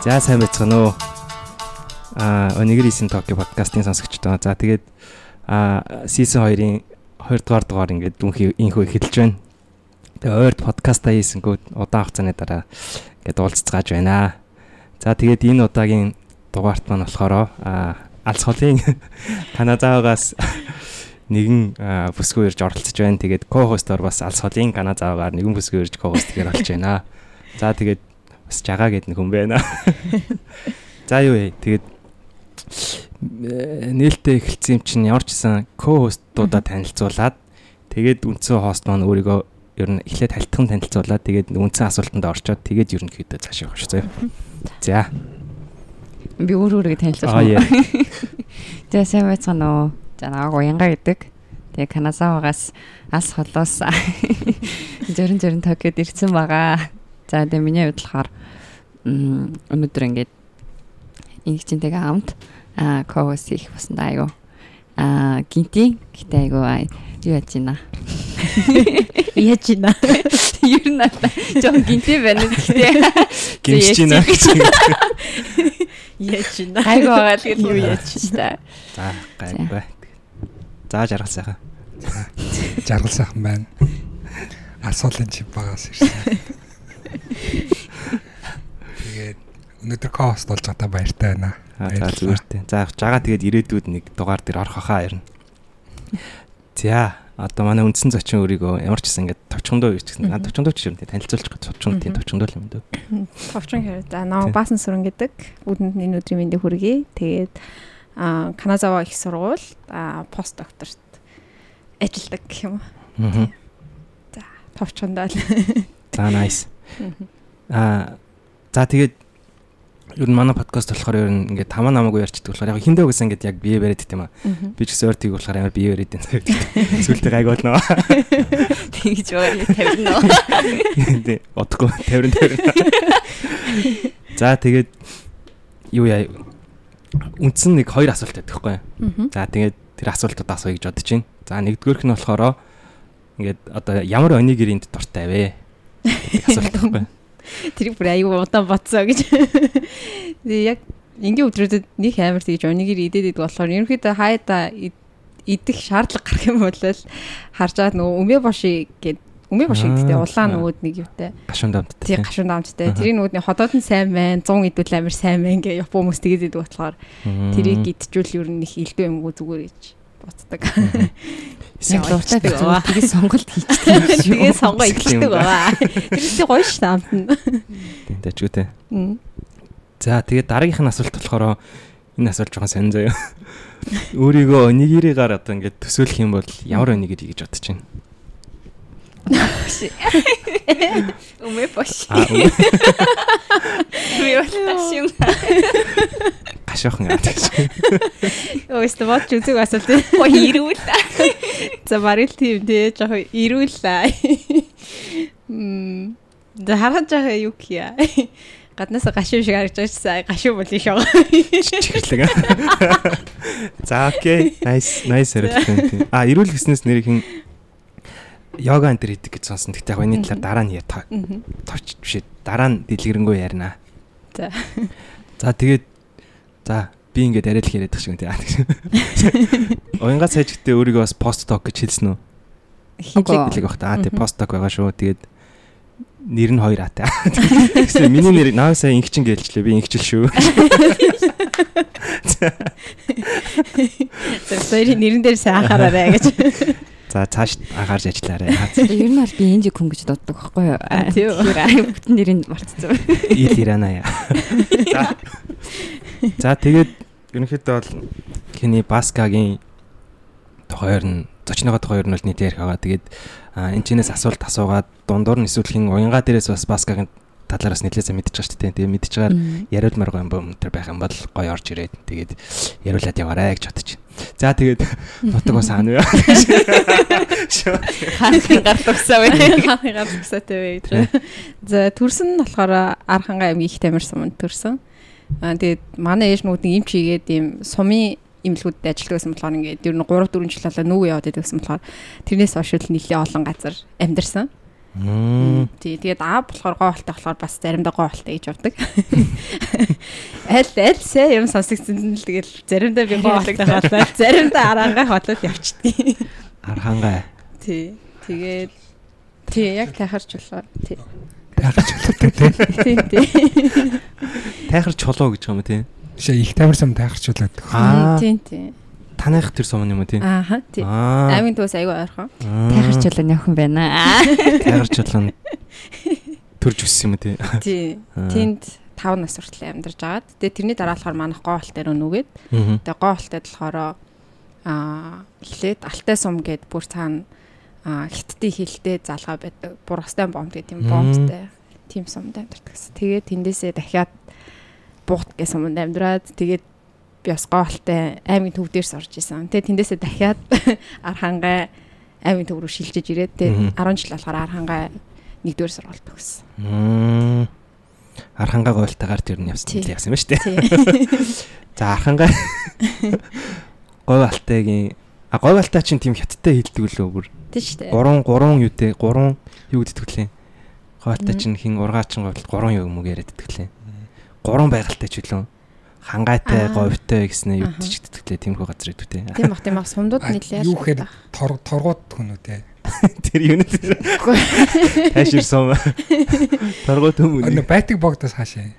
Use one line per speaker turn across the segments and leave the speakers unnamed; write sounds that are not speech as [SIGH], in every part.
За сайн байцгаана уу. Аа Onigiri-ийн Tokyo подкастын сонсогчдоо. За тэгээд аа season 2-ын 2 дугаар дугаар ингээд дүнхий инхөө эхэлж байна. Тэгээ ойрд подкастаа хийсэнгүүд удаан хугацааны дараа ингээд уулзцааж байна. За тэгээд энэ удаагийн дугаарт маань болохоор аа алс холын [LAUGHS] Канадагаас нэгэн бүсгүй ирж оролцож байна. Тэгээд ко-хостоор бас алс холын Канадагаагаар нэгэн бүсгүй ирж ко-хост гэхээр болж байна. За тэгээд бас жагаа гэдэг нэг хүн байна. [LAUGHS] За юу вэ? Тэгээд э, нээлттэй эхэлсэн юм чинь ямар ч гэсэн ко-хостуудаа танилцуулаад тэгээд үндсэн хост маань өөрийгөө ер нь эхлээд хальтхан танилцуулаад тэгээд үндсэн асуултанд орчоод тэгээд ерөнхийдөө цааш явах шүү. За.
Би өөр өөрийгөө танилцуулсан. [LAUGHS] За сайн байцгаана уу? За нааг уянга гэдэг. Тэгээ Каназавагаас алс холоос [LAUGHS] зөрөн зөрөн Токиод ирсэн байгаа. За тэгээ миний хувьд болохоор өнөөдөр ингээд нэг чинтэйгээ хамт аа ковос хийх басан айгу аа гинти гэтээ айгу юу яаж байна [LAUGHS] яаж байна [LAUGHS] ер нь жоо гинти байна
гимж байна гэж
яаж байна [LAUGHS] айгу байгаа л гэж юу яаж
та за гай бай за жаргал сайхан.
Жаргал сайхан байна. Асуулын чив багаас ирсэн өнөөдөр кост болж байгаа баяртай байна.
За зүгээртэй. За жагаа тэгээд ирээдүйд нэг дугаар дээр орох хаа ярина. За одоо манай үндсэн зочин өөрийгөө ямар ч гэсэн ингээд товчхондоо гэж гэсэн. Наад товчхондоо ч юм танилцуулж байгаа товчхон тийм товчхондоо л юм дөө. [LAUGHS]
Товчхон хэрэг. За наа баасан сүрэн гэдэг бүдэнд энэ өдрийн мэндийг хүргэе. Тэгээд а Каназава их сургууль а пост докторт ажилладаг гэх юм. За товчхондоо л.
За nice. А за тэгээд ер нь манай подкаст болохоор ер нь ингээд тамаа намаагүй ярьчдаг болохоор яг хиндэ гэсэн ингээд яг бие бариад гэдэг юм аа. Би ч гэсэн өөртөө болохоор амар бие бариад [LAUGHS] [LAUGHS] байна. Сүлдээ гайг болно.
Тэгж байгаа тавирна.
Тэ одохгүй тавирна тавирна. За тэгээд юу яа үндсэн нэг хоёр асуулт байдаг хгүй. За тэгээд тэр асуултууд асууя гэж бодож байна. За нэгдүгээрх нь болохоор ингээд одоо ямар онигиринд дуртай вэ? [LAUGHS] Асуулт байхгүй.
Тэрийг бүр аюу удаан бодсоо гэж. Тэгээ яг энгийн өдрүүдэд нэг амар тэгж өнөгийг идээд идэг болохоор ерөнхийдөө хайда идэх шаардлага гарах юм бол харж байгаа нөгөө өмөө боши гэдэг Өмөө боши гэдэгтэй улаан нөгөөд нэг юутай.
Гашуун дамттай.
Тий, гашуун дамттай. Тэрийн нөгөөдний ходоод нь сайн байна, 100 идвэл амар сайн байна гэ Япон хүмүүс тэгээд идэг болохоор тэрийг идчихвэл ер нь их илдүү юмгүй зүгээр гэж боддог.
Яг дуртай байгаа. Тэгээ сонголт хийчихсэн.
Тэгээ сонгоо ихлдэг байгаа. Тэрээс гоё ш таамт нь.
Тийм дэжгүүтэй. За тэгээ дараагийнх нь асуулт болохоор энэ асуулт жоохон сонир заяа. Өөрийгөө онигиригаар одоо ингээд төсөөлөх юм бол ямар онигири гэж бодож байна?
Умэ бош. Би болташ юм.
Гашуухан яа гэж.
Өөстө бодч үзэг асуулт.
Гоё ирүүл.
За барил тийм дээ жоохон ирүүл. Мм. Дэ хараад жаа юу кия. Гаднаас гашуу шиг харагдаж байсан. Гашуу бол их байгаа.
Чихлэг. За окей. Nice, nice хариулт. А ирүүл гэснээс нэр хин йога энэ төр хийдэг гэж сонсон. Гэхдээ яг энэ талаар дараа нь яа товч бишээ. Дараа нь дэлгэрэнгүй ярина.
За.
За тэгээд за би ингээд арай л яриад байгаа шиг тийм. Уянга цайж гэтээ өөрийгөө бас пост док гэж хэлсэн үү? Хэлэг баг та. Аа тий пост док байгаа шүү. Тэгээд нэр нь хоёр аатай. Тэгсэн миний нэр наа сайн инхчин гэлчлээ. Би инхчил шүү.
За хоёрын нэрэн дээр сайн анхаараарай гэж.
За цааш агаарж ажиллаарай.
Ер нь бол би энжи хүн гэж дууддаг байхгүй юу? Тэгэхээр бүтэн нэрийг мартцсан.
Ил Ирана яа. [LAUGHS] За. За тэгээд ерөнхийдөө бол хиний Баскагийн тохойр нь зочныгоо тохойр нь бол нийт ярих байгаа. Тэгээд энэ чинээс асуулт асуугаад дундуур нь эсвэл хин уянга дээрээс бас Баскагийн талаараас нэлээсээ мэдчихэж. Тэгээ мэдчихэж байгаа яриулмаар гоё юм тэр байх юм бол гоё орж ирээд тэгээд яриулаад яваарэ гэж байна. За тэгээд нутагоо саана юу.
Хаанхын гар тусаа вэ?
Хаанхын гар тусаатай вэ гэж. За төрсөн нь болохоор Архангай аймгийн их тамир суманд төрсөн. Аа тэгээд манай ээж нүүд нэг юм чигээд ийм сумын имлгүүдэд ажилладаг гэсэн болохоор ингээд ер нь 3 4 жил болоо нүүг яваад байдаг гэсэн болохоор тэрнээс хойш л нэлээ олон газар амьдарсан.
Мм.
Тий, тэгээд аав болохоор гоо болтой болохоор бас заримдаа гоо болтой гэж явдаг. [LAUGHS] Аль аль сэ юм сонсогдсон л тэгэл заримдаа би гоо болтой хаалаа. [LAUGHS] Заримдаа арангаа хотлол явчихдаг.
Архангай.
Тий. Тэгээд тий яг тахарч болохоор тий.
Тайхаж болтой тий.
Тий, тий.
Тайхар чулуу гэж юм тий.
Жишээ их тамир сум тайхарч болоод.
Аа.
Тий, тий.
Таних тэр сум юм уу тий?
Ааха, тий.
Аа.
Амийн төөс аягүй ойрхон.
Тайхарчлал нь явах юм байна. [LAUGHS]
Тайхар чулуу нь төрж өссөн юм [LAUGHS] тий?
Тий. Тэнд 5 нас хүртэл амьдарч агаад. Тэгээ тэрний дараа болохоор манах гоолт дээр өнөгээд.
Аа.
Тэгээ гоолтод болохоор аа эхлээд алтай сум гээд бүр цаана аа хиттийн хилтэй залгаа байдаг. Бургастай бомб гэдэг тийм бомбтай. Тим сумд амьдардаг гэсэн. Тэгээд тэндээсээ дахиад буут гэсэн сумд амьдраад тэгээд би бас гоолтай аймгийн төв дээрс орж исэн. Тэгээд тэндээсээ дахиад [LAUGHS] архангай аймгийн төв рүү шилжиж ирээд
Мгм.
тэгээд 10 жил болохоор архангай нэгдүгээр сургуульд төгссөн.
Архангай гойлтойгоор тэр нь явсан
Тий.
явсан юм дээ.
Тий. [LAUGHS]
За архангай [LAUGHS] говь алтайгийн а говь алтай чинь тийм хятадтай хилдэг лөө бүр.
Тий штэ.
Гурван гурван юу дээ? Гурван юу гэдэг вэ?
Мгм.
чинь хин ургаачин говьд гурван юу юм уу яриад иддэг лээ. Гурван байгальтай ч үлээ. Хангайтай, говьтой гэснээр лээ. Тиймэрхүү газар иддэг те.
Тийм бах тийм бах сумдууд нэлээд
юу гэхээр тор торгууд хүн үү те.
Тэр юу нэ? Тайширсан. [LAUGHS] Торгоо төмөн.
Өнө байтг богдоос хаашаа.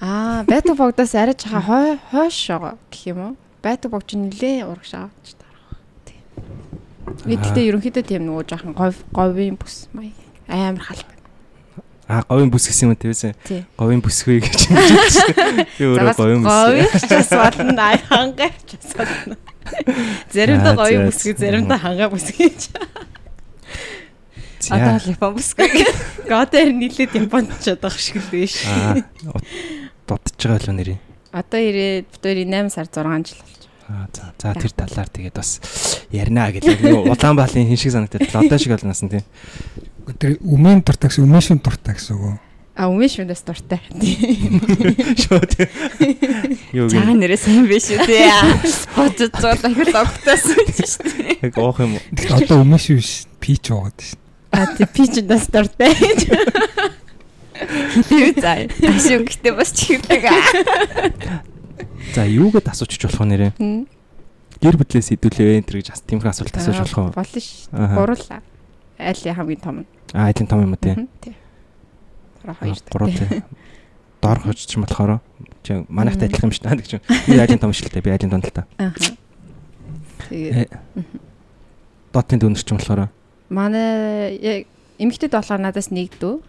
Аа, байтг богдоос арай жаха хой хойш байгаа гэх юм уу? Байтг богч нилээ урагш авч тарах. Тийм. Гэхдээ ерөнхийдөө тийм нөгөө жахан говь говийн бүс маяг амар халт.
А говийн бүс гэсэн юм те.
Тий.
Говийн бүсгүй гэж. Би өөрөө [LAUGHS] говийн бүс.
говь ч болно, ай хангай ч болно. [LAUGHS] Заримдаа
За,
говийн бүсгүй,
за.
заримдаа хангай бүсгүй гэж.
Одоо л Япон бүсгүй.
Годэр нилээд Японд ч одоо шиг л биш.
Аа. Дутж байгаа л нэрээ.
Одоо ирээд бүтээр 8 сар 6 жил
Аа за за тэр талаар тэгээд бас ярина гэх юм. Улаанбаалын хин шиг санагдаад одоо шиг болноос нь тий.
Тэр өмнө дуртай гэсэн өмнө шин дуртай гэсэн үг. үү?
А өмнө шүндээс дуртай.
Шууд. Юу
Цаа
гэх
нэрээ сайн биш үү те. Хотод зуул ахир логтойсон шүү дээ.
яг оох юм уу?
Тэгэхээр одоо өмнө шин биш пич байгаад шин.
А тий пичэндээс дуртай.
Хитээ заа. Ашиг гэхдээ бас чихдэг.
За юугээд асуучих болох нэрээ? Гэр бүлээс хэдүүлээ энэ гэж тиймэрхүү асуулт асууж болох уу?
Болно ш. Гурлаа. Айлын хамгийн том нь.
Аа эдийн том юм уу тий?
Тий. Гурав хоёр.
Гурав тий. Доор хочч юм болохоор чи манайхтай адилхан юм шиг таа гэж. Би айлын том шилтэй би айлын том л та.
Аха. Тэгээд
Э, Дотын дүүнер ч юм болохоор
манай яг эмэгтэйд болохоор надаас нэг дүү.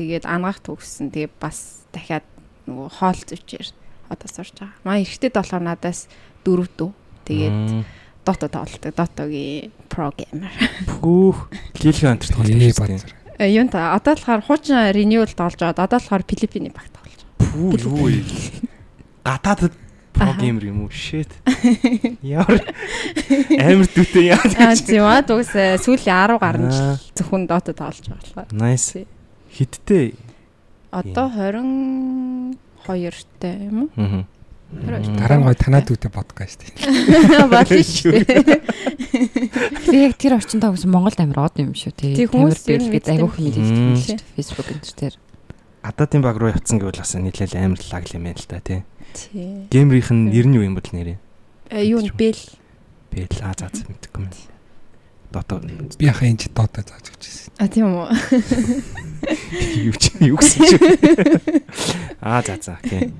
Тэгээд ангаах төгссөн. Тэгээд бас дахиад нөгөө хоол зүвчээр одоо сурж байгаа. Манай эрэгтэйд болохоор надаас дөрөв дүү. Тэгээд
Мм.
дото тоглолдог. Дотогийн про геймер.
Пүүх. Лилхэн антер
базар.
Э, Юун та одоо болохоор хуучин renewal тоглож байгаа. Одоо болохоор Филиппиний багт тоглож байгаа.
Пүү юу вэ? Гадаадд про
Аха.
геймер юм уу? Shit. Ямар амар дүүтэй [LAUGHS] яа.
Аа тийм аа дугс сүүлийн 10 гаруй жил зөвхөн дото тоглож байгаа болохоор.
Nice. Хиттэй.
Одоо 22 тай юм уу?
Аа.
Дараа нь гой танаа дүүтэй подкаст. [LAUGHS]
Болно шүү дээ. [LAUGHS]
Би яг тэр орчинд тавсан Монголд амар од юм шүү.
Тий, хүмүүс нь
бид айгүйх
юм.
шүү дээ. Facebook энэ төр.
Гадаадын баг руу явцсан гэвэл бас нийлээл амар лаг юм байна л да тий.
Тий.
Геймрийнх нь нэр нь юу юм бол нэрээ?
Э, Юу н бэл.
Би л аа заа заа мэдгүй юм. Дото
Би яхаа энэ ч доотой зааж өгч ирсэн.
А тийм үү. [LAUGHS]
юу ч юу гэсэн чи. Аа за за окей.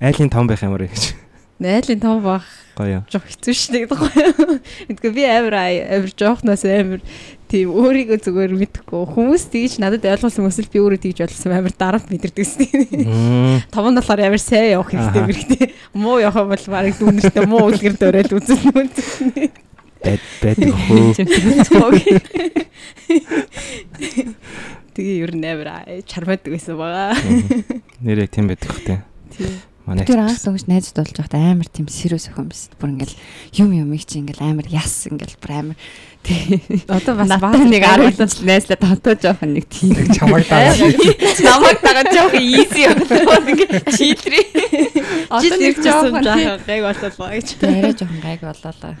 Айлын том байх юмраа гэж.
Найлын том бах
Гоё.
жоох хэцүү шүү дээ гоё. Мэдгүй би амар амар жоохноос амар тийм өөрийгөө зүгээр мэдхгүй. Хүмүүс тэгж надад ойлгуулсан хүмүүс л би өөрөө тэгж ойлгосон амар дарамт мэдэрдэгсэн.
Мм.
Том нь болохоор амар сайн явах хэрэгтэй мэрэгтэй. Муу явах юм бол барыг дүүнэртэй муу үлгэр дөөрэл үзэн үү.
Бэд бэд хөө.
Тэгээ ер нь амар чармаадаг байсан байгаа.
Нэрээ тийм байдаг хэ тий.
Тийм.
Манай
Тэр анх дөнгөж найзууд болж байхдаа амар тийм serious охин байсан. Бүр ингээл юм юм их чи ингээл амар яс ингээл бүр амар тий.
Одоо бас
Надад нэг 10 жил найзлаа татаж жоох нэг тийм.
Яг чамайг даа.
Намайг дагаад жоох easy болоод ингээ читрий. Одоо нэг жоох
жаахан гайг боллоо гэж.
Арай жоохон гайг болоолаа.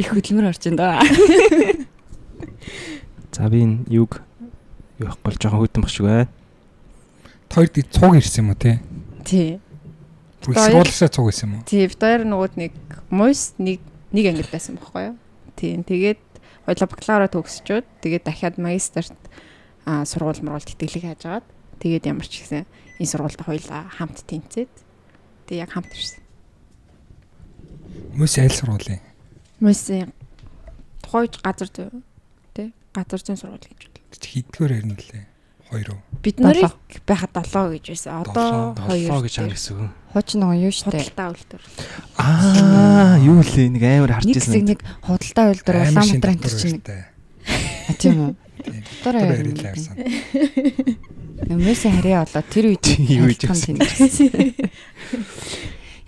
Их хөдөлмөр орчин доо.
За би энэ юг Юу ихгүй жоохон хөтөн баг шиг байна.
Хоёр ди цуг ирсэн юм уу те?
Тий.
Сургуулиасаа цуг ирсэн юм уу?
Тий, битээр нөгөөд нэг мойс нэг нэг ангид байсан байхгүй юу? Тийм. Тэгээд хоёлаа бакалавра төгсчөөд тэгээд дахиад магистрт аа сургууль мургуул тэтгэлэг хайж агаад тэгээд ямар ч гэсэн энэ сургуультай хоёлаа хамт тэнцээд тэгээд яг хамт ирсэн.
Мөс айл сургуулийн.
Мойсын тухайд газар зүй тий газар зүйн сургууль гэж.
Хидгээр ярина лээ. Хоёр уу?
Бид нарыг байхад 7 гэж байсан. Одоо
Долоо
2
гэж ам гэсэн үг.
Хууч нөгөө юу штэ.
худалдаа үлдэр.
Аа, юу лээ нэг амар харж
Нэг
ирсэн.
нэг худалдаа үйлдвэр Улаанбаатар энэ чинь нэг А, тийм үү. Дотор
Тэр
ярина.
ярил авсан. [LAUGHS]
Нэмээсээ харьяа болоо тэр үед
Юу гэж
тэнэрсэн.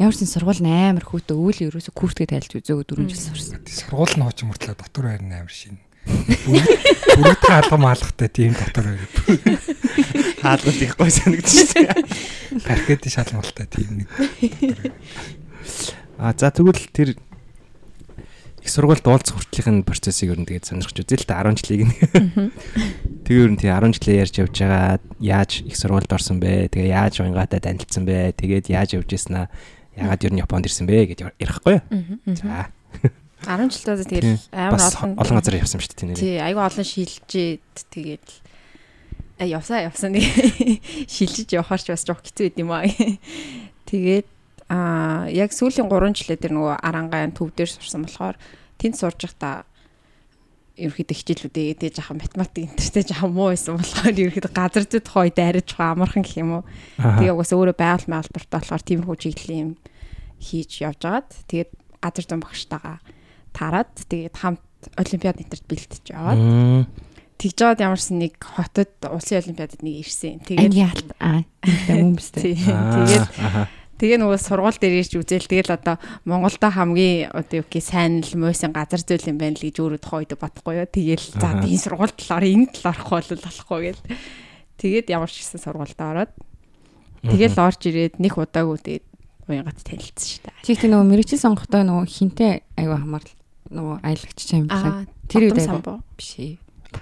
Ямар ч сургууль амар хүүтэ өвөл ерөөсө куртгээ тайлж үзээгөө дөрөв жил сурсан.
Сургууль нь хооч мөртлөө дотор байрны амар шин. Бүрэг таалгам алхахтай тийм дотор байр.
Хаалгал их гой санагдчихсэн.
Паркет шалмалтай тийм нэг.
А за тэгвэл тэр их сургуульд уулзах хүртлийн процессыг ер нь тэгээд сонирхож үзээ л та 10 жилийг нь. Тэгээ ер нь тий 10 жилээ ярьж явж байгаа яаж их сургуульд орсон бэ? Тэгээ яаж уянгаатай танилцсан бэ? Тэгээд яаж явж ирсэн аа? Ягаад ер нь Японд ирсэн бэ гэж ярихгүй юу? За
10 жилдээ тэгэл амар олон
олон газар явсан шүү дээ тий нэр.
Тий, айгүй олон шилжээд тэгээд а явсаа явсан нэг [LAUGHS] шилжиж явахаар ч бас жоох хэцүү байд юм аа. Тэгээд а яг сүүлийн 3 жилээ тэр нөгөө арангаан төв дээр сурсан болохоор тэнд сурж байхдаа ерөөхдөө хичээлүүдээ ядаж жаахан математик интертэй жаахан муу байсан болохоор ерөөхдөө газар зүйд тухайд ариж байгаа амархан гэх юм уу. Тэгээ угаасаа өөрөө байгаль маягалбартай болохоор тиймэрхүү чиглэлийн юм хийж явж агаад тэгээд газар зүйн багштайгаа тараад тэгээд хамт олимпиад интерт бэлтэж яваад тэгж жаад ямарсан нэг хотод улсын олимпиадад нэг ирсэн. Тэгээд
аа хүмүүстээ.
тий. Тэгээд
Аа,
тэгээ нөгөө сургууль дээр ирж үзэл тэгэл одоо Монголда хамгийн одоо юу гэх сайн л мойсын газар зүйл юм байна л гэж өөрөө тухайд бодохгүй юу. Тэгэл за энэ сургууль талаар энэ талаар хавах бол болохгүй гэл. Тэгээд ямар ч гэсэн сургуультай ороод тэгэл орж ирээд нэг удаагүй тэгээд уянгат танилцсан шүү дээ.
Чи ихтэй нөгөө мэрэгчл сонгохдоо нөгөө хинтээ аягүй хамаарл нөгөө аялагч чам
Аа
билээ. Тэр үед
самбо.
биш ээ.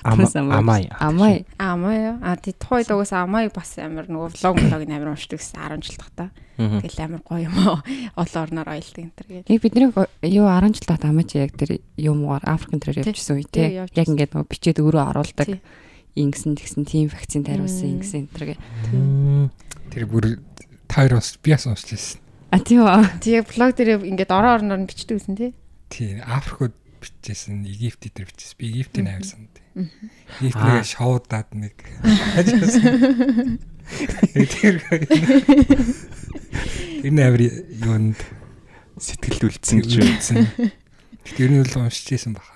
Ама- амай.
Амай.
Амаа а тий тухайд угаас амааг бас амар нөгөө влог влог амар уншдаг гэсэн 10 жил тахта. Тэгэл амар гоё юм аа. Олон орноор аялдаг энэ төр гэдэг.
Яг бидний юу 10 жил тат амаж яг тэр юмгаар Африкэн дээр
Тий.
явжсэн үе
Тий,
Яг ингээд нөгөө бичээд өөрөө оруулдаг.
Тий.
Ингэсэн тэгсэн тийм вакцин тариулсан ингэсэн энэ төр гэ.
Мм.
Тэр бүр тайр бас би бас уншиж байсан.
А тийм үү.
Тэгээ блог дээр ингээд орон орноор нь бичдэг гэсэн тий.
Тийм Африкууд бичижсэн, Египт дээр бичсэн. Би Египтийн амар санд. Египтээ шоудаад нэг хажиасан. [LAUGHS] Тэр Энэ амар юунд
Сэтгэлд үлдсэн гэж үү?
үзсэн. Тэр нь л уншиж байсан баха.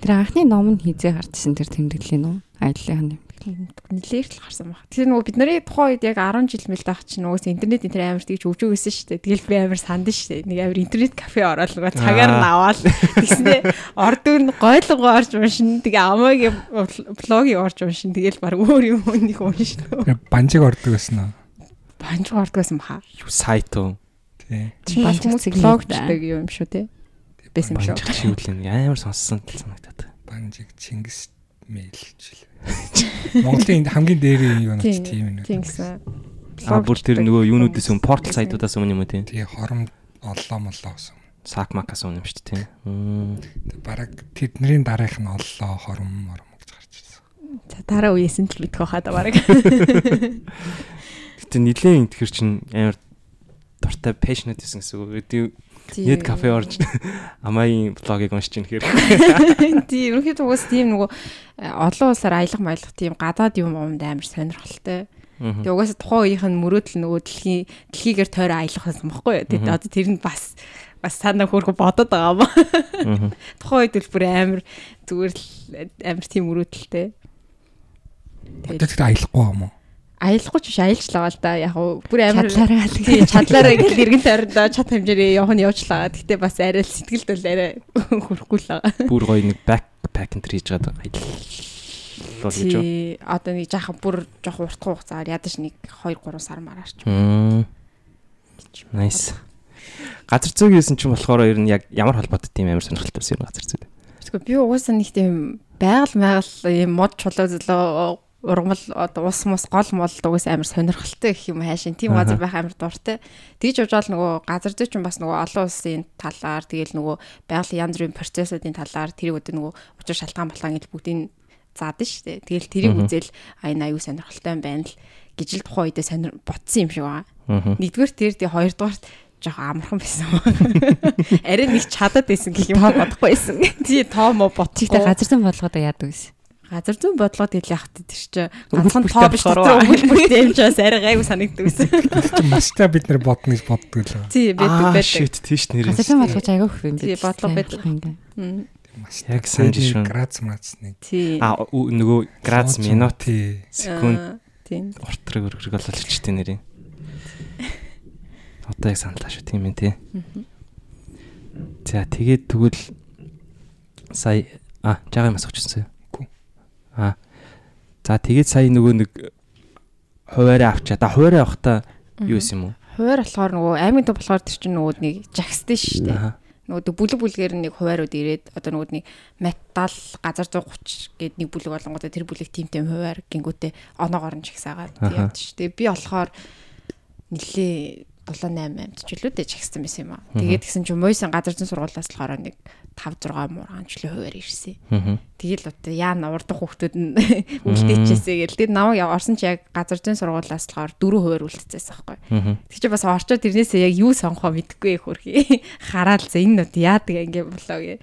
Тэр анхны ном нь хизээ гарчсан тэр тэмдэглэлийн ном. Аяллахын юм.
Нилээх л гарсан баг. Тэгээ нөгөө бидний тухайн үед яг 10 жил мэл таах чинь нөгөөс интернет энэ амар тэгж өвжөө гэсэн шүү дээ. Тэгэл би амар санд шүү дээ. Нэг амар интернет кафе ороод нөгөө цагаар нь аваад тэгснэ ордог нь гойлгоо орж уншин. Тэгээ амаагийн блогийг орж уншин. Тэгэл баг өөр юм нэг уншин.
Тэр банжиг ордог байсан уу?
Банж ордог байсан баха.
Юу сайт уу?
Тий.
Тэр
Банж
хүмүүс блогчдаг юм шүү те. Байсан юм шүү.
Банжих шивлэн амар сонссон санагдаад.
Банжиг Чингис мэйл гэж л. Монголын хамгийн дээрийн юу нэг
Тийм,
тийм нэг.
Тийм гэсэн.
А бүр тэр нөгөө юунуудаас өмнө портал сайтуудаас юм уу тийм?
Тэгээ хором оллоо моллоо гэсэн.
Сакмакаас өмнө юм шүү дээ тийм. Мм.
Бараг тэдний дараах нь оллоо хором мором гэж гарч ирсэн.
За дараа үеэс нь л мэдэх хаа да баг.
Гэтэ нилийн тэр чин амар дуртай passionate гэсэн гэсэн үг. Нэт кафе орж [LAUGHS] амаагийн блогийг уншиж ийн хэрэг. [LAUGHS]
Тийм, ерөнхийдөө уус тийм нөгөө э, олон улсаар аялах маялах тийм гадаад юм юмд амар сонирхолтой. Тэгээ угаасаа тухайн үеийнх нь мөрөөдөл нөгөө дэлхийн дэлхийгээр тойроо аялах байсан бохгүй юу. Тэгээ одоо тэр нь бас бас санаа хөөргө бодоод байгаа юм. [LAUGHS] Тухайн үед л бүр амар зүгээр л амар тийм мөрөөдөлтэй.
Одоо тэр аялахгүй юм уу?
Аялахгүй ч биш аялжлаа л да. Яг уу бүр амар
Чадлаараа
тий чадлаараа гэл иргэн тойрондоо чад хэмжээрээ явах нь явуулаа. Гэтэ бас арай л сэтгэлд бол арай [LAUGHS] хөрөхгүй л байгаа.
Бүр гоё нэг backpack энэ хийж аялал бол гэж.
Тий одоо нэг жаахан бүр жоох урт хугацаагаар ядаж нэг 2 3 сар мараарч.
Мм. Nice. Газар зүйг хийсэн чинь болохоор ер нь яг ямар холбоотой тийм амар сонирхолтой байсан юм газар зүй.
Тэгвэл би угаасаа нэг тийм байгаль майгал ийм мод чулуу зөлөө ургамал одоо ус мус гол мол дугаас амар сонирхолтой гэх юм хайшин тийм газар байх амар дуртай. Тэгж явж байгаа нөгөө газар зүй чинь бас нөгөө олон улсын талаар тэгэл нөгөө байгалийн янз бүрийн процессуудын талаар тэрийг өдөө нөгөө учир шалтгаан болгоон гэж бүгдийг заадаг шүү дээ. Тэгэл тэрийг үзэл аян аюу сонирхолтой юм байна л гэж л тухайн үедээ сонир ботсон юм шиг байна. Нэгдүгээр тэр тий хоёрдугаар жоох амархан байсан. [LAUGHS] Арай нэг чадаад байсан гэх юм бодохгүй байсан. Тий тоо мо ботчихтай
газар зэн бодлогоо яадаг байсан.
Газар зүүн бодлогод явах гэдэг чи ганцхан тоо биш дотор өгүүлбэртэй юм чаас арай гайгүй санагддаг.
Чи мастай бид нар бодно гэж боддог л.
Тий байдаг байдаг.
Shit тийш нэр.
Газар зэн бодлогоо айгүйх юм.
Тий бодлого байдаг.
Яг сайн жишээ.
Грац мацны.
Тий.
А нөгөө грац минут секунд
тий.
Уртрыг өргөрг болол өчтөй нэрийн. Одоо яг саналаа шүү тийм ээ тий. За тэгээд тэгвэл сая а жагаа юм асуучихсан. А за тэгээд сая нөгөө нэг хуваараа авчаа. Да хуваараа авахта юу юм уу?
Хуваар болохоор нөгөө аймгийн төв болохоор тэр чинь нөгөө нэг жагстай шүү дээ. Нөгөө бүлэг бүлгээр нэг хуваарууд ирээд одоо нөгөө нэг метал газар 130 гээд нэг бүлэг болонготой тэр бүлэг тим тим хуваар гингүүтээ оноогоор нь жагсаагаад явд шүү дээ. Би болохоор нилээ 7 8 амт ч үлүүдээ чагсан байсан юм аа. Тэгээд тэгсэн чинь Мойсын газар зүйн сургуулиас болохоор нэг 5 6 муургаан ч л хуваар ирсэн. Тэгэл одоо яа урдах хүүхдүүд нь [LAUGHS] үлдээчихээсээ гэл. Тэгээд намайг орсон чи яг газар зүйн сургуулиас болохоор 4 хуваар үлдээчихсэн байхгүй. Тэг чи бас орчоо тэрнээсээ яг юу сонгохоо мэдэхгүй хөрхий. [LAUGHS] Хараад за энэ нүд яадаг ингэ болоо гэ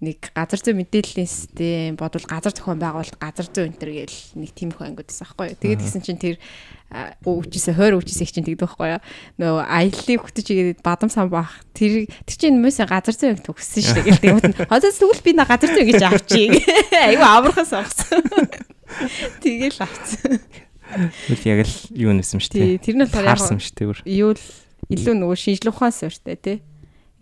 нэг газар зүйн мэдээллийн систем бодвол газар зохион байгуулалт газар зүйн өнтер гээл нэг тийм их ангууд байсан байхгүй юу. Тэгээд гисэн чинь тэр өвчөөсөө хойр өвчөөс их чинь тэгдэг байхгүй юу. Нөгөө аяллыг хөтөж игээд бадам сан баах. Тэр тэр чинь хүмүүсээ газар зүйн төгссөн шүү дээ гээл тэгвэл хозоо тэгвэл би на газар зүйн гэж авчиг. Айгу амархан сонгосон. Тэгэл авцсан.
Үл яг л юу нэсэн шүү дээ.
Тэр нь болохоор
яг шүү дээ.
Юу л илүү нөгөө шинжлэх ухаан суурьтай тий.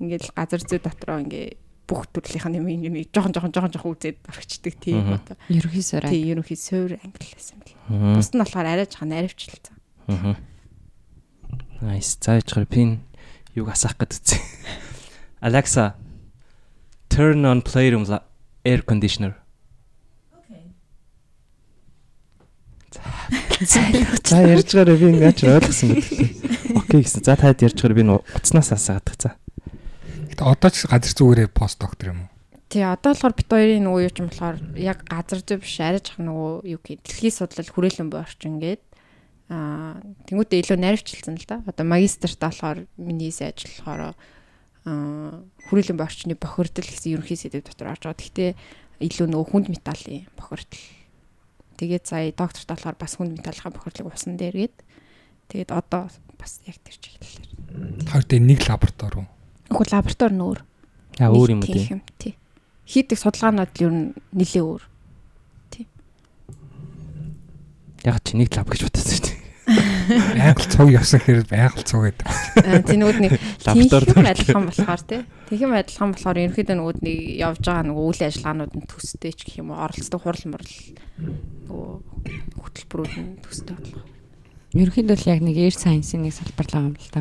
Ингээл газар зүй дотроо ингээ бүх төрлийнх нь юм юм жоохон жоохон жоохон жоохон үзээд орчдөг тийм одоо.
Ерөнхий суур.
Тийм ерөнхий суур англи байсан бэл. Бус нь болохоор арай жоохон наривчлалцсан.
Аа. Nice. За ячгаар пин юг асаах гээд үзье. [LAUGHS] Alexa turn on playroom air conditioner. За ярьж байгаа би ингээд ойлгосон мэт. [LAUGHS] Окей гэсэн. За таад ярьж байгаа би уцнаас асаадаг. За.
Одоо ч газар зүгээрээ пост доктор юм уу?
Тий, одоо болохоор бит хоёрын нөгөө юу ч юм болохоор яг газар зүй биш арай жах нөгөө юу гэх дэлхийн судлал хүрээлэн буй орчин гээд аа тэнгуүтээ илүү наривчлсан л да. Одоо магистртаа болохоор миний хийсэн ажил болохоор аа хүрээлэн буй орчны бохирдол гэсэн ерөнхий сэдэв дотор орж байгаа. Гэхдээ илүү нөгөө хүнд металлын бохирдол. Тэгээд сая докторт болохоор бас хүнд металлын бохирдлыг усан дээр гээд тэгээд одоо бас яг тэр чиглэлээр.
Тэр дээр нэг лаборатори
Үгүй лаборатори нөөр.
Аа өөр юм уу тий.
Тий. Хийдэг судалгаанууд л ер нь нэлээ өөр. Тий.
Яг чи нэг лаб гэж бодсон шүү дээ.
Байгаль цуг явсан хэрэг байгаль цуг гэдэг.
Аа тий нөгөөд нэг лаборатори адилхан болохоор тий. Тэгхэм адилхан болохоор ерөнхийдөө нөгөөд нэг явж байгаа нөгөө үйл ажиллагаанууд нь төстэй ч гэх юм уу оролцдог хурал мурал нөгөө хөтөлбөрүүд нь төстэй бодлоо.
Ерөнхийдөө л яг нэг air science-ийн нэг салбар л байгаа юм л та.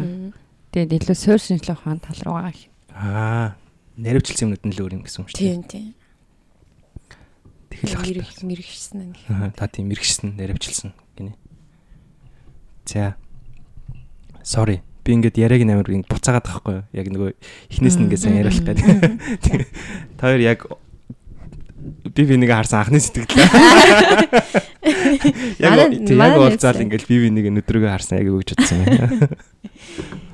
Тэгээд илүү суурь шинжлэх ухаан тал руу байгаа юм.
Аа, наривчлсан юмнууд нь л өөр юм гэсэн үг шүү
дээ. Тийм тийм.
Тэгэл
мэрэг мэрэгшсэн нэг.
Аа, та тийм мэрэгшсэн, наривчлсан гинэ. За. Sorry. Би ингээд яриаг нээр ингэ буцаагаад байхгүй юу? Яг нөгөө эхнээс нь ингээд сайн яриулах гэдэг. Та хоёр яг би би нэг харсан анхны сэтгэл. [LAUGHS] Яг яг уулзаал ингээл би би нэг өдрөгөө харсан яг өгч утсан юм. [LAUGHS]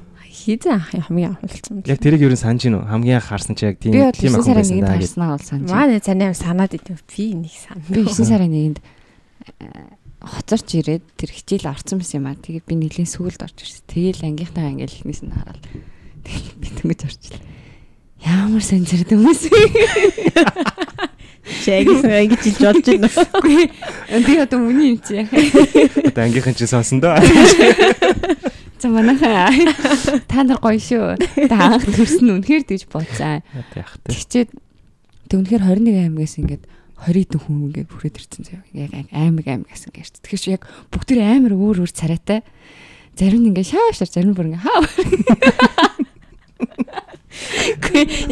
Хизээ ах хамгийн анх уулзсан.
Яг тэрийг юу н санаж гинөө хамгийн анх харсан чи яг тийм
тийм ах байсан даа. Би 9 сарын 1-нд харснаа бол санаж.
Манай цанаа санаад идэв. Би нэг сан.
Би 9 сарын 1-нд хоцорч ирээд тэр хичээл орсон байсан юм аа. Тэгээд би нэлийн сүгэлд орж ирсэн. Тэгээл ангийнхтайгаа ингээл эхнээс нь хараад тэгэл би төнгөж орчлаа. Ямар сэн зэрэг хүмүүс.
Чэгээс ингэж хэлж болж байна.
Би одоо үний юм чи.
Одоо ангийнхан чи сонсон доо. [LAUGHS]
За манайхаа [LAUGHS] та нар гоё шүү. Та анх төрсөн үнэхээр тэгж бодсан. Тэгчээд тэг үнэхээр 21 аймагаас ингээд 20 дэх хүн ингээд бүрээд ирсэн заяа. Яг аймаг аймагаас ингээд. Тэгэхээр чи яг бүгд тэр амар өөр өөр царайтай. Зарим нь ингээд шаашаар зарим нь бүр ингээд хаа.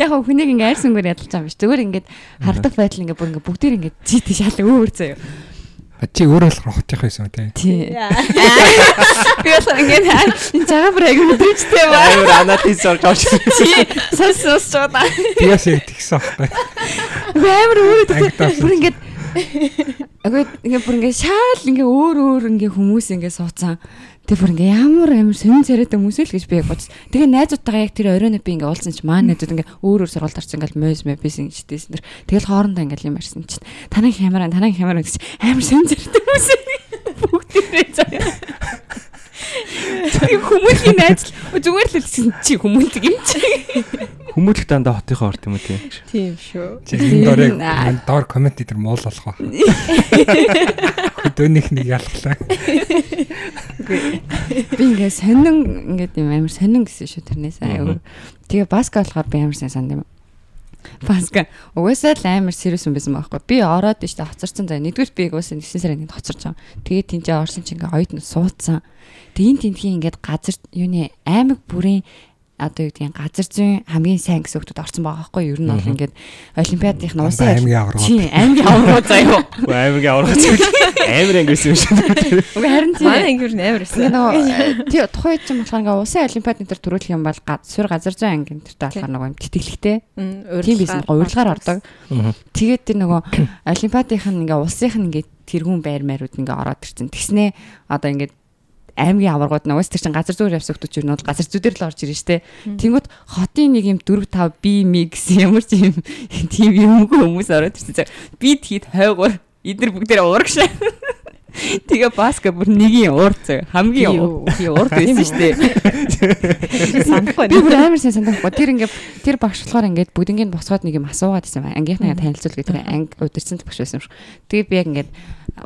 Яг хүнийг ингээ айрсангаар ядалж байгаа юм биш. Зүгээр ингээд харагдах байдал ингээ бүр ингээ бүгдээр ингээ зүйтэй шал өөр заяа.
Чи өөрөө л рохчих байсан үү те?
Тий. Би бол [LAUGHS] ингээд энэ цагаан бүр аяг өдрөжтэй ба.
Амар анатис орж авч.
Тий. Сос сос чодаа.
Бияс яг тэгсэн аахгүй.
Амар өөрөө бүр ингээд Агүй ингээ бүр ингээ шаал ингээ өөр өөр ингээ хүмүүс ингээ суудсан. Тэгээ бүр ингээ ямар амар сонин царайтай хүмүүс л гэж би яг бодсон. Тэгээ найзуудтайгаа яг тэр оройно би ингээ уулзсан чи маань найзууд ингээ өөр өөр сургуульд орсон ингээ мөс мэ бисэн гэжтэйсэн тэр. Тэгэл хоорондоо ингээ юм ярьсан чинь танай хямраа танай хямраа гэж амар сонин царайтай хүмүүс бүгдээрээ заяа. Тэгээ хүмүүсийн найз зүгээр л хэлсэн чи хүмүүс юм чи.
Хүмүүлх дандаа хотынхоо орт юм уу тийм.
Тийм шүү.
Чи энэ дорыг доор комент дээр муул болох ба. [LAUGHS] Хөдөөнийх нэг ялглаа. [LAUGHS]
Би ингээ сонин ингээд юм амар сонин гэсэн шүү тэрнээс аяа. Тэгээ баска болохоор би амар сайн санд юм. Баска угаасаа л амар serious юм байсан байхгүй. Би ороод штэ хоцорсон заа. Нэгдүгээр би угаасаа 9 сарын 1-нд хоцорч байгаа. Тэгээд тэнцээ орсон чинь ингээ оюутан суудсан. Тэгээ энэ тентхийн ингээд газар юуны аймаг бүрийн одоо юу гэдгийг газар зүйн хамгийн сайн гэсэн хүмүүс орсон байгаа байхгүй юу? Ер нь бол ингээд олимпиадын
улсын аймгийн аварга.
Тийм, аймгийн аварга заяа.
Аймгийн аварга амар ангисэн юм шиг.
Уг харин тийм.
Манай ангиур нь амар байсан.
Нөгөө тий тухайн үед ч юм болохоор ингээд улсын олимпиадын дээр төрүүлэх юм бол сур газар зүйн ангийн дээр болохоор нөгөө юм тэтгэлэгтэй. Тийм гоё урилгаар ордог. Тэгээд тэр нөгөө [COUGHS] олимпиадынх нь ингээд улсынх нь ингээд тэргүүн байр маяруд ингээд ороод ирсэн. Тэгснээ одоо ингээд аймгийн аваргууд нугас тэр чин газар зүйр явсан хүмүүс нь бол газар зүйдэр л орж ирж штэ. Тэнгүүт хотын нэг юм 4 5 би ми гэсэн [LAUGHS] ямар ч юм тийм юмгүй хүмүүс ороод ирсэн. Би тэгэхэд хойгоор эдгээр бүгдээр уурагшаа. Тэгээ баска бүр нэгийн зөө хамгийн урд байсан шүү дээ. Санахгүй. Би бүр амар сайн санахгүй. Тэр ингээд тэр багш болохоор ингээд бүгднийг босгоод нэг юм асуугаад байсан. Ангийнхнаа танилцуул гэх тэр анги удирсан багш байсан юм шиг. Тэгээ би яг ингээд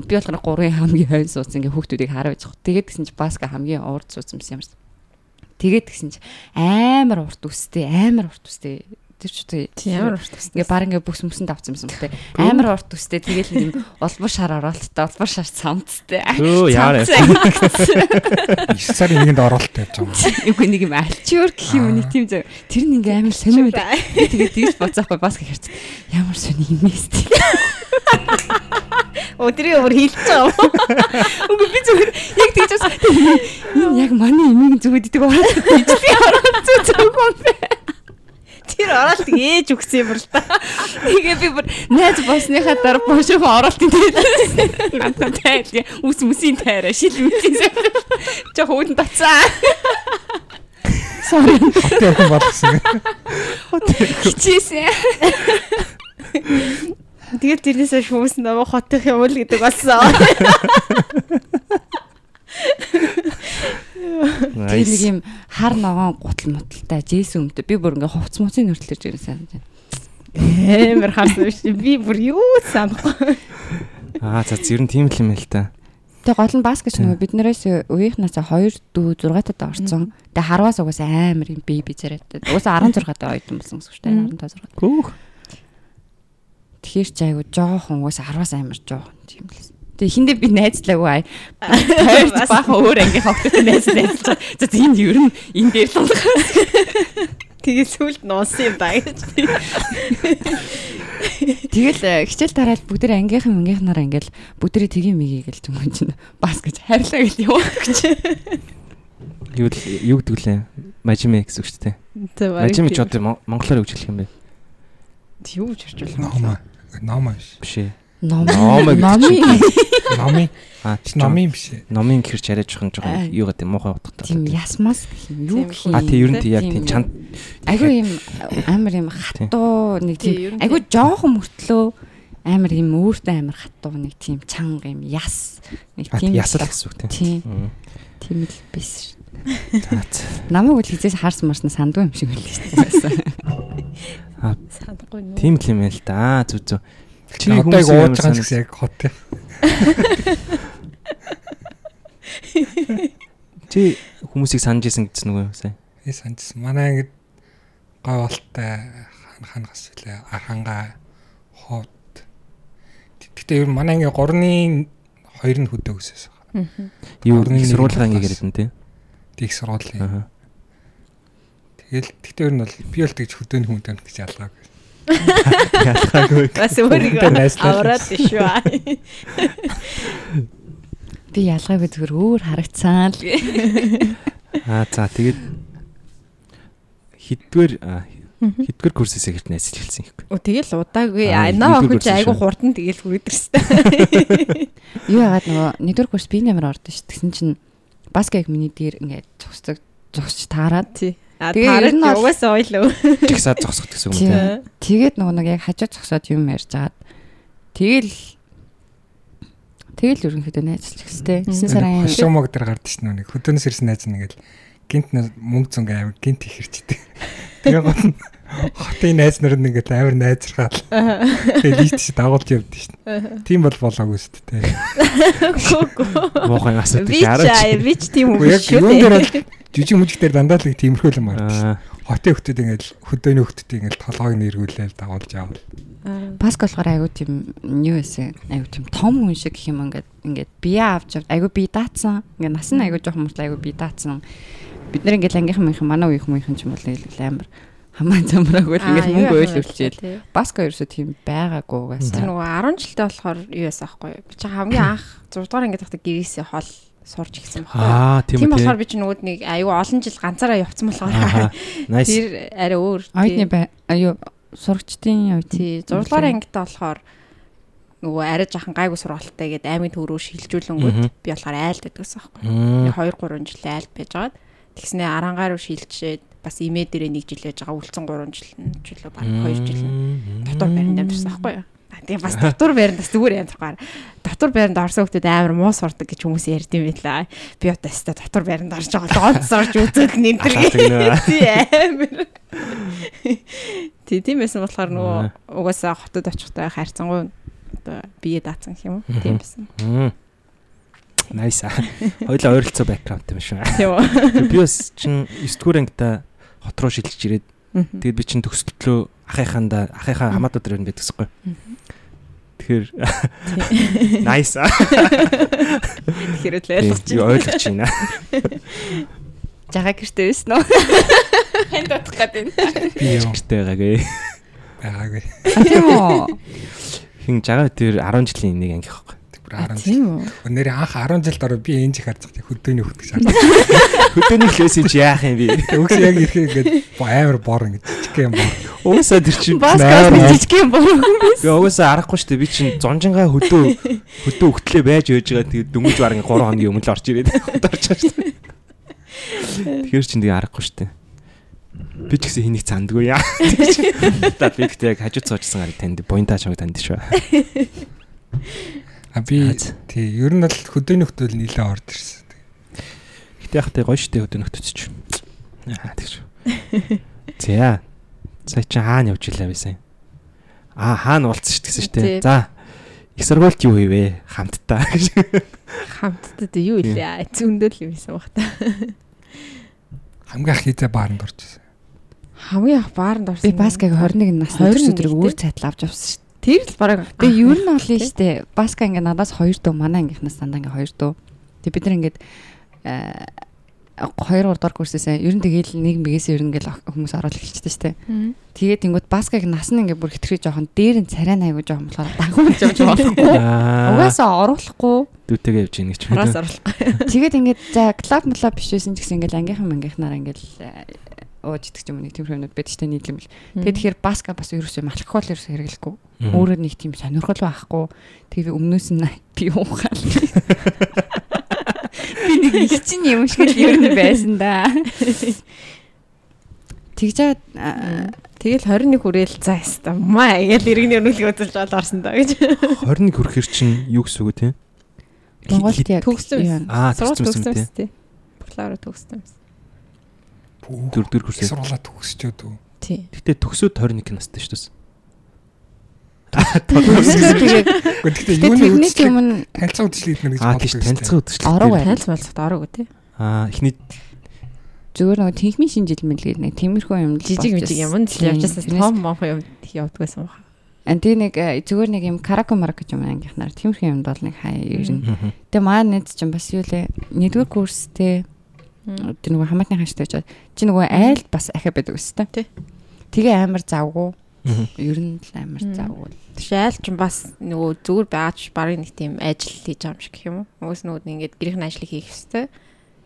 би болохоор гурван хамгийн хойно суудсан ингээд хүүхдүүдийг байж. Тэгээд гэсэн чи баска хамгийн урд суудсан юм шиг. Тэгээд гэсэн чи амар урт үстэй, амар урт үстэй тэр ч тий амар урт төстэй. Ингээ баг ингээ бүс өмсөнд авсан юмсан тий. Амар урт төстэй тэгэл юм улбар шар оролттой улбар шар цамцтай.
Өө яарэ.
9 сарын нэгэнд оролттой явж байгаа
юм. Үгүй нэг юм альчуур гэх юм нэг тийм зөв. Тэр нь ингээ амар сонир үү. Тэгээд тэгж боцоохгүй бас хэрэг. Ямар сони юм ээ. Өдрийн өөр хийлж байгаа юм. Үгүй би зүгээр яг тэгж бас энэ яг манай эмийн зүгүүд идэг ороод ижлээ ороод зүг юм бэ. Оролт ээж өгсөн юм л та. Тэгээ би бүр найз босныхаа дараа бошоо оролтын тэгээд надад тайл үс мүсийн тайраа шил үтсэн. Жох үүдэн тацаа. Sorry.
Хотын болгосон.
Хичээсэн.
Тэгээд тэрнээсээ хүмүүс намайг хотынх юм л гэдэг болсон. [LAUGHS]
Тэр нэг юм хар ногоон гутал муталтай жээсэн өмтө би бүр ингээ хувц муцын нүртэл ирж ирсэн санаж
байна. Амар харсан биш би бүр юу санахгүй.
Аа за зөв нь тийм л юм л та.
Тэгээ гол нь баскетч нөгөө бид нараас үеийнхнаас 2 4 6 тад орсон. Тэгээ харваас угаас амар юм беби зэрэг. Угаас 16 тад оюутан болсон гэсэн дээ. 15 6.
Гүүх.
Тэгэхээр ч айгу жоохон угаас 10-аас амар жоохон тийм л. Тэгээ хиндэ би найзлаагүй ай. Тойрч баахан өөр анги хогттой найз найзлаа. За тийм ер нь энэ дээр л болгоо.
Тэгээ сүлд нуусан юм да гэж.
Тэгэл э, хичээл дараал бүгд ангийнхан ангийнхнаар ингээл бүгдээ тгийм мигийг л түмэн чинь бас гэж хайрлаа гэж явуулдаг чи.
Юу юу гэдэг лээ? Мажиме гэсэн үг шүү дээ. Мажиме ч одоо монголоор үг хэлэх юм бэ?
Юу гэж орчуулах
юм? Нома. Нома биш.
Биш.
Ном.
Номыг
Номын.
Аа
номын биш.
Номын гэрч арай жоохон жоохон юу гэдэг муухай утгатай.
Тийм ясмас гэх юм. Юу гэх юм.
Аа тий ер нь тий яг тийм чанд
Айгу юм амар юм хатуу нэг тийм айгу жоохон мөртлөө амар юм өөртөө амар хатуу нэг тийм чанга юм яс нэг тийм
ясал гэсэн үг
тийм. Тийм л биш. Намайг үл хизээс хаарсан марсна сандгүй юм шиг байл шүү дээ.
Аа сандгүй нөө. Тийм л юм л да. Зү зү.
Чи яг ууж байгаа гэсэн яг хот те. [LAUGHS]
Чи хүмүүсийг санаж исэн гэсэн үг юу сайн?
Би санажсан. Манай ингэ гой болтой хан хангас үлээ арханга хот. Гэтэ ер нь манай ингээ 3-ны 2 нь хөдөө өсөөс.
Юу сургуулийн анги яриад нь тий.
Тэг сургуулийн. Тэгэл тэгтээ ер нь бол би бол тэгж хөдөөний хүн тань гэж ялгаагүй.
Ялгаагүй.
Бас өөрийгөө авраад шүү.
Би ялгаагүй зүгээр өөр харагцсан л.
Аа за тэгээд хіддгээр аа, хіддгээр курсээс ихэрт найзлж хэлсэн юм.
Оо тэгэл удаагүй.
Аа,
Наа охин чи айгу
шүү.
хурдан тэгэл хүрээдэрстэй.
Юу яагаад нөгөө нэгдүгээр курс би нэмэр ордон ш. Тэгсэн чинь баскетбол миний дээр ингээд зогсдог зогсч таарад.
Тий. А
Тэгээ
таарч
ер нь бол-
угаасаа ойлоо.
Жигсаад зогсох гэсэн
Тий.
тийм.
Тэгээд нөгөө нэг яг хажуу зогсоод юм ярьж агаад тэгэл тэгэл ерөнхийдөө найзлах хэвчтэй. 9 сарын
Хошомог дээр гардаг шнэ нэг хөдөөнөөс ирсэн найз нь ингээл гинт мөнгө зөнгө амир гинт их хэрчдэг. [LAUGHS] Тэгээ гол нь хотын найз нар нь ингээд амир найзрахаал. Тэгээ лийт чи дагуулж явдсан шнэ. Тийм бол болоогүй шүү дээ.
Муухан асуудаг
Би ч аа,
шаарч.
би ч тийм
яг
шүү дээ.
жижиг мүжиг дээр дандаа л тиймэрхүү юм байна.
Аа,
Хотын хөлтөд ингээл хөдөөний хөлтөд ингээл толгойг нэргүүлээл дагуулж явал.
баск болохоор айгу тийм юу вэ? Айгу тийм том хүн шиг гэх юм ингээд ингээд бие авч авд айгу би даацсан. Ингээд нас нь айгу жоохон мөртлөө айгу би даацсан. Бид нэр ингээд ангийнхан мынхан манай үеийнхэн мынхан ч юм бол амар хамаа замраагүй л ингээд мөнгө ойл өвчээл. Баска ерөөсөө тийм байгаагүй угаас.
Тэр нөгөө 10 жилдээ болохоор юу яасан аахгүй юу? Би чи хамгийн анх 6 дугаар ангид тахта гэрээсээ хол сурж ирсэн байхгүй юу?
Аа, тийм
болохоор би чи нөгөөд нэг аюу олон жил ганцаараа явцсан болохоор тэр арай өөр.
Бай аюу сурагчдын
тий 6 дугаар ангидаа болохоор нөгөө арай жахан гайгүй сургалттай гээд аймгийн төв рүү шилжүүлэнгүүт би болохоор айлд аахгүй.
Мм.
2 3 жил айлд байж байгаад тэгснээ арангаа руу шилжээд бас имээ дээрээ 1 жил яж байгаа үлдсэн 3 жил нь үлээ баг 2 жил нь дотор байранд амьдсан аахгүй юу. А, Тэгээ бас дотор байранд бас зүгээр янзгаар дотор байранд орсон хүмүүс амар муу сурдаг гэж хүмүүс ярьд юм байлаа. Би одоо өстө дотор байранд орж байгаа гонц орж үзэл
гэнэ.
Тий амар. Тий тийм байсан болохоор нөгөө угаасаа хотод очихтай хайрцангуй одоо бие даацсан юм уу? Тийм байсан.
Nice. Хоёлаа ойролцоо бэкграунд юм шүү.
Тийм үү?
Би бас чин 9 дугаар ангида хот руу шилжиж ирээд тэгээд би чин төгсөлтлөө ахыхаанда ахыхаа хамаатууд дээр нь байдагсахгүй. Тэгэхээр [LAUGHS] [LAUGHS] nice.
Тэгэхээр л ойлгож
Би ойлгож байна. [LAUGHS]
Жага гэртээ байсан уу? Хэнт утах гэдэг.
Би юу
Гэртээ байгаагүй.
байгаагүй.
Тийм үү?
Хин жагаа тэр 10 жилийн нэг анги байхгүй.
Бүр 10 жил. Өнөөдөр анх 10 жилд ороо би энэ чих харцах хөдөөний хөт гэж шаардсан.
Хөдөөний хлээс юм чи яах юм бэ?
Өгс яг ирэхэд ингээд амар бор ингээд жижиг юм бор.
Уусаа тэр чинь
Баскас
Нойр-
жижиг юм боо.
Би угаасаа арахгүй шүү дээ. Би чинь зонжингаа хөдөө хөдөө өгтлээ байж байж байгаа. Тэгээд дөнгөж баран 3 хоногийн өмнө л орж ирээд [LAUGHS] шүү дээ. Тэгэхээр чинь тэгээ арахгүй шүү дээ. Би ч гэсэн хэнийг цандгүй яа. Та би гэхдээ яг хажууд суучсан гарыг танд буянтаа чамайг танд шүү.
А би тий ер нь бол хөдөөний хөтөл нилээ орж ирсэн.
Гэтэ яг тэ гоё шүү дээ хөдөө нөхдөж. Аа тэгш. [LAUGHS] За. Сая чи хаана явж илаа вэ сайн? Аа хаана уулзсан шүү гэсэн.
Тий.
За. Их сургуульд юу хийвэ? Хамтдаа гэж. [LAUGHS]
Хамтдаа юу илээ? Зөндөл юм байсан баг та.
Хамгийн анх хийзээ бааранд орж ирсэн.
Хамгийн анх бааранд орсон.
Би баскаг 21 насны
21
төрсөдрийг
тий.
өөр цайтал авч авсан шүү.
Тэр л бараг
Тэгээ юу нь олно шүү дээ. Баска ингээ надаас 2 дөө, манай ангийнхнаас дандаа ингээ 2 дөө. Тэгээ бид нар ингээд э 2 3 дугаар курсээсээ ер нь тэгээл нэг мэгээс ер нь ингээл хүмүүс оруулах шүү дээ. Тэгээд тэнгууд баскаг нас нь ингээ бүр хитрхи жоохон дээр нь царай айгу жоохон болохоор дагуулж явж [LAUGHS] болохгүй.
Аа.
Угаасаа оруулахгүй.
дүүтэйгээ явж ийн гэж
хараас
байна.
оруулах.
Тэгээд ингээд за клаб клаб биш байсан ч гэсэн ингээл ангийнхан мангийнхнаар ингээл э, ууж идэх юм нэг тийм юмнууд байдаг шүү дээ нийлэмэл. Тэгээд тэгэхээр баска бас ерөөсөө алкогол ерөөсөө хэрэглэхгүй. Өөрөө нэг тийм сонирхол байхгүй. Тэгээ өмнөөс нь [LAUGHS] би уухаал. Би нэг [LAUGHS] их чинь юм шиг л ер нь байсан да. Тэгжээд а,
Тэгэл 21 хүрээл за яста маа гээл иргэний өнөглөг үзэлж бол орсон даа гэж. [LAUGHS]
21 хүрэхэр чинь юу гэсэн үг вэ те?
Монголд яг
Төгссөн?
Аа төгссөн
төгссөн
те.
тий. Бакалавра төгссөн.
Дөрөв дөрөв курсээ.
Сургуулаа төгсчөөд үү.
Тий.
Гэтэ төгсөөд 21 настай шүү дээ.
Гэхдээ юуны үдшилэг
өмнө
танилцаа үдшилэг идэнэ гэж
Аа
боддог шүү дээ.
танилцах үдшилтэй.
Ороо бай.
Танил болцоход ороогүй тий.
Аа ихний
зүгээр нөгөө техникийн шинжил мэлгээд нэг тиймэрхүү юм
Жижиг мижиг
байсан.
юм л
Тэрнээс-
том монхон юм явдгайсан баг.
А тэгээ нэг э, зүгээр нэг юм карако марак гэж юм ангийнхнаар тиймэрхүү юмд бол нэг хай ер нь. Тэгээ маань нэт чинь бас юу лээ. Нэгдүгээр курстэй Тэр нөгөө хамаатны хаштай очоод чи нөгөө айлд бас ахиа байдаг өстэй.
Тий.
Тэгээ амар завгүй. Ер нь л амар завгүй.
Шайл ч бас нөгөө зүгээр байгаа ч барыг нэг тийм ажил хийж байгаа юм шиг гэх юм уу? Уус нөгөө ингээд гэрийн ажлыг хийх хэвээр.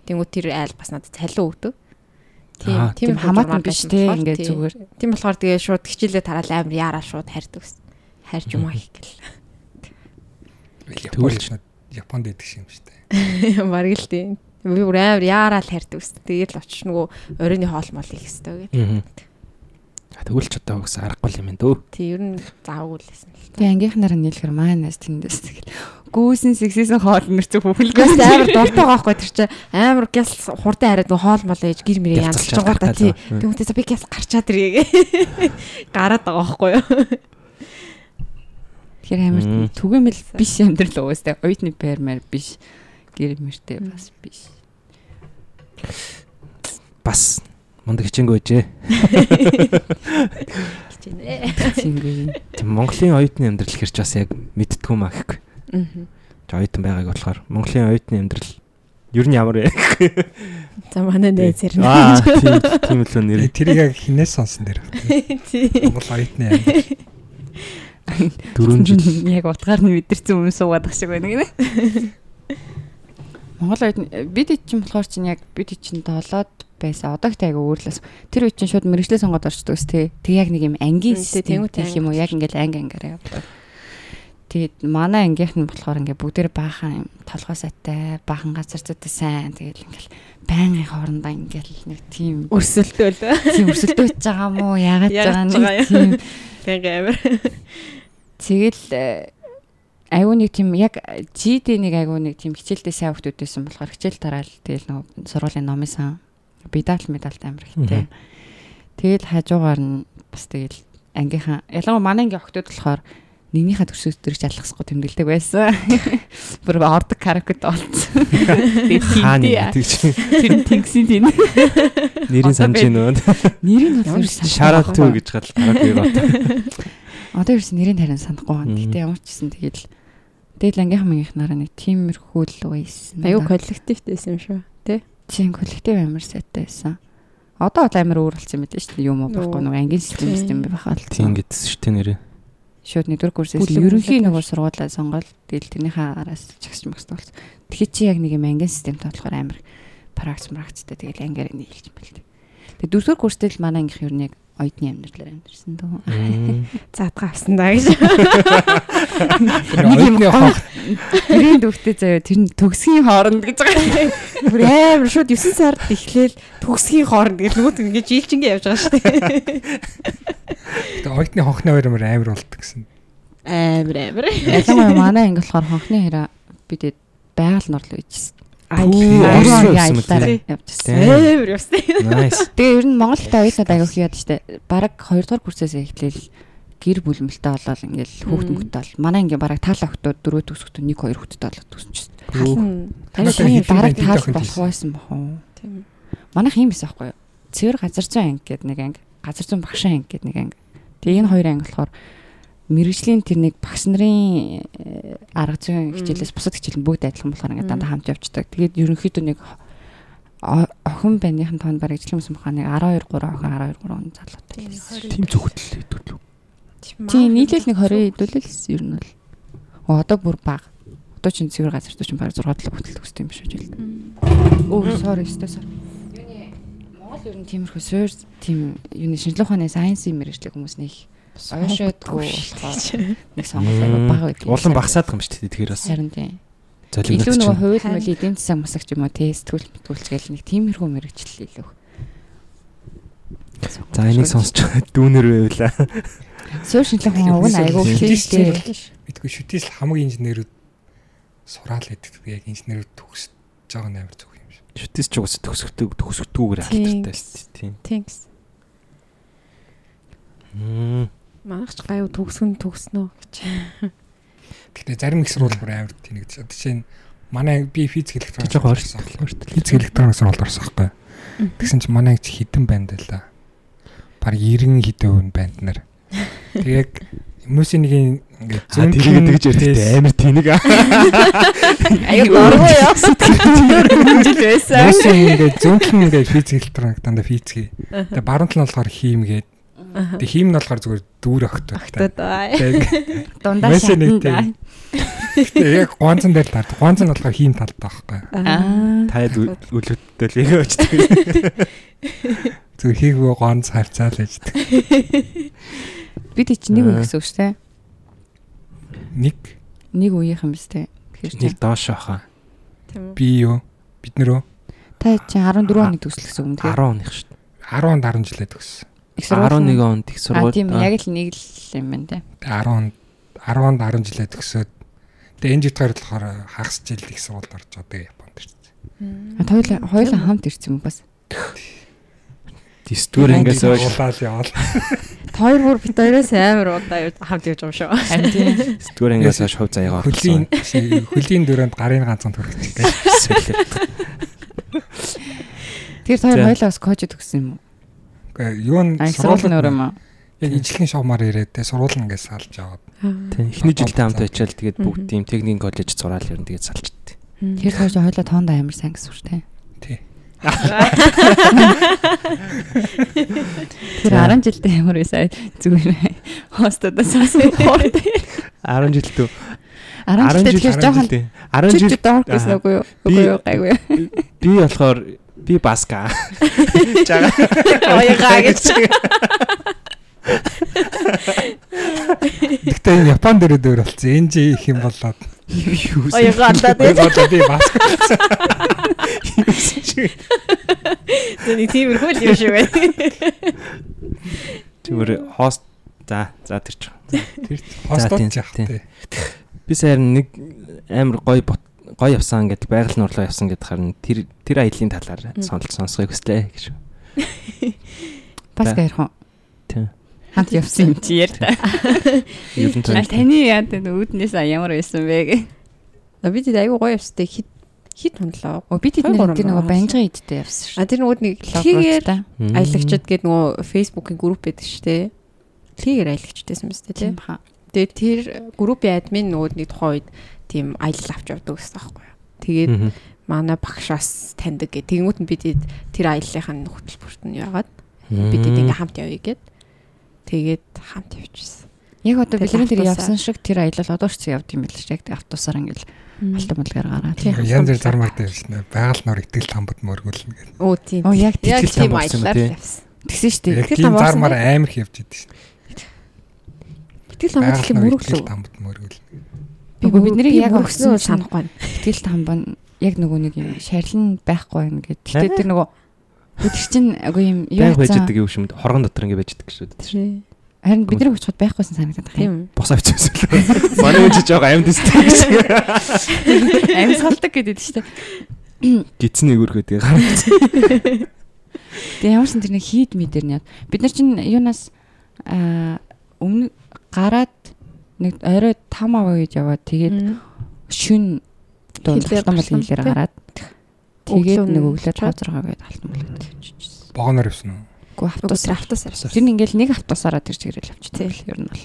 Тэнгүү тэр айл бас надад цалин өгдөг.
Тийм тийм хамаатан биш те ингээд зүгээр.
Тийм болохоор тэгээ шууд хичээлээ тараал амар яараа шууд харьдаг. Харьж юм аа их гэл.
Японд Японд идэх юм шүү дээ. [LAUGHS]
Бараг л тийм. Би бүр амар яараа л харьдаг ус. Тэгээд л очиж нөгөө оройны хоол мол их хэвээр гэдэг.
Тэгвэл ч одоо өгс аргагүй юм дөө.
Тий, ер нь заавгүй л байсан л.
Тэгээ ангийнхнаар нийлэхэр маанаас тэндээс тэгэл гүүсэн сэгсээсэн хоол мэрцэг хүүхэлгээс амар дуртай байхгүй тэр чи амар гяс хурдан хараад хоол мол ээж гэр мэрээ янзлж байгаа та тий. Тэгмээс би гяс гарчаад ирээ. [LAUGHS] Гараад байгаа байхгүй юу? [LAUGHS] Тэгэхээр амар түгээмэл биш амьдрал уустай оюутны пермэр биш гэр мэртэй бас биш.
Бас мундаг хичээнгүй байжээ. [LAUGHS]
Хичээнэ.
Монголын оюутны амьдрал хэрч бас яг мэдтгүү маа гэхгүй. Аа. Оюутан байгааг болохоор Монголын оюутны амьдрал ер нь ямар вэ? [LAUGHS]
За манай нээз ирнэ.
Аа тийм тийм л нэр.
Тэрийг яг хинээс сонсон дэр. [LAUGHS] Монгол оюутны амьдрал.
Дөрөв жил
яг утгаар нь мэдэрсэн өмнө суугаад ах шиг байна гинэ. Монгол бид чинь болохоор чинь яг бид чинь долоод байсан. Одоо ихтэй айгу өөрлөс. Тэр үе чинь шууд мэрэгчлээ сонгоод орчдөг ус тээ. Тэг яг нэг юм ангийн систем гэх юм уу? Яг ингээл анги ангаараа явдаг. Тэгээд манай ангийнх нь болохоор ингээ бүгдээр баахан толгой сайтай, баахан газар зүйтэй сайн. Тэгээд ингээл байнгын хоорондоо ингээл нэг тийм
өрсөлдөөл.
Тийм өрсөлдөөж байгаа мó? Яагаад байгаа нэг тийм
байнгын амир.
Тэгэл айгуу нэг тийм яг GD нэг айгуу нэг тийм хичээлдээ сайн хөвгүүд байсан болохоор хичээл тараал тэгэл нөгөө сургуулийн номын сан бидал медалт амар ихтэй. Тэгэл хажуугаар нь бас тэгэл ангийнхан ялангуяа манай ангийн охтууд болохоор нэгнийхээ төрсөд төрж алхасгүй тэмдэглэдэг байсан. [LAUGHS] Бүр ордог каракет.
Хааны тэгж.
Тэр тэнгисийн тийм. [LAUGHS]
Нэрийн санаж гинөө.
Нэрийн бол
шараад түү гэж гал каракет бат.
Одоо ерөөс нэрийн тарин санахгүй байна. Гэтэ ямар ч гэсэн тэгэл тэгэл ангийнхан мангийнхнаараа нэг тиймэрхүү л байсан.
Аюу коллективтэй байсан юм шүү. Тэ?
Тийм коллектив амар сайтай байсан. Одоо бол амар өөр болсон юм байна шүү дээ. Юм уу байхгүй нэг ангийн систем систем байхаа л.
Тийм гэдсэн шүү дээ нэрээ.
Шууд нэгдүгээр курсээс ерөнхийн нөгөө сургуулаа сонгоод тэгэл тэрнийхээ араас чагсч мэгс болсон. Тэгэхээр чи яг нэг юм ангийн системтэй болохоор амар пракс практиктэй тэгэл ангиар нийлж бэл. Тэгээ дөрөвдүгээр курстэй л манай ангийнх ер нь яг оюутны амьдралаар амьдэрсэн дөө. [LAUGHS]
Заадгаа авсан даа гэж.
Нэг юм хоо. Тэрийн дүүхтэй заяа тэр нь төгсгийн хооронд гэж байгаа.
Бүр амар шууд 9 сард эхлээл төгсгийн хооронд гэж нүгт ингэж жилчингээ явж байгаа шүү дээ.
Тэгээ оюутны хонхны хоёр амар амар болдог гэсэн.
Амар амар.
Ялангуяа манай анги болохоор хонхны хэрэг бидэд байгаль норлоо ижсэн.
Амар явсан.
Nice.
Тэгээ ер нь Монголд аяг их яд штэ. Бараг 2 дугаар курсээс эхлээл гэр бүлмэлтэй болоод ингээл хүүхд мөхтэй бол манай ингээ бараг таал охтууд дөрөв төгсөхдөө 1 2 хүүхдтэй болоод төгсөн чинь. Таны таны бараг таал болох байсан бах уу? Тийм. Манайх юм байсан байхгүй юу? Цэвэр газар зүйн анги гэдэг нэг анги, газар зүйн багшийн анги гэдэг нэг анги. Тэгээ энэ хоёр анги болохоор мэрэгжлийн тэр нэг багш нарын арга зүйн хичээлээс бусад хичээл нь бүгд адилхан болохоор ингээд дандаа хамт явждаг. Тэгээд ерөнхийдөө нэг охин байныхын тоонд бараг ижлэн хүмүүс махаа нэг 12 3 охин 12 3 он залуутай байсан.
Тийм зөвхөдөл хэдүүл.
Тийм нийлээл нэг 20 хэдүүлэл ер нь бол. Одоо бүр баг. Одоо чинь цэвэр газар чинь бараг 6 7 хөтөл төгсдөг юм шүү дээ. Өө sorry өстой sorry. Юуны Монгол ер нь тиймэрхүү суур тийм юуны шинжилгээ ухааны сайенсийн мэрэгчлэг хүмүүс нэг ойшоодгүй болохоор нэг сонголт бага байдаг.
Улан багасаад байгаа юм шүү дээ тэгэхээр бас.
Харин тийм.
Золиг
илүү нөгөө хууль мөл эдийн засаг масагч юм уу те сэтгүүл мэтгүүлч гээл нэг тиймэрхүү мэрэгчлэл илүү.
За энийг сонсож дүүнэр байвла.
Суур шинжилгээ хүн уг нь айгүй хийжтэй.
Мэдгүй шүтээс хамгийн инженерүүд сураал гэдэг. Яг инженерүүд төгсөж байгаа нь амар зүг юм шиг.
Шүтээс ч угсаа төгсгдөг төгсгдгүүгээр алдартай шүү дээ. Тийм.
Тийм гэсэн. Манайх ч гайв төгсгөн төгснөө гэж.
Гэтэ зарим их сурвал бүр амар тэнэгдэж. Одоо чинь манай би физик электроник
жоохон орсон.
Физик электроник сурвалд орсон байхгүй. Тэгсэн чинь манай ч хідэн байна даа л. Бараг 90 хэдэн хүн байна нар. Тэг яг хүмүүсийн нэг ингээд
За тэгээд тэгж ярьдаг амар тэнэг. [LAUGHS]
Аюу дургуй яа. Сэтгэл байсан.
Мөс ингээд зөнхөн ингээд физик электроник дандаа физик. Тэгээ баруун тал нь болохоор хим гээд. Тэгээ хим нь болохоор зүгээр дүүр огт.
Огтод
Дундаа
нэг
шатанда.
яг гонцон дээр таард. Гонцон нь болохоор хим талд байхгүй.
Аа.
Таад үлүүдтэй л яг очдөг.
Зүгээр хийгөө гонц харьцаал ээждэг.
Бид чи нэг үе гэсэн үг шүү дээ.
Нэг
Нэг үеийнхэн биз дээ.
Нэг доош.
Тийм.
би юу? Бид нөрөө
та чи 14 оны төгсөл гэсэн үг юм
10
тэгээ.
оных шүү дээ.
10 10 жилээ төгссөн.
Их сургууль.
11 онд их сургууль.
тийм яг л нэг л юм байна те.
10 10 10 жилээ төгсөөд тэгээ энэ жигтгаар болохоор хагас жил их сургуульд орж тэгээ Японд ирсэн.
А хоёул хоёул хамт ирсэн юм бас.
Дистүр ингээс хойш
уулаад яваал. [LAUGHS]
Хоёр бүр бит хоёроос амар удаа хамт явж байгаа шүү.
Харин тийм.
дистүр ингээс хойш хувь заяагаа
Хөлийн хөлийн дөрөнд гарын ганцхан төрөгч.
Тэр хоёр бас кож төгссөн юм уу?
Гэхдээ юу н
А их сургууль юм аа.
Яг ижлэхэн шуумаар ирээд тэгээ сургууль ингээс салж аваад.
Тийм эхний жилдээ хамт очиад тэгээд бүгд тийм техникийн коллеж зураал ер нь тэгээд салчихдээ.
Тэр хоёр хоёулаа тоондоо амар сайн гэсэн үг те.
Тий.
Тэр 10 жилдээ ямар байсан зүгээр хостодоо сасан хоортой. [LAUGHS]
10 жил дүү.
10 жилдээ тэгэхээр жоохон
10 жил
дорк гэсэн үгүй юу? Үгүй юу гайгүй.
би болохоор би баска. [LAUGHS] Жага.
Оёгаа гэж.
Гэхдээ энэ Японд ирээд өөр болсон. Энэ жи их юм болоод.
Оёгаа алдаад
Би бодоо би бас
Тэний тиймэрхүү л юм шиг байна.
Зүгээр хост за за тэр ч.
тэр хостод
тийм,
яах тий.
Би саяхан нэг амар гоё бот гоё явсан гэдэг байгаль нурлаа явсан гэдэг харин тэр тэр аялын талаар сонголт сонсхойг хүслээ гэж. [LAUGHS]
Бас
Та-
гайрах уу?
Тийм.
Хамт явсан юм чи яар та.
Ер нь
А таны яа тэ үүднээс ямар байсан бэ гэ.
Бид айгу гоё явстай хит хит хонлоо.
Оо тэдний
гурван
тэр нөгөө банжгаа идтэй явсан шүү.
А тэр нөгөө нэг
Логотой.
Мм.
аялагчд гэдэг нөгөө фейсбુકийн групп байдаг шүү дээ. Лигээр аялагчдсэн юм шүү дээ.
Тийм.
Тэгээ тэр группийн админ нөгөө нэг тухайн үед тийм аялал авч явдаг гэсэн байхгүй юу. Тэгээд манай багшаас таньдаг гэх. Тэнгүүт нь бид тэр аяллахын хөтөлбөрт нь яагаад бид
Мм.
ингээ хамт явъя гэд. Тэгээд хамт явчихсан.
Яг одоо бидний тэр явсан шиг тэр аялал одоо ч явд юм байл шүү. Яг тэр автобусаар ингээл алтан мэлгээр гараад.
Тийм.
Янз бүр зармаар дээр шнэ. Байгаль нор итгэл тамбад мөргүүлнэ гэх.
Оо тийм.
Оо яг
тийм аяллаар явсан.
тэгсэн шүү дээ.
Итгэл болсон
зармаар амар их явж идэв шнэ.
Итгэл хамт их мөрөглөө.
тамбад мөргүүлнэ.
Үгүй бид нарыг яг өгсөн чинь
санахгүй байна.
Тэгэл тамбан яг нөгөө нэг юм шарилн байхгүй юм гээд. Гэтэ тэр нөгөө өдөр чинь үгүй юм юу
Байг байж
яцсан.
идэг юм шиг хоргон дотор ингэ байж идэг шүү дээ.
Харин бид нар очиход байхгүйсэн санагдаад байна.
Тийм.
Босоо бичсэн л. Манай үн чи жоо амьд өстэй гэж.
Амьсгалдаг гэдэг шүү дээ.
Гитсний өгөрхөө тэгээ гараад.
Тэгээ ямар ч юм тэр нэг хийд мэдэр нь яд. Бид нар чинь юунаас аа өмнө гараад нэг орой 5 аваа гэж яваад тэгээд шүн алтан бол хэлээр
тий.
гараад тэгээд нэг
нь
өглөө 5
чад.
6 гээд алтан болоод явчихсан.
Богоноор явсан уу?
Гэхдээ
Автобус
автобус
автос авсан.
Тэр нь ингээл нэг автобусаараа тэр чигээр явчихсан. Ер нь бол.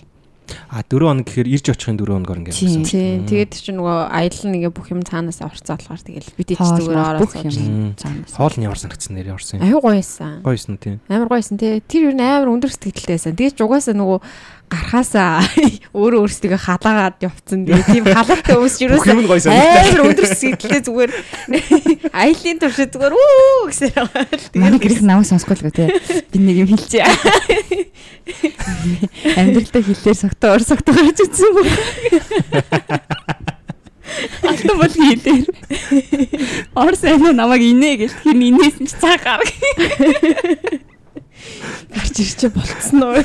А 4 хоног гэхээр ирж очихын 4 хоногор ингэ
Тийм.
явсан.
Тийм. Тэгээд чинь нөгөө аялал нэгэ бүх юм цаанаас аварцаа болохоор тэгэл бид ч зүгээр ороод
юм. Цаанаас.
Хоол нь ямар санагдсан нэр явсан.
Аюу гоё байсан.
Гоё юм тийм.
Амар гоё байсан тий. Тэр юу н амар өндөр сэтгэлтэй байсан. Тэгээд ч угаасаа нөгөө гарахаасаа [LAUGHS] өөрөө өөрсдөө халаагаад явцсан. Тэгээ тийм халаатай хүмүүс ч
Бүх гоё санагдсан.
амар өндөр сэтгэлтэй зүгээр [LAUGHS] аялын туршид зүгээр үү гэсэн байгаа.
Манай гэрх намайг гоо те. Би нэг юм хэлчихье. [LAUGHS] Амьдралдаа хэлээр согтоо ор согтоо гарч үзсэн юм. Алтан бол хэлээр. Ор сайн намайг инээ гэж хин инээс нь ч цаа гараг.
Гарч ирчээ болцсон уу?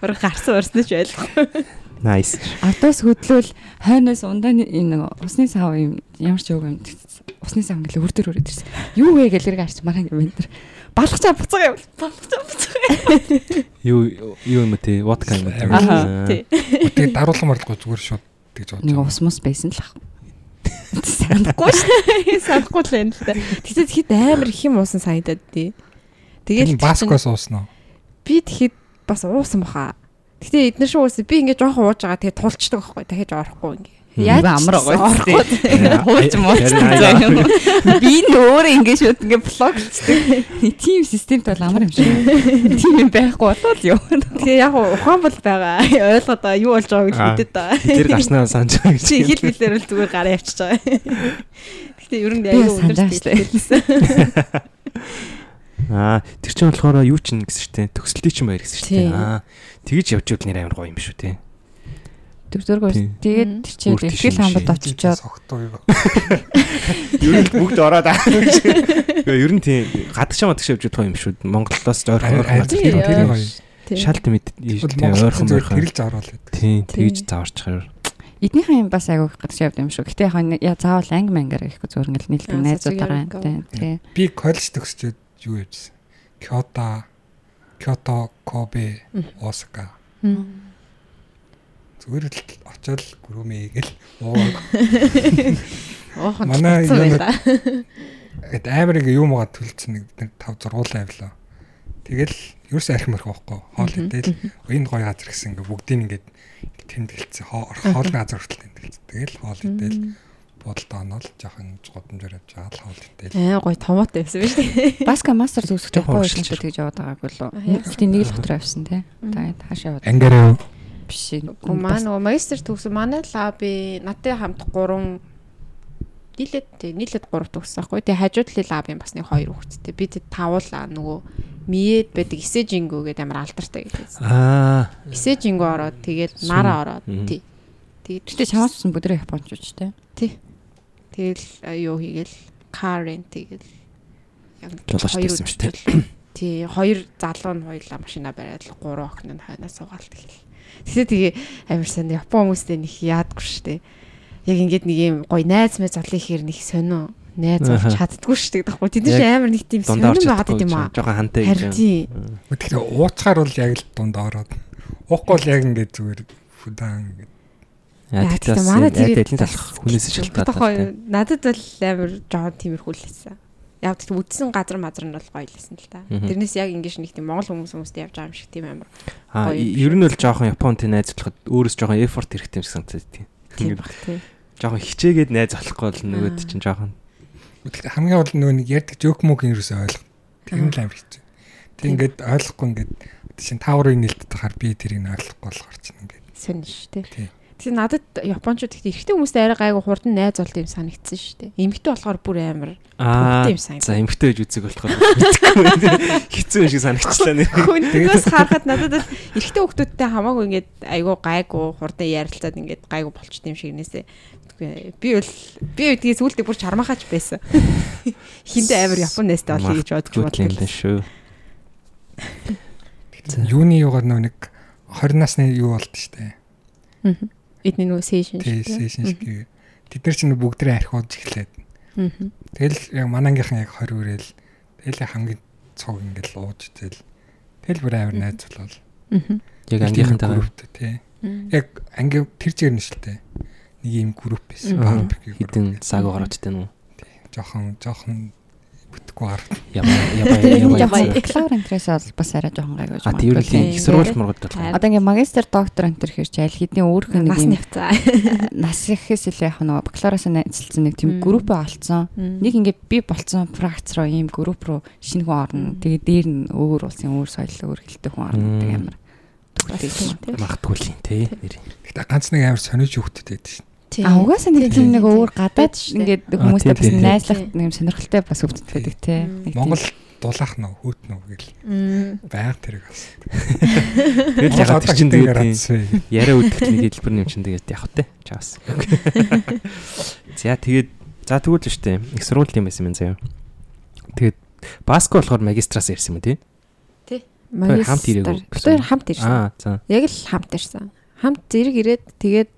Хөрө гарсан урснаж ойлгохгүй.
Nice.
Автобус хөдлөөл хойноос ундаа нэг энэ усны сав юм ямар ч үг юм. Усны сав ингээл өрдөр өрөөд ирсэн. Юу вэ гэл эрг харч маргаан юм энэ. Балгачаа буцаага юм. Балгачаа буцаага.
Юу юу юм те водка юм те.
Аха,
тий.
Тэгээд даруулсан марлахгүй зүгээр шууд тэгж бодож.
Нэг ус мус байсан л ах. Санахгүй ш.
Санахгүй л байна л да. Тэгтээ тэгэхэд амар их юм уусан санагдаад тий. Тэгэл
Тэгээд баскос ууснаа.
би тэгэхэд бас уусан баха. Гэтэ эдгээр шиг үс би ингээд жоохон ууж байгаа тэгээ тулчдаг байхгүй дахиж орохгүй ингээ.
Яаж амар юм. Хууч мууцсан. Би нөөр ингэ шууд ингэ блоглцдаг. Тим системт бол амар юм шиг. Тим байхгүй болов юу.
Тэгээ яг ухаан бол байгаа. Ойлгоод байгаа юу болж байгааг л хэдэд байгаа.
Тэр гарснаа санаж байгаа гэж.
Чи хил хэлээр л зүгээр гараа явчихж байгаа. [LAUGHS] Гэтэ ер нь аягүй
өндөртэй. [LAUGHS]
Аа тэр чинь болохоор юу ч гэсэн шүү дээ. Төгсөлтийн чинь баяр гэсэн шүү дээ. Аа тэгж явж ивэл нэр амар гоё юм шүү дээ
дөрөвдөргөөс тэгээд чи ихэл хамбад очичоод
согтуу юу.
Ер нь бүгд ороод аа. Ер нь тийм гадагшаа мадагшаа явж байгаа юм шүү. Монголоос ойрхон ойрхон
тэр тэр гоё.
Шалт мэд тийм ойрхон ойрхон
тэрл заавал
тийм тэгж зааварчаар.
Эднийхэн юм бас айгүй гадагшаа явд юм шүү. Гэтэ яг яа заавал анги мангар гэхгүй зөвөр ингээл нийлдэг найзуудаараа тийм.
Би коллеж төгсчөөд юу яжсэн. Кёто Кёто, Кобе, Осака зүгээр л очоод гүрөөмэй гэл уугааг.
Уух.
Манай гэт амар ингээ юм уу төлцсөн нэг 5 6 авлаа. Тэгэл ерөөс архим орох байхгүй. Хоол идэл энэ гоё газар гэсэн ингээ бүгдийг ингээд тэмдэглэсэн. Хоол газар хүртэл тэмдэглэсэн. Тэгэл хоол идэл бодолд онол жоохон гудамжаар явж байгаа л хоол идэл.
Аа гоё томоотой байсан биз дээ. [LAUGHS]
Баска мастер зүсгэж байхгүй шиг тэгж яваад байгаагүй л. Нэг нэг л дотор авсан тий. Тэгээд хаашаа яваад.
Ангаараа
биш.
Уу маа нөгөө магистр төгсөн манай лаби надтай хамт 3 нийлээд тий нийлээд 3 төгссөн байхгүй. Тэгээ хажууд талын лабын бас нэг 2 хүүхэдтэй. Би тэд тавуулаа нөгөө миэд байдаг эсэжингүү гэдэг амар алдартай гэдэг.
Аа.
Эсэжингүү ороод тэгээд нараа ороод тий.
Тэгээд тэгтээ чамаас ч бүдрэ японочч тий.
Тий. Тэгэл юу хийгээл карен тэгэл
яг хоёр юм шүү дээ.
Тий, хоёр залуу нь хоёлаа машина бариад гурван охин нь хойноо суугаалт гэл. Тэгээ тэгээ амар сайн Япон хүмүүстэй нэг яадгүй штэ. Яг ингээд нэг юм гоё найз мэз залын ихээр нэг сонио найз болж чаддгүй штэ гэхгүй. Тэд нар амар нэг тийм сонио байгаад юм аа.
Жохон хантай гэж.
Тий.
Тэгэхээр ууцгаар бол яг л дунд ороод. Уухгүй бол яг ингээд зүгээр фудаан ингээд
Яа тэгтээ манай тэр дэлхийн талах хүнээс шалтгаалаад.
Надад бол амар жоон тиймэрхүү л байсан яг тийм үдсэн газар мазар нь бол гоё лсэн л та. Тэрнээс яг ингэж нэг тийм монгол хүмүүс хүмүүстэй явж байгаа юм шиг тийм амар.
Аа ер нь бол жоохон Японтэй найзлахад өөрөөс жоохон effort хэрэгтэй юм шиг санагдаж тийм.
Тийм баг тийм.
Жоохон хичээгээд найз болохгүй бол нөгөөд чинь жоохон
хамгийн гол нөгөө нэг ярьдаг жоок мөг юусэн ойлгох. Тэр нь л амар хэцүү. Тэг ингээд ойлгохгүй ингээд чинь тааврын нэлтэд тахаар би тэрийг ойлгохгүй болохоор чинь ингээд.
Сонь шүү дээ. Тэгэхээр надад японочууд ихтэй эрэгтэй хүмүүстэй арай гайгүй хурдан найз болт юм санагдсан шүү дээ. Эмэгтэй болохоор бүр амар
юм санагдав. За эмэгтэй гэж үзэг болохоор [LAUGHS] хэцүү юм шиг санагчлаа нэр.
Хүнээс [LAUGHS] харахад надад эрэгтэй хүмүүстэй хамаагүй ингээд айгүй гайгүй хурдан ярилцаад ингээд гайгүй болчт юм шиг нээсээ. Би бол би үдгээс үлдээ бүр чармахаач байсан. [LAUGHS] Хиндэ амар япон найзтай болъё гэж бодож
бодлоо шүү.
Юуны югаар нэг 20 насны юу болд штэ.
Аа эдний нөгөө сешн
шиг. Сешн шиг. Тэд нар чинь бүгдрээ архиудж эхлээд. Тэгэл яг манангийнхан яг 20 үрэл тэгэл хамгийн цог ингээл ууж тэгэл тэгэл бүр амар найз болол.
Яг ангийнхантайгаа
тий. Яг анги тэр чигээр нь шилтэй. Нэг юм групп байсан.
Хитэн саг гараачтай нь.
Жохон жохон бүтэхгүй гар.
Яба яба
яба. Клаур энтрээс бол бас арай жоохон гайгүй
юм. А тийм их сургууль мургад бол.
Одоо ингээ магистр доктор энтер хэрч аль хэдийн өөрх нэг
юм
нас ихээс илүү яг нөгөө бакалавраас нэцэлсэн нэг тийм групп олцсон. Нэг ингээ би болцсон пракц руу ийм групп руу шинэ хүн орно. Тэгээ дээр нь өөр улсын өөр соёл өөр хэлтэй хүн орно гэдэг амар.
Магадгүй л юм тий.
Гэтэ ганц нэг амар сониуч хөвгтөд байдаг шин.
А угаасаа нэг тийм нэг өөр гадаад ингээд хүмүүстэй бас найзлах нэг юм сонирхолтой бас өвдөд байдаг тий.
Монгол дулаах нь хүүт нь гэл. Байг тэрэг бас. [LAUGHS]
Тэгэл яг одоо чинь тэгээд яриа үдгэх нэг хэлбэр юм чинь тэгээд явах тий. Чаас. [LAUGHS] За тэгээд за тэгвэл л штэ. Их сургууль юм байсан юм заяа. Тэгээд баско болохоор магистраас ирсэн юм тий.
Тий.
Магистр хамт ирээгүй.
Тэр хамт ирсэн.
Аа за.
Яг л хамт ирсэн. Хамт зэрэг ирээд тэгээд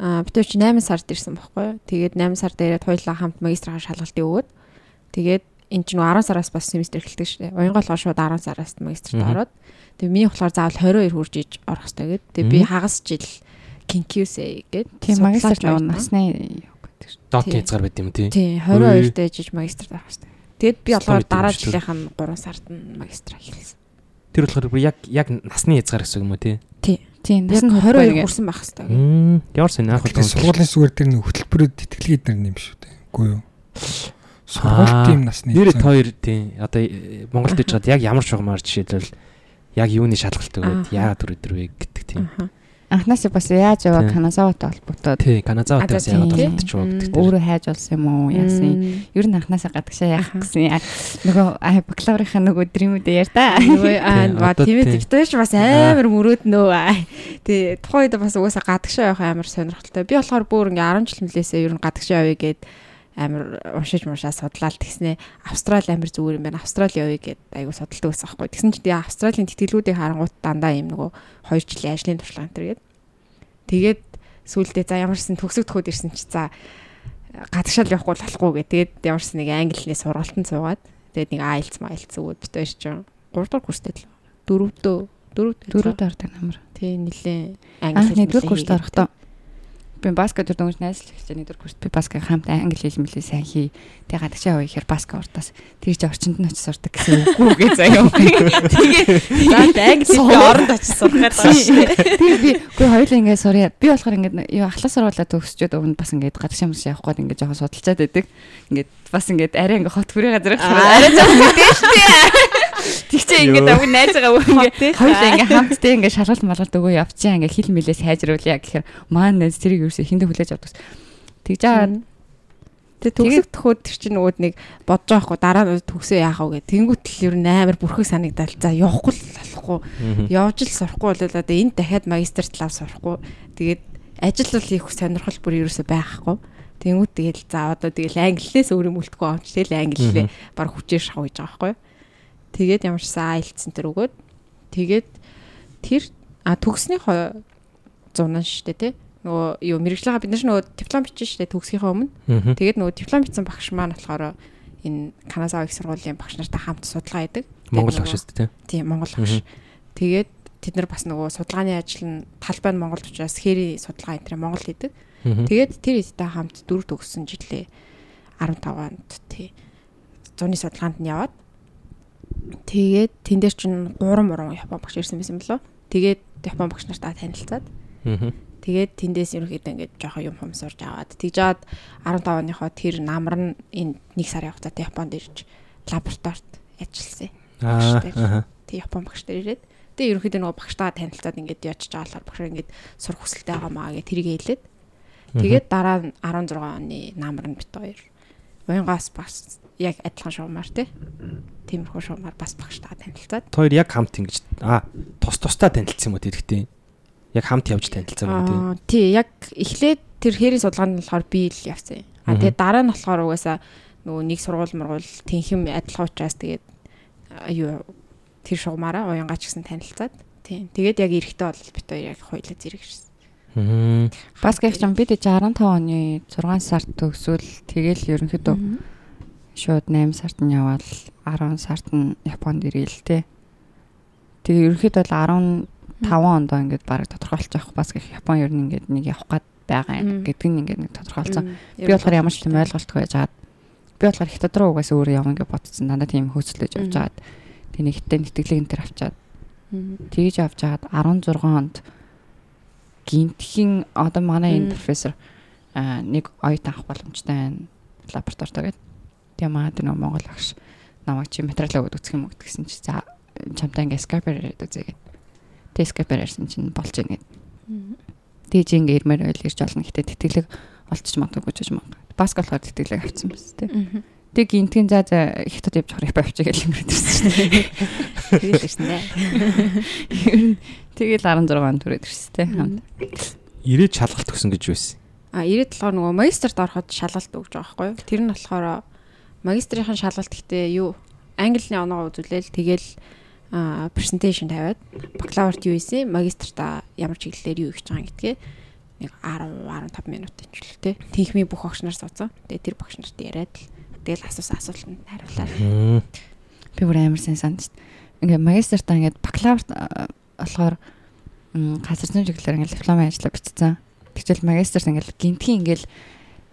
Аа бид ч 8 сард ирсэн байхгүй юу. Тэгээд 8 сард ирээд хоёулаа хамт магистрийн шалгалтыг өгөөд тэгээд эн чинь 10 сараас бас семестр эхэлдэг шүү дээ. Уянгол шууд 10 сараас магистрт ороод тэгээд миний болохоор заавал 22 хүрж иж орох хэрэгтэй гэдэг. Тэгээд би хагас жил кинкюсэй гээд
тийм магистрт насны
дот хязгаар байд юм тий.
Тий 22 дэж иж магистрт орох хэрэгтэй. Тэгээд би болохоор дараа жилийнх нь 3 сард нь магистра эхэлсэн.
Тэр болохоор яг яг насны хязгаар гэсэн юм уу тий?
Тий.
Тийм
Бас
нь
22 хүрсэн байх хэвээр.
Ямар сайн анх
Тэгэхээр сургуулийн сүгээр дээр нэг хөтөлбөрөд тэтгэлгээд нар юм шүү дээ. Үгүй юу? Сургууль тийм насны.
Нэр хоёр тийм одоо э, Монголд иж чад яг ямар шугамар жишээлбэл яг юуны шалгалт өгөөд яагаад түрүү дөрвэ гэдэг тийм.
Анхнаасаа бас яаж яваа
Тийм.
Канасаватай холбогдоод
Тий, Каназаатаас
А,
яагаад
тийм.
татчих вэ гэдэг.
өөрөө хайж олсон юм уу яасан юм. Ер нь анхнаасаа гадагшаа яах гэсэн нөгөө аа, бакалаврынхаа нөгөө дрэмүүдээ яар та.
Нөгөө аа
Тийм,
тэгтээш бас амар мөрөөд нөө. Тэ тухайн үед бас угаасаа гадагшаа явах амар сонирхолтой. Би болохоор бүр ингээ 10 жил мөлөөсөө ер нь гадагшаа явъя гэд амар уншиж мушаа судлаад тэгснэ Австрали амар зүгээр юм байна. Австрали явъя гэд айгу судалдаг байсан байхгүй. Тэгсэн чинь тэгээ Австралийн тэтгэлгүүдийг харангуут дандаа юм нөгөө 2 жилийн ажлын туршлага энэ төр гээд. Тэгээд сүүлдээ за ямарсан төгсөг төхөд ирсэн чи за гадагшаал явахгүй бол болохгүй гэ. Тэгээд ямарсан нэг англиний сургалтанд суугаад тэгээд нэг IELTS IELTS өгөөд битэж чинь 3 дахь курстэй л 4 дөө 4
дөрөв дордог намар.
тий нилээ
Анх нэгдүгээр курст орохдоо би баскет дөрөнгөж найзлах нэгдүгээр курст би баскет хамт англи хэл мэлээ сайн хий. Тэгээ гадагшаа яваа ихээр баскет уртаас чи орчинд нь очиж сурдаг гэсэн үгүй гээ заяа. Тэгээ
за англи оронд очиж сурах гэдэг байна шүү.
Тэгээ би үгүй хоёулаа ингээд сурья. Би болохоор ингээд юу ахлаа сурвалаа төгсчөөд өмнө бас ингээд гадагшаа мөс явах гээд ингээд жоохон судалцаад байдаг. Ингээд бас ингээд арай ингээд хот хүрээ газар арай жоохон мэдээ шүү дээ. Тэгчээ ингээд
Йоо.
авиг найз байгаа үг
Хот
ингээд хоёулаа ингээд хамтдаа ингээд шалгалт малгалт өгөө явчихаа ингээд хил мэлээ сайжруулъя гэхээр маань найз тэрийг юусе хиндэ хүлээж авдаг. Тэгж аа
Тэгээ төгсөг төхөөд тэр чинь нөгөөд нэг бодож байгаа хгүй дараа нь төгсөө яах вэ гэх. Тэнгүүт л ер нь амар бүрхэг санагдал. За явахгүй л болохгүй. Явж л сурахгүй бол одоо энд дахиад магистр талаар сурахгүй. Тэгээд ажил бол их сонирхол бүр ерөөсөй байхгүй. Тэнгүүт тэгэл за одоо тэгэл англиээс өөр юм үлдэхгүй авч тэгэл англилээ баг хүчээр шахав гэж байгаа байхгүй. Тэгээд ямар ч сан айлцсан тэр өгөөд тэгээд тэр а төгснөх зунаа штэ тий. Нөгөө юу мэрэгжлээ бид нар нөгөө диплом бичсэн штэ төгсгийнхаа өмнө. Тэгээд нөгөө диплом бичсэн багш маань болохоор энэ Каназаа их сургуулийн багш нартай хамт судалгаа хийдэг.
Монгол багш шүү дээ.
Тийм Монгол багш. Тэгээд тэд нар бас нөгөө судалгааны ажил нь талбай нь Монголд учраас хэри судалгаа энэ төр Монгол хийдэг. Тэгээд тэр хэдтэй хамт дөрөв төгссөн жилээ 15 онд тий зуны судалгаанд нь яваад тэгээд тэн дээр чинь 3 муран Япон багш ирсэн байсан болоо. Тэгээд Япон багш нартаа танилцаад. Тэгээд тэндээс ерөнхийдөө ингээд жоохон юм хум сурж аваад тэгжээд 15 оныхоо тэр намар нь энэ нэг сарын хугацаатай Японд ирж лабораторид ажилласан.
Аа.
Тэг Япон багш нар ирээд. Тэгээ ерөнхийдөө нөгөө багштайгаа танилцаад ингээд байгаа болохоор багш ингээд сурах хүсэлтэй байгаа маа гэ тэрийг хэлээд. Тэгээд дараа нь 16 оны намар нь бит хоёр. Уянгаас бас яг адилхан шуумаар тий тиймэрхүү шуумаар бас багштайгаа танилцаад
Тэр яг хамт ингэж аа тус тустай танилцсан юм уу тэрхтээ? Яг хамт явж танилцсан юм уу
Аа, тий яг эхлээд тэр хэрийн судалгаанд болохоор би л явсан. А
Мгм.
тэгээд дараа нь болохоор угаасаа нөгөө нэг сургууль мургуул тэнхэм адилхан учраас тэгээд юу тэр шугамаараа уянгаач гэсэн танилцаад тий тэгээд яг эрэхтэй бол бит хоёр яг хоёлаа зэрэг ирсэн.
тийм.
баскет ч юм бид 65 оны 6 сард төгсвөл тэгэл ерөнхийдөө шууд 8 сард нь яваад 10 сард нь Японд ирээл те. Тэгээ ерөнхийдөө бол 15 онд ингээд баг тодорхойлж авах бас гэх Япон ер нь ингээд нэг явах гад байгаа юм гэдэг нь ингээд нэг тодорхойлцсон. Би болохоор ямар ч юм ойлголтгүй байж хаад би болохоор их дотроо угаасаа өөрөө явна гэж бодсон. Дандаа тийм хөөцлөж явж хаад тэг нэг хитэ нэтгэлэг энэ төр авчаад тэгж авч хаад 16 онд гинтхийн одоо манай энэ профессор нэг оюут авах боломжтой байна. Лабораторид Тэгээ маа тэр нэг Монгол багш намайг чи материалаа өгөх юм уу гэсэн чи за чамтай ингээ скайпер яриад үзье гэд. Тэгээ скайпер ярьсан чинь болж ийн гэд. Чи ингээ ирмээр ойл ирж олно гэхдээ тэтгэлэг олчих магадгүй гэж маа. Баск болохоор тэтгэлэг авсан биз тээ. Тэг гинтгийн за за хятад явж харах байвч гэж ингэрээд ирсэн шүү дээ.
Тэгээд ирсэн дээ.
Тэгэл 16 онд түрээд ирсэн тээ. хамт.
Ирээд шалгалт өгсөн гэж байсан.
А ирээд болохоор нөгөө магистрт ороход шалгалт өгж байгаа байхгүй юу? Тэр нь болохоор магистрийн шалгалт гэхдээ юу англиний оноо үзүүлээл тэгэл а презентацийн тавиад бакалаврт юу ийсэн магистрта ямар чиглэлээр юу хийж байгаа гэдгээ нэг 10 15 минутын ч л тээ. Тинхмийн бүх багш нар сууцсан. Тэгээ тэр багш нарт яриад л тэгэл асуусан асуултанд хариулаад.
Би бүр амар сайн санд. Ингээ магистртаа ингээд бакалаврт болохоор газар зүйн чиглэлээр ингээд дипломын ажлаа бичсэн. Тэгвэл магистрт ингээд гинтгийн ингээд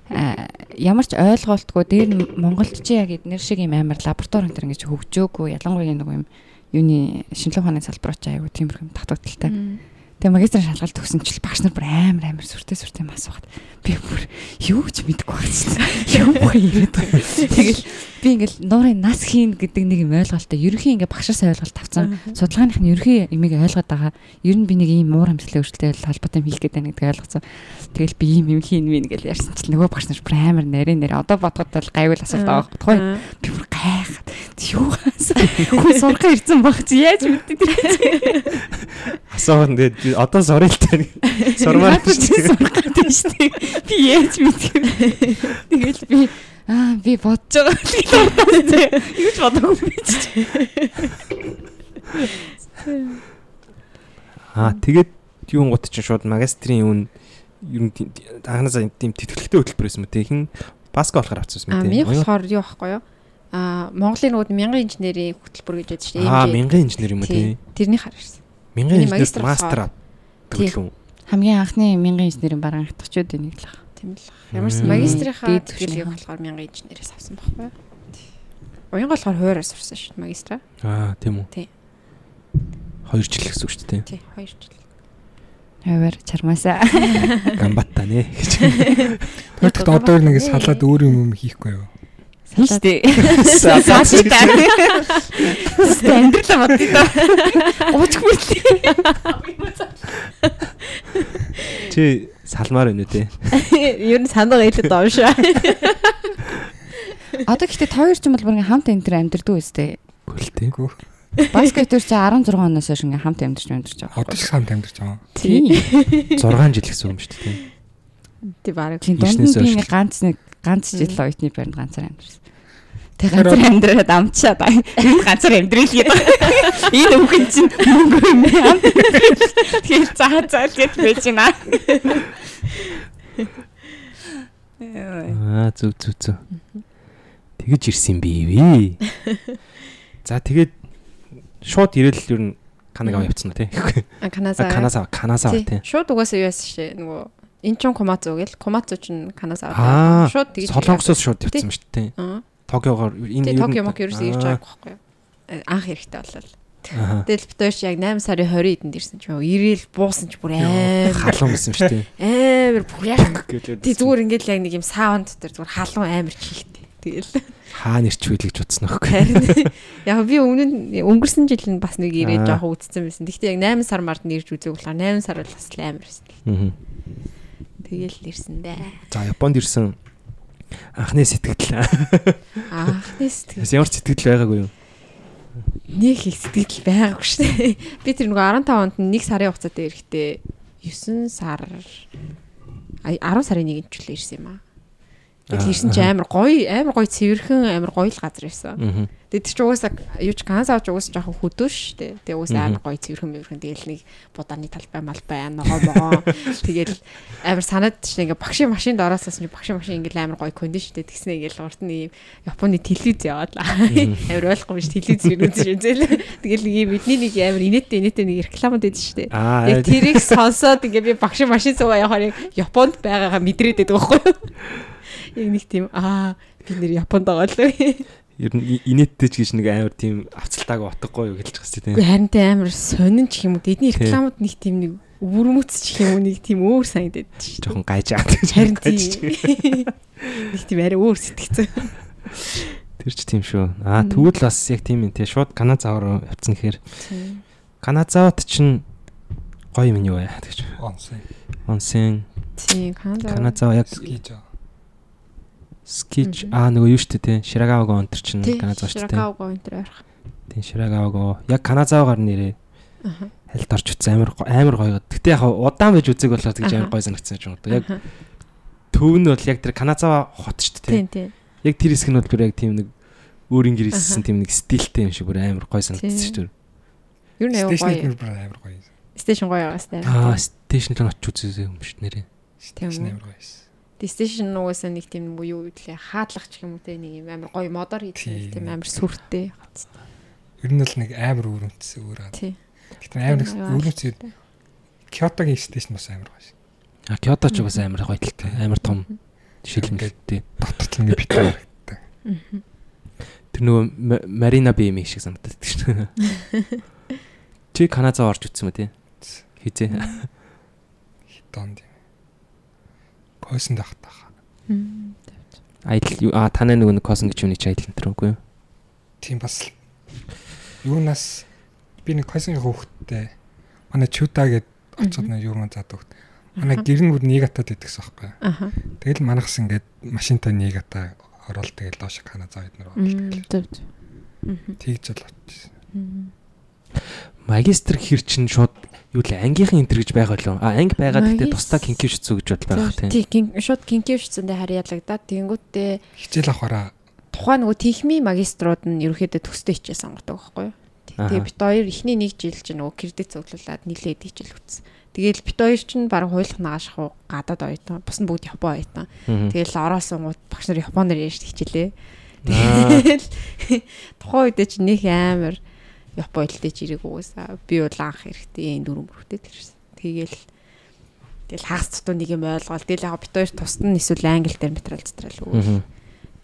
ямар ч ойлголтгүй дээр нь Монголд чи яг эднэр шиг юм амар лаборатори энэ ингэж хөгжөөгүй ялангуяа нэг юм юуны шинжилгээ ухааны салбарт ч аягүй тиймэрхүү татвартай. Тэгээ магистрийн шалгалт төгсөн чил багш нар бүр амар амар сүртэй сүртэй мас багт. Би бүр юу ч мэдэхгүй багчсан. Юу яриад байгаа. Тэгэл би ингээл нуурын нас хийн гэдэг нэг юм ойлголттой. Ерөнхийн ингээ багшаас ойлголт авсан. Судалгааных нь ерөнхийн имийг ойлгоод байгаа. Ер нь би нэг ийм муур амьсгалын өөрчлөлттэй холбоотой юм хийх гэдэг нэг ойлгоцсон. Тэгэл би ийм юм хийн мэн ингээл ярьсан чил нөгөө багш нар бүр амар нарийн нэр. Одоо бодоход бол гайвал асуулт байгаа байхгүй. Би бүр гайхаад юу хаасан. Хүн сурах ирсэн баг чи яаж мэддэг. [LAUGHS]
Асуух нь тэгээд одоо сурыг л тань. Сурмаар
сурах гэдэг шүү дээ. Би яаж мэдэх Тэгэл би аа би бодож байгаа. Юу ч бодоогүй би ч.
Аа тэгээд юун гот чинь шууд магистрийн юун ер нь анханасаа тийм тэтгэлэгтэй хөтөлбөр байсан мэт хин баска болохоор авчихсан
мэт. Аа ми болохоор юу байхгүй юу? Аа Монголын нөгөө мянган инженерийн хөтөлбөр гэж байдаг шүү дээ.
Аа мянган инженер юм уу тий.
Тэрний харсан.
Мянган инженер мастер
төлөв. Хамгийн анхны мянган инженерийн бараан хатгчуд энийг л ах.
Тийм л. Ямарс магистрийнхаа тэтгэлгийг болохоор мянган инженерээс авсан байхгүй юу? Уян болохоор хуураар сурсан шүү дээ магистра.
Аа тийм үү.
Тий.
2 жил гэсэн үг шүү дээ.
Тий, 2 жил.
Хавар чармаасаа.
Гамбатаа нэ гэж.
Тэгвэл одоо нэг салаад өөр юм хийхгүй юу?
Салаад. Салаад. Стендэрлээ бодъё. Уучгүй л.
Чи салмаар байна үү те?
Ер нь санаа хэлээд доошоо.
Одоо гэхдээ тойр ч юм бол бүр хамт энэ төр амьдрдгүй үстэй.
Гөлтэйгүү.
Баскетбол чи 16 оноос хойш ингээм хамт амьдарч амьдарч байгаа.
Одоо ч хамт амьдарч байгаа.
Тийм.
6 жил гэсэн юм шүү дээ.
Тий баг.
Чи дунд нь би ганц нэг ганц жил оюутны байранд ганцаар амьдарсан. Тэг ганцаар амьдраад амчаад энэ ганцаар амьдрал гэдэг. Энэ үхэн чинь мөнгө юм яа. Тэгэхээр цаа цаа гэж байж байна.
Аа зүг зүг зүг. Тэгэж ирсэн би вэ. За тэгээд шууд ирэл ер нь Канагава явцсан уу тий.
Канасаа.
Канасаа Канасаа тий.
Шууд угаасаа юу яасан шээ нөгөө эн чин Комацу гэл Комацу чинь
Канасаа. Шууд тэгж Солонгосоос шууд явцсан шүү дээ. Токиогоор
энэ ер нь Токио мок ерөөсөө ирж байгааг байхгүй юу? Анх хэрэгтэй болол. Тэгэл битөөш яг 8 сарын 20-нд энд ирсэн ч ирээл буусан ч бүр амар
халуун гэсэн шүү дээ.
Амар бүр яг тий зүгээр ингээл яг нэг юм саун дотор зүгээр халуун амар чихтэй. Тэгэл
хаа нэрчвэл гэж бодсон аахгүй.
Яг би өмнө нь өнгөрсөн жил нь бас нэг ирээд жоох үдцсэн байсан. Гэхдээ яг 8 сар мард нэрж үзег болохоор 8 сар бол бас амар байсан. Аа. Тэгэл ирсэн дээ.
За Японд ирсэн анхны сэтгэл.
Анхны сэтгэл.
Ямар сэтгэл байгаагүй юу?
Нэг их сэтгэл байгаагүй шүү дээ. [LAUGHS] Би тэр нөгөө 15 онд нэг сарын хугацаатай ирэхдээ 9 сар 10 сарын 1-нд ч л ирсэн юм аа. Тэгэл ирсэн чи амар гоё, амар гоё цэвэрхэн, амар гоё л газар ирсэн. Тэгээд чи угаасаа юу ч ганц авч угаасаа жоохон хөдөө шүү дээ. Тэгээд угаасаа амар гоё цэвэрхэн мэрхэн тэгэл нэг будааны талбай малбай ногоо могоо. [LAUGHS] Тэгэл амар санаад чинь ингээ багшийн машинд ороосоос нь багшийн машин ингээл амар гоё кондишнтэй тэгснэ ингээл урт нь Японы телевиз яваад л амар ойлгохгүй биш телевиз үзэж үзэл. Тэгэл нэг юм бидний нэг амар инээдтэй инээдтэй нэг рекламад байдаг шүү дээ. Яг тэрийг сонсоод ингээ би багшийн машин суугаа явахаар Японд байгаагаа мэдрээд байдаг байхгүй юу? [LAUGHS] Яг нэг тийм аа би нэр Японд байгаа л
ер нь инээдтэй ч гэж нэг амар тийм авцалтааг утгагүй юу гэлж байгаа тийм.
Харин тэ амар сонин ч юм уу. Эдний рекламууд нэг тийм нэг өвөрмөц ч юм уу нэг тийм өөр санагдаад
шүү. Жохон гайжаад.
Харин тийм. [LAUGHS] Нэг тийм арай өөр сэтгцэн.
Тэр ч тийм шүү. Аа тэгвэл бас яг тийм юм те шууд Каназаа руу явцсан гэхээр Каназаат чинь гоё юм юу вэ гэж.
Онсын.
Онсын.
Тийм Каназаа.
Каназаа яг скич аа нөгөө юу штэ тий Ширагаваго онтер чинь Каназаа штэ тий
Ширагаваго онтер ойрох
тий Ширагаваго яг Каназаагаар нэрээ хальт орч утсан амар амар гоё. Гэтэ яг удаан байж үзэг болохоор тэгж амар гоё санагдсан юм байна. Яг төв нь бол яг тэр Каназава хот штэ тий
тий
Яг тэр хэсэг нь бол бүр яг тийм нэг өөр ингэр ирсэн тийм нэг стилтэй юм шиг бүр амар гоё санагдсан шүү дээ.
Юу нэ гоё.
Стейшн бүр амар гоё.
Стейшн гоё байгаас таа.
Аа стейшн л очиж үзээ юм шүү нэрээ.
Стейшн амар гоё.
Destination нугасаа нэг тийм юу үлээ хаадлах ч юм уу те нэг юм амар гоё модоор хийдэг тийм амар сүртэй гацтай.
Ер нь л нэг амар өрөмтс өөр аа. Гэтэ амар өрөмтс Кётогийн стейшн бас амар гоё.
А Кёто ч бас амар гоё талтай. Амар том шилэнгээтэй.
Дотор л ингээ битүү харагддаг.
Тэр нөгөө Марина Бими шиг санагддаг шүү дээ. [LAUGHS] Чи Каназаа орж утсан мө тий? Хизээ.
Хитонд. Койсон дах таа.
Аялал а танай нөгөө косон гэж үний чи аялал энэ үгүй юу?
Тийм бас юунаас би нэг койсонгийн хүүхдтэй манай чута гэд очоод нэг юурман заад хүүхд. Манай гэрнүүд негатад идэгсэн байхгүй.
Аха.
Тэгэл манахс ингээд машинтай негата орол тэгэл доош хана эднэр бол.
Зөв зөв.
Тэгж л очсон.
Магистр хэр чин шууд юу л ангийнхан энтер гэж байгаа лөө. А анги байгаа гэхдээ
Магис-
тусдаа кинкившцүү гэж бодол байгаа тийм.
Шууд кинкивчсэндээ харьяалагдаад тэгэнгүүтээ
Хичээл авахаараа
тухайн нөгөө техми магиструуд нь ерөөхдөө төстэй хичээл сонгодог байхгүй. Тэгээ бит хоёр эхний нэг жил чинь нөгөө кредит цуглуулад нилээд хичээл үтсэн. Тэгэл бит хоёр чинь баг хуйлах нааших уу гадаад ойтон бус нь бүгд япон ойтон.
Мгм.
Тэгэл ороосонгууд багш нар японоор ярьж хичээлээ. Тэгэл [LAUGHS] тухайн үедээ чинь нэг амар япон хэлтэй чирэг уусаа би бол анх хэрэгтэй энэ дөрөв мөрөдөө тэрсэн. Тэгэл тэгэл хагас тутуу нэг юм ойлгоол. Тэгэл яг бит хоёр тусад нь эсвэл англи дээр материал затрал үү.
Мгм.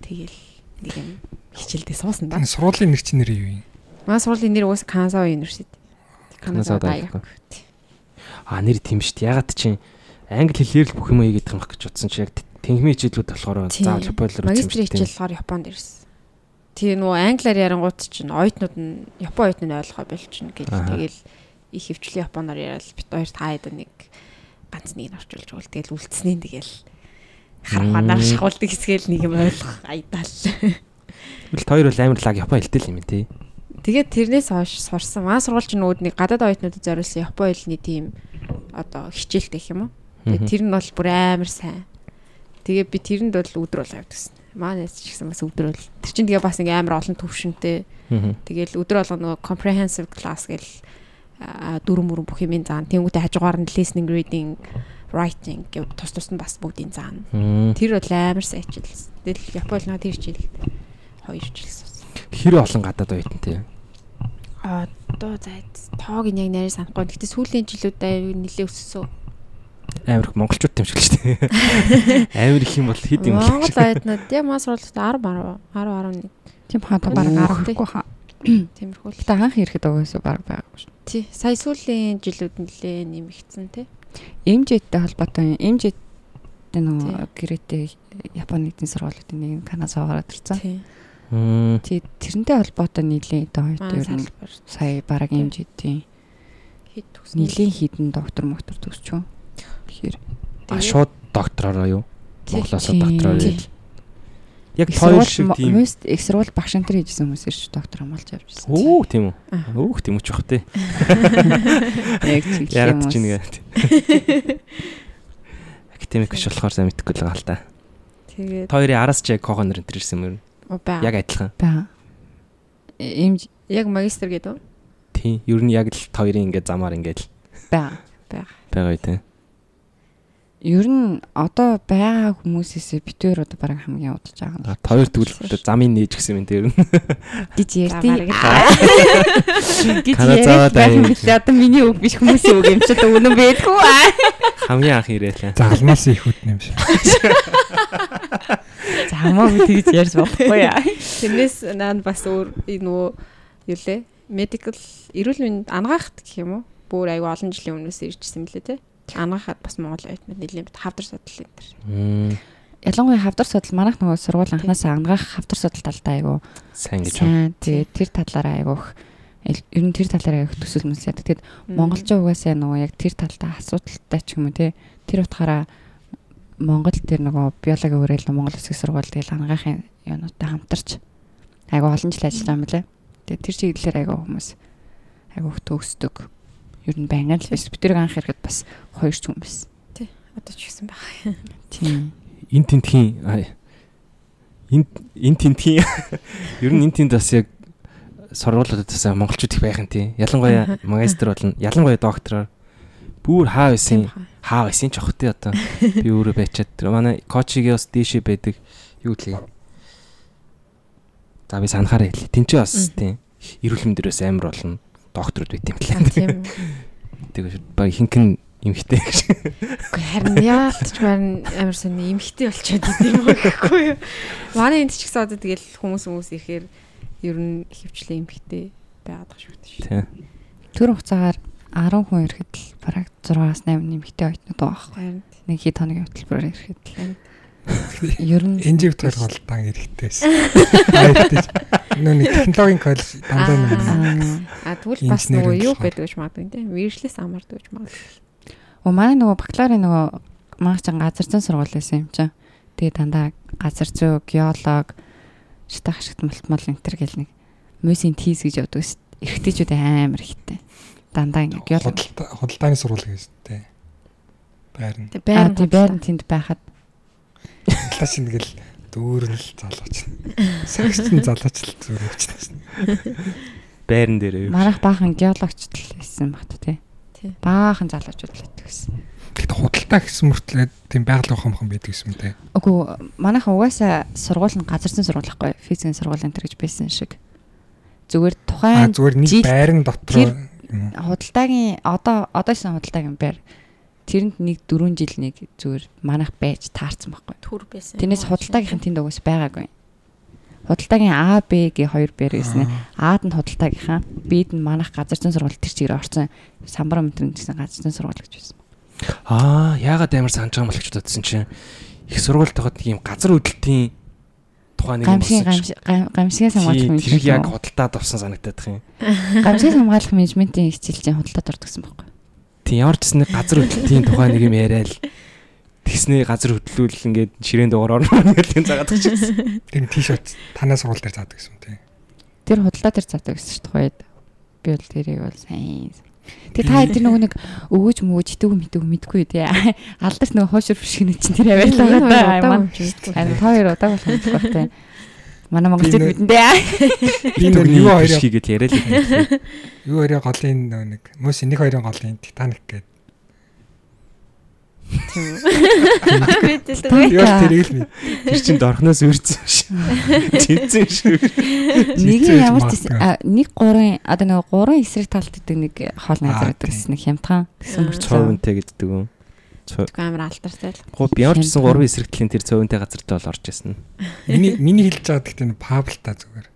Тэгэл нэг юм хичээлдээ суусан да.
энэ сургуулийн нэг чинь нэр юу юм?
Манай сургуулийн нэр уус Канзаа University.
Каназаа даяг. А нэр тийм шүү дээ. Ягаад чинь англи хэлээр л бүх юм хийгээд байгаа юм гэж бодсон чи яг тэнгмийн хичээлүүд болохоор заавал японоор
Магистрийн хичээл болохоор Японд ирсэн. Тэгээ нөгөө англиар ярангууд чинь оюутнууд нь Япон оюутнууд нь ойлгохоо болчихно
Аха.
тэгэл их хөвчлэн Японоор яриад бит хоёр таад нэг ганц нэг нь орчуулж өгвөл тэгэл үлдснээ тэгэл хараханаар
Мм.
шахуулдаг хэсгээл нэг юм ойлгох айдаал.
Тэгэл хоёр бол амар лаг япон хэлтэй л юм тий.
Тэгээд тэрнээс хойш сурсан. Маа сургууль чинь нөгөө нэг гадаад оюутнуудад зориулсан Япон хэлний тийм одоо хичээлтэй юм уу? Тэр нь бол бүр амар сайн. Тэгээ би тэрэнд бол явдаг гэсэн. Манайс ч гэсэн бас өдөр бол. Тэр чинь тэгээ бас ингээ амар олон төвшөнтэй.
Мгм.
Тэгэл өдөр болго нөгөө comprehensive class гэл дөрөв мөрөн бүх юм заана. Тэнгүүтээ хажуугаар нь listening, reading, writing гэв тус тус нь бас бүгдийг заана.
Мм.
Тэр бол амар сайн хичээлсэн. Тэгэл Японд нөгөө тэр хичээл хоёр хичээлсэн.
Хэр олон гадаад оюутан тий.
Одоо зайд тоог нь яг нарийн санахгүй. Гэтэ сүүлийн жилүүд аяа нилээ өссөн.
Амар их монголчууд юм шиг л тий. Амар их юм бол хэд юм
Монгол
бэ?
оюутнууд яа мас суралцд 10 10 10 11
Тийм хаа [COUGHS] баг
Оо.
аргагүй хаа.
тиймэрхүү л.
Гэтэ анх ирэхэд угаасаа баг байгаагүй шүү.
Тий. Сая сүүлийн жилүүд нэлээ нэмэгдсэн тий.
MJ-тэй холбоотой
Тий.
нөгөө гэрээтэй Японы эдийн сургуулиудын нэг нь Каназаа гараад ирсэн.
Тий.
Тий тэрнтэй холбоотой нийлээ одоо хоёр дээр нь сая баг MJ-тэй
хэд төгсөн.
нийлийн хідэн доктор моктор төгсчөө. Тэгэхээр
А шууд докторороо юу? Монголоос
Тий.
ирэл. Яг хоёр шиг тийм.
Мост их сургууль багш нар хийжсэн хүмүүс ирж доктор хамгаалж явж ирсэн.
Өөх тийм үү? Өөх тийм үү ч бах тий.
Яг чиглэх
Ягаад
хүмүүс.
ч нэгэ. Академик биш болохоор сайн мэдэхгүй л байгаа л та.
Тэгээд
хоёрын араас ч яг кого нэр энэ ирсэн юм уу?
баа.
Яг адилхан.
Баа. MJ
яг магистр гэдэг үү?
Тийм. Ер нь яг л хоёрын ингээд замаар ингээд л
баа.
байгаа үү тий.
Ер нь одоо байгаа хүмүүсээс битээр одоо баг хамгийн удаж байгаа
та хоёр тэгвэл замын нээж гисэн юм дээр нь.
гэж ярьдیں۔ гэж яриад байх юм
даа.
билээ. Одоо миний үг биш хүмүүсийн үг юм чи одоо үнэн байдгүй.
Хамгийн анх ирээлээ.
За алмаас их үтэн юм шиг. [LAUGHS]
За хамаагүй тэгж ярьж болохгүй яа.
Тэрнээс наад бас өөр нөгөө юу лээ? Medical эрүүл мэнд ангаахт гэх юм уу? Бүр аюу олон жилийн өмнөөс иржсэн мөлий те. Ангаахад бас Монгол оюутнууд нэлийн бит хавдар судлал энэ төр.
Ялангуяа хавдар судал манайх нөгөө сургууль анханасаа ангаах хавдар судал талтай айгу
Сайн гэж.
сайн. Тэгээд тэр талаараа айгуух ер нь тэр талаараа айгуух төсөл мөс яадаг. Тэгэд монголчууд угаасаа нөгөө яг тэр талдаа асуудалтай ч юм уу те. Тэр утгаараа Монгол тэр нөгөө биологи өрөөл Монгол Улсын сургууль тэгэл ангаахын юунуудтай хамтарч айгу олон жил ажиллаа юм лээ. Тэгээд тэр чиглэлээр айгу хүмүүс айгу төгсдөг. Ер нь байнга л биш. Би тэр анх ирэхэд бас хоёр ч хүн байсан.
Одоо ч гэсэн баг.
Тийм.
эн тентхийн эн эн тентхийн ер нь эн тент бас яг сургуулиудаас монголчууд их байх юм тий. Ялангуяа [LAUGHS] магистр болно. Ялангуяа доктороор бүр хаа байсан хаа байсан ч охтой одоо би өөрөө байчаад тэр манай коучигийн бас дээшээ байдаг юу лээ. За би санахаараа хэлээ. Тинчээ бас тий. Эрүүл мэндэрээс амар болно. Докторуд байт юм лээ.
Тийм.
Тэгээ баг хинхэн эмхтэй гэж.
Үгүй харин яалтч байна амар сони эмхтэй болчиход идэм юм гэхгүй юу. Манай энд ч гэсэн одоо тэгэл хүмүүс хүмүүс ихээр ер нь хөвчлээ эмхтэй байгаад байгаа шүү дээ.
Тий.
Тэр хугацаагаар 10 хүн ирэхэд л бараг 6-аас 8 нэмэгтэй ойтнууд байгаа байхгүй.
Харин
Нэг хэд хоногийн хөтөлбөрөөр ирэхэд л ер нь
Энжиг толгол дан эрэхтэйсэн. Айтаж. Нөө нэг технологийн коллеж дандаа нэг
аа
а тэгвэл бас нөгөө юу байдаг гэж магадгүй тийм виршлээс амардаг гэж магадгүй.
Оо манай нөгөө бакалаврын нөгөө маань ч газар зүйн сургууль байсан юм чинь. Тэгээ дандаа газар зүй, геолог, шатах ашигт малтмал энэ төр гэл нэг мөсийн тийс гэж явдаг ш. Эрэгтэйчүүд амар ихтэй. Дандаа ингэ геолог.
худалдааны сургууль гэж тээ. Байрна.
Тэг
Аа
байрн
тий байрн тэнд байхад
Талаш ингээл дүүрнэл залууч. Сагчтэн залууч л зүгээр явчихсан.
Байран дээр.
манайх баахан геологчд л байсан багт тий.
Тий.
Баахан залуучууд л байдаг гэсэн.
Тэгэхдээ худалдаа гэсэн мөртлөө тийм байгаль ухаамхан байдаг юм те.
Үгүй манайхан угаасаа сургууль нь газар зүйн сургууль байхгүй физикийн сургууль энэ гэж байсан шиг. Зүгээр тухайн
зүгээр нэг байран дотор
худалдаагийн одоо одоосэн худалдаагийн байр тэрэнд нэг 4 жил нэг зүгээр манайх байж таарсан байхгүй.
төр байсан.
Тэрнээс худалдаагийнх нь тэнд угаас байгаагүй. Худалдаагийн А, Б гээ хоёр байр байсан. А-д нь худалдаагийнхаа, Б-д нь манайх газар зүйн сургууль тэр чигээр орсон. Самбар метрэн гэсэн газар зүйн сургууль гэж байсан.
Аа, яагаад амар санаж байгаа юм бол гэж бодсон чинь их сургуульд тахад нэг юм газар хөдлөлтийн тухайн нэг юм болсон чинь.
гамшиг гамшигээс хамгаалах
Тий, Тэр яг
менежмент.
худалдаад авсан санагдаад их юм.
Гамшигээс хамгаалах менежментийн хичээлжийн худалдаад ордог гэсэн байхгүй.
Тийм ямар ч гэсэн газар хөдлөлтийн тухайн нэг юм яриад тэгснээ газар хөдлөл ингээд ширээн дугаар орно гэдэг юм заагаад чинь.
Тийм тийшэрт танаа сургууль дээр заадаг гэсэн те.
Тэр худалдаа тэр заадаг гэсэн шүү дээ. Би бол тэрийг бол сайн. Тэгээ та тэр нөгөө нэг өвөж мөвөж итгэв мэдв мэдгүй тий. Алдарт нөгөө хоошор бишгэнэ чинь тэр аваалаа байгаа маань. Харин та хоёр удааг болох юм байна тий. Манай монголчууд
Би нэ-
бидэндээ. [LAUGHS]
Би нэг юу хоёроо
хийгээд яриад л.
юу хоёроо голын нөө нэг мөс нэг хоёрын голын Титаник гэдэг.
Титаник.
Юу тэрийг л
Тэр чин дорхноос үрцэн ш. Жинцэн шүү.
Нэг ямар ч нэг гурын одоо нөгөө гурын эсрэг талд гэдэг нэг хоол
Аа,
найзар гэдэг гэсэн нэг хямдхан гэсэн
Аа.
мөрч.
Цовынтэй гэдэг юм.
Амар алдартай л.
Гоо би ямар ч гэсэн
Хямдхан.
гурван эсрэгтлийн тэр цовынтэй газартаа бол орж ирсэн.
Миний миний хэлж байгаа гэхдээ Павл та зүгээр.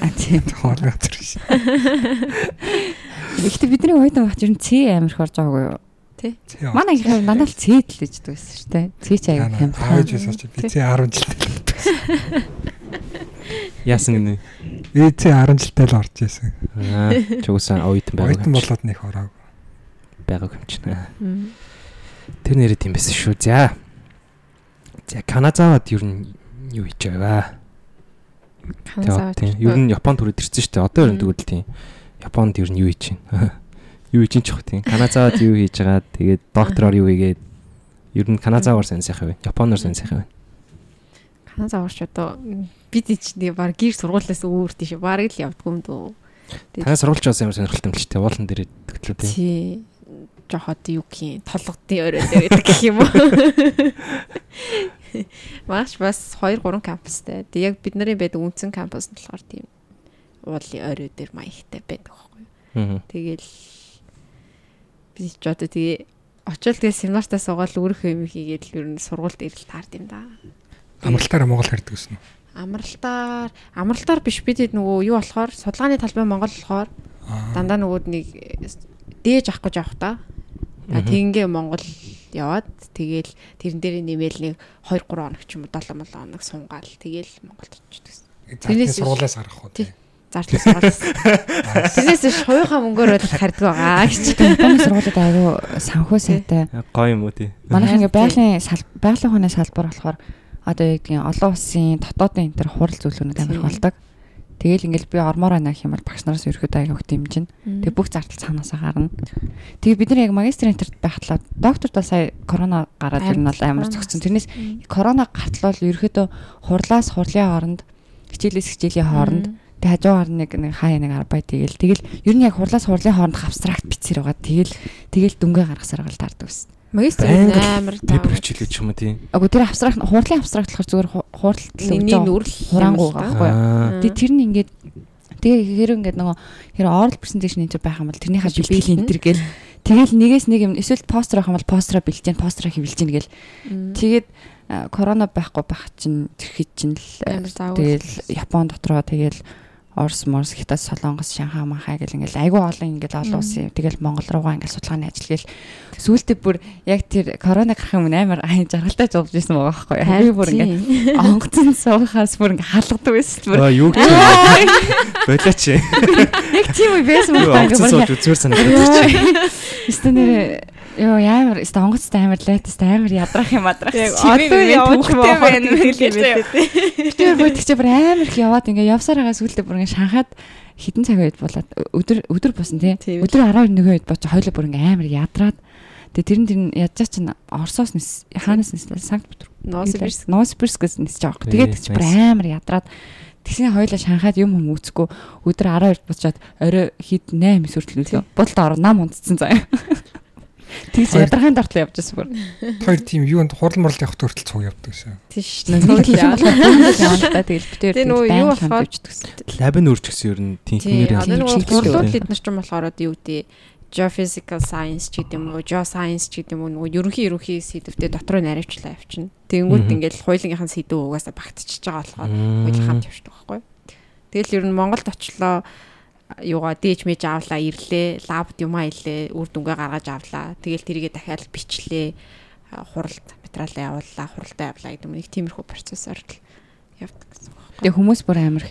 А тийм. [LAUGHS]
Хоол газар биш. [LAUGHS]
Гэхдээ бидний үед багч ер нь Ц амир их орж байгаагүй юу?
Тий.
Манай их дандаа л Ц л гэж дүүсэн шүү дээ. Ц ч аяа
Аавж
хямдхан.
байсан чи би цээ 10 жилтэй.
Яасан гинэ.
Цээ 10 жилтэй л орж исэн.
Аа, чугсаа оюутан байгаад
Ойтон болоод нэг ороог.
байгааг юм чинь. Тэр нэрэд юм байсан шүү. За. За Каназавад ер нь юу хийж? Тэгээ тийм. Ер нь Японд төрөд ирсэн шүү дээ. Одоо ер нь тэгвэл тийм. Японд ер нь юу хийж байна? [LAUGHS] Юу хийж чих тийм. Каназавад юу хийж байгаа? Тэгээд доктороор юу хийгээд ер нь Каназаваар сайн сайхан байна. Японоор сайн сайхан байна.
Хана заварч одоо бид ичний баг гэр сургуулиас өөр тийш баг л явдгүй юм дөө.
Танай сурвалж бас ямар сонирхолтой юм л ч тийм. Уулан дээр төгтлөө тийм.
Жохот юу гин толгодын өрөө дээр гэдэг гэх юм уу. [LAUGHS] Маш бас 2 3 кампустай. Тэг яг бид нарын байдаг үндсэн кампус нь болохоор тийм уулын өрөө дээр маягтай байдаг байхгүй юу. Тэгэл би ч одоо тэгээ очил тэгээ семинартаа суугаад өөрийнхөө юм хийгээд л ер нь сургуульд ирэл таард юм да.
Амралтаараа Монгол хардаг гэсэн үү?
Амралтаар амралтаар биш бид хэд нөгөө юу болохоор судалгааны талбай Монгол болохоор
Аа.
дандаа нөгөөд нэг дээж авах гэж авах та. Тэгингээ Монгол яваад тэгэл тэрэн дээр нэмэл нэг 2 3 хоног ч юм уу 7 7 хоног сунгаал тэгэл Монголд очиж гэсэн.
Тэрнээс сургуулиас гарах уу?
Тий. Зарлаа сургуулиас. Тэрнээс биш хоёухан мөнгөөр бол хардаг байгаа [LAUGHS] гэж.
Японы сургуулиуд аягүй санхүү сайтай.
Гоё юм уу тий.
Манайх ингээ байгалийн байгалийн ухааны салбар болохоор одоо яг тийм олон улсын дотоодын энэ төр хурал зүйлүүнүүд амирх болдог. Тэгэл ингээл би ормоор байна гэх юм бол багш нараас ерөөдөө аягүй их дэмжин. Тэг бүх зардал цаанаасаа гарна. Тэгээ бид нар яг магистрийн интерт байхлаа докторт бол сая корона гараад ер нь бол амар зөгцсөн. Тэрнээс корона гартлал ерөөдөө хурлаас хурлын хооронд хичээлээс хичээлийн хооронд тэг хажуугаар нэг нэг хаяа нэг арбай тэгэл тэгэл ер нь яг хурлаас хурлын хооронд абстракт бичсээр байгаа. Тэгэл тэгэл дүнгээ гаргасаар гал таардаг ус.
Магистр амар
Пепер хичээлээ ч юм уу тий.
Агүй тэр абстракт хурлын абстракт болохоор зүгээр ху- хуралт л өгж байгаа.
нүрэл
хураангуй байхгүй. Тэгээ тэр нь ингээд тэгээ хэрэг ингээд нөгөө хэрэг oral presentation энэ төр байх юм бол тэрнийхээ
Чи
бэлтгэл энэ төр гэл тэгэл нэгээс нэг юм эсвэл постэр авах юм бол постера бэлж гэн постера хэвлж гэн гэл тэгээд корона байхгүй байх чинь тэр хий чинь л тэгэл Япон дотроо тэгэл Орос, Морс, Хятад, Солонгос, Шанхай, Манхай гэл ингээл айгүй олон ингээл олон улсын тэгэл Монгол руугаа ингээл судалгааны ажил гээл сүүлдээ бүр яг тэр корона гарах юм амар жаргалтай зовж ирсэн байгаа байхгүй юу. Харин бүр ингээд онгоцон суухаас бүр ингээд халгадаг байсан бүр.
Аа юу гэж болооч.
Яг тийм үе байсан юм
байна. Онгоцон сууж үзүүр санагдаж.
Эсвэл нэр Йоо ямар өст онгоцтой амар лайтастай амар ядрах юм адрах.
Одоо явж байна гэлээ.
Тэр бодчих чи бүр амар их яваад ингээ явсаар байгаа сүултээ бүр ингээ шанхаад хідэн цаг үед болоод өдөр өдөр босон тий. Өдөр 12 нэг үед боч хойлоо бүр ингээ амар ядраад Тэгээ тэр нь тэр ядчаа чинь Оросоос нэс хаанаас нэслээ Санкт Петербург. Новосибирск нэсэж байгаа юм. Тэгээд чи бүр амар ядраад тэгсний хоёлаа шанхаад юм юм үүсэхгүй өдөр 12 буцаад орой хэд 8 сүртэл үлээ. Бодолд ороо нам унтцсан заяа. Тэгс ядаргаан дортлоо явж байсан бүр.
Хоёр тийм юунд хурал мурал явах төртөл цуг явдаг шээ.
Тийш. Нэг л яваа [LAUGHS] [LAUGHS] та тэгэл битээр
тийм үү юу болохоор
лаб нь үрч гэсэн ер нь тэнхмээр
нэг хурлууд бид нар ч юм болохоор юу гэдэг geophysical science ч гэдэг юм уу, geoscience ч гэдэг юм уу, нөгөө ерөнхий ерөнхий сэдвтэ дотроо наривчлаа явчихна. Тэгэнгүүт ингээл хуулийнхын сэдв угаасаа багтчихж байгаа болохоор хууль хамт явчихдаг байхгүй. Тэгэл ер нь Монголд очлоо юугаа дээж мэж авлаа ирлээ. Лабд юмаа илээ. Үр дүнгээ гаргаж авлаа. Тэгэл тэрийгэ дахиад бичлээ. Хуралд материалаа явууллаа. Хуралдаа явлаа гэдэг нэг тиймэрхүү процессор л явдаг гэсэн байна.
Тэгээ хүмүүс бүр амар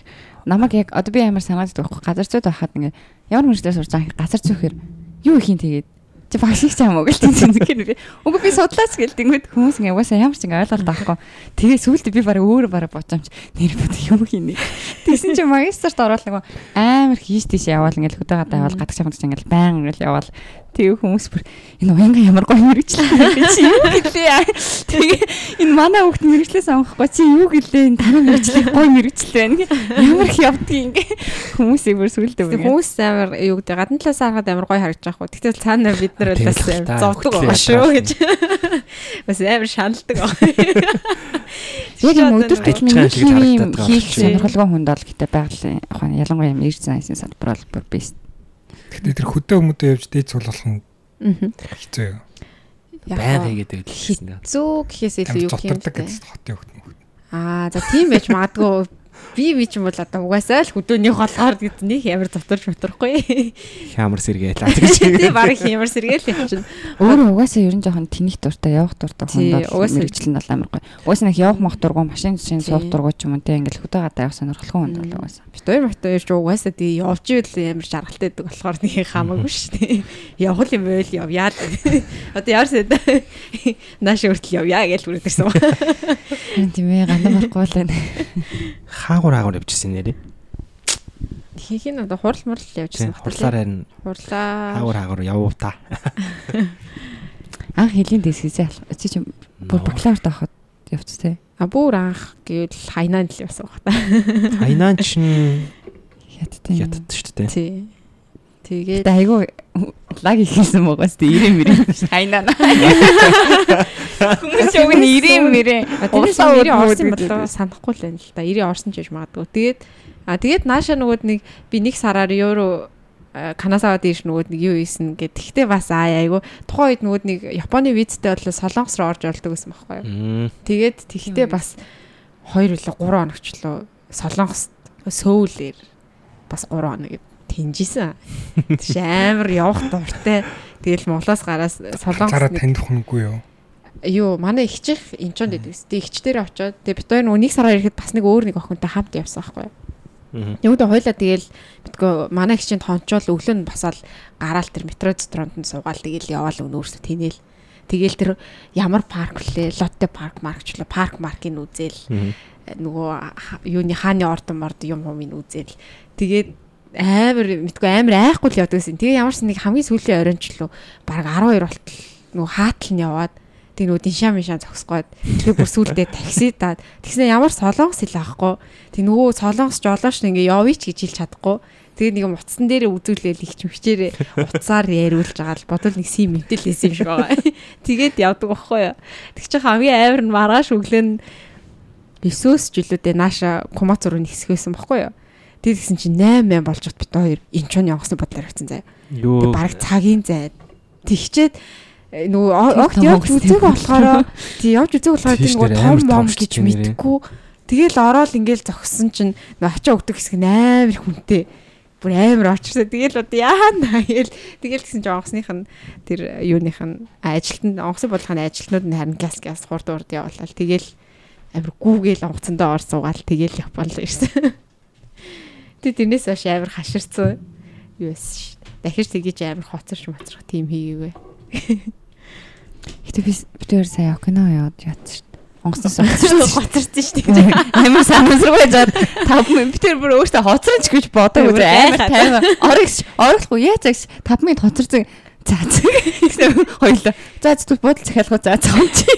намайг яг одоо би амар санаад байгаа байхгүй. Газар зүйд байхад ингээ ямар мөрөдөө сурж байгаа газар зүйхээр юу их юм тэгээд чи багшиг ч юм уу гэл тийм гэнэ. Үгүй би судлаач гэл тэнгүүд хүмүүс ингээ угаасаа ямар ч ингээ ойлголт авахгүй. Тэгээ сүүлдээ би бараг өөр бараг бодомч нэр бод юм хийнэ. Тэгсэн чи магистрт ороод нэг амар хийж тийш яваал ингээ хөдөө гадаа яваал гадагш хамт ингээ баян ингээл яваал Тэгээ хүмүүс бүр энэ уянга ямар гоё мэрэгчлээ чи юу гэлээ. Тэгээ энэ манай хүүхд мэрэгчлээс авахгүй чи юу гэлээ энэ таны мэрэгчлээ гоё мэрэгчлээ байна. Ямар их явдгийг ингээ хүмүүсийг бүр сүлдээ
бүр. Хүмүүс амар юу гэдэг гадна талаас харахад амар гоё харагдаж байгаа хөө. Тэгтэл цаана бид нар бас зовдөг байгаа шүү гэж. Бас амар шаналдаг байгаа.
Яг юм өдөр тутмын хийх сонирхолтой хүнд бол гэтээ байгалийн ялангуяа эрд сайнсын салбар бол бест
Гэхдээ тэр хөдөө хүмүүдээ явж дээд цуглуулах нь хэцүү юу?
Баян хийгээд байлаа.
Хэцүү гэхээс илүү юу
юм бэ? Хотын хөлт.
Аа за тийм байж магадгүй би би ч юм бол одоо угаасаа л хөдөөний болохоор гэд нэг ямар завтарч матрахгүй.
Хямар сэргээл. [LAUGHS]
Тийм баг хямар сэргээл юм чинь.
Өөрөө угаасаа ерөн жоохон тэнийх дуртай явах дуртай хондоо мэрэгчлэн бол амар гоё. Угаасаа нэг явах мах дургу машин шин суух дургу ч юм уу те ингээл хөдөө гадаа явах сонирхолтой хүнд бол угаасаа.
Бид хоёр мартаа ирж угаасаа тий явж ивэл амар жаргалтай байдаг болохоор нэг хамаагүй шүү дээ. Явах юм байл явъя л. Одоо яарсаа нааш өртөл явъя гэж үрдэрсэн.
Тийм ээ гандан барахгүй л байна. [LAUGHS]
Хаагур хаагур явжсэн нэрээ.
Хийх нь одоо хурал мурал явжсэн
багтал. Хурлаар харин.
Хурлаа.
Хаагур хаагур явуу та.
Анх хэлийн дэсгийзээ чи чи бүр бакалаврт авахд явц тээ.
А бүр анх гэвэл хайнаан л явсан баг та.
Хайнаан ч
хятад
хятад шүү дээ.
Тий. Тэгээд
айгүй лаг ихсэн байгаас тий ирэм мэрэ хайнаа. Хүмүүс яг нь ирэм мэрэ.
Улсаа ирээ орсон болоо санахгүй л байна л да. Ирээ орсон ч гэж магадгүй. Тэгээд а тэгээд нааша нөгөөд нэг би нэг сараар евро Канасавад ирж нөгөөд нэг юу ийсэн гэд. Тэгтээ бас аа айгу тухайн үед нөгөөд нэг Японы визтэй болоо Солонгос руу орж олдог гэсэн байхгүй юу. Тэгээд тэгтээ бас 2 үлээ 3 хоногчлоо Солонгост сөүлэр бас 3 хоног тэнжсэн. Тийш амар явах дуртай. Тэгэл Монголоос гараас Солонгос
гараа таних хүнгүй юу?
Юу, манай ихчих энчонд байдаг. Тэ ихч дээр очоод тэгээ бид хоёр нэг сараар ирэхэд бас нэг өөр нэг охинтой хамт явсан байхгүй юу? Нөгөөдөө хойлоо тэгэл битгөө манай ихчинд хончоол өглөө нь басаал гараал тэр метро центронд нь суугаал тэгэл яваал өн өөрсдөө тэнээл. Тэгээл тэр ямар парк вүлээ? Лотте парк маркчлаа. Парк маркийг үзээл. Нөгөө юуны хааны ордон морд юм юм үзээл. Тэгээд амар мэдгүй амар айхгүй л явдаг гэсэн. Тэгээ ямар ч нэг хамгийн сүүлийн оройнчлоо баг 12 болтол нөгөө хаатал нь яваад тэг нөгөө диншаа мишаа зогсгоод тэг бүр сүулдэ такси даад тэгснэ ямар солонгос хэл аахгүй тэг нөгөө солонгос жолооч ингээ явъя ч гэж хэлж чадахгүй. Тэгээ нэг утсан дээр үзүүлээл их ч мчээрээ утсаар яриулж байгаа л бодвол нэг сим мэтэл хийсэн юм шиг байгаа. [LAUGHS] Тэгээд явдаг байхгүй юу? Тэг чи хамгийн амар нь маргааш өглөө 9-с жилүүдээ нааша кумац руу нисгэсэн байхгүй юу Тэгээд гисэн чинь 8 болж бат бит хоёр энэ ч явахсан бодлоор явцсан заяа. Юу. Бараг цагийн зай. Тэгчээд нөгөө огт явж үзег болохоор тий явж үзег болохоор тий нөгөө том мом гэж мэдхгүй Тэгэл ороод ингээл зогссон чинь нөө ачаа өгдөг хэсэг нь амар хүнтэй. Бүр амар очирсаа. Тэгэл одоо яана гээл тэгэл гэсэн чинь онгоцных нь тэр юуных нь ажилтнанд онгоцны бодлогын ажилтнууд нь харин газ газ хурд урд явуулаад тэгэл амар гүүгээл онгоцондоо ор суугаал тэгэл Японд ирсэн. [LAUGHS] Тэг тэрнээс хойш амар хаширцсан. Юу байсан ш. Дахиж тэгэж амар хоцорч моцрох тийм хийгээгүй.
Гэтэ би битээр сая кино яваад ятсан ш. Онгоцноос [LAUGHS]
хоцорсон ш.
Амар санамсаргүй жаад тав би тэр бүр өөртөө хоцорч гэж бодог бүр амар тайван орогч орохгүй яацагш 5 минут хоцорсон За хоёлоо. За зүг бодол захиалгуу за цаам чи.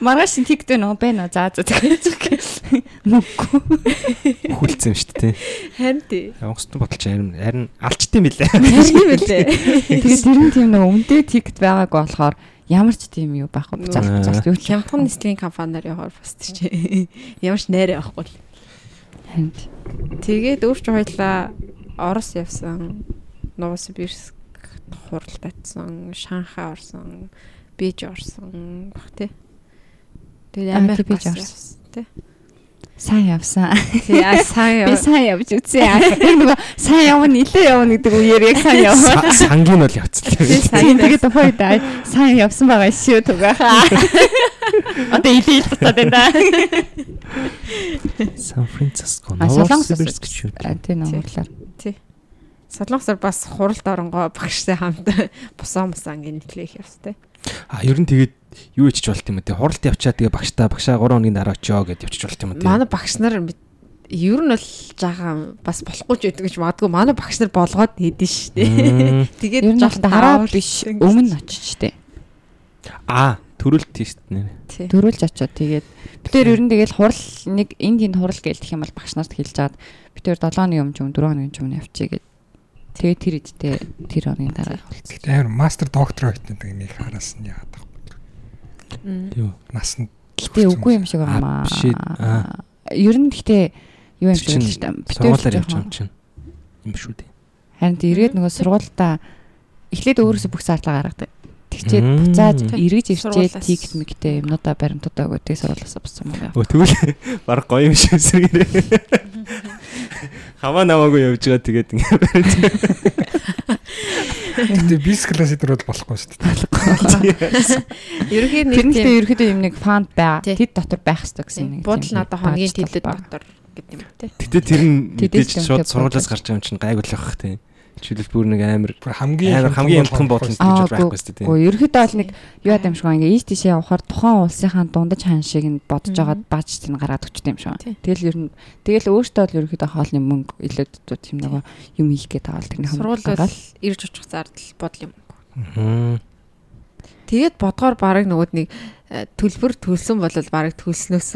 Маргааш шин тэгдэ нөө бэ нөө за за захиалж. Нүггүй.
Хүлцэн шүү дээ.
Харин тий.
Онгоцны бодолч харин харин алчтсан билээ.
Харин билээ.
Тэгээд тэр нь тийм нэг өмдөө тэгт байгаагүй болохоор ямар ч тийм юу байхгүй зах зах юу
хямдхан нислэгийн компаниар явахаар бас тийч ямар ч найраа авахгүй л
ханд
тэгээд өөрч хоёлаа Орос явсан Новосибирск хурал татсан Шанхай орсон Биж орсон баг тий
Тэгээд Америк биж орсон
тий
сайн явсан.
Тий, сайн
яв. Би сайн явж үзье. Нөгөө сайн явна, нилээ явна гэдэг үеэр яг сайн яваа.
Сангийн бол явцсан.
Сайн тэгээд тухайд сайн явсан байгаа шүү түгээ. [LAUGHS] Одоо илээл тутаад байна да.
Сан Франциско.
Новосибирск шүү. Тий, нуурлаар.
Тий. Солонгосоор бас хуралд оронгоо багштай хамт [LAUGHS] босоо мосоо ингэ нийтлэх явстай.
А ер нь тэгээд юу ичж болт юм те хуралд явчаа тэгээ багштай багшаа 3 хоногийн дараа очио гэд явчих болт юм те.
Манай багш нар ер нь бол жаахан бас болохгүй ч байдаг гэж магадгүй манай багш нар болгоод хийдэн штэ. [LAUGHS] Тэгээд
жоох дараа биш өмнө очиж штэ.
А төрөлт тийш нэ.
Төрүүлж очиод тэгээд битээр ер нь тэгэл хурал нэг энд энд хурал гэлдэх юм бол багш нарт хэлж жаад битээр 7 хоногийн өмнө 4 хоногийн өмнө явчих гээд тэгээд тэр идтэй тэр хоногийн дараа
явуулсан. Тэгээд амар мастер доктор хоёрт нэг хараас нь яагаад
Юу.
Насанд
гэтээ үгүй юм шиг байна. Ер нь гэтээ юу юм шиг л шүү дээ.
Сургуулаар явж байгаа юм чинь. Юм шүү дээ.
Харин эргээд нөгөө сургуультай эхлээд өөрөөсөө бүх зарлага гаргадаг. Тэгчээд буцаад эргэж ирчээд тийгт мэгтэй юмнуудаа баримтуудаа өгдөг сургуулиас авсан юм байна.
Өө тэгвэл [LAUGHS] баг гоё юм шиг эсрэгээрээ. [LAUGHS] Хаваа намаагүй явж байгаа тэгээд ингэ баримт. [LAUGHS]
Гэтэ бизнес класс дээр бол болохгүй шүү дээ.
Ерөнхийд
нэг тийм ерөнхийдөө юм нэг фанд бай. Тэд дотор байх хэрэгтэй гэсэн нэг.
Буудал надад хоногийн төлөд дотор гэдэг юм те.
Гэтэ тэр нь мэдээж шууд сургуулиас гарч байгаа юм чинь гайгүй л бүр нэг амар
хамгийн
хамгийн хямдхан бодлоо гэж байхгүй шүү дээ.
Гэхдээ ерөөхдөө бол нэг юу яд юм шиг ингээ ийш тийшээ явахаар тухайн улсынхаа дундаж хаан шиг нь бодож байгаа бааж тийм гараад өчтэй юм шиг. Тэгэл ер нь тэгэл өөртөө бол ерөөхдөө хоолны мөнгө илүүд тийм нэг юм хийх гээд байгаа л тэр
сургуулиудаа ирж очих зардал бодол юм. Тэгээд бодгоор баг нөгөөд нэг төлбөр төлсөн бол баг төлснөөс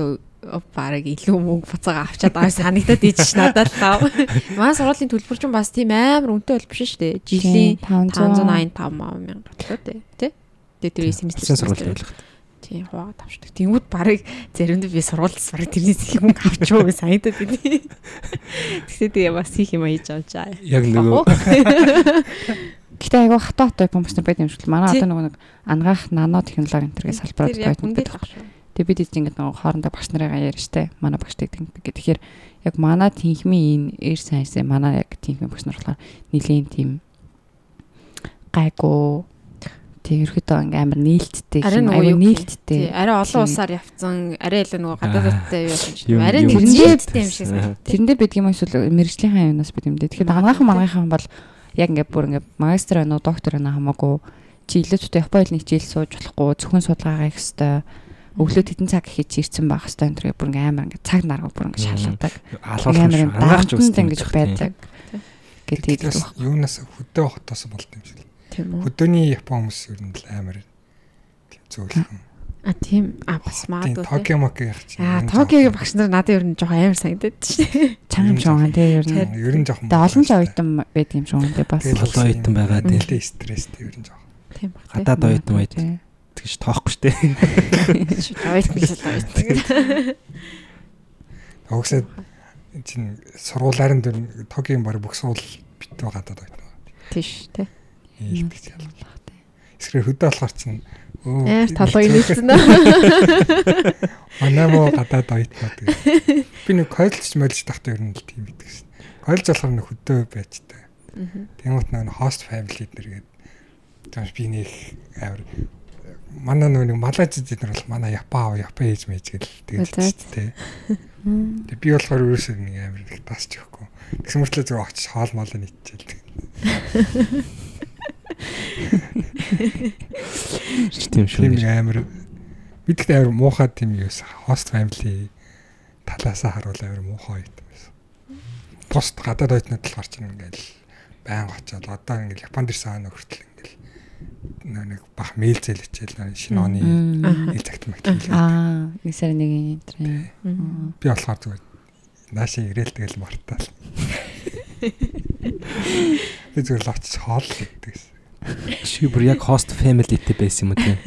бараг илүү мөнгө буцаага авчаад байгаа санагдаад ийж надад тав. [LAUGHS] Манай сургуулийн төлбөр чинь бас тийм амар үнэтэй бол биш шүү дээ. Жилийн 585 мянга бодлоо тий. Тэ? Тэгээ тэр семестр
сургууль байлгах.
Тий, хуваа тавчдаг. Тэнгүүд барыг заримдаа би сургуульд барыг тэрнээс их мөнгө авчгаа гэж санагдаад байна. Тэгсээ тэгээ бас хийх юм аяж авч аа.
Яг нөгөө [LAUGHS]
Гэтэ айгу хатаа хатаа компьютер байд юм шиг л манай одоо нөгөө нэг ангаах нано технологи энэ төрлийн салбарууд байдаг. Тэгээ бид ингэж нэг хоорондоо багш нарыгаа ярьж штэ. Манай багштай гэдэг. Тэгэхээр яг манай тэнхмийн энэ эр сайнсээ манай яг тэнхмийн багш нар болохоор нилийн тийм гайгүй тийм ерөөдөө ингээм амар нээлттэй
аюу
нээлттэй.
Арай олон улсаар явцсан, арай илүү нөгөө гадаадтай юу юм. Арай нээлттэй юм шиг санагдав.
Тэрэндээ бидг юм эсвэл мэрэгжлийнхаа юунаас бид юм дээ. Тэгэхээр ангаахын мангаахын бол яг ингээд бүр ингээд магистр байна уу, доктор байна хамаагүй чи илүүцтэй Японы хэлний хичээл сууж болохгүй зөвхөн судалгаа хийх хэрэгтэй өглөө тедэн цаг хийж ирсэн байх хэвээр энэ бүр ингээм амар ингээ цаг нарга бүр ингээ шалгадаг.
Амар юм
даахч үстэй ингэж байдаг. Гэдэг
л юунаас хөдөө хотоос болд юм шиг. Хөдөөний Япон хүмүүс ер нь л амар зөөлхөн.
А тийм а бас магадгүй.
Токио мок яах чи.
А Токиогийн багш нар надад ер нь жоохон амар санагдаад шүү.
Чанга шоогон тий ер нь.
Ер нь жоохон.
Тэгээ олон ч оюутан байд юм шоогон тий бас.
Олон оюутан байгаа тий.
Стресстэй ер нь жоохон.
Тийм.
Гадаад оюутан байд тэгж тоохгүй штэ.
Оюутан гэж оюутан.
Тогсоо чинь сургуулаар нь Токиогийн баг бүх сургууль битүү гадаад оюутан.
Тийш тий.
Ийгдэж ялгалах тий. Тэгсээр хөдөө болохоор чинь
Амар толгой нэлсэн аа.
Манай мó гадаад ойтноо тэгээ. Би нэг койлж мөлж тахтай ер нь л тийм байдаг шин. Койлж болохоор нэг хөдөө байж та. Тэнгуут нэг хост family дэргээд тэгэж би нэг амар манай нэг малайз эднэр бол манай япаа япаа ээж мэж гэл тэгээд тээ. Тэгээ би болохоор ерөөсөө нэг амар их тасч өгөхгүй. Тэгсэн мөртлөө зөв очиж хоол моолоо нийтчихэл.
Тийм шүү.
Тийм амар бидгт амар муухай тийм юус host family талаасаа харуул амар муухай юм байсан. Пост гадаад ойтнод л гарч ийн ингээл байн очоод одоо ингээл Японд ирсэн хүртэл ингээл нэг бах мэйл зээл хичээл шинэ оны ил цагт магт хийлээ.
Аа, нэг сар нэг юм энэ.
Би болохоор зүгээр наашаа ирээл тэгэл мартаал. [LAUGHS] Би зүгээр л очиж хоол гэдэг.
Чи бүр яг host family-тэй байсан юм уу тийм?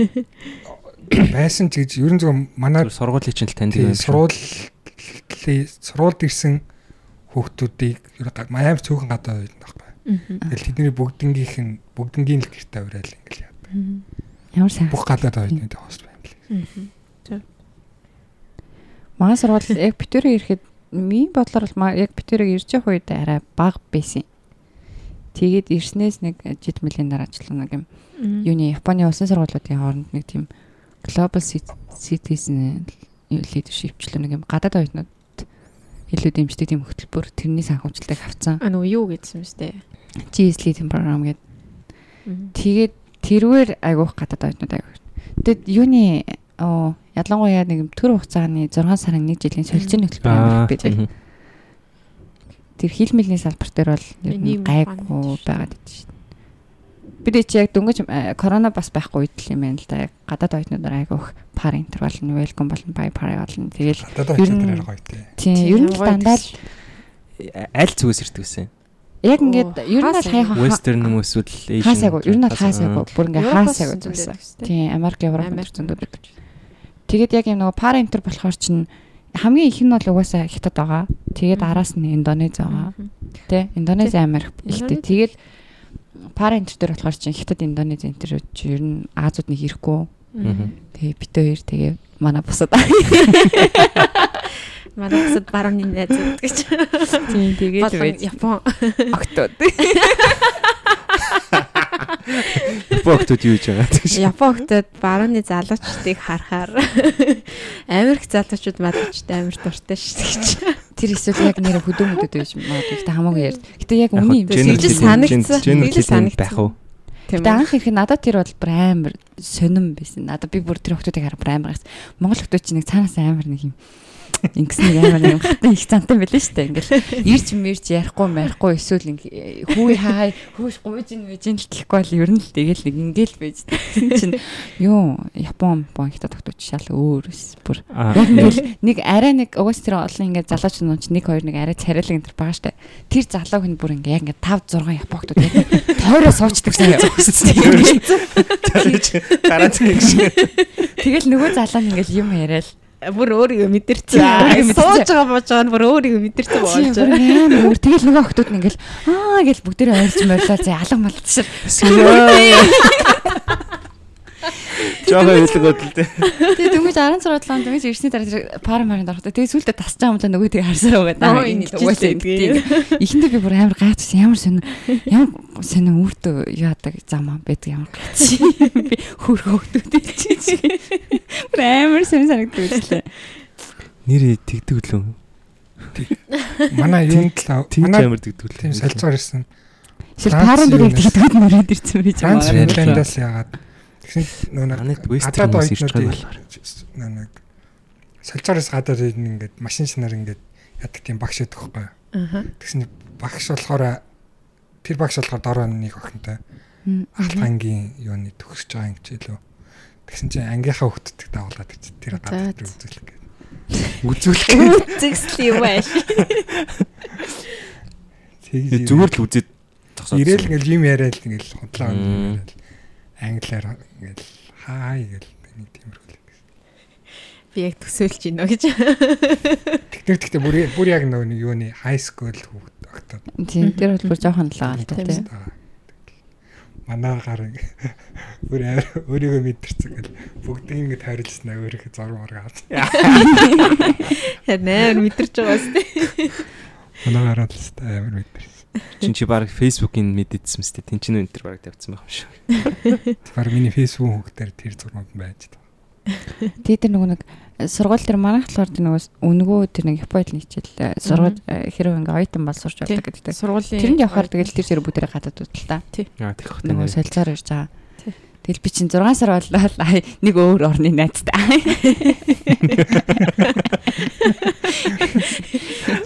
[COUGHS]
Байсан ч гэж ерөн зөв манай
сургуулийн чинь л танд
юм. Сургуулийн сургуульд ирсэн хүүхдүүдийг амар цөөхөн гадаа байдаг байхгүй. Тэгэл тэдний бүгднгийнх нь бүгднгийн л гэртээ уриал ингээл яа.
Ямар сайн.
Бүх гадаад байдаг host family.
Манай сургууль яг битүүрээ ирэхэд ми бодлоор бол яг битүүрээ ирж явах үед арай бага байсан. Тэгээд ирснээс нэг жид мөлийн дараачлаа нэг юм юуны Японы улсын сургуулиудын хооронд нэг тийм global citizen leadership-члөө нэг юм гадаад оюутнууд илүү дэмждэг тийм хөтөлбөр тэрний санхүүжилтийг авцсан.
А нөгөө юу гэдсэн юм бэ?
GSL тийм програм гэдэг. Тэгээд тэрвэр айгуух гадаад оюутнууд айгуух. Тэгэд юуны оо ялангуяа нэг төр хугацааны 6 сарын 1 жилийн солилцооны хөтөлбөр амарх байдаг тэр хил мэлний салбар дээр бол гайгүй байгаад байдаг шүү дээ. Бид чи яг дөнгөж корона бас байхгүй үед л юм байна л да. Яг гадаад оюутнуудаар айгүйх пар интервал нь welcome болно, bye par болно. Тэгэл
ер нь гоё тий.
Тийм, ер нь дандаа
аль зүгээс ирдэг вэ?
Яг ингээд ер нь бол хаяхан
western юм эсвэл
asian хаасаагүй ер нь бол хаасаагүй бүр ингээд хаасаагүй зүйлсэн. Тийм, Америк, Европ зөндүүд байдаг. Тэгээд яг юм нөгөө пар интер болохоор чинь хамгийн их нь бол угаасаа хятад байгаа. Тэгээд араас нь Индонез байгаа. Тэ Индонез амар ихтэй. Тэгээд пара энтер дээр болохоор чинь хятад Индонез энтер чи ер нь Азууд нэг ирэхгүй. Тэгээ бит хоёр тэгээ манай бусад [LAUGHS]
манай бусад барууны найзууд гэж.
Тийм тэгээд байж
Япон
октод.
Япоктод юу хийж байгаа тийм.
Япоктод барууны залуучдыг харахаар Америк залуучууд малчтай амар дуртай шүү дээ.
Тэр эсвэл яг нэр хөдөөмөдөд байж магадгүй. Гэтэ хамаагүй яар. Гэтэ яг үний юм
шиг санагдсан.
Нэг санагдсан байх уу?
Гэтэ анх ирэхэд надад тэр бол бүр амар сонирн байсан. Надад би бүр тэр хүмүүсийг хараа бүр амар гайс. Монгол хүмүүс чинь нэг цаанаас амар нэг юм Ингэс нэг амар юм хатан их цантай байлаа шүү дээ. Ингээл ирж мэрч ярихгүй марихгүй эсвэл хүү хай хөөш гуйж ин вэж ин гэхгүй бол ер нь л тэгэл нэг ингээл байж чинь юу Япон ихтэй тогтооч шал өөр бүр. Яг ингээл нэг арай нэг угаас тэр олон ингээд залууч нууч нэг хоёр нэг арай царайлаг энэ байгаа шүү дээ. Тэр залууг нь бүр ингээ яг ингээ 5 6 Япоктод яг тойроо суучдаг.
Гараа цэг.
Тэгэл нөгөө залуу нь ингээл юм яриад
бүр өөрийгөө мэдэрсэн. Сууж байгаа боож байгаа нь бүр өөрийгөө мэдэрсэн болж байгаа.
Амар тэгэл нөгөө охтууд нь ингээл аа гэл бүгдээрээ ойрч морлоо зэ алга малцсан. [LAUGHS]
Жага хэлгөөд л дээ.
Тэгээ дөнгөж 16 он дөнгөж ирсний дараа пар маранд орохтой. Тэгээ сүултээ тасч байгаа юм даа нөгөө тийг харсаар байгаа. Энэ л угаасаа гэдэг. Эхэндээ би бүр амар гайхчихсан. Ямар сонир ямар сонир үрдөө яадаг зам байдаг ямар гайхчих. Би хөр хөөгдөд чи. Бүр амар сонир санагддаг лээ.
Нэр тэгдэг лөө.
Манай юунд л
манай амар тэгдэг лээ.
Тийм солилцоор ирсэн.
Шил дээр тэгдэг нүрээд ирсэн би
чамаа. Финландаас яагаад Тэгсэн
нөгөө гадаад оюутнууд
нэг салжаараас гадаад ингээд машин шинаар ингээд ядаг тийм багш байдаг байхгүй. Аа. Тэгсэн багш болохоор тэр багш болохоор дороо нэг охинтой алтангийн юуны төгсөж байгаа юм чи лөө. Тэгсэн чинь ангийнхаа хөлтөд дагуулад чи тэр гадаад дээр үзүүлэх гээд.
Үзүүлэх. [LAUGHS]
Үзэсэл юм байш.
Зүгээр л үзээд
Ирээл ингээл юм яриад ингээл хонтлоо юм яриад англиар ингээл хай гэл нэг тиймэрхүү л гэсэн.
Би яг төсөөлж байна гэж.
Тэгтэр тэгтээ бүр бүр яг нөгөө нэг юуны high school хүүхд октод.
Тийм тэр бол бүр жоохон байгаа л тийм.
өөр амар өөрийгөө мэдэрсэн гэл бүгдийг ингэ тайруулсан өөрийнхөө зураг мураг авч.
Харин амар мэдэрч байгаа шүү дээ.
Манай гараад л амар мэдэрсэн.
Чин чи баг Facebook-ийн мэдээдсэн мэт тэн чин өнтер баг тавьсан байх юм шиг.
Тэр миний Facebook дээр тэр зургууд байж та.
Тэгээ тэр нөгөө нэг сургууль дээр манайх болохоор тэр нөгөө үнгөө тэр нэг хипоид нийчэл сургууль хэрэг ингээ ойтон бол сурч байдаг гэдэг.
Сургуулийн
Тэрэнд явахаар тэгэл тэр зэрэг бүгдээ хатад удаа та.
Аа тийх хөт
Нөгөө солилцоор ирж байгаа. Тэгэл би чинь 6 сар боллоо нэг өөр орны найзтай.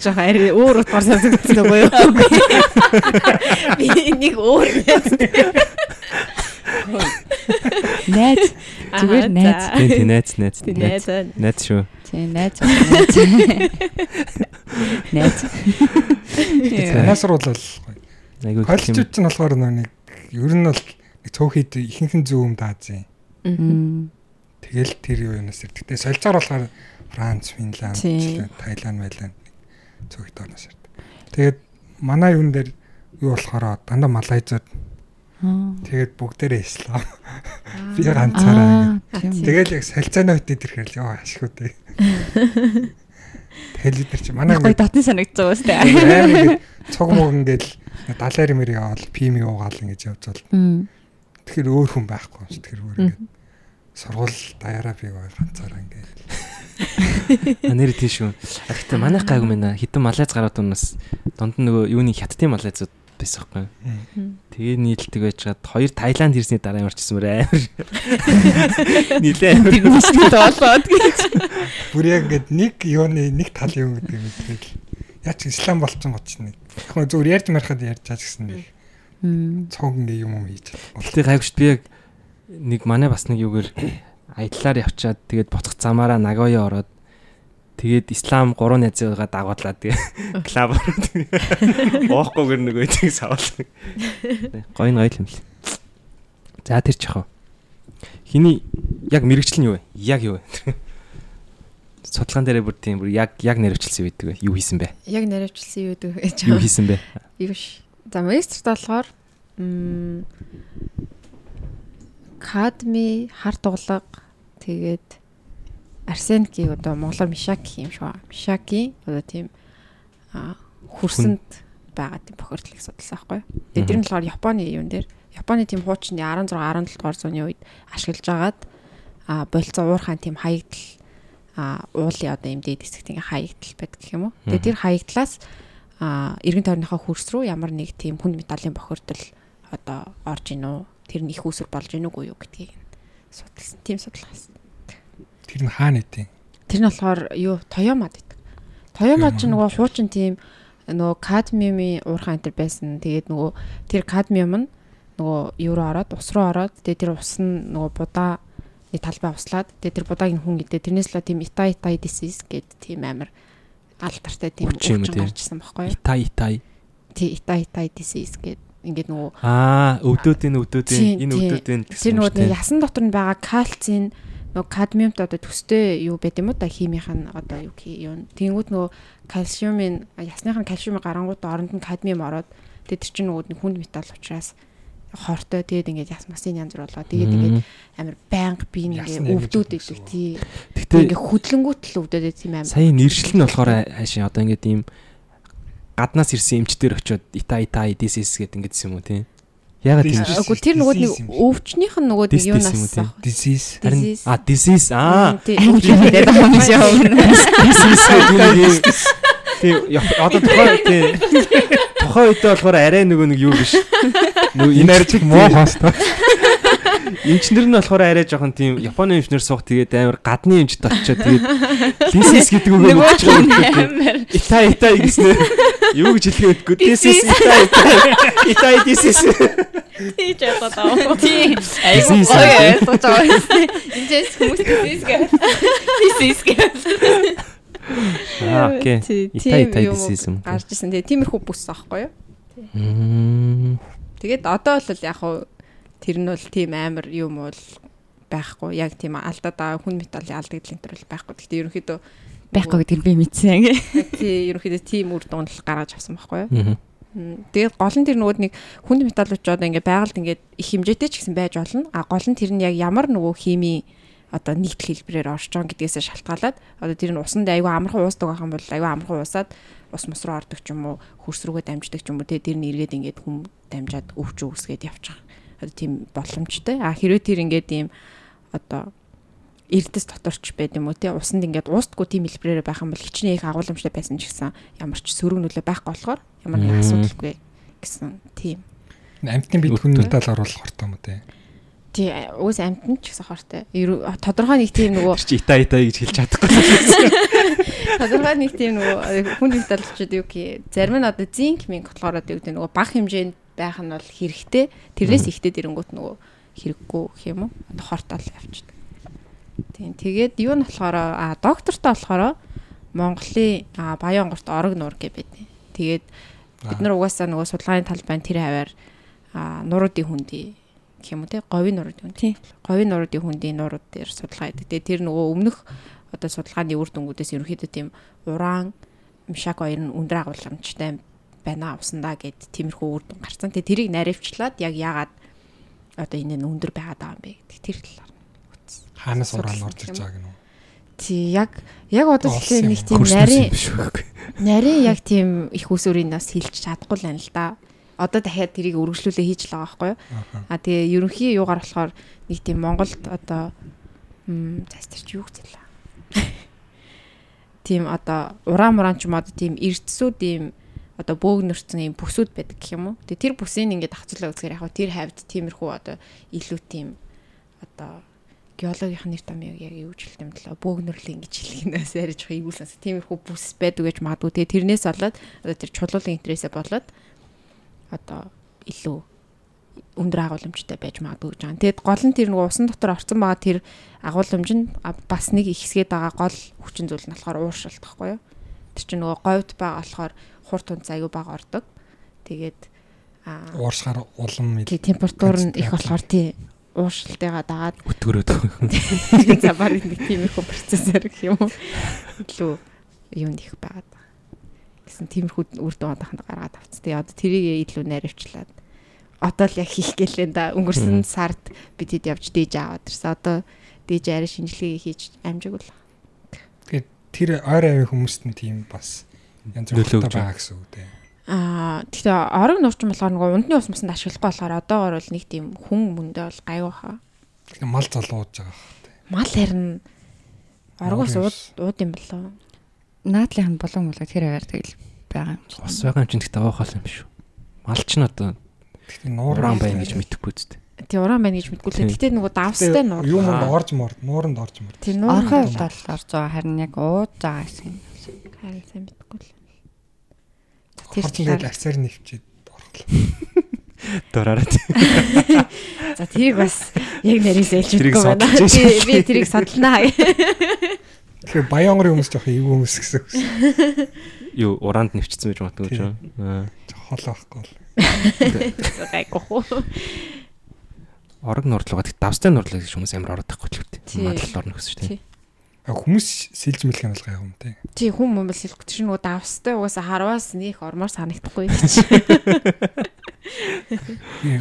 жоо ари өөр утгаар сонсогдсон байгаа юу? Би нэг өөр
Найз. Зүгээр найз.
Тийм тийм найз найз
найз
найз шүү.
Тийм найз. Найз. Найз.
Бол
Айгуу
коллежууд ч нь болохоор нэг ер нь бол нэг цөөхөд ихэнхэн зүүм даазын.
Мм.
Тэгэл тэр юу юунаас ирдэг. Тэгээ солилцоор болохоор Франц, Финланд,
Тийм.
Таиланд, Майланд цөөхөд орноос ирдэг. Тэгээд манай юун дээр юу болохоор дандаа малайзууд тэгээд бүгдээрээ ислам. Би ганцаараа. Тэгэл яг салцааны хөтөд ирэхээр л яа ашиг үү. Тэгэл бид нар чи манай
Гоё дотны санагдсан тээ.
амар цуг муг ингээл далаар мэр яваал пим юугаал ингэж
Мм.
Тэгэхээр өөр хүн байхгүй юм шиг тэр өөр ингээд сургууль даяараа би ганцаараа ингээд
тийм шүү. А гэхдээ манайх гайгүй мэнэ хитэн малайз гараад унаас донд нь нөгөө юуны хятадын малайзууд байсан байхгүй. Тэгээ нийлдэг байжгаад хоёр Таиланд ирсний дараа ямарчсан мөр амар. [LAUGHS] Нилээ амар.
Тэгмэстэй болоод гэж.
бүр яг ингээд нэг юуны нэг тал юм гэдэг юм тэгэл яа ч ислам болцсон гоч нэг яг зүгээр ярьж марахад ярьж чаж гэсэн нэг. Цог ингээ юм юм хийж
Гэтэ гайгүй шүү. Би яг нэг манай бас нэг юугээр [COUGHS] аяллаар явчаад тэгээд ботх замаараа Нагоя ороод тэгээд ислам 3 найзыгаа дагууллаа тэгээ клаб ороод [LAUGHS] оохгүйгэр нэг үеийг савлаа. [LAUGHS] Гоё нь гоё юм л. За тэр чихо. Хиний яг мэрэгчлэн юу вэ? Яг юу вэ? [LAUGHS] Судалгаан дээр бүр тийм бүр яг яг нэрвчлсэн байдаг вэ? Юу хийсэн бэ?
Яг наривчлсан юу гэдэг гэж
Юу хийсэн бэ?
Юу ш. За магистрт болохоор кадми хар дуглаг тэгээд арсеникийг одоо монголоор мишаки юм шиг ба. Мишаки одоо тийм хөрсөнд байгаа тийм бохирдлыг судалсан байхгүй. Тэгээд тэр нь болохоор Японы юун дээр Японы тийм хуучны 16 17 дугаар зууны үед ашиглаж агаад а болцоо уурхайн тийм хаягдл а уулын одоо эмдээд хэсэгт ингээ хаягдл байдаг гэх юм уу. Тэгээд тэр хаягдлаас эргэн тойрныхоо хөрс рүү ямар нэг тийм хүнд металлын бохирдол одоо орж ийн үү? Тэр нь их усүр болж ийн үгүй юу гэдгийг судалсан. Тийм судалгаас.
тэр нь хаана идэв
Тэр нь болохоор юу Toyomad гэдэг. Toyomad ч нөгөө хуучин тийм нөгөө кадмиумын уурхай энэ байсан. Тэгээд нөгөө тэр кадмиум нь нөгөө юу руу ороод ус руу ороод тэгээд тэр ус нь нөгөө будаа талбай услаад тэгээд тэр будааг нь хүн идэ. Тэрнээс л тийм ita disease гэдэг тийм амар алдартай тийм
Өвчин
гарчсан байхгүй юу?
Итай итай.
Тий ita ita disease гэдэг ингээд нөгөө
Аа, өвдөөдийн
Тийм,
энэ
тийм.
өвдөөдийн
Тэр нөгөө ясан дотор нь байгаа кальцийн нөгөө кадмиумт одоо төстэй юу байт юм уу та химийнх нь одоо юу юм. Тэнгүүд нөгөө кальциумын ясных нь кальциумын гарангууд оронд нь кадмиум ороод тэр чинь нөгөө хүнд металл учраас хортой тэгээд ингээд яс масын янз бүр болоо. Тэгээд ингээд амар байнга би
аймаг
өвдөд
гэдэг
идэх тий.
Гэхдээ
Ингээд хөдлөнгүүт л өвдөд идэх юм амар.
сая нэршил нь болохоор хаашаа одоо ингээд ийм гаднаас ирсэн эмчтэр очиод ита ита дисис гэдэг ингээд юм уу тийм. Ягаад тийм
Disease.
Үгүй тэр нөгөө нэг
Disease
өвчнийх нь нөгөө
уу, тий?
авах.
disease
харин
Disease.
а дисис аа
Тий. [LAUGHS]
Дээр байгаа юм шиг
дисис гэдэг [LAUGHS] тийм одоо тухайн тийм тухайн үедээ болохоор арай нөгөө нэг юу биш. Нөгөө
энэ арчиг муу хоостой
Эмчнэр нь болохоор арай жоохон тийм Японы эмчнэр суух тэгээд амар гадны эмчт очиод тэгээд дисис гэдэг
Нөгөө
өгч байгаа. Ита ита гэснээр юу гэж хэлэх вэ? Дисис ита ита ита дисис
Тийж яваад байгаа.
Тий. Айгу
Disease
гоё байгаа. Эндээс хүмүүс disease гэ. Disease гэ.
Аа окей.
Тий,
Ита
тийм
ита
юм гарч ирсэн. Тэгээ тиймэрхүү бүс аахгүй юу? Тэгээд одоо л яг хуу тэр нь бол тийм амар юм бол байхгүй. Яг тийм алдаад байгаа хүн металлын алдагдлын төр бол байхгүй. Гэхдээ ерөнхийдөө
Байхгүй гэдэг нь би мэдсэн. [LAUGHS]
тий ерөнхийдөө тийм үр дүн л гаргаж авсан байхгүй юу? Тэгээд гол нь тэр нөгөө нэг хүнд металлууд одоо ингээд байгальд ингээд их хэмжээтэй ч гэсэн байж болно. А гол нь тэр нь яг ямар нөгөө хими одоо нийтлэл хэлбэрээр орж байгаа гэдгээс шалтгаалаад одоо тэр нь усанд аюу амархан уусдаг байх юм бол аюу амархан уусаад ус мус руу ордог ч юм уу хөрс рүүгээ дамждаг ч юм уу тэр нь эргээд ингээд хүм дамжаад өвч үүсгээд явчих. Одоо тийм боломжтой. А хэрвээ тэр ингээд ийм одоо эрдэс доторч байд юм уу те усанд ингээд уустгүй тийм хэлбэрээр байх юм бол хичнээн их агуулмжтай байсан ч гэсэн ямар ч сөрөг нөлөө байхгүй болохоор ямар нэг асуудалгүй гэсэн тийм.
Амтны бид хүн металл оруулах хортой юм уу те.
Тий, уус амтнд ч гэсэн хортой. Тодорхой нэг тийм нөгөө
чи ита ита гэж хэлж чадахгүй. [LAUGHS]
Тодорхой нэг тийм нөгөө хүн металлчууд юу гэх зарим нь одоо зинк минг болохоор одоо юу гэдэг нөгөө бага хэмжээнд байх нь бол хэрэгтэй. Тэрнээс ихтэй дэрэнгүүт нөгөө хэрэггүй гэх юм уу? Одоо хортол явчихдаг. Тийм. Тэгээд юу нь болохоор а доктортой болохоор Монголын Баян онгорт орог нуур гэж байдیں۔ Тэгээд бид нар угаасаа нөгөө судалгааны талбайн тэр хаваар нуруудын хүндий гэх юм уу те говийн нуруудын хүнд. Говийн нуруудын хүндийн нурууд дээр судалгаа хийдэг. Тэгээд тэр нөгөө өмнөх одоо судалгааны үр дүнгуудээс ерөнхийдөө тийм уран мишак хоёр нь өндөр агуулмжтай байна усандаа гэд тиймэрхүү үр дүн гарцсан. Тэгээд тэрийг наривчлаад яг яагаад одоо энэ нь өндөр байгаад байгаа юм бэ гэдэг тэр талаар
хаанаас уран орж ирж байгааг нь.
Тий яг яг одоо тэгэхээр нэг тийм нарийн нарийн яг тийм их усүрийн нас хилж чадахгүй л байна л да одоо дахиад тэрийг өргөжлүүлээ хийж л байгаа байхгүй юу. А тэгээ ерөнхий юугаар болохоор нэг тийм Монголд одоо зас тэр чи юу гэсэн лээ. [LAUGHS] Тийм одоо уран муран ч юм одоо тийм эрдсүүд ийм одоо бөөгнөрцөн ийм бүсүүд байдаг гэх юм уу. Тэгээ тэр бүсийг ингээд хацуулаа үзэхээр яг тэр хавьд тиймэрхүү одоо илүү тийм одоо геологийн нэр том яг юу гэж хэлдэм төлөө бөөгнөрлөө ингэж хэлгэнээс ярьж байгаа ийгүүлсэн. Тиймэрхүү бүс байдаг гэж магадгүй. Тэгээ тэрнээс болоод одоо тэр чулуулын интересээ болоод одоо илүү өндөр агуулмжтай байж магадгүй гэж байгаа. Тэгэд гол нь тэр нэг усан дотор орцсон байгаа тэр агуулмж нь бас нэг ихсгээд байгаа гол хүчин зүйл нь болохоор ууршилт байхгүй юу? Тэр чинь нөгөө говьд байгаа болохоор хурд тунц аягүй бага ордог. Тэгээд
аа ууршихаар улам
тий температур нь их болохоор тий ууршилтайгаа дагаад
өтгөрөөд [LAUGHS]
за барыг нэг тийм их процессор гэх юм уу? Илүү юунд их байгаад гэсэн тиймэрхүү үр дүн одоохонд гаргаад авц. Тэгээ одоо тэрийг илүү наривчлаад одоо л яг хийх гэлээ да өнгөрсөн сард бид хэд явж дээж аваад ирсэн. Одоо дээж арай шинжилгээ хийж амжиг бол.
Тэгээд тэр ойр авийн хүмүүст нь тийм бас янз бүртэй байгаа гэсэн үг дээ.
Аа тэгэхээр орог нурчин болохоор нөгөө ундны ус мусанд ашиглахгүй болохоор одоогор бол нэг тийм хүн мөндөө бол гайгүй хаа.
Тэгэхээр мал залууж байгаа.
Мал харин оргоос ууд ууд юм болоо
наадлын болон болоо тэр аваар тэгэл байгаа юм чинь.
Бас байгаа юм чинь гэхдээ авах юм биш үү. Малч нь одоо
гэхдээ нууран
байна гэж мэдэхгүй зү.
Тий уран байна гэж мэдгүй л. Гэтэ нөгөө давстай нуур.
Юм орж морд, нууранд орж морд.
Тий нуурын хувьд бол орж байгаа харин яг ууж байгаа гэсэн.
Харин сайн мэдгүй л.
Тэр тэгээд аксаар нэвчээд орхлоо.
Дураараа.
За тэрийг бас яг нарийн сэлж мэдгүй байна. Би тэрийг садлнаа. [LAUGHS]
Тэгэхээр Баянгарын хүмүүс жоох эвгүй хүмүүс гэсэн үг.
Юу уранд нэвчсэн байж магадгүй ч юм.
Хол байхгүй бол.
Гайгүй.
Орог нурдлага гэх давстай нурдлага гэж хүмүүс амар ороод байхгүй ч үү. Мадлал орно гэсэн чинь.
А хүмүүс сэлж мэлэх юм бол гай юм те.
Тий хүн юм бол сэлэхгүй чинь нөгөө давстай угаасаа харваас нөх ормоор санагдахгүй.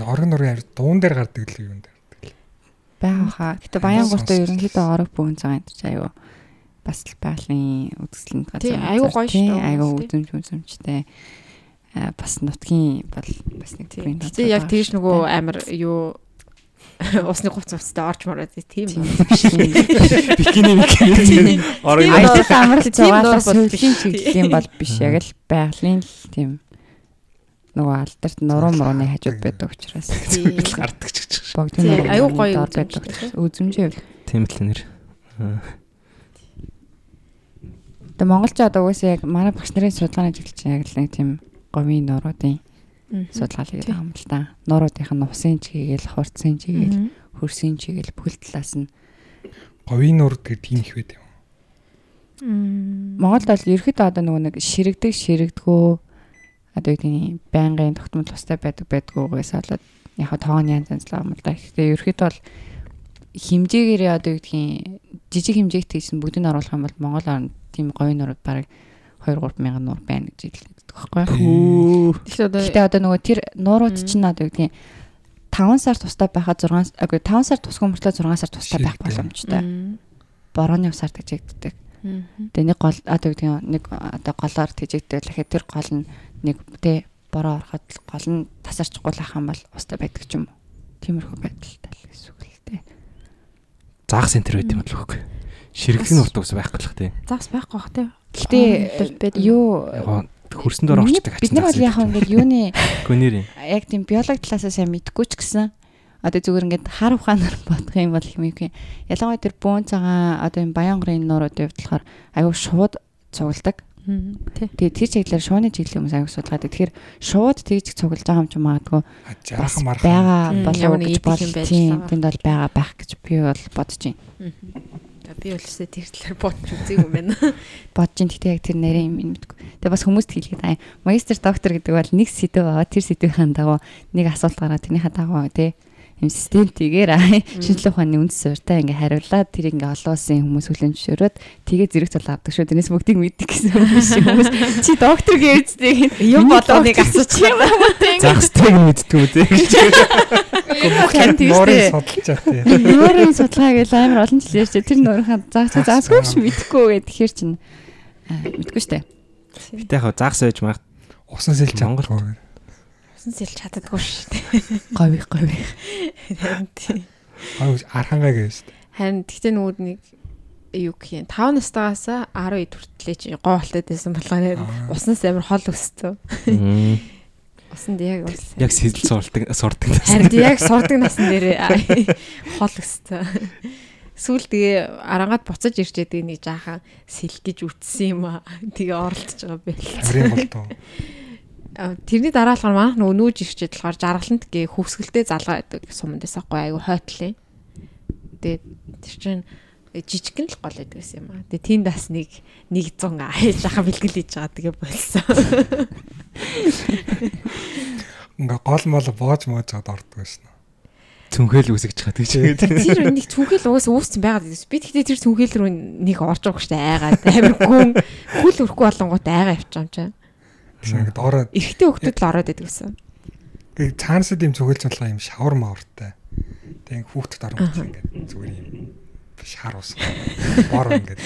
Орог нурын дуун дээр гардаг л юм дээр.
Бага хаа. Гэтэ Баянгууртаа ерөнхийдөө орог бүүн цагаан гэж аюу бас л байгалийн үзэсгэлэнт
газар. Тий, айгүй гоё шүү дээ.
Айгүй үзэмж үзэмжтэй. Аа бас нутгийн бол бас нэг [LAUGHS]
тийм. Тий, яг тэгж нөгөө амар юу усны хувц хувцтай орж мороод тийм биш.
Бикини бикини
орог аялал амралт зугаалаас хөвлийн чиглэлийн бол биш яг л байгалийн л тийм нөгөө алдарт нуруу мурууны хажууд байдаг учраас [LAUGHS]
гардаг ч гэж.
Богдын аюу гоё байдаг. Үзэмжээ.
Тийм л нэр.
Тэгээ монголч одоо угаасаа яг манай багш нарын судалгааны ажиглаж яг л нэг тийм говийн нуруудын судалгаа хийгээд байгаа юм л да. Нуруудынх нь усын чигээл, хурцын чигээл, хөрсийн чигээл бүхэл талаас нь
говийн нурд гэдэг тийм их байд юм.
Монголд бол ерөөхдөө одоо нөгөө нэг ширэгдэг ширэгдгөө одоо үгний байнгын тогтмол тустай байдаг байдгүйгээс болоод яг тоон янз янз л юм л да. Гэхдээ ерөөхдөө бол химжээгээрээ одоо үгдгийн жижиг хэмжээгт хийсэн бүгдийг оруулах юм бол Монгол орнд тийм говийн нурууд баг 2 3 мянган нуур байна гэж хэлдэг байхгүй.
Тэгэхээр одоо
нөгөө тэр нуурууд чинь одоо юу гэдгийг 5 сар тустай байхад 6 агүй 5 сар тусгүй мөртлөө 6 сар тустай байх боломжтой. Борооны усаар тэгжигддэг.
Мм.
Тэгээ нэг гол одоо юу гэдгийг нэг одоо голоор тэгжигддэг лэхэд тэр гол нь нэг тэ бороо ороход гол нь тасарчихгүй л ах юм бол устай байдаг ч юм уу. Тиймэрхүү байдалтай л гэсэн үг л дээ.
Заах центр байт юм бол үгүй. Ширгэлийн урд ус байхгүй л тий.
Загс байхгүй бах тий.
Гэтэ юу
хөрсөн дээр орчдөг
бид нар бол яг ингээд юуны [LAUGHS]
гүнэр.
яг тийм биологи талаасаа сайн мэдгүй ч гэсэн одоо зүгээр ингээд хар ухаанаар [LAUGHS] бодох юм бол юм юм. Ялангуяа тэр бөөн цагаан одоо юм баянгарын нууруудын хувьд болохоор аюу шууд цугладаг.
Мм. Тий.
Тэгээ тэр чиглэлээр шууны чиглэлийн хүмүүс аюу судалгаад. Тэгэхээр шууд тэгж цуглаж байгаа юм ч магадгүй бас байгаа болов уу гэж
юм байгаа.
тэнд бол байгаа байх гэж би бол бодож байна.
Би өсөө тэр талаар бодож үзээгүй юм байна. [LAUGHS]
Бодож байна. Тэгтээ яг тэр нэрийн юм мэдгүй. Тэгээ бас хүмүүст хэлгээд аа магистр доктор гэдэг бол нэг сэдв аваа тэр сэдвийн дагуу нэг асуулт гараад тэрнийхээ дагуу тий юм системтэйгээр шинжлэх ухааны үндэс суурьтай ингээ хариулаад тэр ингээ олон улсын хүмүүс хүлэн зөвшөөрөөд тэгээ зэрэг цул авдаг шүү. Тэрнээс бүгдийг мэддэг гэсэн юм шиг хүмүүс чи доктор гэвчтэй
Юм болгоныг асууж
юм уу тий.
Загстай юм мэддэг үү тий.
Тань
Нуурын
тэгвчтэй.
судалчаа тий.
Нуурын судалгаа гэж амар олон жил ярьж тэр нуурынхаа заагцаа заасгүй ш мэдэхгүй гэдэг чинь аа, мэдгүй штэ.
Гэтэ яг загс байж мах
Усан сэлж
Монгол.
Усан сэлж чаддаггүй шүү дээ.
Говь говь.
Харин тий.
Аа архангаа гэж.
Харин тэгтээ нөгөө нэг юу гэх юм 5 настайгаас 12 хүртлээ чи гоолтой байсан болохоор
Аа.
уснаас амар хол өссөн. Усанд яг ус.
яг сэтэл сурдаг сурдаг.
Харин тий, яг сурдаг насн дээр хол өссөн. Сүүл тэгээ арангад буцаж ирж байгаа нэг жаахан сэлх гэж үтсэн юм аа. Тэгээ оролдож байгаа байл.
Аврын болтоо.
А, Тэрний дараа болохоор манайх нөгөө нүүж ирчээд болохоор жаргалант гээ хөвсгөлтэй залгаа байдаг суманд байсаахгүй айгу хойтлээ. Тэгээ тэр чинь жижигхэн л гол байдаг гэсэн юм аа. Тэгээ тийм дас нэг 100 аяж жаахан бэлгэл хийж байгаа тэгээ болсон.
Ингээ гол мол боож моожод ордог шнэ.
Цүнхэл үсгэж чад гэж.
Тэр нэг түнхэл уус үүссэн байгаад байсан. Би тэгтээ тэр түнхэл рүү нэг орж байгаа штэ айгаад амар гүн хүл өрхгүй болонгууд айгаа явчих юм чинь.
Тэгсэн ингээ доороо
Эрэгтэй хөлтөд л ороод байдаг гэсэн.
ингээ цаанасд юм цогөлж болоо юм шавар маавартай. Тэг хүүхдэд орон ингээ зүгээр юм шар ус. Бор ингээ.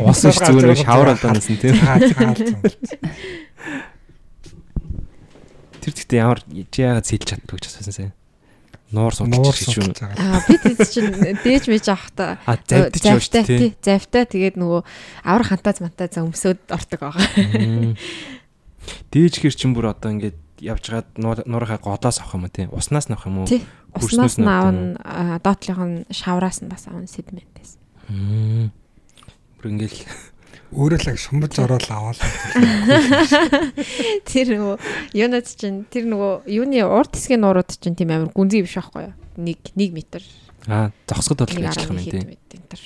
Ус ш зүгээр шавар алдаанаас нь тийм. Тэр гэхдээ ямар чи яагаад сэлж чаддаг гэж асуусан сайн. Нуур судалж гэж юм.
Аа би тэд чинь дээж мэж авахта [LAUGHS] завтай завтай тэгээд нөгөө авар хантаз мантаз өмсөд ортог байгаа. [LAUGHS]
Дээж хэр чин бүр одоо ингээд явж гад нуурынхаа годоос авах юм уу тий. Уснаас нь авах юм уу?
Уснаас
нь
аавн доотлих нь шавраас нь бас аавн сэдмэнтэйс.
Мм. Бүр ингээл
Өөрөө л шумбаж ороод аваад. [LAUGHS]
Тэр нөгөө юунад чинь тэр нөгөө юуны урд хэсгийн нуурууд чинь тийм амар гүнзгий биш байхгүй юу? 1 1 м.
аа зогсгод бол ажиллах юм
хэд
тий.
мэт энэ төр.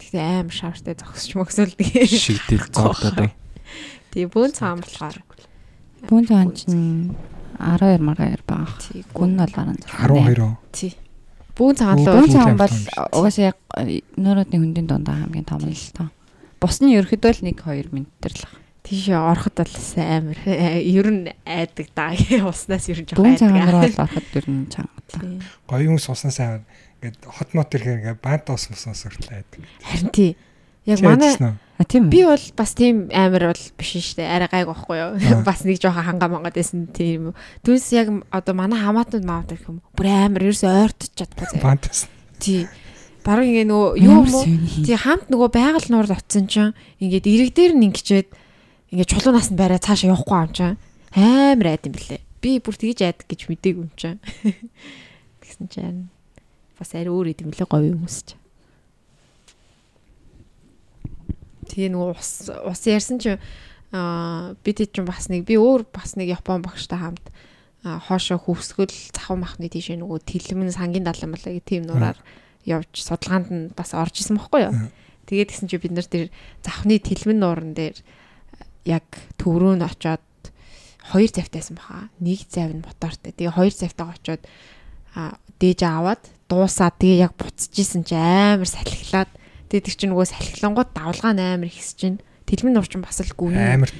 Тэгтээ амар шавартай зогсч мөксөлдөг.
Шигдэл зогтоод. [LAUGHS]
Тэгээ бөөн цаам болохоор
Бүүн цаан чинь 12 12 байгаа.
тий
Гүн нь бол 16.
12 оо.
тий. Бөөн цаан
Бөөн
л
Бүүн цаан бол
Бүүн
угаасаа яг нууруудын хүндийн дундаа хамгийн том л тоо. Бус нь ерөөхдөө л 1 2 минутэр л баг.
тийш ороход бол амар [LAUGHS] ер нь айдаг даа уснаас ер нь жоох
Бүүн цаан руу
айдаг.
бол ороход ер нь чанга.
Тий.
Гоё юм суснаа сайн ингээд хот мот ирэхээр ингээд бант ус муснаас өртлээд.
Харин тий. Яг манай
А тийм
би бол бас тийм амар бол биш шүү дээ. Арай гайг байхгүй юу? [LAUGHS] Бас нэг жоохон хангам монгод байсан тийм. Түнс яг одоо манай хамаатанд маавд гэх юм. Бүр амар ерөөсөө ойртож чадахгүй заяа.
Бант ус.
Тий. Бараг ингээ нөгөө юу юм уу?
Тий.
Хамт нөгөө байгаль нуур утсан чинь ингээд ирэг дээр нь ингэчээд ингээд чулуунаас нь барай цаашаа явахгүй юм чинь. Амар айд юм блэ. Би бүр тэгж айдаг гэж мдээгүй юм чинь. [LAUGHS] Тэгсэн чинь бас арай өөр идэм лээ говь хүмүүс чинь. Тэгээ нөгөө ус ус ярьсан чинь аа бид чинь бас нэг би өөр бас нэг Япон багштай хамт хоошоо хөвсгөл захав махны тийш нөгөө тэлмэн сангийн далан гэх тийм нураар явж судалгаанд нь бас орж исэн бохгүй юу. Тэгээд гисэн чи бид нар тэр завхны тэлмэн нууран дээр яг төв рүү нь очоод хоёр завтайсан баха. Нэг зав нь мотортой. Тэгээ хоёр завтайгаа очоод дээж аваад дуусаад тэгээ яг буцаж исэн чи амар салхилаад Тэгээд тэр чинь нөгөө салхилангууд давлгаа амар ихс чинь. Тэлмэн нуур чинь бас л гүн.
Амар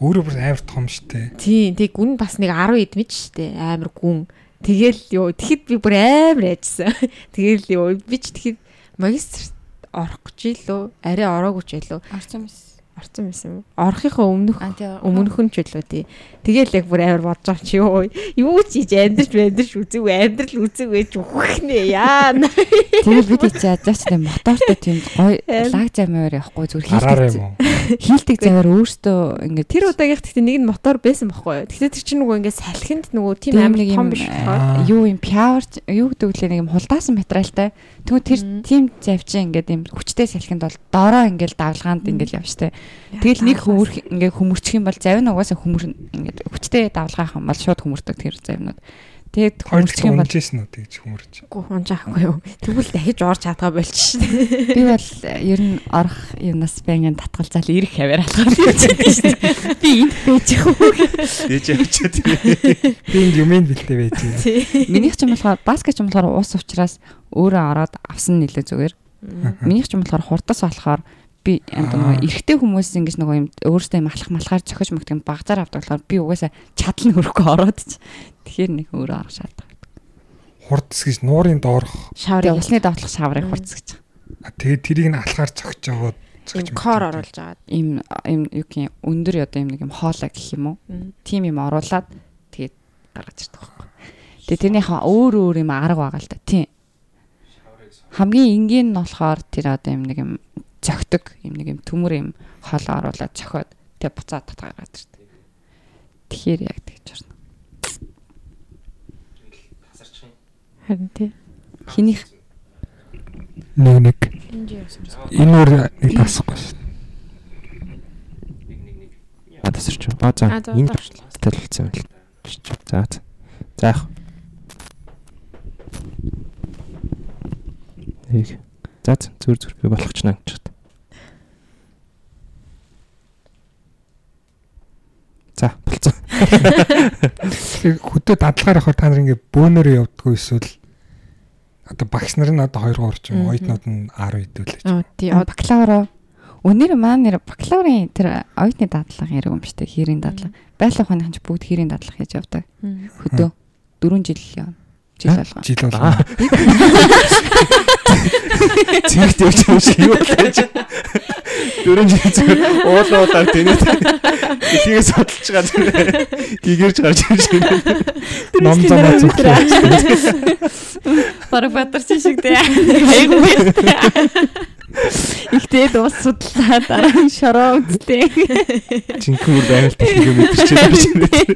өөрөө бүр амар том штэ.
Тийм, тэг гүн бас нэг 10 эд мэд штэ. Амар гүн. Тэгэл ёо тэгэхэд би бүр амар яжсан. [LAUGHS] Тэгэл ёо би ч тэгэхэд магистр орох гэж илүү арай ороогүй ч илүү.
Орсон юм
орсон байсан юм. Орохынхоо өмнөх өмнөх нь ч үлээ тий. Тэгэл яг бүр амар бодож байгаа чи юу юу ч хийж амьдрч амьдрч үзэг амьдрал үзэг байж үхнэ яа. [LAUGHS]
Тэгэл бид чи ядаач тийм мотортой тийм гоё лаг замаар явахгүй зүгээр хийлдэг. [LAUGHS] Хийлдэг замаар өөртөө ингээд
тэр удаагийнх гэхдээ нэг нь мотор байсан байхгүй юу. Гэхдээ тэр чинь нөгөө ингээд салхинд нөгөө тийм амар том биш
болохоор юу юм пиавер юу гэдэг үлээ нэг юм хулдаасан материалтай. Тэгвэл тэр тийм завчин ингээд юм хүчтэй салхинд бол доороо ингээд давлгаанд ингээд явжтэй. Тэгэл нэг хөмөр ингээ хөмөрчих юм бол завин угаасаа хөмөр ингээ хүчтэй давлгаах юм бол шууд хөмөрдөг тэр завинууд. Тэгээд
хөмөрчих юм бол унжсэн үү тэгж хөмөрч.
Үгүй унжаахгүй юу. Тэгвэл дахиж орж чадгаа болч шээ.
Би бол ер нь орох юмнаас байнгын татгалзаал ирэх хавар шүү дээ. Би энд байж хөө.
Дээж явчихад.
Би энд юмэн бэлтээ байж.
Минийх ч юм болохоор баскет ч юм болохоор уус учраас өөрөө ороод авсан нэлээ зүгээр. Минийх ч юм болохоор хурдас болохоор би нөгөө эрэгтэй хүмүүс ингэж нөгөө юм өөрөөсөө юм алхах малхаар зөхөж мөгт юм багцаар авдаг болохоор би угаасаа чадал хөрөхгүй ороод ч тэгэхээр нэг өөрөө арга шаарддаг.
Хурдс гэж нуурын доорх
шаврын усны давтлах шаврыг хурдс гэж.
Тэгээд тэрийг нь алхаар цогч жагаад
цогч кор оруулж агаад
им им юу гэх юм өндөр одоо юм нэг юм хоолой гэх юм уу. Тим юм оруулаад тэгээд гаргаж ирдэг байхгүй. Тэгээд тэрнийхээ өөр өөр юм арга байгаа л да. Тийм. Хамгийн энгийн нь болохоор тэр одоо юм нэг юм зөгтөг юм нэг юм төмөр юм хоолоо оруулаад зөхиод тэгээ буцаад татгаад ирдэг. Тэгэхээр яг тэгж орно.
Харин тий.
Хинийх
нэг нэг энэ өөр нэг тасахгүй шүү.
А тасарч. А за энэ төлөвлөсөн байл. За. За яах. Нэг. За зүр зүр би болох ч наа За болцоо.
Хөдөө дадлагаар явахаар та нар ингээ бөөнөрөө явдггүй эсвэл одоо багш нар нь одоо 2 3 ч юм оюутнууд нь 10 хэдүүлээч.
Аа тий бакалавра Өнөр маань нэр бакалаврын тэр оюутны дадлага яриг юм штэ хийрийн дадлага. Байлах ухааных нь бүгд хийрийн дадлага хийж явдаг. Хөдөө 4 жил явна. Жил
болго. Жил болго.
Цэгт явж юм шиг юу гэж. [LAUGHS] Дөрөн жил зүгээр уулуудаар тэнэт. Ихийг судалж байгаа зүгээр. Гигэрж гарч ирж байна.
Ном замаа зүгтэй.
Бараг батарч шиг дээ. Айгуу. Ихтэй дуус судлаа дараа нь шороо үзтээ.
Жинхэнэ айлт ихийг мэдэрчээд байна.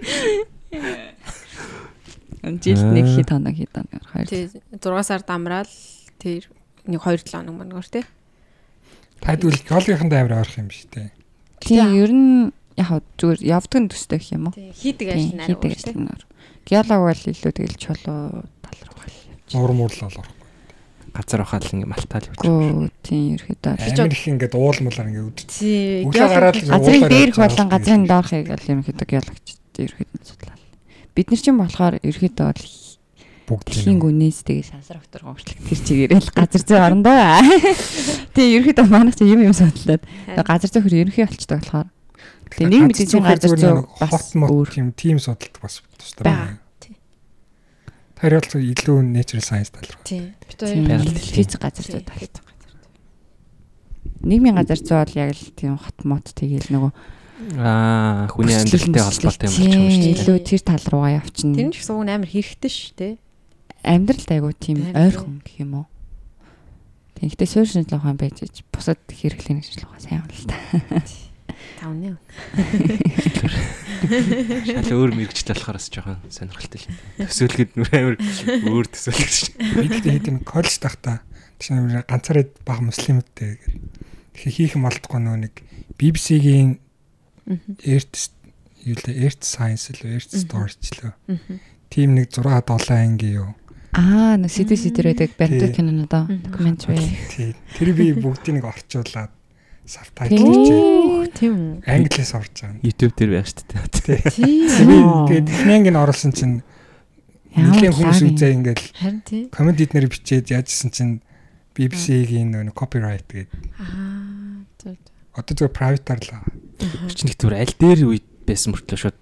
Жилд нэг хит хоног хит хоног хоёр.
Тий 6 сард амраал тэр нэг 2 7 хоног мөнгөөр тий.
Тайдвал геологийн амир орох юм биш тий.
Тийм ер нь яг зүгээр явдаг нь төстэй гэх юм уу?
Хийдэг ажил нь
хийдэг ажил нь. Геолог бол илүү тэгэл чулуу тал руу гал явж.
Уур муурлал орохгүй.
Газар ухаал ингээ малтаал явж.
Гүү тийм ерөөдөө.
Амир их ингээ уулмалаар ингээ үд.
Тий.
Газрын дээрх болон газрын доорхыг бол ерөөдөө геологч ерөөдөө судлаа. Бид нар ч юм болохоор ерөөдөө бол бүгдийн гүнээс тэгээ сансар доктор гомшлог тэр чигээрээ л газар зүй орондоо. [LAUGHS] Тэгээ ерөөдөө манайх чи юм юм судлаад газар зүй хөр ерөнхий болчтой болохоор Тэгээ нэг мэдээний газар зүй
бас өөр тийм тим судалдаг бас тустай байна. Тэр бол илүү natural science тал руу.
Тийм. Бид хоёр
физик газар зүй талтай нийгмийн газар зүй бол яг л тийм хот мод тэгээл нөгөө
Аа хүний амьдралтай холбоотой юм
болчих юм шүү дээ. Илүү тэр тал руугаа явчихна.
Тэр нь ч гэсэн амар хэрэгтэй шүү дээ.
Амьдралд айгу тийм ойрхон гэх юм уу. Тэгэхдээ суурь шинжилгээ ухаан байж бусад хэрэглэний шинжилгээ ухаан сайн байна л та.
Тавны.
Шал өөр мэрэгчтэй болохоор бас жоохон сонирхолтой шин. Төсөөлөхөд амар өөр төсөөлөх шин.
Би гэхдээ хэд юм коллеж тахта тийм ганцаараа баг муслимтэй тэгэхээр хийх юм болдгоо нөө нэг BBC-гийн Earth юу л Earth Science л Earth Storage л. Тим нэг 6 7 анги юу.
Аа, нэг сэдв сэдвэр байдаг баримтат кинонод докюментари.
Тий. Тэр би бүгдийг нэг орчуулад сабтайтлж
тийм
англиас орж байгаа.
YouTube дээр байх шүү дээ.
Тий. Тэгээд техникийг нь оруулсан чинь нэгэн хүмүүс үзээ ингээл комент эднэр бичээд яажсэн чинь BBC-гийн нөө copyright гэдэг.
Аа. зөв.
Одоо зөв private-аар л байгаа.
Чи нэг түр аль дээр үед байсан мөртлөө шууд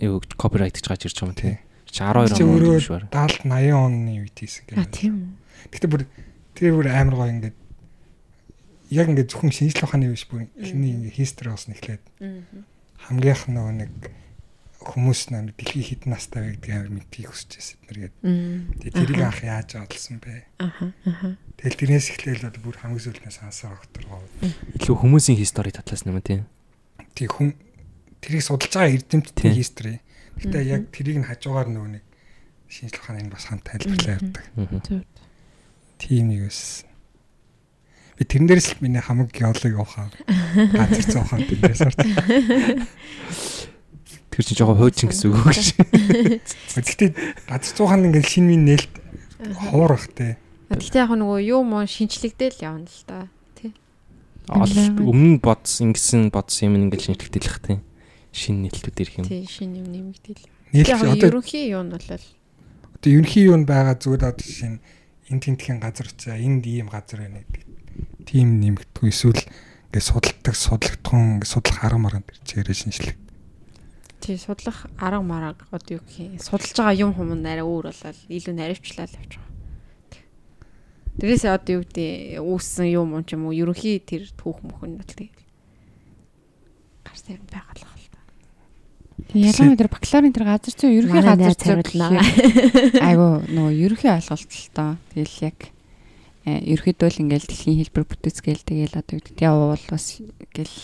юу копирайт гэж гарч ирж байгаа юм тий. Чи 12
Чи
он биш баар.
70 80 оны үед хийсэн
А
гэх.
тийм үү.
Гэтэ бүр тэр бүр амар гоё ингээд яг ингээд зөвхөн шинжлэх ухааны биш бүр эхний ингээд history болсон эхлээд хамгийн нөгөө нэг хүмүүс нэг дэлхийн хідэн настай вэ гэдэг амар мэдгийг хүсэж байсан эднэргээд. Тэгээ тэрийг анх яаж олсон бэ?
Аха.
Тэгэл тэрнээс эхлээл бол бүр хамгийн сүүлнээс хансаа огторгоо.
Илүү хүмүүсийн хистори татлаас юм тий.
Тэг хүн тэрийг судалж байгаа эрдэмтдийн
Тийм.
Гэтэ яг тэрийг нь хажуугаар нөгөө нэг шинжлэх ухааны бас хамт тайлбарлаа явдаг. Тийм нэг байсан. Би тэрэн дээрс л миний хамаг геолог ухаан газар ухаан тэрнээс орсон.
Тэр чинь жоохон хуучин гэсэн үг гэж.
Гэхдээ газар ухаан ингээд шинэ минь нээлт хуурах те.
Гэхдээ яг нөгөө юу муу шинчлэгдээл явна л та. Тий.
Өмнө бодсон ингэсэн бодсон юм ингээл шинжлэхдэлэх тий. Шинэ нийтлүүд ирэх юм.
Тий шинэ юм нэмэгдээл.
Нээлт одоо
ерөнхий юу нь бол
одоо ерөнхий юу нь байгаа зүгээр одоо нь энэ тентхэн газар очаа энд ийм газар байна гэдэг. Тийм нэмэгдэхгүй эсвэл ингээд судалдаг ингээд судлах арга маргаанд ирчээрээ шинжлэх.
тий судлах арга марга одоо юу гэх юм судалж байгаа юм хүм нь арай өөр болол илүү наривчлал явж байгаа. Тэрээс одоо юу гэдэг үүссэн юм юм ч юм уу ерөнхий тэр түүх мөх нь бол тэгэл гарсан юм та.
Ялангуяа тэр бакалаврын тэр газар зүй ерөнхий газар зүй [LAUGHS] айгу нөгөө ерөнхий ойлголт л тоо. Тэгэл яг э, ерөөхдөө л ингээл дэлхийн хэлбэр бүтээцгээл тэгэл одоо юу гэдэг уул бас ингээл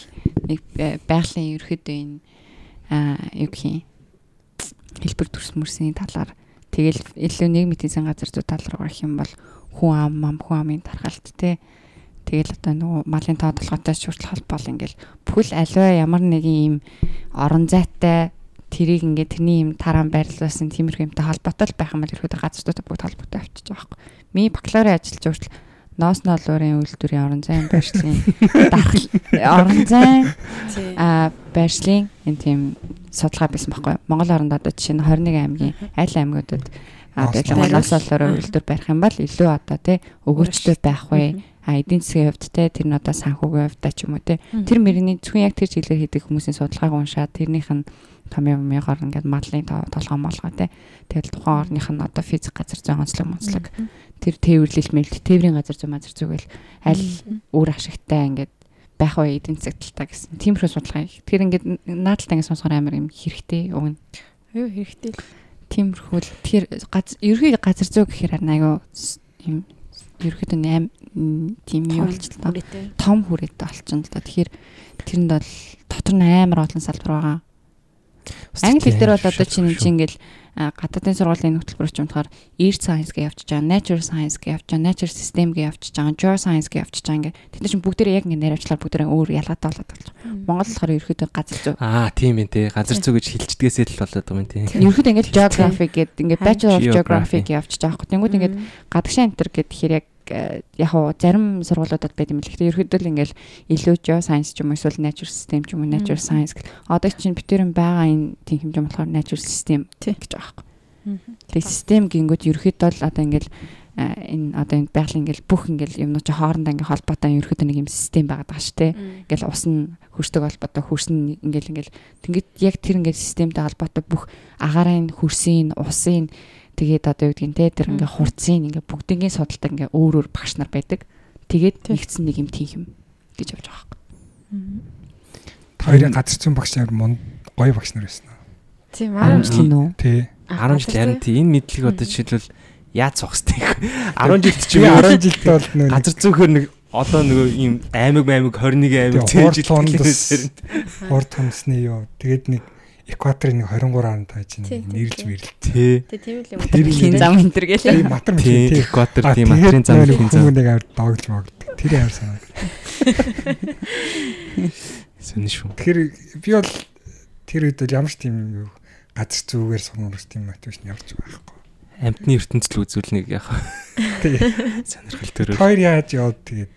нэг э, байгалийн ерөөхдөө энэ юу гэх юм хэлбэр төрс мөрсний талаар. Тэгэл илүү нийгмийн эзэн газар зүй тал руу гэх юм бол хүн ам ам хүн амын тархалт те тэгэл одоо нөгөө малын тоотлоготой шүртэл холбоол ингээл бүхэл аливаа ямар нэгэн ийм орон зайтай тэрийг ингээд тэрний юм тараан байрлуулсан тиймэрхүү юмтай холбоотой байх юм бол ерөөдөө газруудаа бүгд холбоотой авчиж байгаа байхгүй. Миний бакалаврын ажиллаж өөртөл ноос ноолуурын үйлдвэрийн орон зайн байршлын [LAUGHS] дархал орон зайн а байршлын энэ тийм судалгаа байсан байхгүй. Монгол оронд одоо жишээ нь 21 аймгийн аль аймагуудад а
Ноос
ноолуурын.
үйлдвэр барих юм бол илүү одоо тий өгөөжтэй байх вэ? А эдийн засгийн хувьд те тэр нь одоо санхүүгийн хувьд ч юм уу те. Тэр мөрний зөвхөн яг тэр чиглэлээр хийдэг хүмүүсийн судалгааг уншаад тэрнийх нь том юм ягаар ингээд малын толгой молгоо те. Тэгэл тухайн орных нь одоо физик газар зүйн онцлог монцлог. Тэр тээвэрлэл мэлт тээврийн газар зүй мазар зүгэл аль үр ашигтай ингээд байх вэ эдийн засаг талтаа гэсэн. Тиймэрхүү судалгаа их. Тэгэхээр ингээд наадталтаа ингээд сонсохоор амар юм хэрэгтэй уг нь
Юу хэрэгтэй? Л.
тиймэрхүү л тэгэхээр газ ерхий газар зүй гэхээр с- юм ерөөхдөө 8 тийм юу болч л
Үрээтэй.
том хүрээтэй болчихно л да. Тэгэхээр тэрэнд бол дотор нь амар олон салбар байгаа. Англи хэл дээр бол одоо чинь чинь ингээл гадаадын сургуулийн хөтөлбөр ч юм болохоор earth science гэж явчихж байгаа, natural science гэж явж байгаа, natural system гэж явчихж байгаа, geoscience гэж явчихж байгаа ингээ. Тэд нар чинь бүгдээрээ яг ингээ наривчлаар бүгдээрээ өөр ялгаатай болоод болж байгаа. Монгол болохоор ерөөхдөө газар зүй.
Аа тийм ээ тий. Газар зүй гэж хилчдгээсээ л болоод байгаа юм тий.
Ерөөхдөө ингээ geography гэдэг ингээ bachelor of
Geography.
гэж явчихж байгаа. Тэнгүүд ингээ гадагшаа энтер гэхээр яг э, яг уу зарим сургуулиудад байд юм л. Гэхдээ ерөөдөө л ингээл илүү geoscience ч юм уу эсвэл natural system ч юм уу natural science гэх. Одоо чинь битэрэн байгаа энэ тийм хэмжээ болохоор natural system гэж байгаа юм. Тэгээ систем гингүүд ерөөдөө л одоо ингээл э, энэ одоо энэ байгалийн ингээл бүх ингээл юмнууд чи хоорондоо ингээл холбоотой ерөөдөө нэг юм систем байгаад байгаа шүү дээ. Ингээл ус нь хөрсдөг холбоотой хөрс нь ингээл ингээл тэгээд яг тэр ингээл системтэй холбоотой бүх агаарын хөрсийн усын тэгээд одоо юу гэдгийг те тэр ингээ хурцын ингээ бүгднгийн судалтай ингээ өөр өөр багш нар байдаг. Тэгээд нэгдсэн нэг юм тийм юм гэж явж байгаа юм.
Хоёрын газар зүйн багш амар мунд гоё багш нар байсан.
Тийм
10
аа.
жилийн үү?
Тий.
10 жил харин тий энэ мэдлэг одоо жишээлбэл яаж цогстой. 10 жилд чи
Би
юу
10 жилдээ бол нөө
газар зөөхөр нэг одоо нөгөө ийм аймаг аймаг 21 аймаг
Тэгээ,
цээж
хурд хүнсний юу. Тэгээд нэг экваторын нэг 23 ан тааж
Тий, тий,
нэрлж
тий. Тэг тийм л юм.
Тэр
Дэлхийн зам энэ төр гээл.
Тийм матар
Тий,
мэл тий.
экватор тийм материйн зам дэлхийн зам.
Хүмүүнийг аваад доогж могд. Тэр яар санаа.
Сонь шүү.
Тэгэхээр би бол тэр үед бол ямар ч тийм юу газар зүүгээр сумрс тийм мотивашн явж байхгүй.
Амтны ертөнцийн үзүүлнэг яг
Тэгээ
сонирхол төрөө.
хоёр яаж яваад тэгээд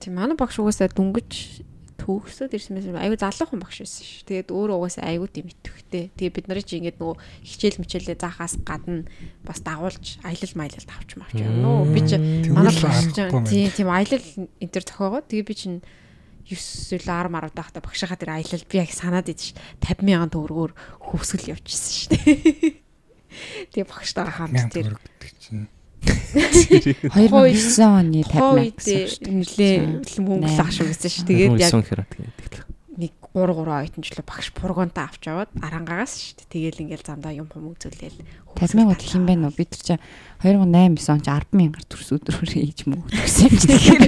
Тийм манай багш угаасаа дүнгэж төгсөд ирсэн байсан аюу залуухан багш байсан ш. Тэгээд өөрөө угаасаа тийм итгэвтэй. Тэгээд бид нарыг чи ингээд нөгөө хичээл мичээлээ заахаас гадна бас дагуулж аялал маялалд авч юм нөө. Би чи манай багш тийм тийм аялал энэ төр зохиогоо. Тэгээд би чинь 9 үл 10 10 дахта багшихаа тэр аялал би яг санаад идэж 50 мянган төгрөгөөр хөвсгөл явчихсан шүү дээ. Тэгээ багштайгаа хамт тэр
2009 оны 50
нэлээ мөнгө лааш өгсөн ш. Тэгээд яг нэг 3 3 ойтончлоо багш пургонта авч аваад арангаагаас ш. Тэгээл ингээл замдаа юм хүм үзүүлээл
50 мянга гэх юм байна уу? Бид нар чи 2008 он ч 10 мянгаар төрс өдрөөр хийж мөнгө өгсөн юм чи тэгэхээр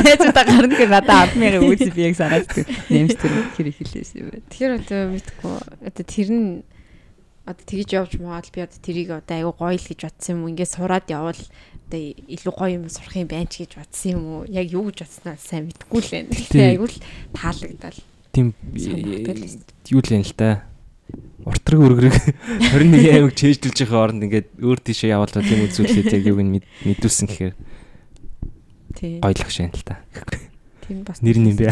[LAUGHS] найзуудаа гарна гэхээр надад 10 мянга үзээ би яг санаад нэмс тэр хэр их хэлээсэн юм байна.
Тэгэхээр одоо мэдгүй. Одоо тэр нь одоо тэгж явж маад би одоо тэрийг одоо айгу гоё л гэж бодсон юм ингээд сураад явбал одоо илүү гоё юм сурах юм байна ч гэж бодсон юм уу яг юу гэж бодсноо сайн мэдэхгүй л байна. Тэгээ айгу л таалагдал.
Тийм юу л юм л та. Уртраг өргөрөг 21 [LAUGHS] аймаг чэйжлүүлж байгаа оронд ингээд өөр тийшээ яваалаа тийм үзүүлээд яг юуг нь мэдүүлсэн гэхээр гоёлох шин л та.
Тийм бас
нэр нь юм бэ.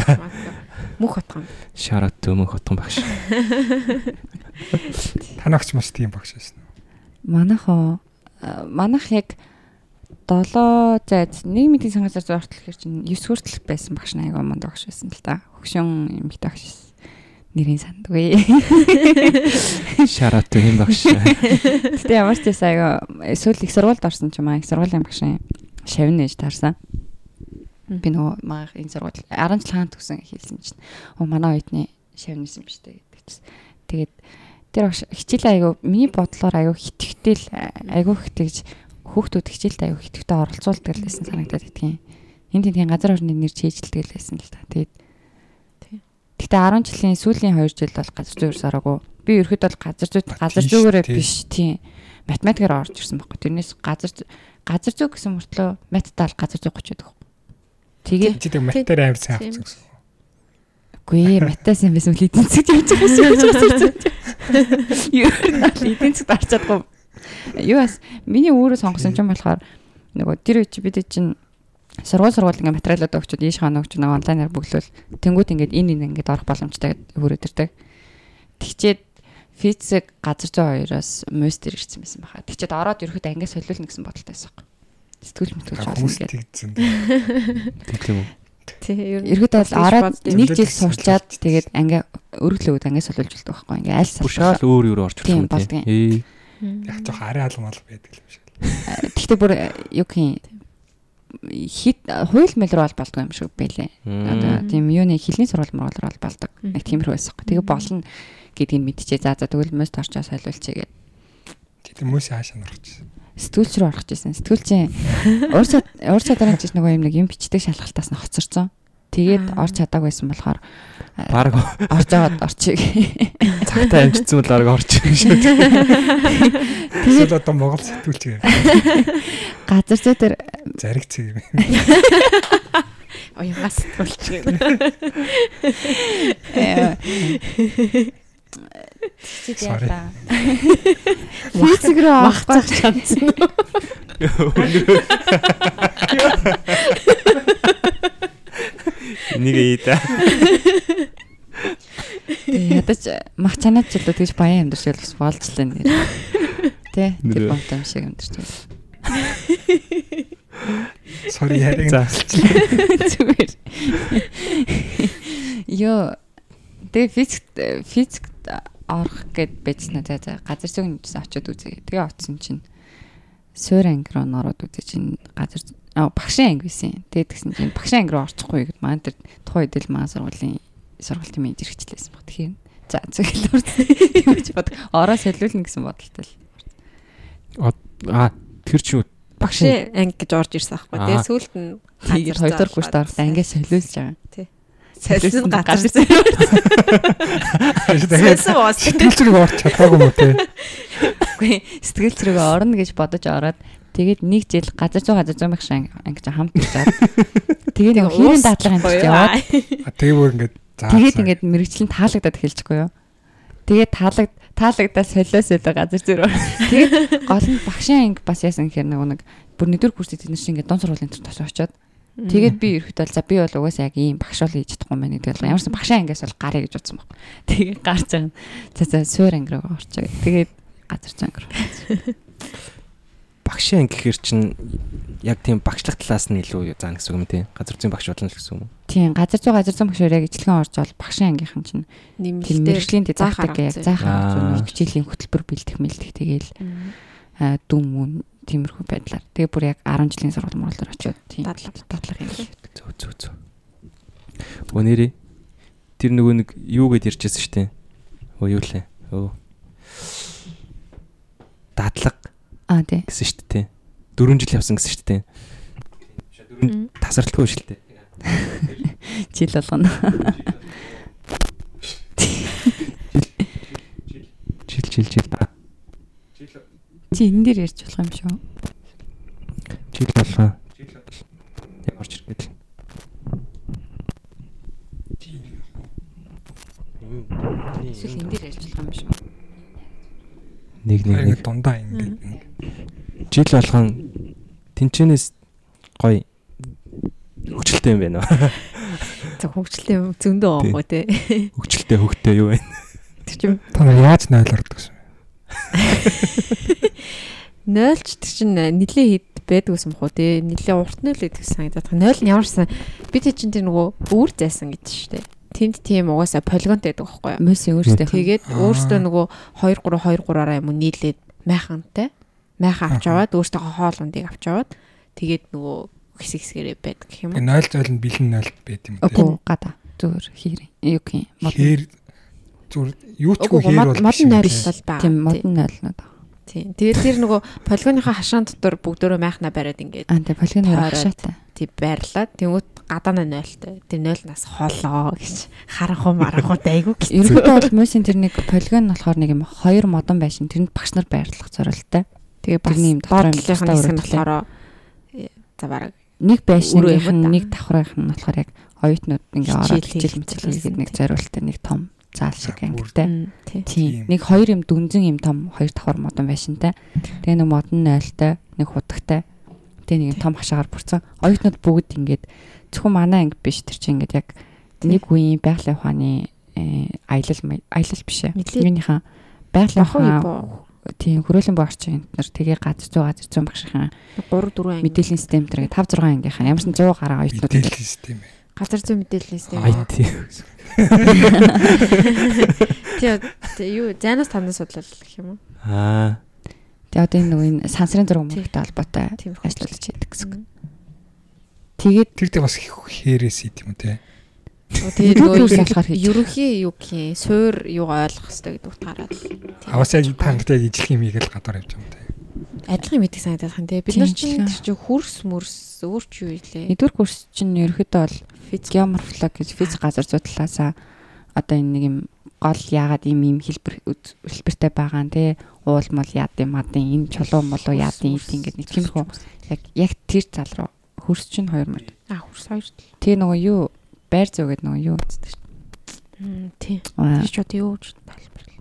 Мөнх хотгон.
Шарат мөнх хотгон багш. [LAUGHS]
Танагч маш тийм багш байсан.
Манайхоо манайх яг 7 зайд нэг мэдээ сангасаар зуртал хэр чинь 9 хүртэл байсан багш айгаа манд багш байсан л та. Хөгшин юм ихтэй багш нэрийн сандгүй. [LAUGHS]
Шарат юм багш.
Гэтэ ямар ч байсан айгаа эсвэл их сургуульд орсон ч юм аа их сургуулийн багш шавн нэж таарсан. Би нөгөө маа энэ сургууль 10 жил хаан төгсөн хэлсэн чинь. Оо манай оюутны шавнис юм үү гэдэг чинь. Тэгээд тэр хичээл айгу миний бодлоор айгу хитгэвтэл айгу хитгэж хүүхдүүд хичээлд айгу хитгэвтэй оролцуулдаг л байсан санагдаад идэгин. Энд тийм газар орны нэр чийжилдэг л байсан л та. Тэгээд Гэтэ 10 жилийн сүүлийн 2 жил бол газар зүйр сараагүй. Би ерөөд бол газар зүйд газар зүйгээрээ биш тийм математикаар орж ирсэн байхгүй. Тэрнээс газар газар зүй гэсэн мөртлөө маттал газар зүй 30 байдаг.
Тэгээд чи тэг математикаар амар сайн авсан гэсэн.
Үгүй математикаас юм байсан үл эдийн засгт явж байгаа шүү дээ. [LAUGHS] Юу нэг эдийн засгт орч чадахгүй. Юу бас миний өөрөө сонгосон ч юм болохоор нөгөө тэр үчи бид чинь сургууль сургууль ингээ материалууд өгчөд ийш хаана өгч нэг онлайнаар бүглүүл тэнгуут ингээд энэ энэ ингээд орох боломжтой хүрээд ирдэг. Тэгчээд физик газар зүй хоёроос мөстер ирсэн байсан баха. Тэгчээд ороод ерөөхдөө ангиас солиулна гэсэн бодолтой байсан. Сэтгүүл мэтгүүлж
болно гэдэг.
Тийм үү.
Тий, ерөөдөө бол ороод нэг жил сурчаад тэгээд анги өргөлөөд ангиас солиулж болдог байхгүй. Ингээ аль
салшаал өөр өөр орж
ирсэн юм.
Ээ. Яг жоох арай алгамал байдаг юм шиг.
Тэгтээ бүр юу гэх хит хууль мэл рүү бол болдгоо юм шиг байлээ. Одоо тийм юуны хилний сурвал мөрөөр бол болдог. Нэг тиймэрхүү байсан. Тэгээ болно гэдгийг мэдчихээ. За за тэгвэл мөс торчоо солиулчихъя гэд.
Тэгээ мөс хаашаа нурах
сэтгүүлч рүү орох гэсэн. Сэтгүүлчийн уур цад уур чадрын чинь нөгөө юм нэг юм бичдэг шалгалтаас нь хоцорсон. Тэгээд орч чадаагүй байсан болохоор [LAUGHS]
баг
орж аваад орчих. [LAUGHS]
Цагтаа амжицсан бол баг орчих шүү.
Тэгээд одоо Монгол сэтгүүлч. [LAUGHS]
Газар зүй дээр
зариг цэг юм.
Оягаас сэтгүүлч.
Чи яа. Физик [LAUGHS] рүү авах чадсан.
Нэг ээ та.
Ядаж мах чанаад ч л тэгж баян амьдарч л бас болцлоо нэр. Тэ тэр бомтой юм шиг амьдарч байна.
Sorry яриг.
Зүгээр. Йоо тэгээ физик физик орох гэд байцнаа за за газар зүйн нэгсэн очиод үзье. Тэгээ оцсон чинь суур анги руу нороод үзье чинь газар багшийн анги байсан. Тэгээд тэгсэн чинь багшийн анги руу орчихгүй гэд маань тэр тухайн үед л маань сургуулийн сургалтын менеж хэрэгчлээсэн баг. Тэгэхээр за зөвхөн ч бод ороо солиулна гэсэн бодолтой
л. А тэр чинь
багшийн анги гэж орж ирсэн аахгүй. Тэгээд сүүлд нь
тэгээд хоёр дахь курст орох ангиас солиулж байгаа.
Тий. Солисон газар зүй.
Солисон уус. Сэтгэл зэрэг орч чадаагүй мó те.
Үгүй сэтгэл зэрэг орно гэж бодож ороод тэгээд нэг жил газар зүй газар зүй багш ангиж хамт ирээд тэгээд нэг хийрийн даатлагын амжилт яваад
тэгээд бүр ингээд
тэгээд ингээд мэрэгчлэн таалагдаад эхэлчихгүй юу. Тэгээд таалагд таалагдаа солиос өдөө газар рүү. Тэгээд гол нь багшийн анги бас яасан гэхээр нэг нэг бүр нэгдүгээр курсэд тэд нар шиг ингээд дон сургуулийн төр тос очоод Тэгээд би ерөөхдөө за би бол угаасаа яг ийм багш бол хийж чадахгүй мэн гэдэг л ямарсан багшаа ангиас бол гарыг гэж бодсон баг. [LAUGHS] Тэгээд гарч байгаа. За за суур анги руу орчоо. Тэгээд газар занг руу.
Багшаа анги гэхэр чинь яг тийм багшлах талаас нь илүү заана гэсэн үг юм тийм. Газар зүйн багш болно гэсэн үг юм.
Тийм газар зүй газар зүйн багшаар яг ижилхэн орж бол багшаа ангийнхан чинь тийм мэрэгжлийн заахдаг яг заахаа хичээлийн хөтөлбөр бэлдэх мэлдэх тэгээл дүн мөн тиймэрхүү байдлаар. Тэгээ бүр яг 10 жилийн сургууль мөрөлдөр очиод тийм дадлага юм.
Зөө зөө зөө. Өнөөри тэр нөгөө нэг юу гэд ярьжсэн шүү дээ. Өө юу лээ. Өө. Дадлага.
Аа тий.
гэсэн шүү дээ. 4 жил явсан гэсэн шүү дээ. Дөрөв тасралтгүй шүү дээ.
Жил болгоно.
Жил жил жил.
Чи энэ дээр ярьж болох юм шүү.
Жил болоо. Ямар ч иргэд.
Эсвэл энэ дээр ярьж болох юм шүү.
Нэг нэг нэг
дундаа ингээд
жил болгон тэнчэнээс гоё хөвчлөлтэй юм байна уу? [LAUGHS]
За хөвчлөлтэй зөндөө байгаа те. [LAUGHS]
Хөвчлөлтэй хөвгтэй юу вэ?
Тэр чинь
та яаж 0 ордог гэсэн.
Нойлч чинь нилээ хит байдаг гэсэн мөхөө те. Нилээ урт нойл гэдэг санагдаад байгаа. Нойл нь ямарсан би тэр чинь тэр нөгөө үүр зайсан гэдэг шүү дээ. Тэнд тийм угаасаа полигонт байдаг байхгүй юу?
Мөс өөртөө.
Тэгээд өөртөө нөгөө 2 3 2 3-аараа юм уу нийлээд майхантай майхан авч аваад өөртөө хоол ундыг авч аваад тэгээд нөгөө хэсэг хэсгэрээ байдаг гэх юм уу?
0 зойл нь бэлэн 0 байт юм те.
Үгүй гада зүгээр хийр. Юу гэх юм?
Хээр зүгээр юу ч үгүй хээр бол
модон 0 бол байгаа.
Тийм модон 0 нод байгаа.
Тийм. Тэгээд тэр нөгөө полигоныхаа хашаан дотор бүгдөө майхна бариад ингээд
аа тийм полигоны хашаатай.
Тийм байрлаад тэнгуут гадаана 0-тай. Тэр 0-наас холоо гэж харанхуу маранхуутай айгу гэж.
Ерөнхийдөө бол мөсийн тэр нэг полигон болохоор нэг юм хоёр модон байшин тэрэнд багш нар байрлах зорилттой.
Тэгээ багны юм дотроо юм нь болохоор за бараг
нэг байшиных нь нэг давхрынх нь болохоор яг оюутнууд ингээ ороод хичээл мэтэл хийгээд нэг зориултаа нэг том заал шиг ангитай. Тийм. Нэг хоёр юм дүнзэн юм том хоёр давхар модон байшинтай. Тэгээ нэг модон 0-тай, нэг худагтай. Тэгээ нэг том хашаагаар бүрцэн. Оюутнууд бүгд ингээд зөвхөн манай анги биш тэр чинь ингээд яг нэг үеийн байгалийн ухааны аялал аялал биш ээ. Юуныхаа байгалийн ухаан тийм хөрөөлөн боо орчин нар тэгээ газар зүй газар зүйн багшийн
3 4 анги
мэдээллийн систем тэр 5 6 ангийнхаа ямарсан 100 гараа оюутнууд
мэдээллийн систем
газар зүй мэдээллийн систем
IT [LAUGHS]
тий юу зайнаас танаас судлал гэх юм уу
аа
тэгээ одоо энэ нөгөө энэ сансрын зураг мөнгөтэй холбоотой ажиллаж байдаг гэсэн. Тэгээд
тэр дээр бас хээрээс идэм үү те
Тэгээд нөгөө ерөнхий юу гэх юм суур юу ойлгох хэрэгтэй гэдэг утгаараа л.
Аваас яг тангт яг ижлэх юм ийгэл гадар явж байгаа юм те.
Адилхан мэдээ санагдаад байна те. Бид нар чинь тэр чинь хөрс мөрс өөр ч юу илээ.
Эдгээр курс чинь ерөөхдөө бол геоморфолог гэж физик газар зүй талаасаа одоо энэ нэг юм гол яагаад ийм ийм хэлбэр хэлбэртэй байгаа нь те уул мол яад юм адын энэ чулуун болоо яад юм ингээд нэг тиймэрхүү яг яг тэр зал руу хөрс чинь хоёр мөр.
А хөрс хоёр.
Тэгээ нөгөө юу байр зөө гэдэг нөгөө юу шүү
дээ. Тийм. Тэр ч одоо юу гэж тайлбарлаа.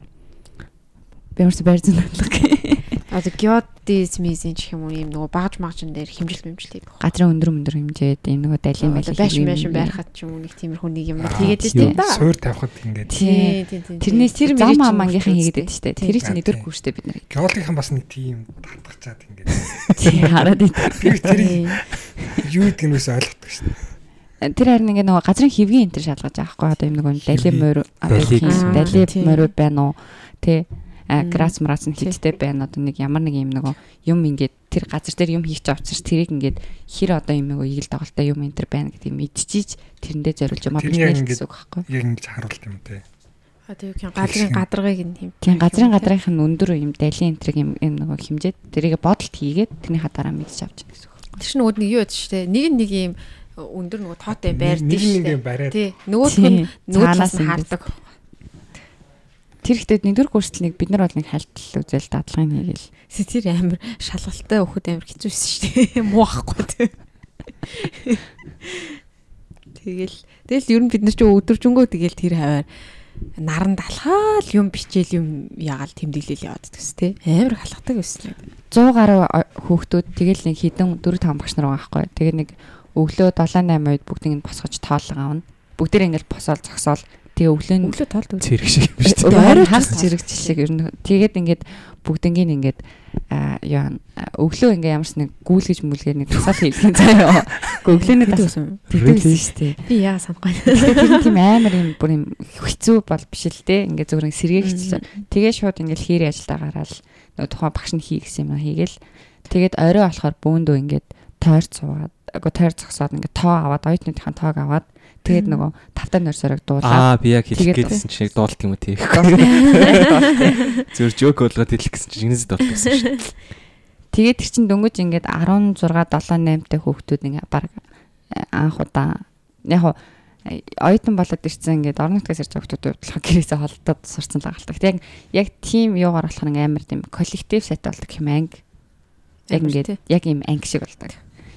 Би юмс байр зөө бодлого.
Одоо геодезмизийн ч юм уу юм нөгөө багж магжин дээр хэмжил хэмжил хийх.
Газрын өндөр өндөр хэмжээд юм нөгөө далийн
байшин байшин байшин байрахад ч юм уу нэг тиймэрхүү нэг юм хийгээд дээ да.
Суур тавихад ингээд.
Тийм тийм. Тэрнээс тэр зам амангийнхан хийгээд дээ шүү дээ. Тэр чинь өдөр курстэй бид нар.
Геологийнхан бас нэг тийм татгачаад ингээд.
Тийм хараад идэв.
Тэр юу гэдэг нь үс ойлгохгүй шүү дээ
тэр харин ингээ нөгөө газрын хэвгийн энэ төр шалгаж байгаа хгүй одоо юм нөгөө дали морь дали морь байна уу тий грац мрац нь хиттэй байна? Одоо нэг ямар нэг юм нөгөө юм ингээд тэр газар дээр юм хийх ч авчирч тэрийг ингээд хэр одоо юм нөгөө игэл доголтой юм энэ төр байна гэдгийг мэдчихийж тэрэндээ зориулж юм
байна гэсэн үг байхгүй. яг ингэж харуулт юм те
А юу газрын гадаргыг нь хэм.
Тийм газрын гадрынх нь өндөр юм далийн энтриг юм юм нөгөө хэмжээд тэрийг бодолт хийгээд тэрнийхаа дараа мэдчих авч гэсэн үг.
Тэр чинь нөгөө нэг юу яд штэ? Нэг нэг юм өндөр нөгөө тоотой байрд
тийм шүү дээ.
Тий. Нөгөөх нь нөгөөс нь хардаг.
Тэр ихтэй нэгдүгээр курстл нэг бид нар бол нэг хальтал үзэл дадлагын хийгээл.
Тэр амар шалгалтай өгөхөд амар хэцүүсэн шүү дээ. [LAUGHS] Муу ахгүй тий. Тэгэл тэгэл ер нь бид нар ч өдөржөнгөө тэгэл тэр хаваар наран далхаал юм бичээл юм ягаал тэмдэглэл яваад төс тэ амар халахдаг байсан.
100 гаруй хүүхдүүд тэгэл нэг хідэн 4 5 багш нар байгаа байхгүй. Тэгээ нэг өглөө 7 8 үед бүгдийг нь босгож тоолго авна. Бүгдээр ингээл босоол зогсоол тэгээ өглөө нь
өглөө тоолдог.
цэрэг шиг юм шүү дээ.
Ойроо хас зэрэгчлэг ер нь тэгээд ингээд бүгднийг ингээд яа өглөө ингээ ямарс нэг гүйлгэж мүлгээ нэг тусаал хийлгэн [LAUGHS] заяа. Өглөөний тас тэгдэг шүү дээ.
Би яа санахгүй.
Тэр тийм амар юм бүр юм хэцүү бол биш л дээ. Ингээ зүгээр сэргээгчсэн. Тэгээ шууд ингээл хийрийн ажилдаа гараал нөгөө тухайн багш нь хий гэсэн юм хийгээл тэгээд орой болохоор бөөндөө ингээд тойр цуугаад агаа тойр зогсоод ингээд тоо аваад оюутныхаа тоог аваад тэгээд нөгөө тавтай нойрсорог
Аа
дуулаад
би яг хэлэх гээдсэн чинь дуулт юм уу тий. [LAUGHS] Зөв жок болгоод хэлэх гэсэн чинь инээс дуулт гэсэн шүү дээ.
Тэгээд тэр чин дөнгөж ингээд 16 7 8 тай хүүхдүүд ингээ баг э, анх удаа яг э, оюутан болоод ирсэн ингээд орон нутгаас ирж байгаа хүүхдүүд болохоор гэрээсээ холдоод сурцсан л. Гэтэ яг яг тийм юугаар болох нэг амар тийм коллектив сайт болдог юм анги. Яг ингээд яг юм анги шиг болдог.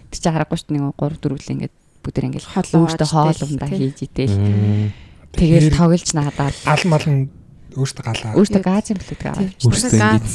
Тэр чинь харахгүй шүү дээ нэг 3 4 л ингээд бүгд ингээд
Хоолоо
өөртөө хоолундаа хийж идээл. Тэгээд тоглож наадаад
Ал мал нь өөртөө галаа.
өөртөө газ юм хэлдэг аваад.
Өөртөө
Газ.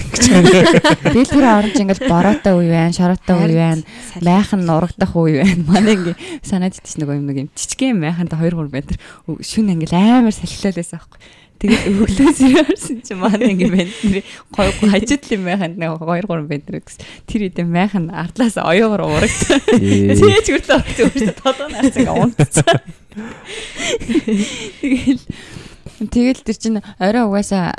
[LAUGHS]
Тэгэл тэр оронч ингээд бороотой үе байна, шороотой үе байна. майхан нурагдах үе байна. Манай ингээ санаад идэж нөгөө юм нэг юм жижигхэн майхантай 2 3 метр шүн ингээл амар салхилаалаас аахгүй. Тэгээд өглөөс ирсэн чинь манай ингээ бэнтэр гой гой хажуудлын майханд нэг 2 3 метр гэсэн. Тэр идэ майхан ардлаас оёогоор урагт. Тэгэж хүртэл орж өөртөө толгой наац ингээ унтцсан. Тэгэл тэгэл тэр чинь орой угаасаа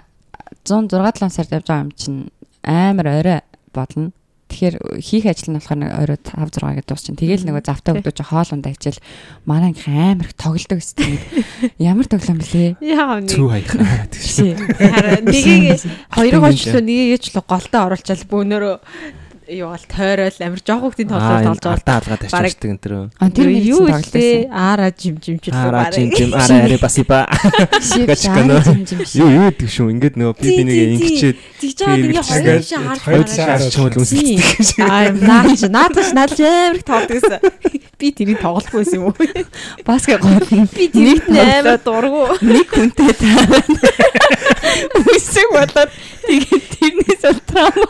106 7 сард явж байгаа юм чинь амар орой болно. Тэгэхээр хийх ажил нь болохоор нэг орой 5 6 гэдэг дуусчин. Тэгэл нөгөө завтаа өгдөөж хоолунд ажил манай их амар их тоглодог гэсэн. [LAUGHS] Ямар тоглоом блэ?
Яа
Цүү [LAUGHS]
нэг.
хаях.
Ши.
Харин нэгийг хоёроо
Хатан
гочлоо нэгийг яачлаа голтой оруулчаал бөөнөрөө юу бол тойрол амар жоох хүүхдийн тоглолт болж байгаа.
Алдаа алгаад ачаачдаг энэ төр.
А тэр
юу
юу тоглосон.
илээ? Ара жим жимчил
Ара жим жим ара аре басиба.
Ши.
Гачка нөө. Юу юу гэдэг шүү. Ингээд нөгөө би би нэг ингэчээд
Тэгж байгаа нэг хоёр шаа харж
үнсэлдэг.
Аа наач наадаш наадаш амар их тоглодог гэсэн. Би тэрийг тоглохгүй байсан юм уу?
Баскет гол.
Би тэрийг амар дургу.
нэг хүнтэй таарна. Үсэг болоод тэгээд тэрнээс траама.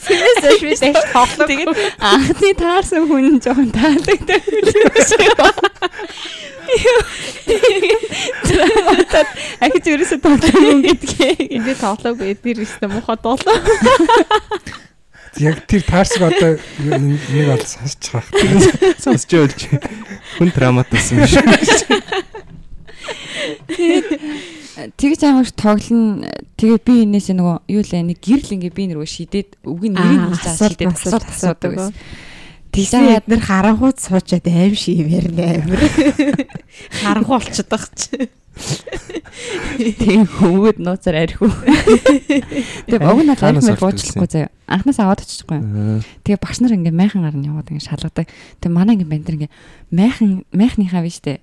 Сэнэс швэ дэш тоглодог.
Тэгээд анхны таарсан хүн жоохон таалагддаг. Трааматад ахиж ерөөсө тоглоом юм гэдгийг.
Энд тоглоагүй эдгээр өстө муухай дуулаа.
Яг тэр таарсаг одоо нэг бол сонсож байгаа.
Сонсч ойлж. Хүн драмат болсон юм шүү. [LAUGHS]
Тэгж амар тоглоно. Тэгээд би энэсээ нөгөө юу лээ нэг гэрл ингээ би нэрөө шидэд үгийн нэрийг
асуулт
шидэд
асуулт
асуудаг байсан.
Тэгсэн яд нэр харанхууд суучаад аим шивэр нээр. [LAUGHS] Харанхуу болчихдог чи.
Тийм хөвгөд нууцаар архив. Тэгээ бог надад
Танаас
архив буучлахгүй заяа. Анхнаас аваад очихгүй. Тэгээ багш нар ингээ майхан гарна яваад ингээ шалгадаг. Тэгээ манай ингээ бандэр ингээ майхан майхныхаа биш үү?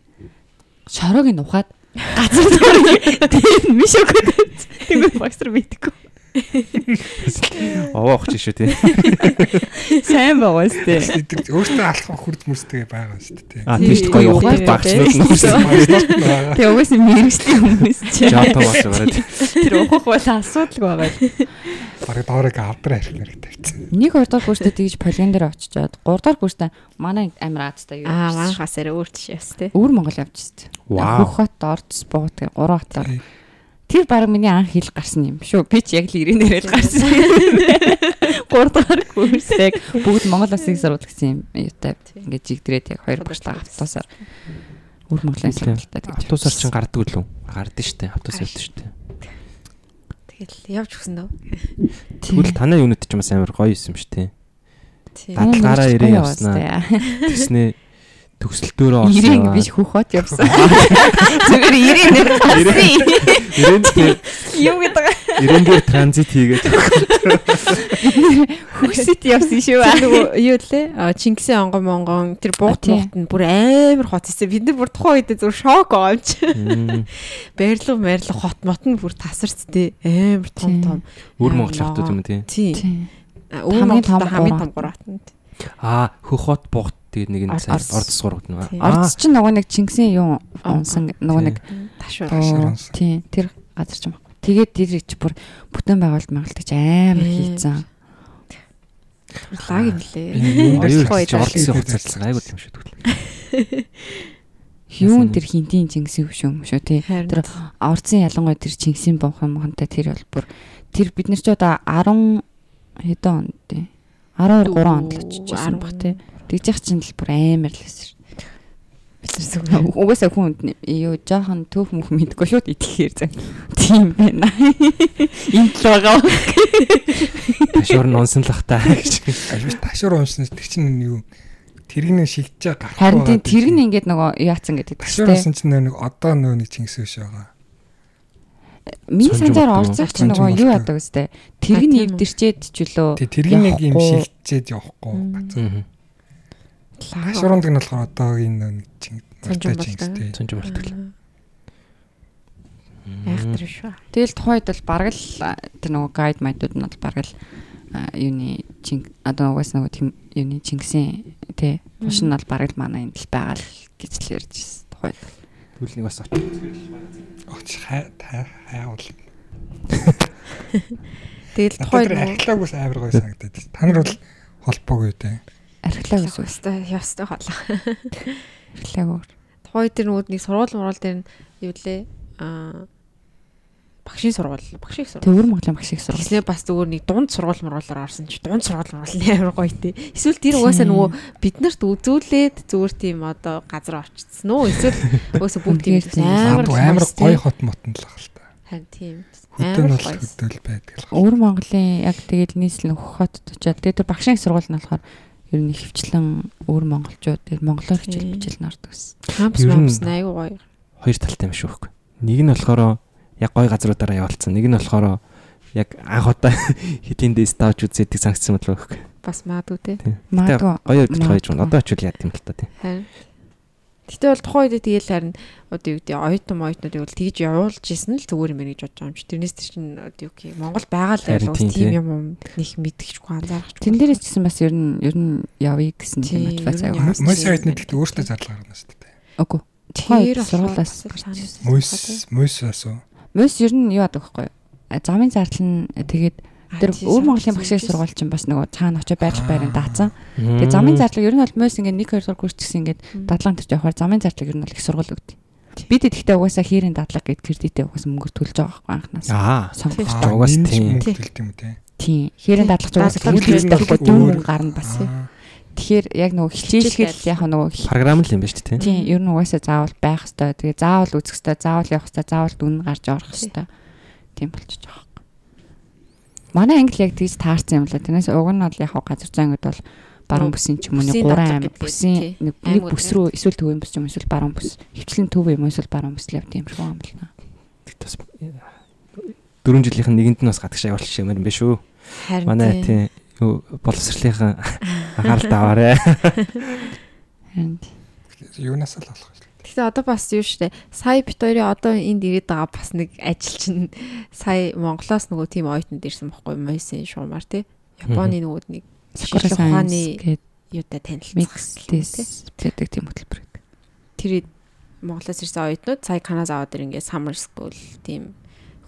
Шороог нь ухаад газар дээр тийм миш өгöd. Тэгээ багш нар мэдгүй.
Овоо огч шүү тий.
Сайн байгаа сте.
Идэг өөртөө алхах хүрд мөрстэй байгаа шүү дээ.
А
Тийм,
тийш гоё багчнууд
тий.
нүүрсэн.
Тэгээ угаасаа мэрэгчлийн хүмүүс чи.
Жапан болж байгаа.
Тэр ухах бол асуудал байгаа.
Бараг доорыг авдраа ирэх нэрэг тавьчихсан.
Нэг хоёр дахь курстэ тэгж полигон дээр очичоод гурав дахь курстэ манай амир Азтай юу.
Аа манхасаар өөр тийш яс те.
Өвөр Монгол явчихсан.
Вау.
Хөхөт орц бууд гэ гурван хатаар. Тэр баг миний анх хэл гарсан юм шүү. Би ч яг л ирэнээр л гарсан. [LAUGHS] Гурав дахь курсэг бүгд Монгол улсын сурвалж гэсэн юм юутай. Ингээд жигдрээд яг хоёр багшлаа автосаар. Өвөр Монголын сурвалжтай тэгж.
Автобусаар чинь гардаг үлээ. Гардаг штэ. Автобус явдаг штэ.
Тэгэл явж өгсөн дөө.
Тэгвэл танай юунит ч бас амар гоё юм штэ.
Тийм.
Дадлгаараа ирээ явснаа. Тэснэ төгсөлтөөрөө орсон.
Ирээн биш хөхөт явсан. [LAUGHS] Зүгээр ирээнээр гарсан.
Ирээнд
Юу гэдэг
ирээнгээр транзит хийгээд
хөхсөт явсан шүү.
Нөгөө [LAUGHS] юу лээ? Чингисийн онгон монгон тэр
тий.
муухт нь бүр амар хот хийсэн. Бид нар бүр тухайн үед зөв шок юм.
Мм,
Байрлал байрлал хот мот нь бүр тасарч тий. Амар том том.
Өөр монгол автод юм тий.
Тий. Өөр
Хамгийн том
Монголд хамгийн том гурват.
Аа хөхот бугт тэгээд нэг нь
орд
сургууд нэг.
Орц чинь нөгөө нэг Чингисийн юу унсан нөгөө нэг
Ташуур.
Унсан.
Тийм, тэр газар ч юм. Тэгээд тэр чи бүр бүтэн байгуулалт магалт гэж амар хийцэн.
Лаг юм лээ.
Чи ордсын хугацаалсан айгуу юм шүү дээ.
Юун тэр хинтийн Чингисийн хөш юм шүү тий. Тэр ордсын ялангуяа тэр Чингисийн бомхон мохонтой тэр бол бүр тэр бид нар ч одоо 10 хэдэн онд тий. 12 3 онд л очижсэн баг тий. Тэгж чинь л бүр амар л байсан шүү. Угаасаа хүн юу жоохон төөх мөх мэдгүй шууд итгэхээр зэн. Тийм байна. [LAUGHS] Энд л байгаа.
Ташуур нь унсанлах та [LAUGHS] гэж.
Альвч ташуур унсан тэр чинь юу тэргэн шигдэж гарах.
Харин тийм тэргэн ингээд нөгөө яатсан гэдэг.
Ташуур унсан чинь нэг одоо нөгөө нэг чингис биш байгаа.
Миний санджаар орцох чинь нөгөө юу яадаг үстэй. Тэргэн эвдэрчээд ч үлөө.
Тэргэн нэг юм шигдчихэд явахгүй. Ташууранд нь болохоор одоогийн нэг чинь
чингистэй. Цонжин болтгол.
Айхтар шүү.
Тэгэл тухайд бол бараг л тэр нөгөө гайд майдууд нь бол бараг л юуны чин одоо угаас нөгөө тийм юуны чингисийн тий туш нь бол бараг л манай энд л байгаа л гэж л ярьж байсан тухайд.
Түлнийг бас очиж.
Оч хай хайвал.
Тэгэл тухайд
архилаагүйс амар гой санагдаад. Та нар бол холбоогүй дээ
архилаг ус
өстой ястай хоолоо.
Архилаг.
Тухай тэр нөгөө нэг сургууль муурал дээр нь юу лээ аа багшийн сургууль багшийн сургууль.
Төвөр Монголын багшийн сургууль.
Тэснэ бас зүгээр нэг дунд сургууль муруулаар орсон чи дунд сургууль муурал амар гоё тий. Эсвэл тэр угаасаа нөгөө биднэрт үзүүлээд зүгээр тийм одоо газар очсон уу? Эсвэл [LAUGHS] угаасаа бүгд тийм
амар амар гоё хот мотон л ахал та.
Харин тийм.
Хөдөө нь бол хөдөөл байдаг.
Өвөр Монголын яг тэгээд нийслэл нөхөх хотод очиад тэгээд тэр багшийн сургууль нь болохоор ер нь хөвчлэн өөр монголчууд тэр монголоор хичээл бичээл нардаг гэсэн.
Кампус кампус аягүй гоё.
Хоёр талтай юм шүү хөөхгүй. Нэг нь болохоор яг гоё газруудаараа явуулсан. Нэг нь болохоор яг анх удаа [LAUGHS] хэдийн дэс тааж үзээдэг санкцсан болов хөөхгүй.
Бас маадгүй те.
Маадгүй. Гоё явж гоё юм. Одоо очивол яа гэм л та тийм.
Харин Гэтэ бол тухайн үед тэгэл харин одоо юу гэдэг оюутан оюутнуудыг бол тэгж явуулж исэн л зүгээр юм гэж бодож байгаа юм чи. Тэрнээс тэр чинь одоо юу гэх Монгол байгаа л байл ус тийм юм нэг мэдчихгүй анзаарч.
Тэн дээрээс ч гэсэн бас ер нь ер нь явъя гэсэн тийм мотивац аяа.
Мөс оюутнууд гэхдээ өөртөө зардал гаргана шүү дээ.
Үгүй. Тэр сургуулаас
мөс мөс асуу.
Мөс ер нь юу адаг вэ? Замын зардал нь тэгээд Тэр өвөр Монголын багшийн сургууль чинь бас нөгөө цаана очиж байрч байрын даацсан. Тэгээ замын зардлага ер нь бол мөс ингээд 1 2 дугаар курс гэсэн ингээд дадлага төрж явахаар замын зардлага ер нь бол их сургууль өгдөг. Бид тэгэхдээ угаасаа хийрийн дадлага гэд кредитээ угаасаа мөнгө төлж байгаа байхгүй анхнаас.
Аа.
Сонгож
угаас тийм.
төлт юм те.
Тийм. Хийрийн дадлага угаасаа төлөлтэй байхгүй дүүр гарна бас. Тэгэхээр яг нөгөө хичээлхэл яг нөгөө
програм л юм ба шүү дээ.
Тийм. Ер нь угаасаа заавал байх хэвээр. Тэгээ заавал үзэх хэвээр, заавал явах хэвээр, заавал дүн гарч орох хэвээр. Тийм болчихж байгаа. Манай англи яг тийж таарсан юм лээ. Тэрнээс уг нь бол яг газар зүйн ангид бол баруун бүсийн ч юм уу нэг 3 амь бүсийн нэг нэг бүс рүү эсвэл төвийн бүс юм эсвэл баруун бүс. Хөвчлэн төв юм эсвэл баруун бүс л явт юм шиг юм наа.
Тэгтээс 4 жилийнх нь нэгэнд нь бас гадагш явуулчих юм байна шүү. Манай тийм боловсролынхан [LAUGHS] анхаарал таваарэ. [LAUGHS] [LAUGHS]
Харин
юунаас л болох
Гэхдээ одоо бас юу штэ сая бит хоёрын одоо энд ирээд байгаа бас нэг ажил чинь сая Монголоос нөгөө тийм оюутнууд ирсэн байхгүй мойсын шуумар тий. Японы нөгөө нэг ухааны юутай
танилцсан гэдэг тийм хөтөлбөр гэдэг.
Тэр Монголоос ирсэн оюутнууд сая Канада аваад ир ингээд summer school тийм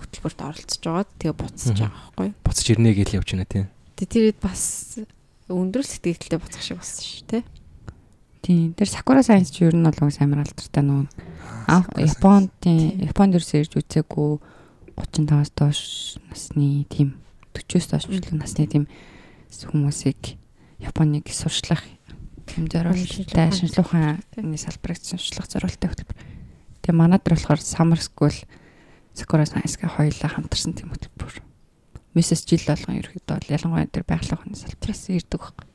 хөтөлбөрт оролцож байгаа. Тэгээ буцаж байгаа байхгүй.
Буцаж ирнэ гэж явж байна тий.
Тэгээ тэр бас өндөр сэтгэлдээ буцах шиг болсон шүү тий.
Тийм. Тэр Sakura Science ч ер нь бол уус амар алдартай нөө. Анх Японд тийм Японд ерөөсөө ирж үзээгүй 35-аас доош насны тийм 40-оос доош насны тийм хүмүүсийг Японыг сурчлах юм зориулттай шинжлэх ухааны салбарыг шинжлэх зориулттай хөтөлбөр. Тэгээ манад нар болохоор Summer School Sakura Science-гээ хоёулаа хамтарсан тийм хөтөлбөр. Мессеж жил болгон ерөөхдөө ялангуяа тэр байгалийн ухааны салбараас ирдэг баг.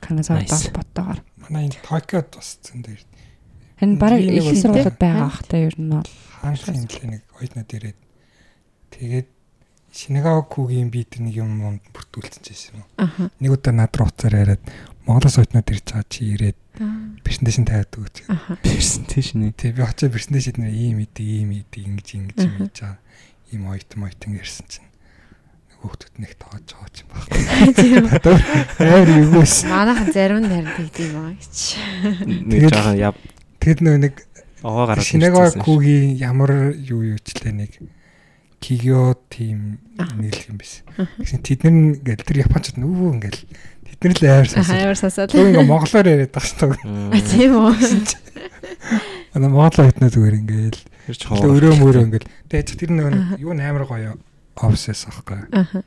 Канадаар холбоотойгоор.
Манай энэ Токиод бас зэн дээр.
Харин бараг их сургуулиуд байгаа хта ер нь бол
хаанхын нэлээ нэг оюутнууд ирээд тэгээд Шинагавакугийн би тэр нэг юм юмд бүртгүүлсэн юм уу. Нэг удаа над руу уцаар яриад Монголоос оюутнууд ирж байгаа чи ирээд презентацийн тавиад өгч.
Презентацийн.
Тэг би очиж презентацид нэр ийм идэг, ийм идэг ингэж ингэж юм хийж байгаа. Ийм оюутан оюутан ирсэн чинь хүүхдүүд нэг тоож байгаа юм байна. Амар юус.
Манайхан зарим нь харин тэгд юм аа гэж.
Нэг жаахан яв.
Тэгэд нөө нэг
овоо гараад
Шинагавакугийн ямар юу юучлээ нэг Кигё тим нийлэх юм биш. Гэсэн тэд нар ингээл тэр японочд нүүв ингээл тэд нар л амар сонсоо.
Амар сонсоод.
Тэг ингээ монголоор яриад байгаа шүү дээ.
Тийм үү.
Ана монголоо хитнэ зүгээр ингээл
Тэр ч
өөрөө мөрөө ингээл тэгэж тэр нэг юу амар гоё офсэс аахгүй.
Аха.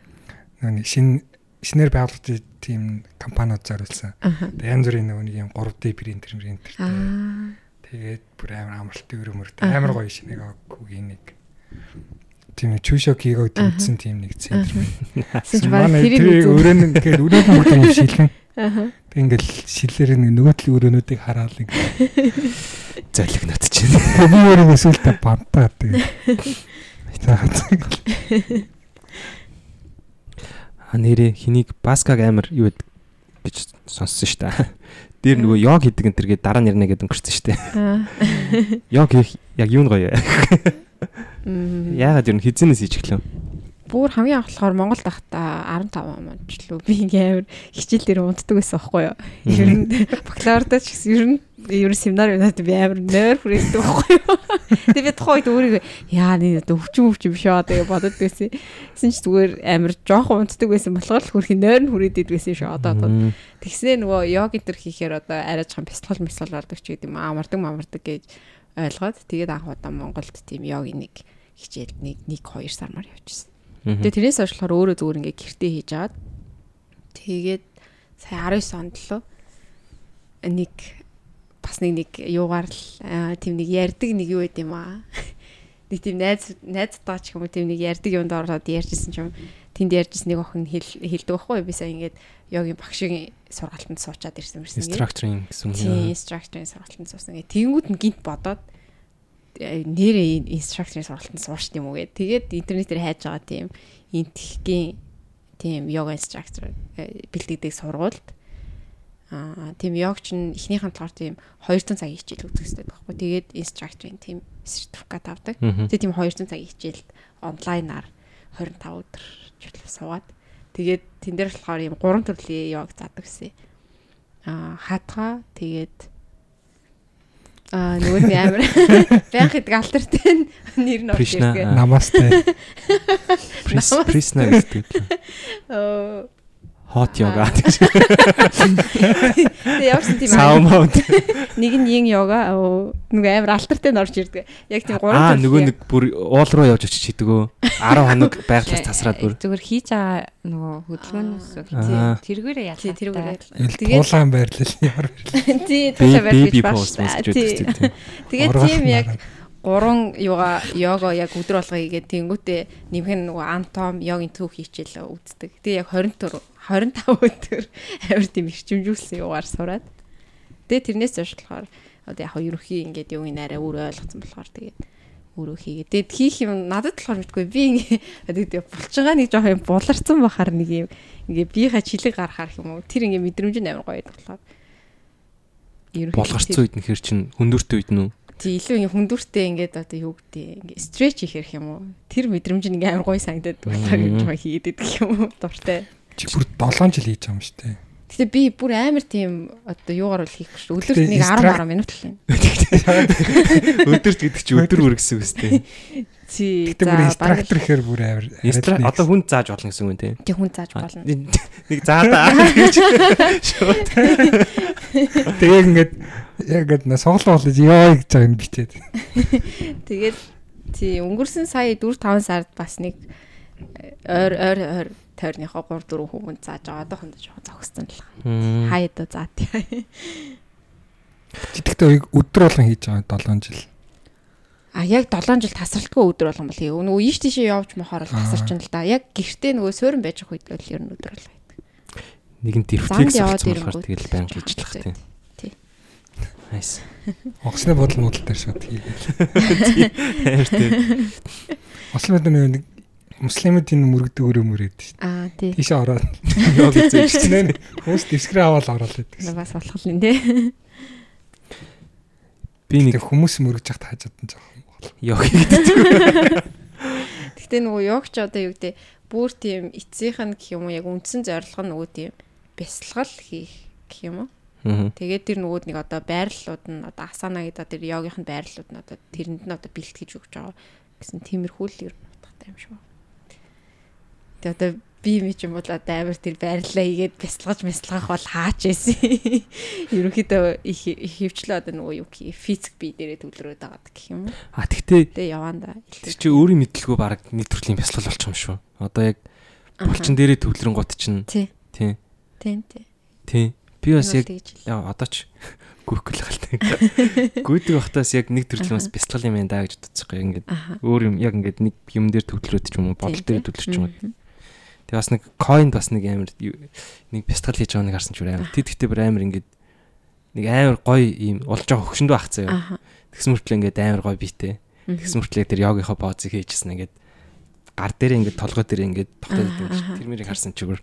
Нэг шин шинээр байгуулагдсан тийм компаниуд зориулсан. Янз бүрийн нэг юм 3D принтер принтер.
Аа.
Тэгээд бүр амар амралтын өрөөмөр амар гоё шинийг авахгүй нэг тийм чүшо кигог дэмжсэн тийм нэг центр. [LAUGHS]
Тэрийг
өрөө нь ингээд өрөө нь бүр юм шилхэн.
Аа.
Тэг ингээл шилээр нэг нөгөө талын өрөөнүүдийг хараад нэг
золигнот чинь.
би өөрөө эсвэл та бантаа [LAUGHS] тэгээ.
А нэрээ хэнийг баскаг амар юу гэд- гэж сонссон шүү дээ. Дээр нөгөө йог хийдэг энэ төргээ дараа ярина гэдэг өнгөрсөн шүү дээ. Йог хийх яг юу нь гоё вэ?
Мм.
Яагаад ер нь хизэнээс хийж эхлэв?
Бүр хамгийн анх болохоор Монголд байхдаа 15 онд ч лөө би ингээм хичээл дээр унтдаг байсан байхгүй юу. Ер нь бакалавртаа ч гэсэн ер нь ер нь семинар өнөөд би амар нойр хүрээдэг байхгүй юу. Тэгээ би тухайд өөрийгөө яа нэг өвчин өвчин биш аа тэгээ бодод байсан. Тэсэн ч зүгээр амар жоохон унтдаг байсан болохоор л хөрхийн нойр нь хүрээдэг байсан шүү одоо одоо.
Мм.
Тэгснээ нөгөө йог энэ төр хийхээр одоо арай жоохон бясалгал мэсгал болдог ч гэдэг юм амардаг мамардаг гэж ойлгоод тэгээд анх удаа Монголд тийм йогийн нэг хичээл нэг 1 2 сармаар явчихсан. Тэгээ тэрнээс хойш болохоор өөрөө зүгээр ингээ гэртээ хийж аваад тэгээд сая 19 онд лөө нэг бас нэг нэг юугаар л тийм нэг ярддаг нэг юу байд юм аа. [LAUGHS] Нэг тийм найз найзтайгаа ч юм уу тийм нэг ярддаг юмд ороод ярьжсэн ч юм тэнд ярьжсэн нэг охин хэл хэлдэг байхгүй би сая ингээд йогийн багшийн сургалтанд суучаад ирсэн мэрсэн.
Structuring гэсэн
Тийм,
юм.
инструкторын сургалтанд суусан. Тэнгүүд нь гинт бодоод нэрээ инструкторын сургалтанд суурч юм уу гэ. Тэгээд интернетээр хайж байгаа тийм интхгийн тийм йога инструктор э, бэлтгэдэг сургуульд аа тийм йогч нь эхнийхэн талаар тийм 200 цагийн хичээл өгдөг гэсэн байхгүй. Тэгээд инструкторын тийм сертификат авдаг. Тэгээд тийм 200 цагийн хичээлд онлайнаар 25 өдөр чөлөө суугаад тэгээд тэн дээр болохоор ийм гурван төрлийн йог заадаг гэсэн. Аа хатгаа тэгээд аа нөгөө нэг амар [LAUGHS] байх гэдэг алтартай нэр нь орж ирдэг.
намастай. [LAUGHS]
Присна гэдэг.
Оо
Hot yoga. [LAUGHS]
тэгээд явсан тийм
mode. [LAUGHS]
нэг нь yin yoga нөгөө амар алтартай нь орж ирдэг. Яг тийм гурван
Аа
төрлийн
нөгөө нэг бүр уул руу явж очиж хийдэгөө 10 хоног байглаас тасраад бүр
зүгээр хийж байгаа нөгөө хөдөлгөөнөөс
Аа.
тэргээрээ яа.
тий тэрүүгээр
Ил
Тэгээд-
туулаан байрлал ямар [LAUGHS] байрлал.
тий дээ.
гэж
Тий.
үздэг.
Тэгээд тийм яг гурван юга йога яг өдөр болго хийгээд тэнгүүтээ нэмэх нөгөө антом йогийн төв хийчихэл үздэг. Тэгээ яг 24 25 өдөр амар тийм ирчимжүүлсэн югаар сураад. Тэгээ тэрнээс хойш болохоор одоо яг ерөнхий ингээд юу арай өөр ойлгоцсон болохоор тэгээд өөрөө хийгээд. Тэгээд хийх юм надад болохоор мэдгүй би ингээд булчингаа нэг жоох юм буларцсан бахаар нэг юм ингээд биеийнхаа чилэг гарахаар юм уу. Тэр ингээд мэдрэмж нь амар гоё болохоор.
Булгарцсан үед нөхөр чинь хөндөртэй үед нүү.
Тий илүү ингээ хүндүртэй ингээд одоо юу гэдэг ингээ стреч хийх юм уу? Тэр мэдрэмж нь ингээ амар гоё санагдаад болохоор юм жоо хийгээд идэх юм уу? Дуртай.
Чи бүр 7 жил хийж байгаа юм шүү дээ.
Гэтэ би бүр амар тийм одоо юугаар бол хийх шүү. Өдөрт нэг 10
инстрак-
10 минут л юм. [LAUGHS]
Өдөрт гэдэг чи өдөр бүр гэсэн үг үстэй.
Тий. [LAUGHS]
Гэтэ бүр инструктор гэхээр бүр амар.
Инстра
арай л
одоо хүн зааж болно гэсэн үг те.
Тэг хүн зааж болно. [LAUGHS]
Нэг заадаа
Тэгээ ингээд яг ингээд сонголоо болж ёо гэж байгаа юм бичээд.
Тэгээд тий өнгөрсөн сая 4 5 сард бас нэг ойр ойр ойр тойрныхоо 3 4 хүмүүс зааж байгаа. Одоохондоо жоохон зогссон л. Доо заа тий.
Чи тэгтээ өдөр болгон хийж байгаа 7 жил.
А яг 7 жил тасралтгүй өдөр болгон бол хийв. Нөгөө ийш тийшээ явж мохоор л тасарчин л да. Яг гэртээ нөгөө суурин байж байгаа үед л ер нь өдөр болгоо.
нэг нь
Замд
дэрвтекс
яваад
авсан болохоор тэгэл
жоохон
хийжлах тийм.
Тий.
Nice. [LAUGHS]
Онгоцны бодол модал дээр шууд хийгээл. [LAUGHS]
Тийм.
Ослын бодол нэг муслимуудын мөрөгдөг өрөө мөрөөд шүү дээ.
Аа тий.
Тийшээ ороод
Йог хийж
Тэгснээр хүмүүс дэвсгэрээ аваад ороод байдаг.
Бас болох юм тий.
би нэг
хүмүүс мөрөж яхад хаажаад нь жоохон.
йог хийдэг.
Гэтэ [LAUGHS] нөгөө йогч одоо юу гэдэг бүр тийм эцсийнх нь гэх юм уу яг үндсэн зорилго нь нөгөө тийм бясалгал хийх гэх юм уу. Тэгээд тэр нөгөөд нэг одоо байрлалууд нь одоо асана гэдэг тэр йогийнх нь байрлалууд нь одоо тэрэнд нь одоо бэлтгэж өгч байгаа гэсэн тиймэрхүү л ер нь утгатай юм шиг байна. Тэгээ одоо би юм бол одоо амар тэр байрлалаа игээд бясалгаж мэслгах бол хаач ийсэн. [LAUGHS] Ерөнхийдөө их хөвчлөө одоо нөгөө юу гэх физик бие дээрээ төвлөрөөд байгаа гэх юм.
А тэгтээ
Тэгээ яваанда.
тэр чи өөрийн мэдлгүй баг нэг төрлийн бясалгал болчих юм шүү. Одоо яг булчин дээрээ төвлөрөн гот чинь
Тий.
тий.
Тий. Тий.
Би бас яг одоо ч гүйхгүй л галтай. Гүйдэг бахтаас яг нэг төрлийн бас бясалгал юм байна да гэж бодчихгүй ингээд өөр юм яг ингээд нэг юм дээр төвлөрөөд ч юм уу бодол дээр төвлөрч юм уу. Тэгээ бас нэг coin бас нэг амар нэг бясалгал хийж байгаа нэг харсан ч амар. Тэд гэхдээ бүр амар ингээд нэг амар гоё юм болж байгаа хөвшөндөө ах заяа. Тэгсэн мөртлөө ингээд амар гоё биетэй. Тэгсэн мөртлөө тэр йогийнхоо позыг хийжсэн ингээд гар дээр ингээд толгой дээр ингээд тогтоод байдаг. Тэр мэрийг харсан чи бүр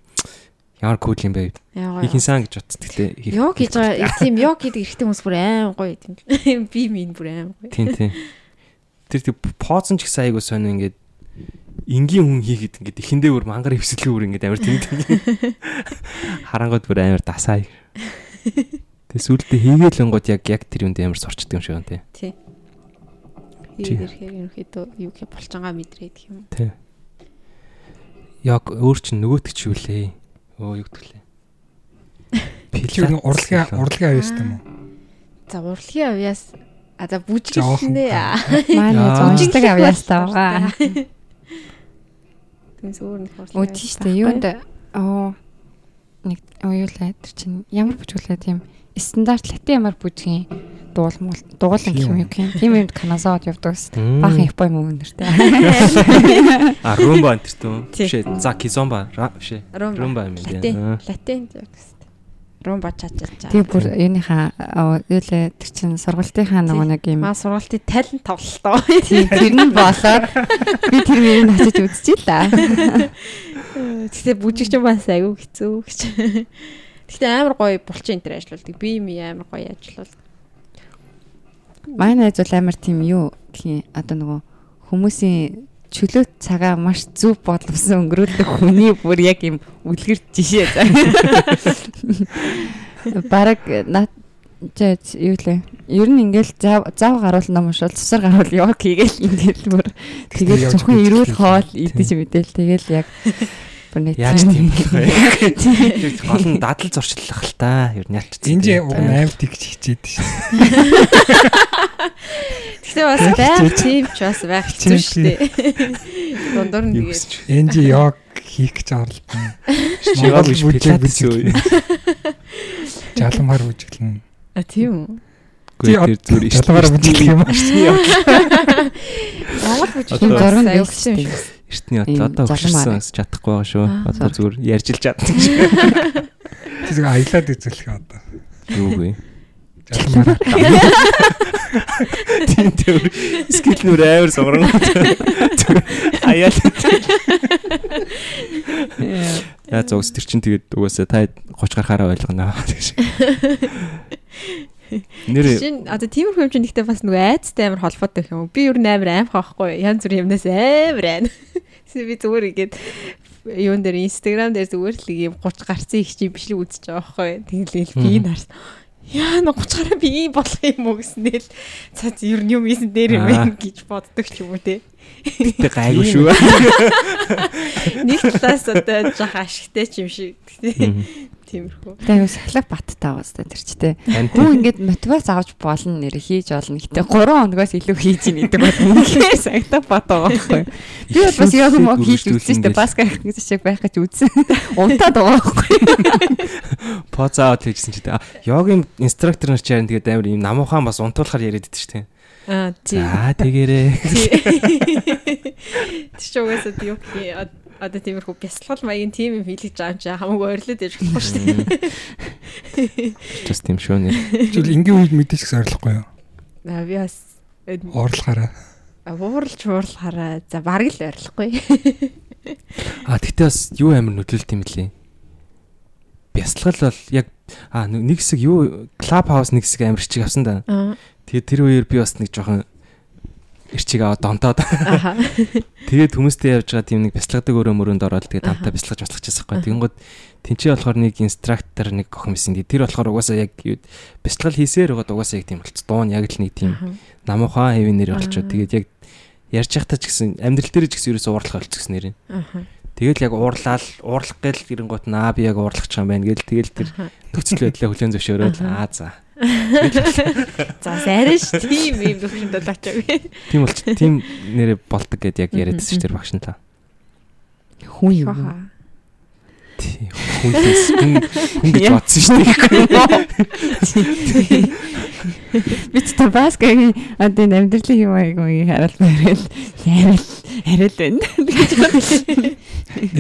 ямар кул юм бэ? Хийх инсан гэж бодсон. Тэгтээ
Йог хийж байгаа тийм йог гэдэг эрэгтэй хүмүүс бүр аим гоё юм. [LAUGHS] Би минь бүр аим гоё.
Тийм тийм. Тэр тэг позон ч их сайг ус сонио ингээд энгийн хүн хийгээд ингээд эхэндээ бүр мангар хөвсөлгүй бүр ингээд амар тэмдэг. [LAUGHS] Харангууд бүр амар дасаа. Тэг сүултээ хийгээл онгод яг яг тэр юунд амар сурчдаг юм шиг байна тий.
Тий. Ирэхээр ерөнхийдөө юу гэх болчонгаа мэдрээд гэх юм.
Тий. Яг өөр чинь нөгөөтг чи юу лээ? Өө юу гэвэл. [LAUGHS]
нэг урлагийн урлагийн аяас юм уу?
За урлагийн авьяас а за бүжгэлнэ. [LAUGHS]
Манай
Яа.
зунждаг авьяастай байгаа.
Тэс өөр нэг урлагийн
Өө тийш үү юунд оо нэг оюулаа тэр чинь ямар бүжгэлээ тийм стандарт латин ямар бүжгийн дуулмал дуулан гэх юм юу гэх юм. Тийм юм канасаад явдаг ус. Баахан япон [LAUGHS] юм өнөртэй.
А румба энэ тэр түү. Бишээ. За кизомба. Бишээ.
Румба.
Румба юм
Латин.
дээ.
Латин яг гэсэн. Румба чачаа.
Тэгээ бүр юуныхаа оо, юу лээ тэр чинь сургалтынхаа нөгөө нэг юм
Маа сургалтын талент тоглолтоо.
тийм тэр нь болоод би тэр мөрийг хатаж үзчихлээ.
Гэтэ бүжигч бас аягүй хэцүү гэж. Гэтэ амар гоё булчин энэ төр ажилладаг. Би ми амар гоё ажилладаг.
Манай найз бол амар тийм юу гэх юм одоо нөгөө хүмүүсийн чөлөөт цагаа маш зөв бодловсон өнгөрүүлдэг хүний бүр яг юм үлгэр жишээ. [LAUGHS] Бараг над жаа юу лээ. Ер нь ингээл зав зав гаруул ном уншвал цусар гаруул яваг [LAUGHS] хийгээл ингээл бүр тэгэл зөвхөн эрүүл хоол идэж мэдээл тэгэл яг [LAUGHS] бүр нэг
Яаж тийм бэ? Гол нь дадал зурчлах л та. Ер нь ялч.
Энд уг нь аймт их хичээд шүү.
Гэтэ бас байх тийм ч бас байх хэцүү шүү дээ. Дундуур нь тэгээд.
Энд яг хийх гэж оролдсон.
Биш пилатес үү?
Жаламгаар бүжиглэн.
А тийм үү.
Гэхдээ тэр зүр иш.
Жаламгаар бүжиглэх юм уу? [LAUGHS]
Монгол бүжиг
Одоо-
Зураг
аюул
нэг
хэцүү юм
шүү.
шиг.
Эртний
Ийм
одоо бас чадахгүй байгаа шүү. Одоо зүгээр ярьж л чаддаг [LAUGHS] шүү.
Тэг аялаад үзүүлэх одоо.
Юу вэ?
Жаламгаар
Тийм тэр скил нүр амар согрон. Аяал. Яа зогс тэр чин тэгээд угаасаа та 30 гарахаараа ойлгоно гэж. [LAUGHS] Нэр
Жин одоо тиймэрхүү юм чинь нэгтээ бас нөгөө айцтай амар холбоотой гэх юм? Би ер нь амар аимх байхгүй. Янз бүрийн юмнаас амар айн. [LAUGHS] Би зүгээр игээд юун дээр инстаграм дээр зүгээр л ийм 30 гарцсан их чи бичлэг үзэж байгаа байхгүй. Тэгэлээл би нарс. Яа на 30 гараа би ийм болох юм уу гэснээр цаа ер нь юм ийсэн дээр юм байна [LAUGHS] гэж боддог ч юм уу те.
Тэ гайгүй шүү. [LAUGHS]
Нэг талаас одоо жоох ашигтай ч юм шиг.
Мгм.
Тиймэрхүү.
Тэгээ сахлах баттай байгаа сте тэр ч те. Хүн ингээд мотивац авч болно нэр хийж болно. Гэтэ 3 хоногоос илүү хийж ийн гэдэг бол үнэхээр [LAUGHS] сагтаа бат байгаа байхгүй. Би бол бас яг юм хийж үзсэн дээ. Баска хийх шиг байх гэж үзсэн. [LAUGHS] Унтаад байгаа байхгүй. [LAUGHS]
поз аваад хийжсэн чи тэ. Йогийн инструктор нар ч ярин тэгээд амар юм намуухан бас унтуулахаар яриад идэв шүү дээ.
Аа тийм.
За тэгээрээ.
Тэг чи угаасаа юу юм одоо тиймэрхүү бясалгал маягийн тим юм хийлгэж байгаа юм чи хамаагүй ойрлоод яж болохгүй шүү дээ.
Just тийм шүү нэр.
Жил ингийн үед мэдээж их зориулахгүй юу?
Аа би бас
Уурлахаараа.
уурлж уурлахаараа за бараг л ойрлохгүй.
А тэгтээ бас юу амар нөлөөлт юм лээ. Бясалгал бол яг а нэг хэсэг юу клуб хаус нэг хэсэг амар чиг авсан да.
Аа.
Тэгээд тэр үеэр би бас нэг жоохон эрчиг аваад донтоод [LAUGHS] тэгээд хүмүүстэй явж байгаа тийм нэг бясалгадаг өрөө мөрөнд ороод тэгээд хамтаа бясалгаж бясалгаж байгаа. Тэгэнгүүт тэнцээ болохоор нэг инструктор нэг охин байсан. Тэр болохоор угаасаа яг юу бясалгал хийсээр байгаа угаасаа яг тийм болц. Дуун яг л нэг тийм намуухан хэвэн нэр болчоо. Тэгээд яг ярьж байхдаа ч гэсэн амьдрал дээр ч гэсэн ерөөсөө уурлах болчихсон нэр.
Аа.
Тэгэл яг уурлаад уурлах гэл гирэнгуут наа би яг уурлах ч юм байна гэл тэгэл тэр нөхцөл байдлаа хүлэн зөвшөөрөөл аа за. [LAUGHS]
За сайран ш тийм юм төвшөнд болооч.
Тийм болч тийм нэрэ болдог гэд яг яриадсэн ш тэр багш нь та.
Хүн юу?
Тий. Хүнээс хүн хүн гэж бодсон ш тийм.
Би ч та баскагийн одоо амьдралын юм аягүй хараал байрал яриад яриад байна.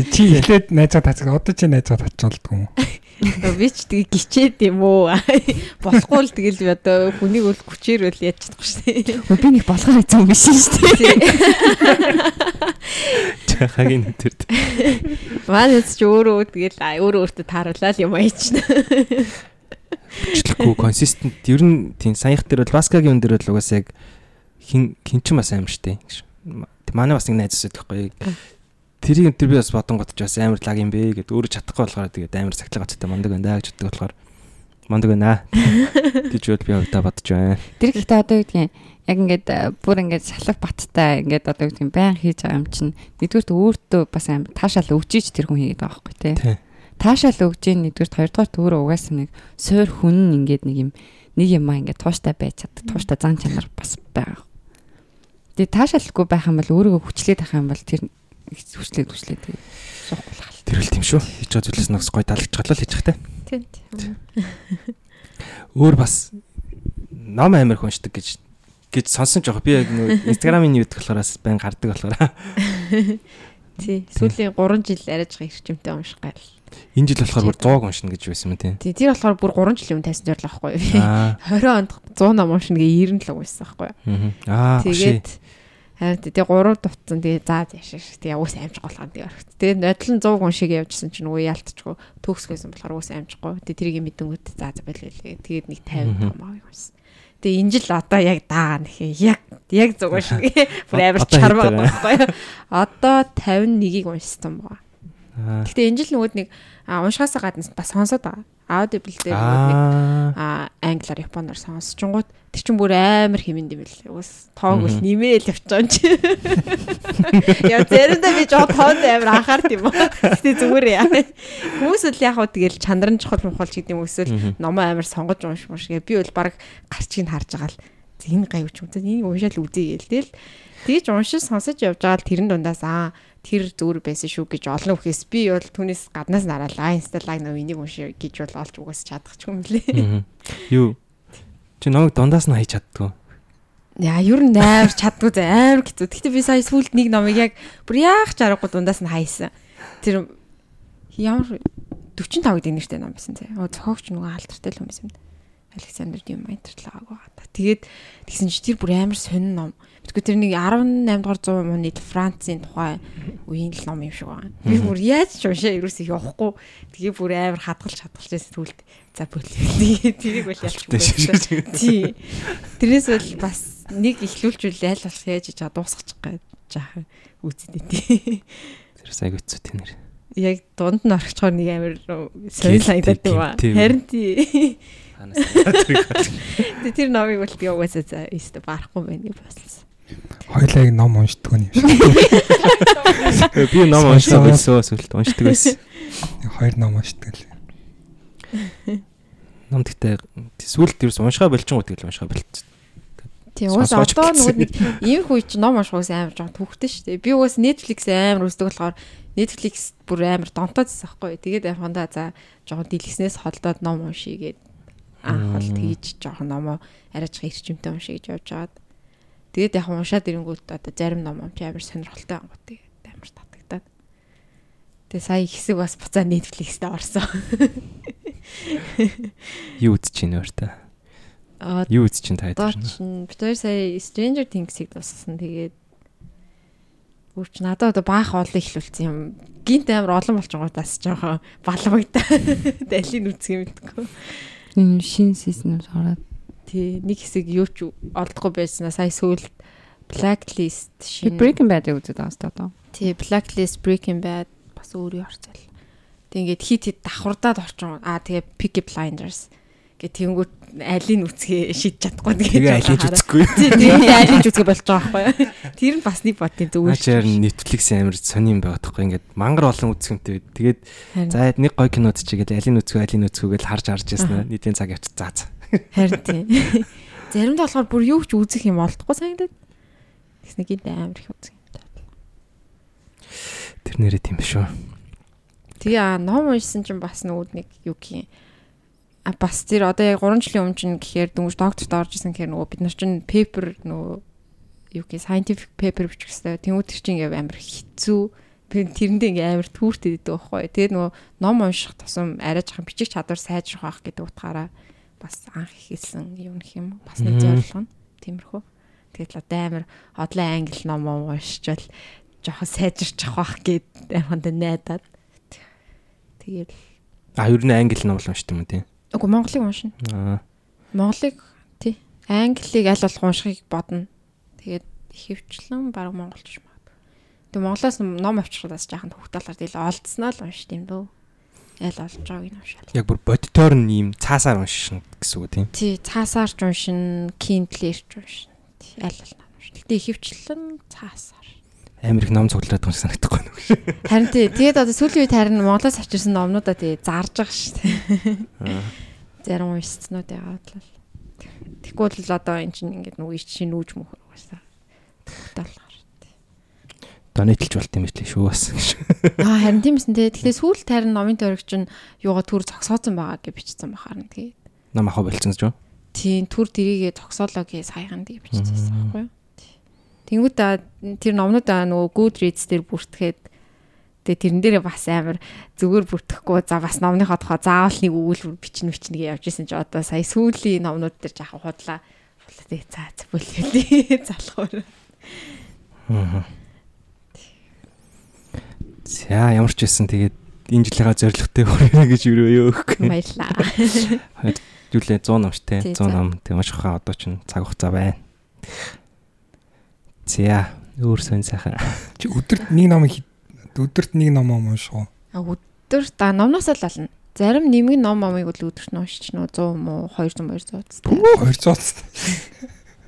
Чи эхлээд найзаа тацгаа одоо чи найзаа тацуулдаг юм уу?
Би ч тэгээ гिचээд юм уу? [LAUGHS] Болохгүй л тэгэл би одоо хүнийг бол хүчээр бол яаж чадахгүй шүү дээ.
Би нэг болохоор хэцүү юм биш шүү дээ.
Чахагийн нэтэрд.
Манайс ч өөрөө тэгэл өөрөө өөртөө тааруулаад юм аяч.
Бичлэхгүй консистент ер нь тийм саях дээр бол баскагийн өн дээр бол угаасаа яг хин хин ч бас аим штэ. Манай бас нэг найз өсөд байхгүй. Тэрийг тэр би бас бодонгот ч бас амар лаг юм бэ гэд өөрөө чадахгүй болохоор тэгээд амар сахилгацтай мондөг байна гэж боддог болохоор мондөг байна гэж бол [LAUGHS] би одоо бодож байна.
Тэр ихтэй одоо юу гэдгийг яг ингээд бүр ингээд салах баттай ингээд одоо юу гэдгийг байн хийж байгаа юм чинь нэгдүгürt өөртөө бас амар таашаал өгчийч тэр хүн хийгээд байгаа байхгүй тий таашаал өгж ийн нэгдүгээр хоёрдугаар төөрөө угаасаа нэг суур хүн ингээд нэг юм нэг юм аа ингээд тууштай байж чаддаг тууштай зан чанар бас байгаа. Тэгээ таашаалгүй байх юм бол өөрийгөө хүчлээд байх юм бол тэр хүчлээд хүчлээд суухгүй л хал.
Тэр үл тийм шүү. Хийж байгаа зүйлээс нэгс гой таалж гатлал хийж хтай.
Тийм.
Өөр бас ном амир хүншдэг гэж гэж сонсон жоох. Би яг нөө инстаграмын юу гэдэг болохоор бас байн гардаг болохоор. [LAUGHS]
Тий. Сүүлийн 3 жил арайж байгаа хэрчмтэй унших гал.
Энэ жил болохоор бүр 100 уншина гэж байсан юм тий.
Тий, тэр болохоор бүр 3 жилийн өмнө тайсан зорилго байхгүй юу? 20 онд 100 ном уншина гээ 90 л угссан байхгүй юу?
Аа.
Тэгээд харин тэгээ 3 дутсан тэгээ заа яашаа тэгээ уус амжих болгоо тэгээ орхит. Тэгээ нодлон 100 уншиг явжсэн чинь үе ялтчихгүй төгсгөөсөн болохоор уус амжихгүй. Тэгээ тэрийг мэдэнгүүт заа за байлээ. Тэгээд нэг 50 ном авах юмсан. Тэгээ энэ жил одоо яг даа нэхээ яг яг зүгөө шиг [LAUGHS] бүр амар чармаа байхгүй? Одоо 51-ийг уншсан баа. Гэтэ энэ жил нөгөөд нэг уншихаасаа гадна бас сонсоод байгаа. Audible дээр нөгөө нэг англиар японоор сонсчингууд тэр чинь бүр амар хэмэнд юм бэл. Уус тоог бол нэмээл явчихсан чи. [LAUGHS] Яа зэрэндээ би жоо тоон амар анхаард юм уу. Гэтэ зүгээр яа. Хүмүүс л яг хөө тэгэл чандран чухал мухалч гэдэг юм өсвөл номоо амар сонгож унших юм шиг. Би бол баг гарчгийг харж байгаа л энэ гайвч юм. Энийг уншаал үзье гээл. Тэгэл тэгж уншиж сонсож явж байгаа л тэрэн дундаас аа тэр зүгээр байсан шүү гэж олон үхээс би бол түүнээс гаднаас нараад инсталаг нөө энийг уншия гэж бол олж угаас чадахгүй юм лээ.
Юу? Чи номыг дундаас нь хайж чаддгүй.
Яа, ер нь амар чаддгүй зэ амар хэцүү. Гэхдээ би сая сүүлд нэг номыг яг бүр яах чаргагүй дундаас нь хайсан. Тэр ямар 45 гэдэг нэртэй ном байсан зэ. Оо зохиогч нөгөө алдартай л юм байсан. Александр Дюмайнтер л байгаа. Тэгээд тэгсэн чи тэр бүр амар сонин ном. Тэгэхгүй тэр нэг 18 дугаар 100 оны Францын тухай үеийн л ном юм шиг байна. Би бүр яаж ч уншаа ерөөс их явахгүй. Тэгээ бүр амар хадгалж хадгалж байсан түлд. За бүлээ. [LAUGHS] Тэрийг бол ялчихгүй. Тий. Тэрнээс бол бас нэг ихлүүлжүүл айл болох яаж чаа дуусгачих гэж жаах үзэдэй тий.
Тэр сайг үтсүү тийм нэр.
Яг дунд нь орчихоор нэг амар сонир санагдаад байна. Харин тий. Тэр номыг бол би угаасаа за өстө барахгүй байх гэж бослоо.
Хоёлаа ном уншдаг юм шиг. [LAUGHS]
Би ном уншдаг байсан сүлд уншдаг байсан.
Хоёр ном уншдаг л.
Ном гэхдээ сүлд ерөөс уншгаа болчихгоо тэгэл уншгаа болчих.
Тийм уус одоо нөгөө нэг ийм хүй чи ном уншихаас амар жоо түүхтэй шүү дээ. Би уус Netflix амар үздэг болохоор Netflix бүр амар донтоодсэн байхгүй. Тэгээд яхандаа за жоо дэлгэснээс холдоод ном уншия гээд анх бол тэгж жоохон номоо арайч хэрчмтэй уншия гэж явж байгаад Тэгээд яг уншаад ирэнгүүт одоо зарим ном ам чи амар сонирхолтой ангууд тэгээд амар татагдаад. Тэгээ сая хэсэг бас буцаа Netflix-д орсон. [LAUGHS]
Юу үзэж чинь өөртөө? Аа юу үзэж чинь таад
чинь. Би тэр сая Stranger Things-ийг дуусгасан. Тэгээд бүр чи надад одоо баах олон ихлүүлсэн юм. Гинт амар олон болчгоодаас жоохон баламгтай. [LAUGHS] Далийг үзэх юм гэдэггүй.
Энэ шинэ сизнээс хараад
Тий, нэг хэсэг юу ч олдохгүй байснаа сая сүүлд Blacklist
шинэ Breaking Bad-ыг үзээд байгаа сте одоо.
Тий, Blacklist, Breaking Bad бас өөрийн орцол. Тэг ингээд хит хит давхурдаад орчин. Аа тэгээ Peaky Blinders гэ тэнгүүт алийг үцгээ шийдэж чадахгүй
тэгээ алийг үзэхгүй.
Тий, тэгээ алийг үзгээ болж байгаа байхгүй? Тэр нь бас нэг бодын зөв.
Ачаар Netflix амар сони юм байгаа тоххой ингээд мангар олон үзэх юмтэй. Тэгээд за нэг гой кинод чигээд алийг үзэх алийг үзэх гэж харж харж яснаа нийтийн цаг явчих заа заа.
Харин тийм. Заримдаа болохоор бүр юу ч үзэх юм олдохгүй санагдаад. Тэс нэг ийм амар их үзэх юм.
Тэр нэрээ тийм шүү.
Тэгээ ном уншсан чинь бас нүүд нэг юу гэх юм а бас тэр одоо яг 3 жилийн өмнө чинь гэхээр дүнж докторт орж исэн гэхээр нөгөө бид нар чинь paper нөгөө юу гэх scientific paper бичих хэрэгтэй. Тэнгүүд чинь ингээм амар хэцүү. Тэрэндээ ингээм амар түүртэй гэдэг байхгүй. Тэгээд нөгөө ном унших тусам арай жоохон бичих чадвар сайжрах байх гэдэг утгаараа бас анх ихэлсэн юм юм. Бас нэг зорилго нь тиймэрхүү. Тэгээд л одоо амар одлын англи ном уншичвал жоохон сайжирчих байх гэд амханд найдаад. Тэгээд
А ер нь англи ном уншдаг юм тийм.
Үгүй Монголыг уншина. Аа. Монголыг тий. Англиг аль болох уншихыг бодно. Тэгээд ихэвчлэн баг монголч магадгүй. Тэг Монголоос ном авчихудаас жаахан хөвгтөлөөр тэгэл олдсноо л уншд юм дөө. Аль олж байгааг нь уншаал.
Яг бүр бодитоор нь ийм цаасаар уншина гэсэн үг тийм.
Тий, цаасаар ч уншина, Kindle-ээр ч уншина. Аль болох уншина. Гэтэ ихэвчлэн цаасаар
амар их ном цуглаад байгаа санагдахгүй нэг шүү.
Харин тий. Тэгээд одоо сүүлийн үед харин Монголоос авчирсан номнуудаа тий зарж байгаа шүү дээ. Зарим уншицнууд яагаад л. Тэгвэл л одоо эн чинь ингээд нөгөө чинь нүүж мөхөр угаасаа. Талхаар тий.
Донэтэлж болт юм биш шүү бас.
Аа харин тийм эсэн тий. Тэгэхээр сүүлд харин номын тойрог чинь юугаа төр зогсооцсон байгаа гэж бичсэн бахаар нь тэгээд.
Ном ахаа болцсон гэж юу?
Тийм түр дэрийгээ зогсоолоо гэж саяхан тий бичсэн байхгүй юу? Тэнгүүд тэр номнуудаа нөгөө Goodreads дээр бүртгэхэд тэгээ тэрэн дээрээ бас амар зүгээр бүртгэхгүй за бас номныхоо тухай заавал нэг өгүүлбэр бичнэ бичнэ гэж явж исэн чи одоо сая сүүлийн номнууд дээр жаахан худлаа. Тэгээ цаа бүлгэлээ [LAUGHS] залхуур. Аа.
За ямар ч байсан тэгээд энэ жилийнхаа зорилготой хүргэнэ гэж өрөөё өгөх.
Баярлаа.
Юулээ 100 ном штэ 100 ном тэг уншихаа одоо ч цаг хугацаа байна. За өөр сонь сайхан.
Чи өдөрт нэг ном өдөрт нэг ном унших уу?
А өдөрт а номноос л ална. Зарим нэмэг ном номыг бол өдөрт нь уншиж нөө 100 мó 200 200 удастай.
200 удастай.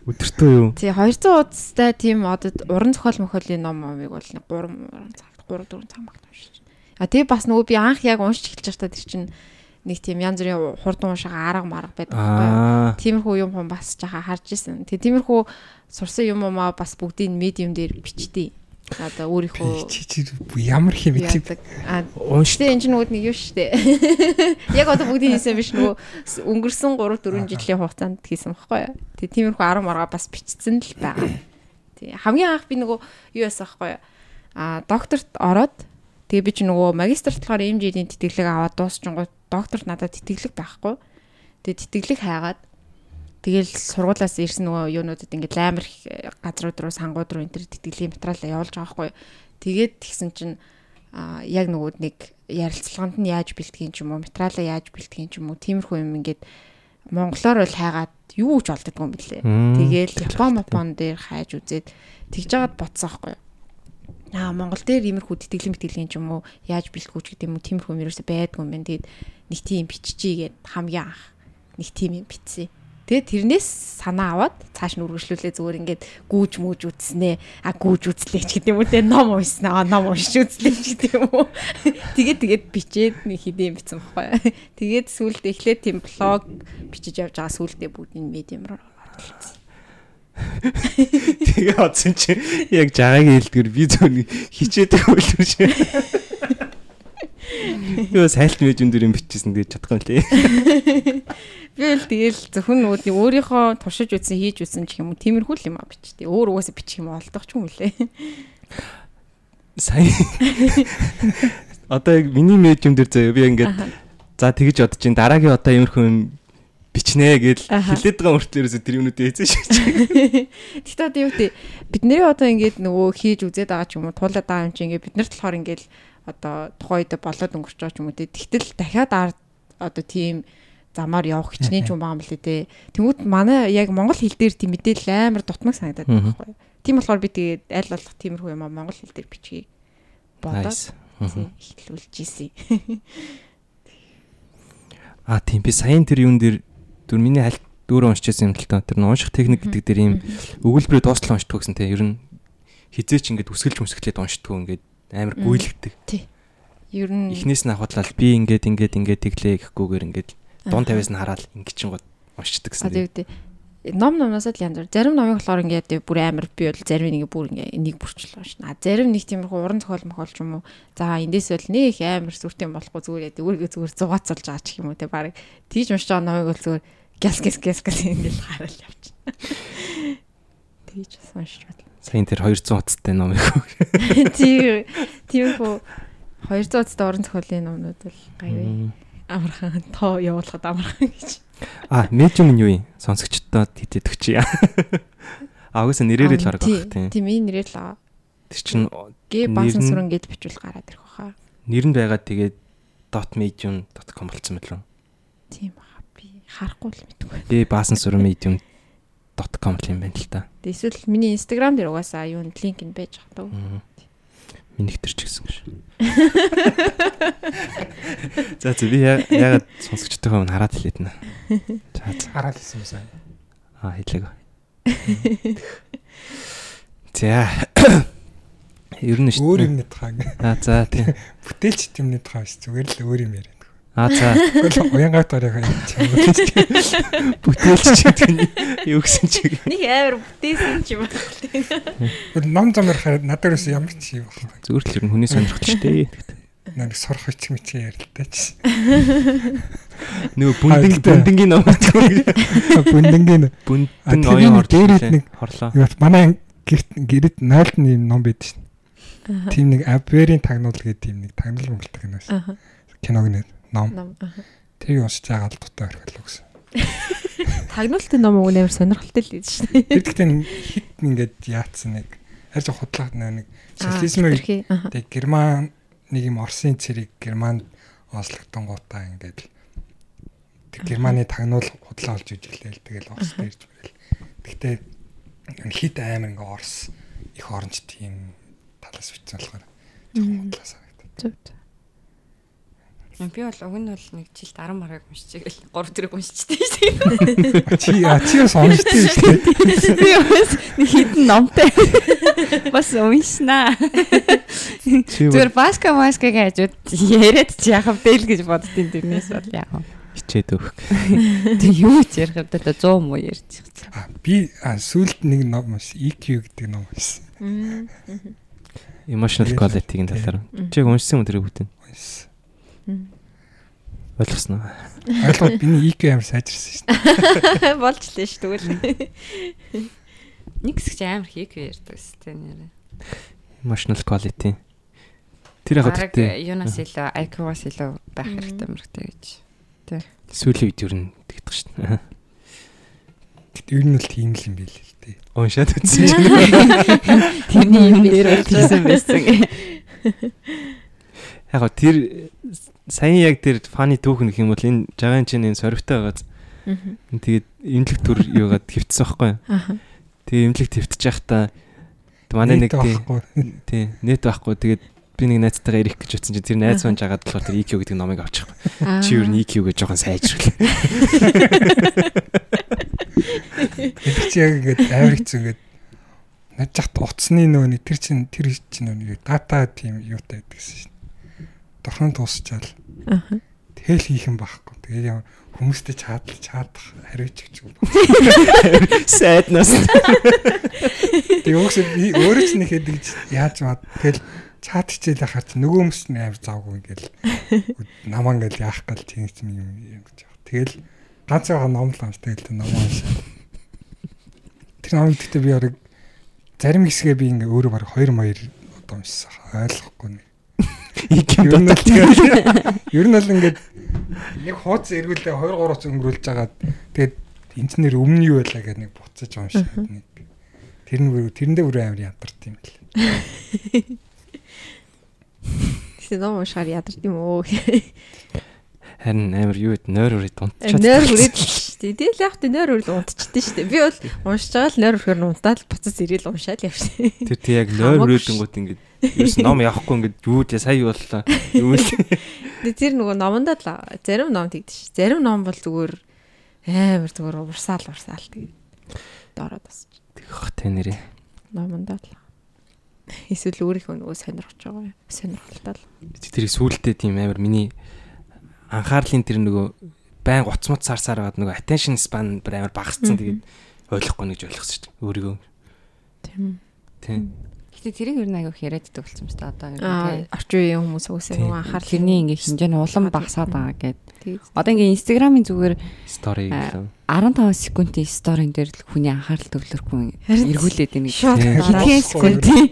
Өдөртөө юу?
Тий 200 удастай тийм одоо уран зохиол мөхөлийн ном номыг бол 3 цаг 3 4 цаг магт уншиж. А тэгээ бас нөгөө би анх яг уншиж эхэлж байхдаа тэр чинь нэг тийм янз бүрийн хурдан уншаага арга марга байдаг байхгүй. Тиймэрхүү юм хүн бас жаха харж исэн. Тэгээ тиймэрхүү сурсан юм уу бас бүгдийг медиум дээр бичдэг. Одоо өөрийнхөө
ямар хэм бичиг
а унштай энэ ч нүгд нэг юу штэ. [LAUGHS] Яг одоо бүгдийг хийсэн биш нөгөө өнгөрсөн 3 4 жилийн хугацаанд хийсэн баггүй. Тэгээ тиймэрхүү 10 маргаа бас бичсэн л байгаа. Тий хамгийн анх би нөгөө юу яасан баггүй. А докторт ороод тэгээ би ч нөгөө магистрт болохоор MJ-ийн тэтгэлэг аваад дуусчихгоо докторт надад тэтгэлэг байхгүй. Тэгээ тэтгэлэг хайгаад Тэгэл сургуулаас ирсэн нөгөө юунуудад ингээд амар их газрууд руу сангууд руу энэ төр тэтгэлгийн материалаа явуулж байгаа хгүй. Тэгээд тэгсэн чинь а яг нөгөө нэг ярилцлаганд нь яаж бэлтгэн ч юм уу материалаа яаж бэлтгэн ч юм уу тиймэрхүү юм ингээд монголоор бол хайгаад юу ч олддгүй юм билээ. Тэгээл Япон Япон дээр хайж үзээд тэгж жагаад ботсон хгүй. Аа Монгол дээр иймэрхүү тэтгэлэн бэтгэлгийн ч юм уу яаж бэлтгэвч гэдэг юм уу тиймэрхүү юм ерөөсөй байдгүй юм байна. Тэгээд нэг тийм биччихийгээд хамгийн анх нэг тийм юм бичсэн. Тэгээд тэрнээс санаа аваад цааш нь үргэлжлүүлээ зүгээр ингээд гүүж мүүж үзснээ. А гүүж үзлээ ч гэдэг юм уу те ном уншснаа ном уншиж үзлээ ч гэдэг юм уу. [LAUGHS] Тэгээд тэгээд бичээд нэг хэдийн бичсэн баггүй. [LAUGHS] Тэгээд сүүлдээ эхлээд тийм блог бичиж явж байгаа сүүлдээ бүгдийн медиум руу оруулсан. [LAUGHS]
Тэгээ одсон чи яг жагагийн хэлдгэр би зөв хичээдэг байлгүй шээ. [LAUGHS] Юу сайлт мэжүн дээр юм бичсэн гэж чадахгүй лээ. [LAUGHS]
Би л тэгэл зөвхөн нөгөө өөрийнхөө туршиж үзсэн хийж үзсэн ч юм уу тиймэрхүү л юм а бичтээ. Өөр угаасаа бичих юм олдох ч юм үлээ.
Сайн. Одоо яг миний мэжүн дээр заяа би ингээд за тэгэж бодож ин дараагийн одоо иймэрхүү юм бичнэ гэж хэлээд байгаа мөртлөөс тэр юмнуудыг эзэн шигч. [LAUGHS]
Тэгтээ одоо юу гэдэг бид нэрээ одоо ингээд нөгөө хийж үзээд байгаа ч юм уу туулаад байгаа юм чи ингээд бид нарт болохоор ингээд одоо тухайн үед болоод өнгөрч байгаа ч юм уу. Тэгтэл дахиад ард одоо тийм замаар явах хичнээн ч юм байгаа юм лээ те. Тэнгүүд манай яг монгол хэл дээр тийм мэдээлэл амар дутмаг санагдаад байна байхгүй юу. Тийм болохоор би тэгээд аль болох тиймэрхүү юм монгол хэл дээр бичгийг бодоод эхлүүлж ийсэн. [LAUGHS]
А тийм би саяын тэр юун дээр түр миний хальт дөрөв уншижсэн юм л та тэр унших техник гэдэг дээр ийм өгүүлбэрээ дуустал уншдаг гэсэн те ер нь хизээч ингээд үсгэлж мүсгэлээд уншдггүй ингээд амар гүйлгдэг.
Тий. Ер нь
эхнээс нь ахватлал би ингээд ингээд ингээд теглээ гэхгүйгээр ингээд дуун тавиас нь хараад ингээд чинь гоо уншдаг гэсэн.
Тэгээд ном номносоо л янз бүр. Зарим номыг болохоор ингээд бүр амар би бол зарим нэг бүр ингээд нэг бүрчлээ уншина. Зарим нэг тиймэрхүү уран зохиол мохол ч юм уу. За эндээс бол нэг амар сүртэй болохгүй зүгээр яа зүгээр зүгээр зугаацалж байгаа ч юм уу те баг. Тийж уншиж байгаа номыг бол зүгээр гяс гяс гяс гяс ингээд хараад явчихна. Тийж бас уншиж байна.
Сайн тэр 200 утастай номыг.
Тийм тиймэрхүү 200 утастай уран зохиолын номнууд бол гайваа. Амархан тоо явуулахад амархан гэж.
А, медиум нь юу юм? Сонсогчдод хэдэд өгчий. А, угсаа нэрээр л харах байх
тийм. Тийм, энэ нэрээр л аа.
Тэр чинь
г баасан сүрэн гэд бичвэл гараад ирэх баха.
Нэр нь байгаа тэгээд .medium.com болсон мэт лөө.
Тийм аа. Би харахгүй л мэдгүй.
Г баасан сүрэн medium.com юм байна л та.
Эсвэл миний Instagram дээр угаасаа юу линк нь байж байгаа дөө.
Минийх төр ч гэсэн гэж. [LAUGHS] За за би ягаад сонсогчтойгоо хараад хэлээд нэ.
За [LAUGHS] хараад хэлсэн юм сайн.
Аа хэлээг. [LAUGHS] За. [COUGHS] Ер нь
шүү. Өөр юмны тухай.
Аа за тийм.
Бүтээлч юмны тухай биш зүгээр л өөр юм яриа.
Аа за.
Уянгаад оройхоо юм
чам. Бүтээлч гэдэг нь юу гэсэн чиг.
Нэг амар бүтээсэн ч юм байна.
Ном замаар хараад надад ерөөс ямар ч юм байна.
Зүгээр л ер нь хүний сонирхолтой шүү дээ.
Нэг сурах их мэт ярилтай ч.
Нөгөө бүндэн бүндэнгийн ном
гэдэг. Бүндэнгийн
бүндэн оюун
дээрэд нэг
хорлоо.
Манай гэрт гэрэд 0-ны ном байдаг шин. Тим нэг Абверийн тагнуул гэдэг тийм нэг тагнуул мөнгөлтэй киноос. Киног нэр ном. Тэрийг уншиж байгаа л дутаа орхилоо гэсэн. [LAUGHS]
Тагнуултын ном уу нээр сонирхолтой л гэж шнэ.
Тэр гэхдээ хит ингээд яатсан нэг арьж худлаад нэг социализмыг тэг герман нэг юм Оросын цэрэг германд онцлогдсон гутаа ингээд тэг германы тагнуул худлаа олж ижилээ л тэгэл Орос дээрж мэрэл. Гэхдээ хит амар ингээ Орос их оронч тийм талаас бичсэн болохоор жоохон худлаа санагдав.
Би бол уг нь бол нэг жилд 10 маргаг уншиж гэл [LAUGHS] 3 тэрэг уншижтэй шүү
дээ. [LAUGHS] Чи чи бас уншдаг шүү дээ. [LAUGHS]
Би бас хитэн номтой. Бас уншнаа. Зүгээр баска маска гэж яриад чи яхав дээл гэж боддtiin тэрнээс бол яах вэ?
хичээд өг.
Тэг юу ч ярих юм даа 100 муу ярьж
байгаа. Би сүлд нэг ном EQ гэдэг ном уншсан.
Emotional quality-гийн талаар. Чи уншсан юм тэр бүгд нь?
Уншсан.
Ойлгосноо.
Ойлгоод биний IQ амар сайжирсан шүү
дээ. [LAUGHS] Болж лээ шүү тэгвэл. [LAUGHS]
Нэг хэсэг амар хийх ярьдаг шүү дээ нэрээ.
Emotional quality. Тэр яг
гэхдээ юунаас илүү IQ-аас илүү байх хэрэгтэй мөрөгтэй гэж. Тэ.
Сүүлийн үед юу н тэгдэг шүү дээ.
Гэт ер нь л тийм л юм байл л дээ.
Уншаад үзсэн. [LAUGHS]
Тэрний юм дээр хийсэн байсан.
Яг тэр саяхан яг тэр фаны түүх нөх юм бол энэ жагаан чинь энэ сорвтой байгааз. Тэгээд имлэг төр юугаад хөвтсөн байхгүй? Тэгээ имлэг твтж явахдаа манай нэг тий нэт байхгүй тэгээд би нэг найзтайгаа ирэх гэж утсан чинь тэр найз маань жагаад болохоор тэр EQ гэдэг номыг авчихсан. Чи юу н EQ гэж жоохон сайжруулах.
Тэр чи яг ингээд амар хэцүү ингээд над жахт утасны нөгөө нэг тэр чин тэр чин нөгөө дата тийм юутай гэдгсэн шин дорхон дуусчаал. Аа. Тэгэл хийх юм байхгүй. Тэгээд яа хүмүүстэй чаадал чаадах хариуч гэж юм.
Сайднаас.
Тэгээд өөхсө би өөрөө ч нэхэд гэж яаж маа тэгэл чат хичээл ахаар чи нөгөө хүмүүс нь амар завгүй ингээл намаа ингээл яах гал тийм юм юм гэж яах. Тэгэл ганц байгаа ном л амс тэгэл ном уншаа. Тэр ном гэхдээ би яг зарим хэсгээ би ингээ өөрөө баг 2 2 одоо уншсан ойлгохгүй нэг
IQ
дотор тэгээд ер нь бол ингээд нэг хууц эргүүлээ 2 3 өнгөрүүлж байгаа. Тэгээд инженер өмнө юу байлаа гэдэг нэг буцаж уншаад нэг тэр нь тэрэндээ бүр амар ядарт юм бэл.
Тэгсэн ном уншаар ядарт юм уу?
Харин амар юу вэ? Нойр үрээд унтчихсан.
Нойр үрээд шүү дээ. Тэгэл яг тэ нойр үрээд унтчихдээ шүү дээ. Би бол уншиж байгаа л нойр үрхээр унтаад буцаж ирээл уншаал явшаа.
Тэр тий яг нойр үрээдэнгүүт ингээд Юус ном явахгүй ингээд юу дээ сая боллоо. Юу л.
Тэр нөгөө номондоо л зарим ном тэгдэж ш. Зарим ном бол зүгээр амар зүгээр урсаал урсаал тэгээд доороо тасч.
Тэгэх тэ нэрээ.
Номондоо л. Эсвэл өөрийнхөө нөгөө сонирхож байгаа юм. Сонирхолтой л.
тэрийг сүултээ тийм амар миний анхаарлын тэр нөгөө байн гоцмот сарсаар байгаад нөгөө attention span бүр амар багассан тэгээд ойлгохгүй нэг гэж ойлгосон шүү дээ өөрийгөө.
Тийм.
Тийм.
Гэтэ тэрийг ер нь аяг яриад идэх болсон юм шүү дээ одоо нь
орчин үеийн хүмүүс
Тийм.
нөгөө анхаарал
тэрний ингээ хинжээ нь улам багасаад байгаа гэд. Одоо ингээ инстаграмын зүгээр Аа,
гэлээ.
15 секундын сторийн дээр л хүний анхаарал төвлөрөхгүй эргүүлээд байна
Тийм.
дараа.
Хэдхэн секундын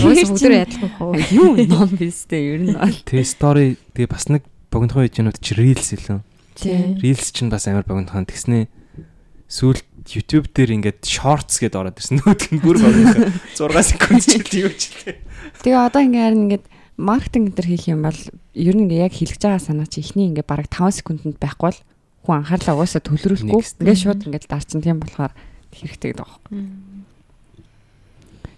Уусаа бүгдөө ядлах хоо.
юу ном бистэй ер нь бол.
Тэгээ story тэгээ бас нэг богинохон үеийнүүд чи reels илүү.
Тийм.
Reels чинь бас амар богинохон тэгснээ сүүлд YouTube дээр ингээд shorts гэдээ ороод ирсэн. Нь бүр богинохон 6 секунд ч гэдэг юу ч лээ.
Тэгээ одоо ингээ харин ингээд маркетинг төр хийх юм бол ер нь ингээ яг хэлж байгаа санаа чи эхний ингээ бараг 5 секундэд байхгүй бол хүн анхаарлаа угаасаа төлрүүлэхгүй
Next.
ингээ шууд ингээ дарчин тийм болохоор хэрэгтэй гэдэг байгаа.
Мм.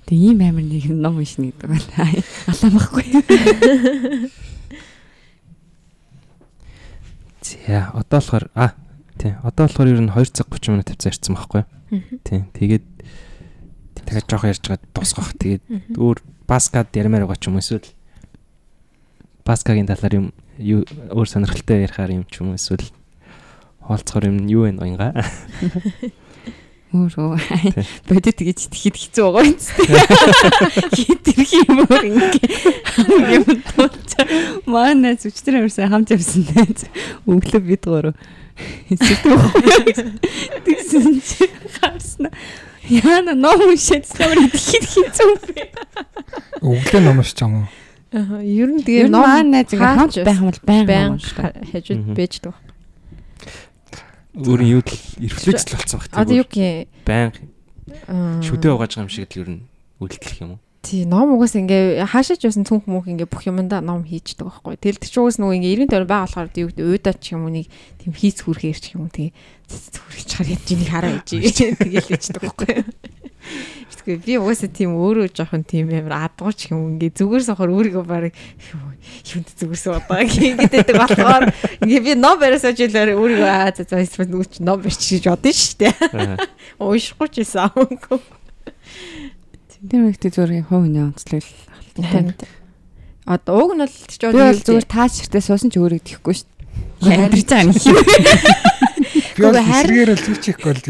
Тэгээ ийм амир нэг ном уншина гэдэг байна. Алаамахгүй. [LAUGHS]
За одоо болохоор а тий одоо болохоор ер нь 2 цаг 30 минут тавьсан ирсэн байхгүй юу? Тий тэгээд тэгээд жоох ярьж байгаа дуусгах. Тэгээд өөр баскад ярмаар байгаа ч юм эсвэл баскагийн талаар юм өөр сонирхолтой ярихаар юм ч юм эсвэл хоолцохоор юм юу вэ ноёнга? [LAUGHS]
Өөрөө бодит гэж итгэхэд хэцүү байгаа юм зү. Хит ирэх юм уу ингээ. Манай зүчтэр амарсан хамт явсан дээ. Өглөө бид гурав. Тэгсэн чи харсна. Яна ном уншаад самар итгэхэд хэцүү бэ.
Өглөө номш ч юм уу?
Аа, ер нь тэгээ ном
маань найз ингээ хамт байх юм бол баян ном уншдаг.
хажууд бэждэг.
Өөр нь юу л рефлекс л болсон баг.
Одоо юу гэх
байн
юм
шүдэ угааж байгаа юм шиг л ер нь үйлдэлх юм уу?
Тий, ном угаас ингээ хаашаач байсан цүнх мөнх ингээ бүх юмдаа ном хийчдэг байхгүй. Тэр чинь угаас нөгөө ингээ 90 тонн байгаа болохоор юу гэдэг уйдаа ч юм уу нэг тийм хийц хүрхээр ч юм уу тэгээ хүрэж чаар яж ийг хараа яж [LAUGHS] тэгэл ээждэг байхгүй. Тэгэхээр би угаасаа тийм өөрөө жоохон тийм амар адгуу ч юм ингээ зүгээр сохор өөрийгөө баг юунд зүгээр суудаг гэдэг болохоор ингээ би ном бариасаа жилээр өөрийгөө аа за за чи ном барьчих гэж бодсон шүү дээ.
Аа.
Уушгүй ч байсан амгүй.
Тэр ихтэй зүгээр хувь хүний онцлог л
Танд. Одоо уг нь бол ч
бол зүгээр таа ширтээ суусан ч өөрөө итгэхгүй шүү дээ. Цаа нэг юм.
Гэхдээ харин-
эсрэгээр л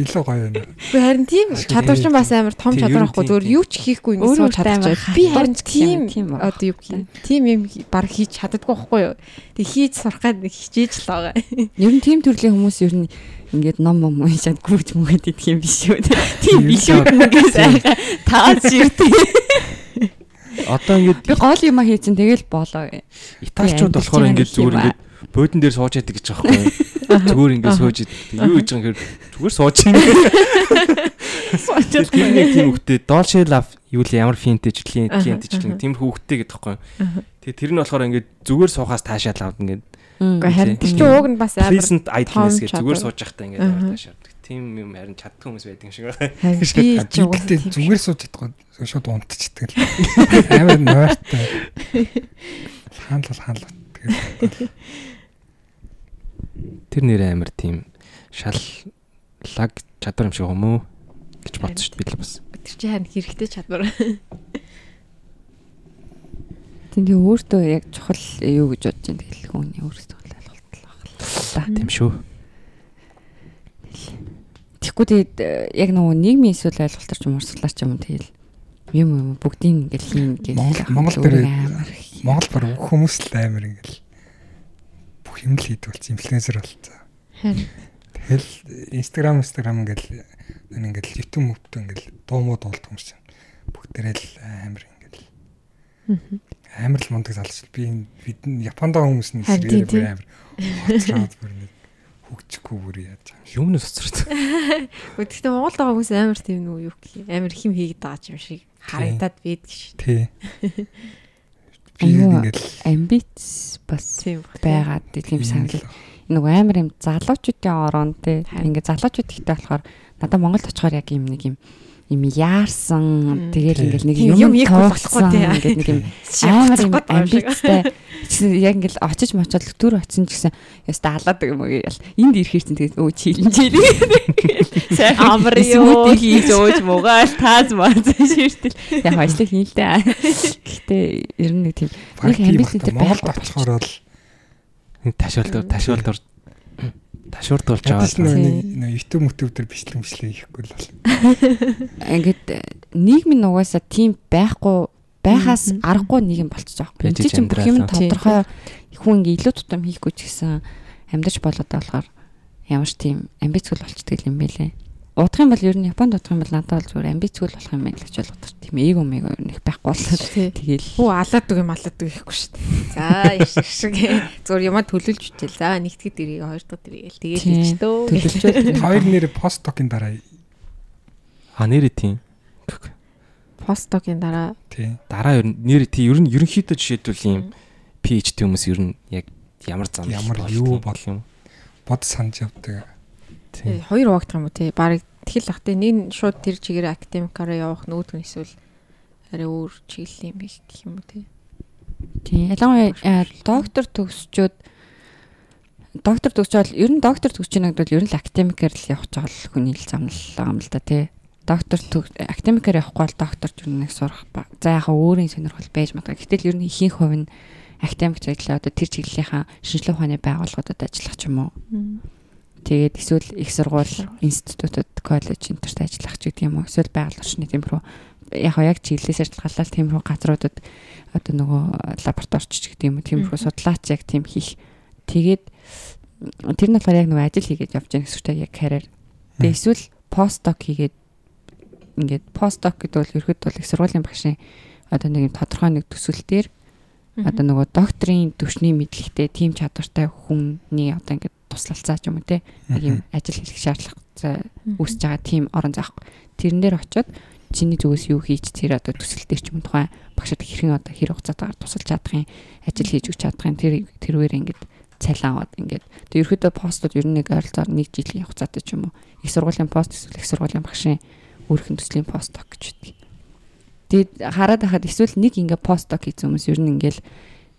илүү гоё байна.
Гэхдээ харин тийм чадвар чинь бас амар том чадвар ахгүй зүгээр юу ч хийхгүй ингэ
Өөрөө
сууж чадчих. Би харин тийм
байгаа.
одоо юу гэх юм. Тийм юм баг хийж чаддаггүй байхгүй юу. Тэг хийж сурах гээд нэг хичээж л байгаа.
Ер нь тийм төрлийн хүмүүс ер нь ингээд ном ном уншаад гүйж мүгээд идэх юм биш үү? Тийм биш үү гээс айгаа таад ширтээ.
Одоо ингээд
Би гол юм хийцэн тэгэл болоо.
Италичууд болохоор ингээд зүгээр
юм
ингээд буудан дээр сууж яадаг гэж юу? [LAUGHS] Зүгээр ингээд сууж яадаг. Юу гэж байгаа юм зүгээр сууж юм.
Суучаад
Тэр нэг тийм хөвгтэй Dolce Love юу л ямар клиент
Аха,
клиент ч
аха.
тийм хөвгтэй гэдэг байхгүй юу? Тэгээ тэр нь болохоор ингээд зүгээр суухаас таашаал авд ингээд
Гэхдээ харин тэр
Тийм.
чинь уг нь бас амар
present idleness гэж зүгээр сууж явахдаа ингээд аваад таашаал. Тийм юм харин чаддгүй хүмүүс байдаг юм шиг байна.
би ч угаасаа
зүгээр сууж чадахгүй шууд унтчихдаг л. Амар нойртой. Хаанлал хаанлал. Тэгээд
Тэр нэр амар тийм шаллаг чадвар юм шиг юм уу гэж бодсон шүү дээ би л бас.
тэр чинь харин хэрэгтэй чадвар.
Тэгээ өөртөө яг чухал юу гэж бодож байна? Тэгэл хүний өөртөө л ойлголтол байна.
Тийм шүү.
Тэгэхгүй тэгээд э, яг нөгөө нийгмийн эсвэл ойлголтор ч юм урсгалаар ч юм тэгэл юм юм бүгдийг ингээл хийн гэж
Монгол- дээр Монгол бар бүх хүмүүс л амар ингээл бүх юм л хийдэг болсон инфлюенсер болсон.
Харин.
Тэгэл Instagram Instagram ингээл ингээл YouTube мөвтөө ингээл дуу муу дуулдаг хүмүүс чинь бүгдээрээ л амар ингээл амар л мундаг залж би энэ бид нь Японд байгаа хүмүүс нь
тийм,
бүр амар хоцроод бүр нэг хөгжихгүй бүр яаж юм шиг.
Юмнус цоцрот.
Гэхдээ Монголд байгаа хүмүүс амар тийм нүү юу гэх юм. Амар хим хийгээд байгаа юм шиг харагдаад байдаг ш.
Тий. [LAUGHS] Би ингээл
амбиц бас байгаад тийм санал нөгөө амар юм залуучуудын ороон те
Харин.
ингээ залуучууд ихтэй болохоор надад Монголд очихоор яг юм нэг юм юм яарсан. Тэгээд ингээл нэг юм
тий.
ингээд нэг юм [LAUGHS] амар юм амбицтай. Яг ингээл очиж мочоод төр очсон ч гэсэн яста халаад юм уу ял энд ирэх хэрсэн тэгээд өө чилэн чилэн
Амар юу.
юу хийж ууж муугаал тааз маа ширтэл. Яг ажлыг хийн л дээ гэхдээ ер нь нэг тийм нэг амбиц энэ
Монголд
байхгүй
очихоор бол
Ташуулт ташуулт ташуурдуулж
ядаж
аваад.
нэг нэг YouTube мотив дээр бичлэг бичлэг хийхгүй л бол. [LAUGHS]
ингээд э, нийгмийн угаасаа тийм байхгүй байхаас аргагүй нийгэм болчихж байгаа.
Байж
Энд чинь бүх юм тодорхой хүн ингээ илүү тутам хийхгүй ч гэсэн амьдарч болоод болохоор ямар ч тийм амбицгүй болчдөг юм бэлээ. Удах юм бол ер нь Японд удах юм бол надад бол зүгээр амбицгүй болох юм байна л гэж болгодог. Тийм эго мэго ер нь их байхгүй боллоо.
Тий.
Тэгэл
Хөө алаад үг юм алаад үг ихгүй шүү дээ. За их шиг шиг зүгээр юмаа төлөвлөж бичээл. За нэгтгэд дэрийг хоёр дахь дэрийг л тэгээд
Тийм.
хийчдөө.
төлөвлөж [LAUGHS]
Хоёр нэр постдокийн дараа
А нэрээ тийм.
Постдогийн дараа
тий.
Дараа ер нь нэр тий ер нь ерөнхийдөө жишээлбэл ийм PhD хүмүүс ер нь яг ямар зам
Ямар юу бол-
юм.
Бод санаж явдаг.
Хоёр хуваагдах юм уу те баг тэгэл ах те нэг шууд тэр чигээр академикаараа явах нүүдг нь эсвэл арай өөр чиглэл юм их гэх юм уу те
Тийм. Ялангуяа э, доктор төгсчөөд доктор төгсөөл ер нь доктор төгсөж байгаад бол ер нь академикээр л явах жаал хүний л замлаа юм л да тий. Доктор төг академикээр явахгүй бол докторч ер нь нэг сурах ба. За яхаа өөрийн сонирхол байж магадгүй. Гэтэл ер нь ихэнх хувь нь академик чиглэлээ одоо тэр чиглэлийнхаа шинжилгээ ухааны байгууллагуудад ажиллах ч юм уу. Тэгээд эсвэл их сургууль, институтууд, коллеж энтерт ажиллах ч гэдэг юм уу. Эсвэл байгаль орчны тиймэрхүү яг яг чиглэлээс ажиллагалал тиймэрхүү газруудад одоо нөгөө лабораторич ч гэдэг юм уу тиймэрхүү судлаач яг тийм хийх. Тэгээд тэр нь болохоор яг нөгөө ажил хийгээд явж байгаа үг яг карьер. Тэгээд эсвэл постдок хийгээд ингээд постдок гэдэг бол ерөөд бол их сургуулийн багшийн одоо нэг юм тодорхой нэг төсөл дээр одоо нөгөө докторийн төвшний мэдлэгтэй тийм чадвартай хүний одоо ингээд туслалцаа ч юм уу те? Нэг юм ажил хийх шаардлага үүсэж байгаа тийм орон заахгүй. Тэрэн дээр очиод чиний зүгээс юу хийж тэр одоо төсөл дээр ч юм тухайн багшд хэрхэн одоо хэр хугацаатаар тусалж чадах юм ажил хийж өгч чадах юм тэр тэрвэр ингээд цалин аваад ингээд. Тэг ерөөдөө постууд ер нь нэг ойролцоогоор нэг жилийн хугацаатай ч юм уу. Их сургуулийн пост эсвэл их сургуулийн багшийн өөрхөн төслийн пост гэж үүдэг. Тэгээд хараад байхад эсвэл нэг ингээ пост хийсэн хүмүүс ер нь ингээл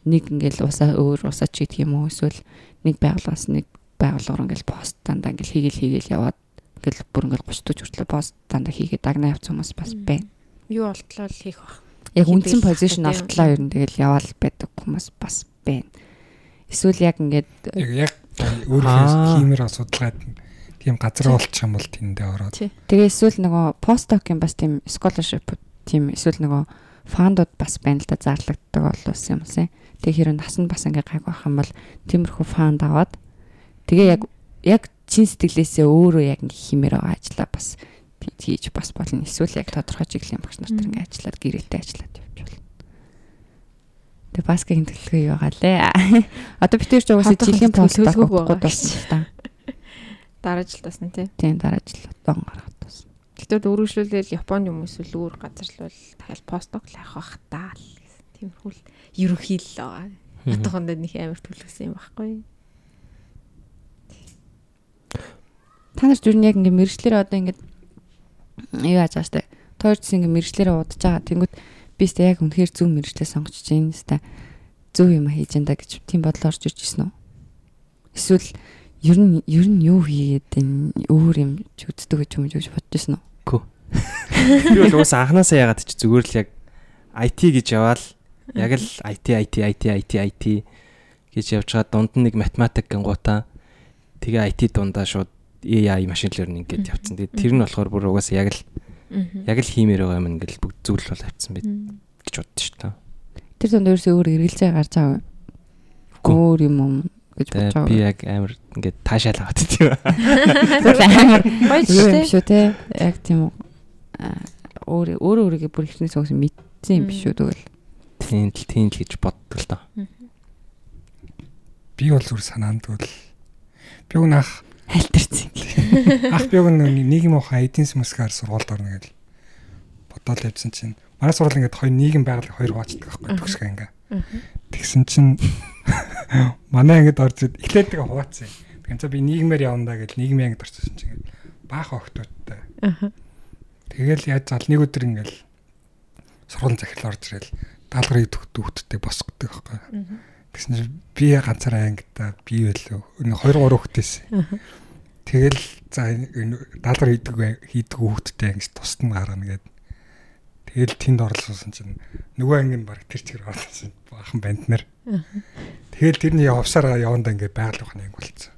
нэг ингээл усаа өөр усаач гэдэг юм уу эсвэл нэг байгууллагаас нэг байгууллага ингээл пост дандаа ингээл хийгээл хийгээл яваад ингээл бүр ингээл 30 40 хүртэл пост дандаа хийгээд дагнаа явц хүмүүс бас байна.
юу олтлоо л хийх бах.
Яг үндсэн позишн олтлоо ер нь тэгэл яваал байдаг хүмүүс бас байна. Эсвэл яг ингээд
Яг өөрөө хиймэр асуудалгаад тийм газар болчих юм бол тэндээ ороод.
Тэгээ эсвэл нөгөө постдокийн бас тийм scholarship тийм эсвэл нөгөө фандууд бас байна л да зарлагддаг бол ус юм уусаа. Тэгээ хэрэг насанд бас ингээ гайг байх юм бол тиймэрхүү фанд аваад тэгээ яг яг чин сэтгэлээсээ өөрөө яг ингээ химээр байгаа ажиллаа бас хийж бас болно. Эсвэл яг тодорхой чиглэлийн багш нарт ингээ ажиллаад гэрээтэй ажиллаад явж болно. Тэгээ баскетын төлөвлөгөө юу байгаа лээ. [LAUGHS] Одоо бид тэр ч угаасаа жилийн
төлөвлөгөөг
болсон л та. [LAUGHS]
дараа жил тасна те
Тийм дараа жил он гаргаад тус.
Гэтэ дөрвөлжлүүлэл Японы хүмүүс л өөр газарлуул дахиад постдок л авах бах таа л гэсэн. Тиймэрхүү л ерөнхий л байгаа. Хатаханд нэг амар төлөвлөсөн юм байхгүй.
Та нар ч юу нэг ингээ мэрэгчлэр одоо ингээ юу яаж байгаа штэ. Тойрч ингээ мэрэгчлэрээ удаж байгаа. Тэнгүүт би сте яг үнэхээр зөв мэрэгчлээ сонгож чинь сте зөв юм хийж энэ гэж тийм бодлоо орж ирж гисэн үү? Эсвэл ер нь ер нь юу хийгээд энэ өөр юм ч үздэг гэж юм гэж бодож гисэн үү? [LAUGHS]
Би бол уус анханасаа ягаад ч зүгээр л яг IT гэж яваал яг л IT IT IT IT IT гэж явж байгаа дунд нь нэг математик гингуудаа тэгээ IT дундаа шууд AI машин learning гэдээ явцсан. Тэгээ тэр нь болохоор бүр угаасаа яг л яг л хиймээр байгаа юм ингээл бүгд зөвлөл бол авцсан байт гэж боддоо шүү дээ.
Тэр донд ерөөсөө өөр эргэлзээ гарч байгаа. Өөр юм юм гэж бодож
Тэгээ би
байгаа.
яг амар ингээд таашаал аваад тийм.
Баяж
шүү те. Яг тийм үү. Өөр өөр өөрийгөө бүр ихнээс өгсөн мэдсэн юм биш үү тэгвэл.
Тийм л тийм л гэж боддог л доо.
би бол зүр санаанд бол би уг ах
Халтарсан.
ах би уг нийгэм ухаан эдийн засгаар сургуульд орно гэж бодоод явсан чинь манай сургууль ингээд хоёр нийгэм байгалыг хоёр хуваачдаг байхгүй төгсгөө ингээ. Тэгсэн чинь [LAUGHS] манай ингээд орж эхлээд тэгээ хуваацсан. Тэгэн цаа би нийгмээр явна да гэж нийгмийн ангид орчихсон чинь ингээд баах охтуудтай.
Аха.
Тэгэл яаж зал нэг өдөр ингээл сургуулийн захирал орж ирэл даалгаврыг төгтөгддөг босгодог байхгүй. Тэгсэн чинь би ганцаараа ангида би байлоо. Нэг 2 3 хүүхдээс. Тэгэл за даалгавар хийдэг хийдэг хүүхдтэй ингэж тусад нь гаргана гэдэг. Тэгэл тэнд орлуулсан чинь нөгөө анги нь баг тэр чигээр орлуулсан бахан банд нар. Тэгэл тэрний явсараа явандаа ингээ байгаль ухааны анги болцсон.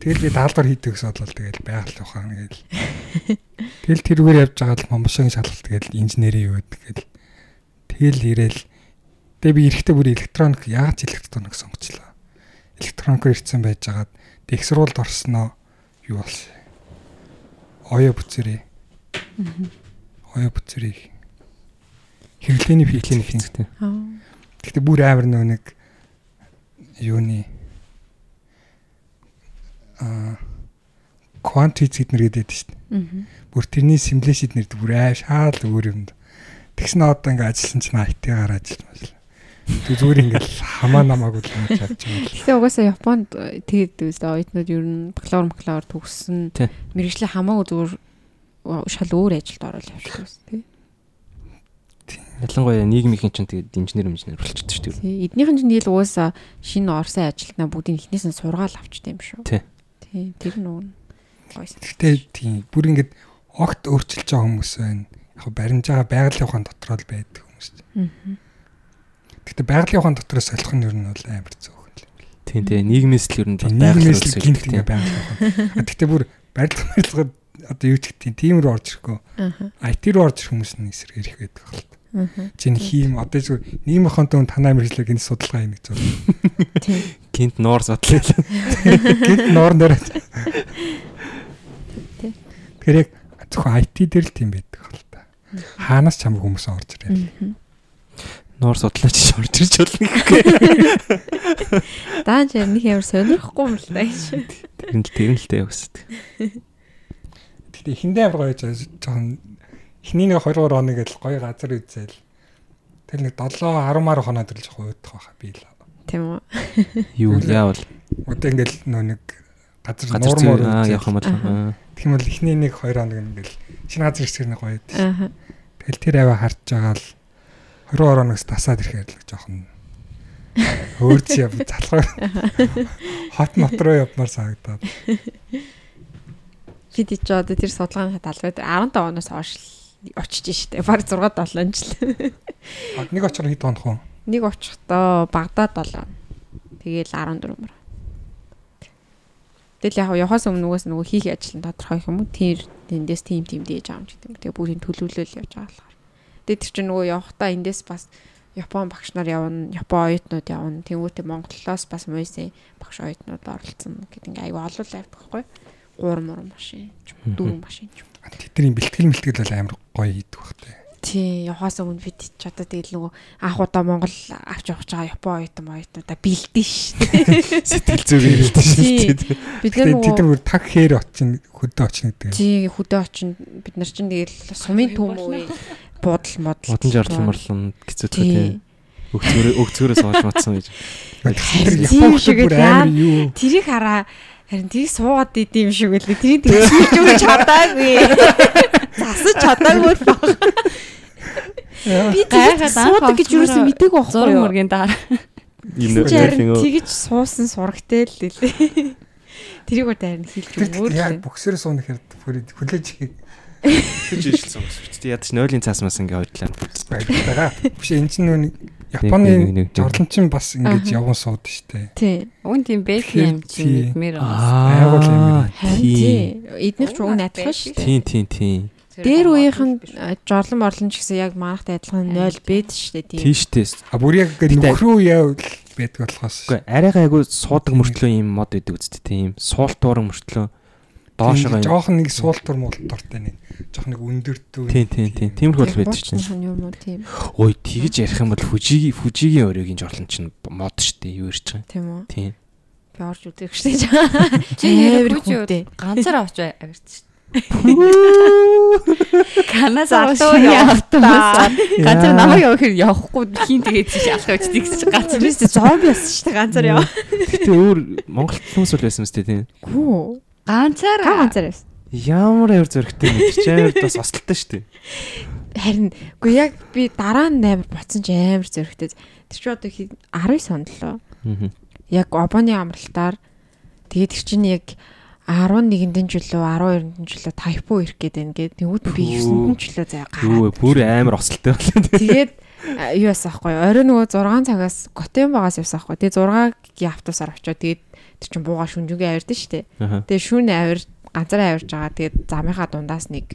Тэгэл би даалгавар хийдэг гэсэн бодлоо тэгэл байгаль ухаан гээл. Тэгэл тэрүүгээр явж байгаа л момшгийн шалгалт гээл инженерийн юу гэдэг гээл. Тэгэл ирээл Тэгээ би эрэхтэй бүр электроник яаж электроник сонгочлоо. Электроникоор ирсэн байж байгаад их сурвалд орсноо юу болсон. Оё бүцэрээ. Оё бүцэрээ. Хэвлэлийн физикийн хэрэгтэй. Гэхдээ бүр амар нөө нэг юуны а квант физик нэр гэдэг шүү дээ. Бүр тэрний симуляцид нэр бүр аа шаал өөр юмд. Тэгснэ одоо ингээ ажилласан чинь IT-гаар ажиллаж байна. Тэг зүгээр ингээл хамаа намаагүй л юм чадж байгаа.
Гэхдээ угаасаа Японд тэгээд үстэй оюутнууд ер нь бакалавр бакалавр төгссөн мэрэгчлээ хамаагүй зүгээр шал өөр ажилд орол явчихсан үстэй.
Ялангуяа нийгмийн чинь тэгээд инженер инженер болчихсон шүү
дээ. Эднийхэн чинь тэгэл угаасаа шинэ орсон ажилтнаа бүгдийг эхнээс нь сургаал авчтай юм шүү.
Тий.
Тий. Тэр нүүн.
Гэхдээ тийм бүр ингээд огт өөрчилж байгаа хүмүүс байна. Яг баримж байгаа байгалийн ухаан дотор л байдаг хүмүүс. Аа Гэтэ байгалийн ухаан дотроос солих нь ер нь бол амар зөөхөн л юм.
Тийм тийм нийгмээс л ер нь
байгалийн ухаан гинт ингээ байгалийн ухаан. Гэтэ бүр барилга барилгад одоо юу ч гэдэг тийм рүү орж ирэхгүй. IT руу орж ирэх хүмүүс нь эсрэг ирэх байдаг хэл. Чин хийм одоо зүгээр нийгэм ухаантай хүн танаа мэржлэг энэ судалгаа юм гэж байна.
Тийм. Гинт ноор задлаа.
Гинт ноор нэр. Тэгэхээр яг зөвхөн IT дээр л тийм байдаг хэл. Хаанаас ч хамаагүй хүмүүс орж ирээ
нуур судлаач орж ирж болно гэхгүй. [LAUGHS]
Даан ч нэг ямар сонирхгүй юм л гэж.
Тэр нь тэр нь л дээ өсөд.
Гэтэ эхэндээ амар гоё жоохон эхний нэг 2 3 хоног л гоё газар үзэл. Тэр нэг 7 10 маар хоноод л жоохон уйдах байха би л.
Тийм үү.
Юу яавал.
Одоо ингээл нөө нэг газар нуур муур
явах юм бол.
Тэгм бол эхний нэг 2 хоног ингээл шинэ газар ирсгэр нэг гоё байдаг. Тэгэл тэр аваа харж байгаа л 20 ороногс тасаад ирэхээр л жоохон хөөрч яв залхаар [LAUGHS] хот мот руу явмаар санагдаад.
Бид ч одоо тэр судалгааны талбайд 15 оноос хойш очиж штэ. Бараг 6 7 жил.
Нэг очихоор хэд хоног вэ?
Нэг очихдоо Багдад 7. Тэгээл 14 мөр. Тэгэл яг явахаас өмнө нөгөөс нөгөө хийх ажил нь тодорхой юм уу? Тэр тэндээс тим тим дээж аамж гэдэг юм. Тэгээ бүгдийг төлөвлөл явж байгаа Тэгээд тэр чинь нөгөө явахдаа эндээс бас Япон багш нар явна, Япон оюутнууд явна. Тэнгүүтээ Монголоос бас мөйсийн багш оюутнууд оролцсон гэдэг ингээ аюу олон лайв байхгүй. 3 мөр машин, 4 машин.
Тэдний бэлтгэл мэлтгэл бол амар гоё хийдэг багтай.
Тий, явахаас өмнө бид ч одоо тэгэл нөгөө анх удаа Монгол авч явах байгаа Япон оюутан оюутнуудаа бэлдэн ш. [LAUGHS]
Сэтгэл зүрийн бэлдэн ш.
Бид нөгөө тэд нар таг хээр очин хөдөө очин гэдэг.
Тий, хөдөө очин бид нар чинь тэгэл сумын төмөө буудал модал
удан жарлан морлон гэцүүтэй тий. Өгцгөрөө өгцгөрөөс хойш матсан гэж.
Тэр Япон шиг амар юу.
Тэрийг хараа харин тийг суугаад идэм шиг үлээ. Тэрийг тэгж юу чадаагүй. [LAUGHS] Засаж чадаагүй баг. Би тэгж суудаг гэж юу ч мэдээгүй байхгүй юу.
Зураг мөргийн дараа.
Тэгж суусан сурагтай л [LAUGHS] лээ. Тэрийг өөр дайрн хийлж
өгөөр. Яг бөксөр суунах хэрэг хүлээж
Тэгж ижилсэн бас шүү дээ. Ядч нойлын цаас мас ингээ хойдлаа.
Байгаа. Биш энэ чинь нөө Японы жорлончин бас ингэж явган сууд штэ.
Тий.
Уг тийм бэк юм чинь мэдмээр
байгуул юм.
Тий. Эднийх ч уг найдлах шүү дээ.
Тий, тий, тий.
Дээр үеийнх нь жорлон морлон ч гэсэн яг манахтай адилхан 0 бэд шүү дээ.
Тий штэ.
А бүр яг нөхрөө яв байдаг болохоос.
Үгүй арайгаа айгу суудаг мөртлөө юм мод байдаг үсттэй тийм. Суултуурын мөртлөө доошоо
жоохон нэг суултур муултуртай нэг жоох нэг өндөртөө.
Тийм тийм тийм. Тиймэрхүү л байдаг чинь. Ой тэгж ярих юм бол фужигийн фужигийн өрөөгийн жорлон чинь мод штэ юу ирж байгаа.
Тийм үү.
Тийм.
Би орж үзэх штэ.
Чи ярих үү? Ганцаар очиж авирч штэ. Канаас залуу явтаа. Ганцаар намайг явах хэрэг явахгүй хин тэгээд чи байж тийм гэж ганцаар
биш зомби болсон шүү дээ ганцаар яв.
Гэтэ өөр Монгол хүмүүс бол байсан мэт тийм.
Гүү.
Ганцаар.
Та ганцаар байсан.
Ямар авир зөрөгтэй мэд чи авир бас осолтой шүү дээ.
Харин үгүй яг би дараа нь амар боцсон ч амар зөрөгтэй. Тэр чи одоо 19 онд лөө.
Аа.
Яг обоны амралтаар тэгээд тэр чинь яг 11-нд жилөө 12-нд жилөө тайпо ирэх гээд байна гээд тэгвэл би 9-нд жилөө заяа
Юу
гараад.
бүр амар осолтой болоо.
Тэгээд юу яасан ахгүй орой нөгөө 6 цагаас Готембагаас явсан ахгүй. Тэгээд 6-гийн автобусаар очиод тэгээд тэр чинь бууга шүнжүгээ авирдэн штэ.
Аа.
Тэгээд шүүн авир ганцаараа авирж байгаа. Тэгээд замынхаа дундаас нэг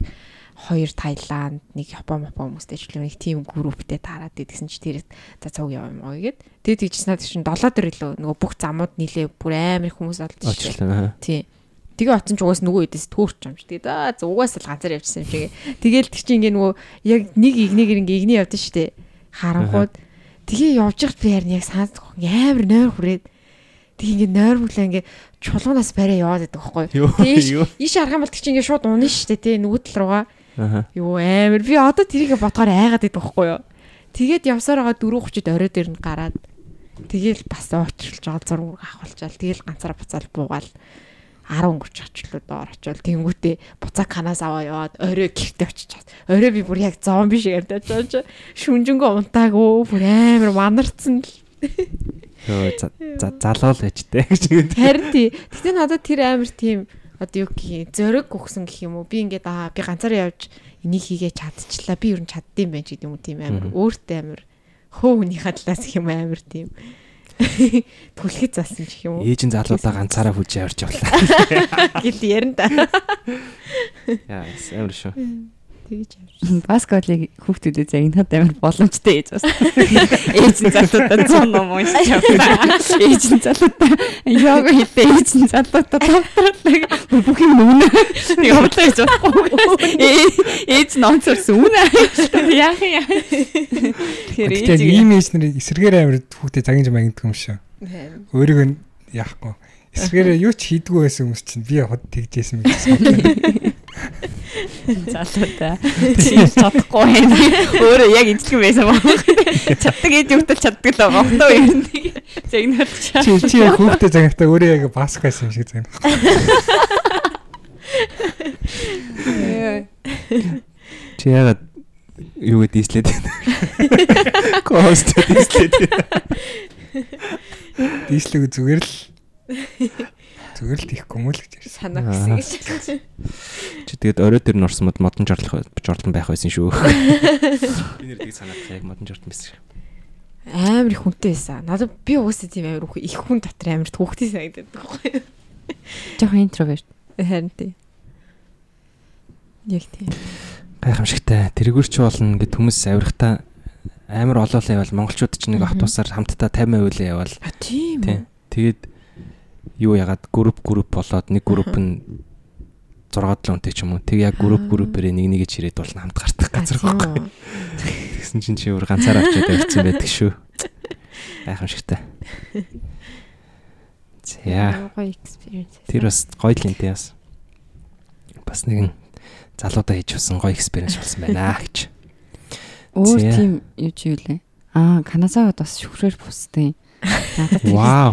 хоёр Таиланд, нэг Япон, Япон хүмүүстэй ч нэг тим групптэй таарад идсэн чи тэр за цуг яв юм уу гэгээд тэгээд тийчснаа тэр чинь 7 дөрөв лөө нөгөө бүх замууд нийлээ бүр амар их хүмүүс олдсон шүү.
Очлаа.
Тэгээ оцсон ч угаас нөгөө үдээс төөрч юм чи. Тэгээд аа угаас л ганцаар явчихсан юм чигээ. Тэгээл тэр чинь ингээ нөгөө яг нэг игнэгээр ингээ игний явдсан шүү дээ. Харангууд тэгээ явж байхад би харин яг санаад амар нойр хүрээд тэг ингээ нойр бүлээ ингээ чулуунаас барай яваад байдаг байхгүй
Юу,
ийш арах юм бол тэг чи ингээ шууд унаа шүү дээ тий нөгөө тал руугаа.
Аа.
Юу амар би одоо тэрийг бодохоор айгаад байдаг байхгүй юу. Тэгээд явсаар байгаа 4:30-д орой дээр нь гараад тэгээл бас уучралж байгаа зураг авахулчаал тэгээл ганцаараа буцаал буугаал 10 өнгөрч очлоо доор очивол тэнгүүтээ буцаа канаас аваа яваад орой гэртээ очиж чад. Орой би бүр яг зомби шиг явдаа чаж шүнжэнгөө унтаагүй бүр амар манарцсан л.
За за залуул ээжтэй гэж ингэ.
Харин тий. Гэтэ надад тэр амар тийм одоо юу гэх зөрөг өгсөн гэх юм уу. Би ингээд аа би ганцаараа явж энийг хийгээ чадчихлаа. Би ер нь чаддсан байх ч гэдэг юм уу тийм амар өөртөө амар хөө хүнийхээ талаас гэх юм амар тийм [LAUGHS] түлхэж заасан ч гэх юм уу.
Ээж нь залуудаа ганцаараа хүж явж явлаа. [LAUGHS]
Гэл ярина да.
Яа, амар шүү.
Тэгэж явж.
Баскетболыг хүүхдүүдэд загнахад амар боломжтой ээж бас. Ээж нь залуудаа цон ном уншиж явдаг. Ээж нь залуудаа йога хийдэг ээж нь залуудаа товтруулдаг. Бүх юм үнэ. Нэг хотлоо хийж байхгүй. Ээж нь онцорсон үнэ. Яах юм. Тэгэхээр ээж
ийм ээж нар эсрэгээр амир хүүхдээ загинж магндаг юм шүү. Өөрийгөө нь яахгүй. Эсрэгээрээ юу ч хийдгүү байсан хүмүүс чинь би хот тэгжсэн юм гэсэн. [LAUGHS]
залуудаа чи чадахгүй байна. Өөрөө яг эзлэх байсан баг. Чаддаг ээж өгтөл чаддаг л байгаа. Хтоо юм нэг загнаад чаа.
Чи чи яг хүүхдээ загнахтаа өөрөө яг баск байсан юм шиг загнах.
Чи яагаад юу гэдэг дийслээд байна? Кост дийслээд.
Дийслэг зүгээр л зүгээр л тийхгүй мөл гэж ярьсан.
Санаа гэсэн гэж.
Чи тэгээд орой дээр нь орсон мод модон жорлох жорлон байх байсан шүү. [LAUGHS] Би нэр тийг санаад яг модон жорлон байсан шүү.
Амар их хүнтэй байсан. Надад би угаасаа тийм амар их хүн дотор амар түүхтэй санагдаад байхгүй юу.
Жохон интроверт.
Харин тий. Яг тийм.
Гайхамшигтай. Тэргүүрч болно гэд хүмүүс авирахтаа амар олоолаа явал монголчууд ч нэг автобусаар хамтдаа 50% л явал.
А тийм
Тийм.
үү?
Тэгээд юу ягаад групп групп болоод нэг групп нь 6 7 хүнтэй ч юм уу. Тэг яг групп группээр нэг нэгэ чирээд болно хамт гартах газар байхгүй. Тэгсэн чинь чи өөр ганцаараа очиод явцсан байдаг шүү. Гайхамшигтай. За. Тэр бас гоё л энэ бас. Бас нэгэн залуудаа хийж авсан гоё экспириенс болсон байна гэж.
Өөр тийм юу ч юу лээ. Аа, Каназавад бас шүхрээр бусдیں۔ Надад тэр
Вау.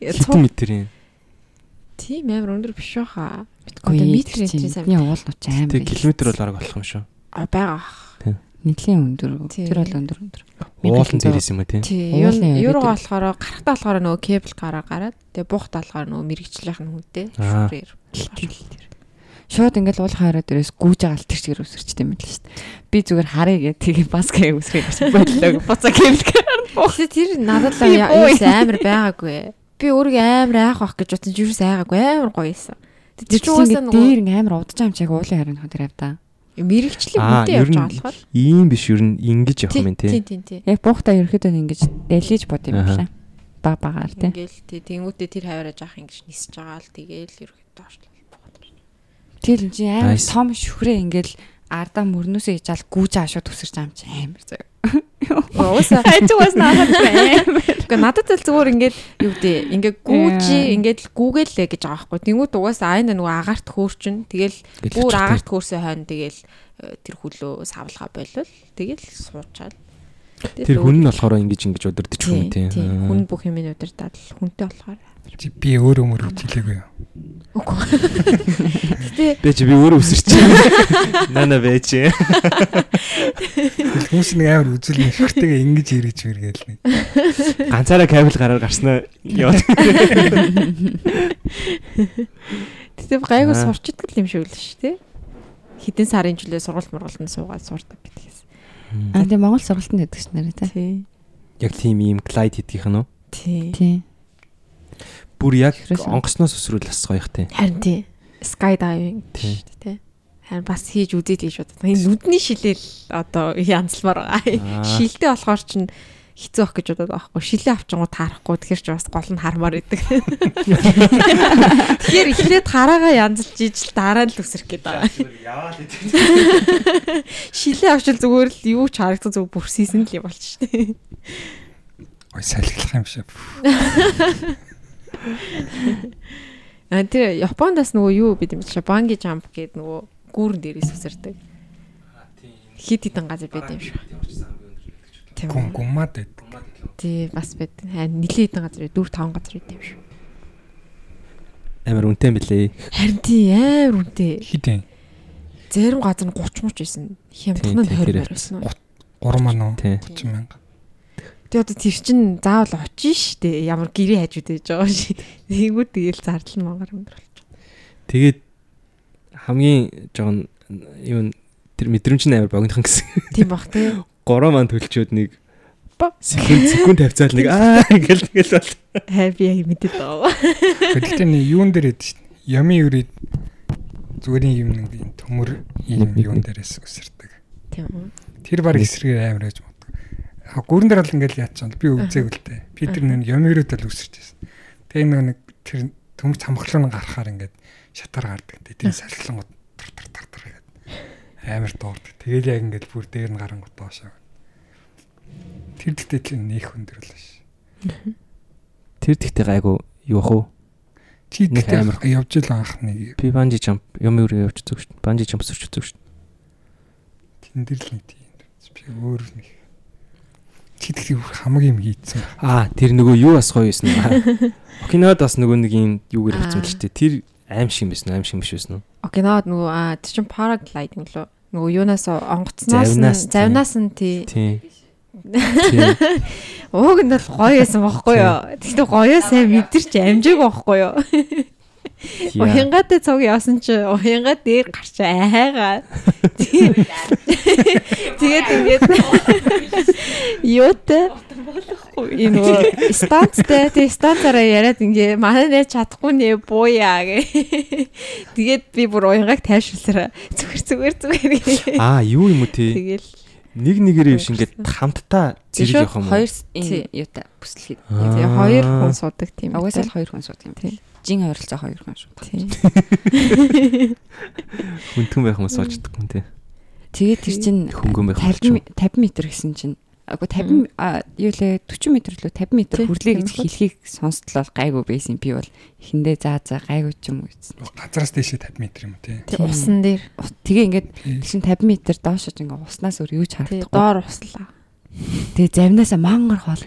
Хитэн метрийн.
Тийм амар өндөр биш баха.
Үгүй
Одоо
ээ,
метр
тэр чинь
метрийн сайн
бидний уул нууц амар.
Тэг километр бол арга болох юм шүү.
А байгаа.
Нийтлийн өндөр.
Тийм.
Тэр бол өндөр өндөр.
Уулан дээрээс юм уу тий?
Тий,
Уулын
юу
яриад
болохоор гарахтаа болохоор нөгөө кебл гараа гараад тэгээ буухтаа болохоор нөгөө мэрэгчлийнх нь хүнтэй шүрээр.
Шууд ингээл уул хараа дээрээс гүүж байгаа л тэр чигээр үсэрчтэй юм л шүү дээ. Би зүгээр харъя гэх тэгээ баскаа үсрэх гэсэн бодлоо. Буцаа кемлгээр.
Гэхдээ тэр надад л юус амар байгаагүй. Би өөрийгөө амар айх бах гэж бодсон ч юус айгаагүй амар гоё байсан. Тэр чинь
чинь
нөгөө
дээр ин амар удаж юм чиг уулын харин хот явда.
мэрэгчлийн
Аа,
хүнтэй
ер
явж байгаа болохоор.
ийм биш ер нь ингэж явах юм тий.
Яг буухтаа ерөөхдөө ингэж дэлгэж бод юм байна. Баг багаар тий.
Ингээл тий тэнгуүтээ тэр хаваараа жаах ингэж нисэж байгаа л тэгээл ерөөхдөө доошлоо.
Тэр энэ чинь амар том шүхрээ ингээл ардаа мөрнөөсөө ичаал гүүж аашаа төсөрч ам чи амар заяа.
Уусаа [LAUGHS]
Хайчгаас надад амар.
Гэхдээ надад л зүгээр ингээд юу гэдэг ингээд гүүжи ингээд гүүгэлээ гэж байгаа байхгүй. Тэнгүүд угаасаа айна нөгөө агаарт хөөрчин. Тэгэл
Тэгэл
бүр агаарт хөөрсөн хойно тэгэл э, тэр хүлөө савлгаа болол тэгэл суучаал.
Тэр хүн нь болохоор ингэж ингэж өдөрдөж юм тий.
тийм хүн бүх юм удирдаад л хүнтэй болохоор
би өөрөө мөр үзлээгүй юу?
Үгүй. Гэтэ
Бэ чи би өөрөө өсөрч. Нана байж.
Хүмүүс нэг амар үзүүлэн шигтэйгээ ингэж ирэж иргээл нэг.
Ганцаараа кабел гараар гарснаа яваад.
гэтэ гайгүй сурчдаг юм шиг л шүү дээ. Хэдэн сарын жилээ сургалт мургалтанд суугаад сурдаг гэдгээс.
Аа тийм Монгол сургалтанд байдаг ш нэрээ.
Тий.
Яг тийм ийм глайд хийдгийнх нь үү?
Тий.
Тийм.
Бүр яг онгоцноос өсрүүл бас гоё ихтэй.
Харин тий. Sky diving
Тий.
шүү дээ тий. Харин бас хийж үзээд гэж бодод. Энэ нүдний шилэл одоо [LAUGHS] янзлмаар
Аа.
байгаа. Шилдэ болохоор чинь хэцүү ах гэж бодоод байгаа байхгүй. Шилээ авчингууд харахгүй тэгэхээр ч бас гол нь хармаар идэг. [LAUGHS] Тэгэхээр эхлээд хараагаа янзлж ижил дараа нь л үсрэх гээд байгаа.
Яваад идэв. [LAUGHS]
Шилээ авчил зүгээр л юу ч харагдсан зүг бүрсийсэн л юм болч штэ.
Ой салхилах юм шиг.
А тэр Япондас нөгөө юу бид юм чи банги жамп гэдэг нөгөө гүүрэн дээрээс үсэрдэг. Хит хитэн газар байд юм шиг. Тийм.
Гүм гумаад байдаг.
Тий бас байд. Аа нилийн хитэн газар 4 5 газар байд юм шиг.
Амар үнэтэй мөлий.
Харин тий амар үнэтэй.
Хитэн.
Зарим газар нь 30 мууч байсан. Хямдхан нь
Тий,
20
тэр
мөр байсан уу?
3 маань уу?
Тий.
30 мянга.
Тэгээ одоо тэр чин заавал очиж штэ. Ямар гэрээ хажууд байж байгаа ши. Тэнгүүд тэгээл зардал нь мангар өндөр болж.
Тэгээд хамгийн жоон юу н- тэр мэдрэмж нь амар богинохан гэсэн.
Тийм бах тий.
Гороо маань төлчөөд нэг
Ба.
секунд секунд тавьцаал нэг аа ингээл тэгэл бол.
Хай би яг мэдээд байгаа.
Гэхдээ нэг юун дээр хэд шин. Ями юрид зүгээр юм нэг төмөр юм юун дээрээс үсэрдэг.
Тийм үү.
Тэр баг эсрэгээр амар гэж гүрэн дээр бол ингээл яатсан би үзээгүй л дээ. Би тэр нэг ямирууд л үсэрч байсан. Тэгээ нэг нэг тэр төмөц хамхлын гарахаар ингээд шатар гардаг. Тэгээ тэр салхилангууд тар тар тар тар гэдэг. Амар дуурдаг. Тэгэл яг ингээд бүр дээр нь гарангууд доошоо. Тэр дэхтэй л нөх өндөрлөө ш.
Тэр тэгтээ гайгүй юу ах уу?
Чи
Нэг амар.
явж ил анх нэг
Би банжи жамп юм юу явж зүг шүү. Банжи сөрч зүг шүү.
тэн дээр л нэг тийм. Би өөр нэг тэр хамгийн юм хийцэн.
Аа тэр нөгөө юу бас гоё байсан аа. Окинод бас нөгөө нэг юм юугээр
Аа.
болсон л ч тэр аим шиг юм байсан аим шиг биш байсан уу?
Окинод нөгөө аа тэр чин параглайдинг лөө. Нөгөө юунаас онгоцноос
Завнаас,
нь завнаас нь тий. Ууг нь бол гоё байсан байхгүй юу? Тэгтээ гоё сайн мэдэрч амжаагүй байхгүй юу? Уянгатай цог явсан чи уянга дээр гарч айгаа. Тэгээд ингээд юутай энэ станцтай тэг станцаараа яриад ингээ манай нэ чадахгүй нэ бууяа гэ. Тэгээд би бүр уянгаг тайшруулсараа зүгээр зүгээр зүгээр гэ.
Аа юу юм уу тий?
Тэгэл
Нэг нэгээр юм шиг ингээд хамтдаа зэрэг явах юм уу?
Хоёр
Тий.
энэ юутай бүслэхэд.
Тэгээ хоёр хүн суудаг тийм.
Угаасаа л хоёр хүн суудаг юм.
Тий.
Жин ойролцоо хоёр хүн
тийм.
Хүнтэн байх хүмүүс олждаггүй тий.
Тэгээд тэр чинь
Хөнгөн байх
50
болчих.
50 м гэсэн чинь Агүй 50 а, юу лээ 40 м лөө 50 м хүрлээ гэж хэлхийг сонсдлоо гайгүй байсан би бол эхэндээ заа заа гайгүй ч юм уу гэсэн.
Газараас дэшээ 50 м юм тий.
Тэг усан дээр
Тэгээ ингээд тэгшин 50 м доошож ингээ уснаас өөр юу ч харагдахгүй.
доор услаа.
Тэгээ завнаасаа мангар хоол.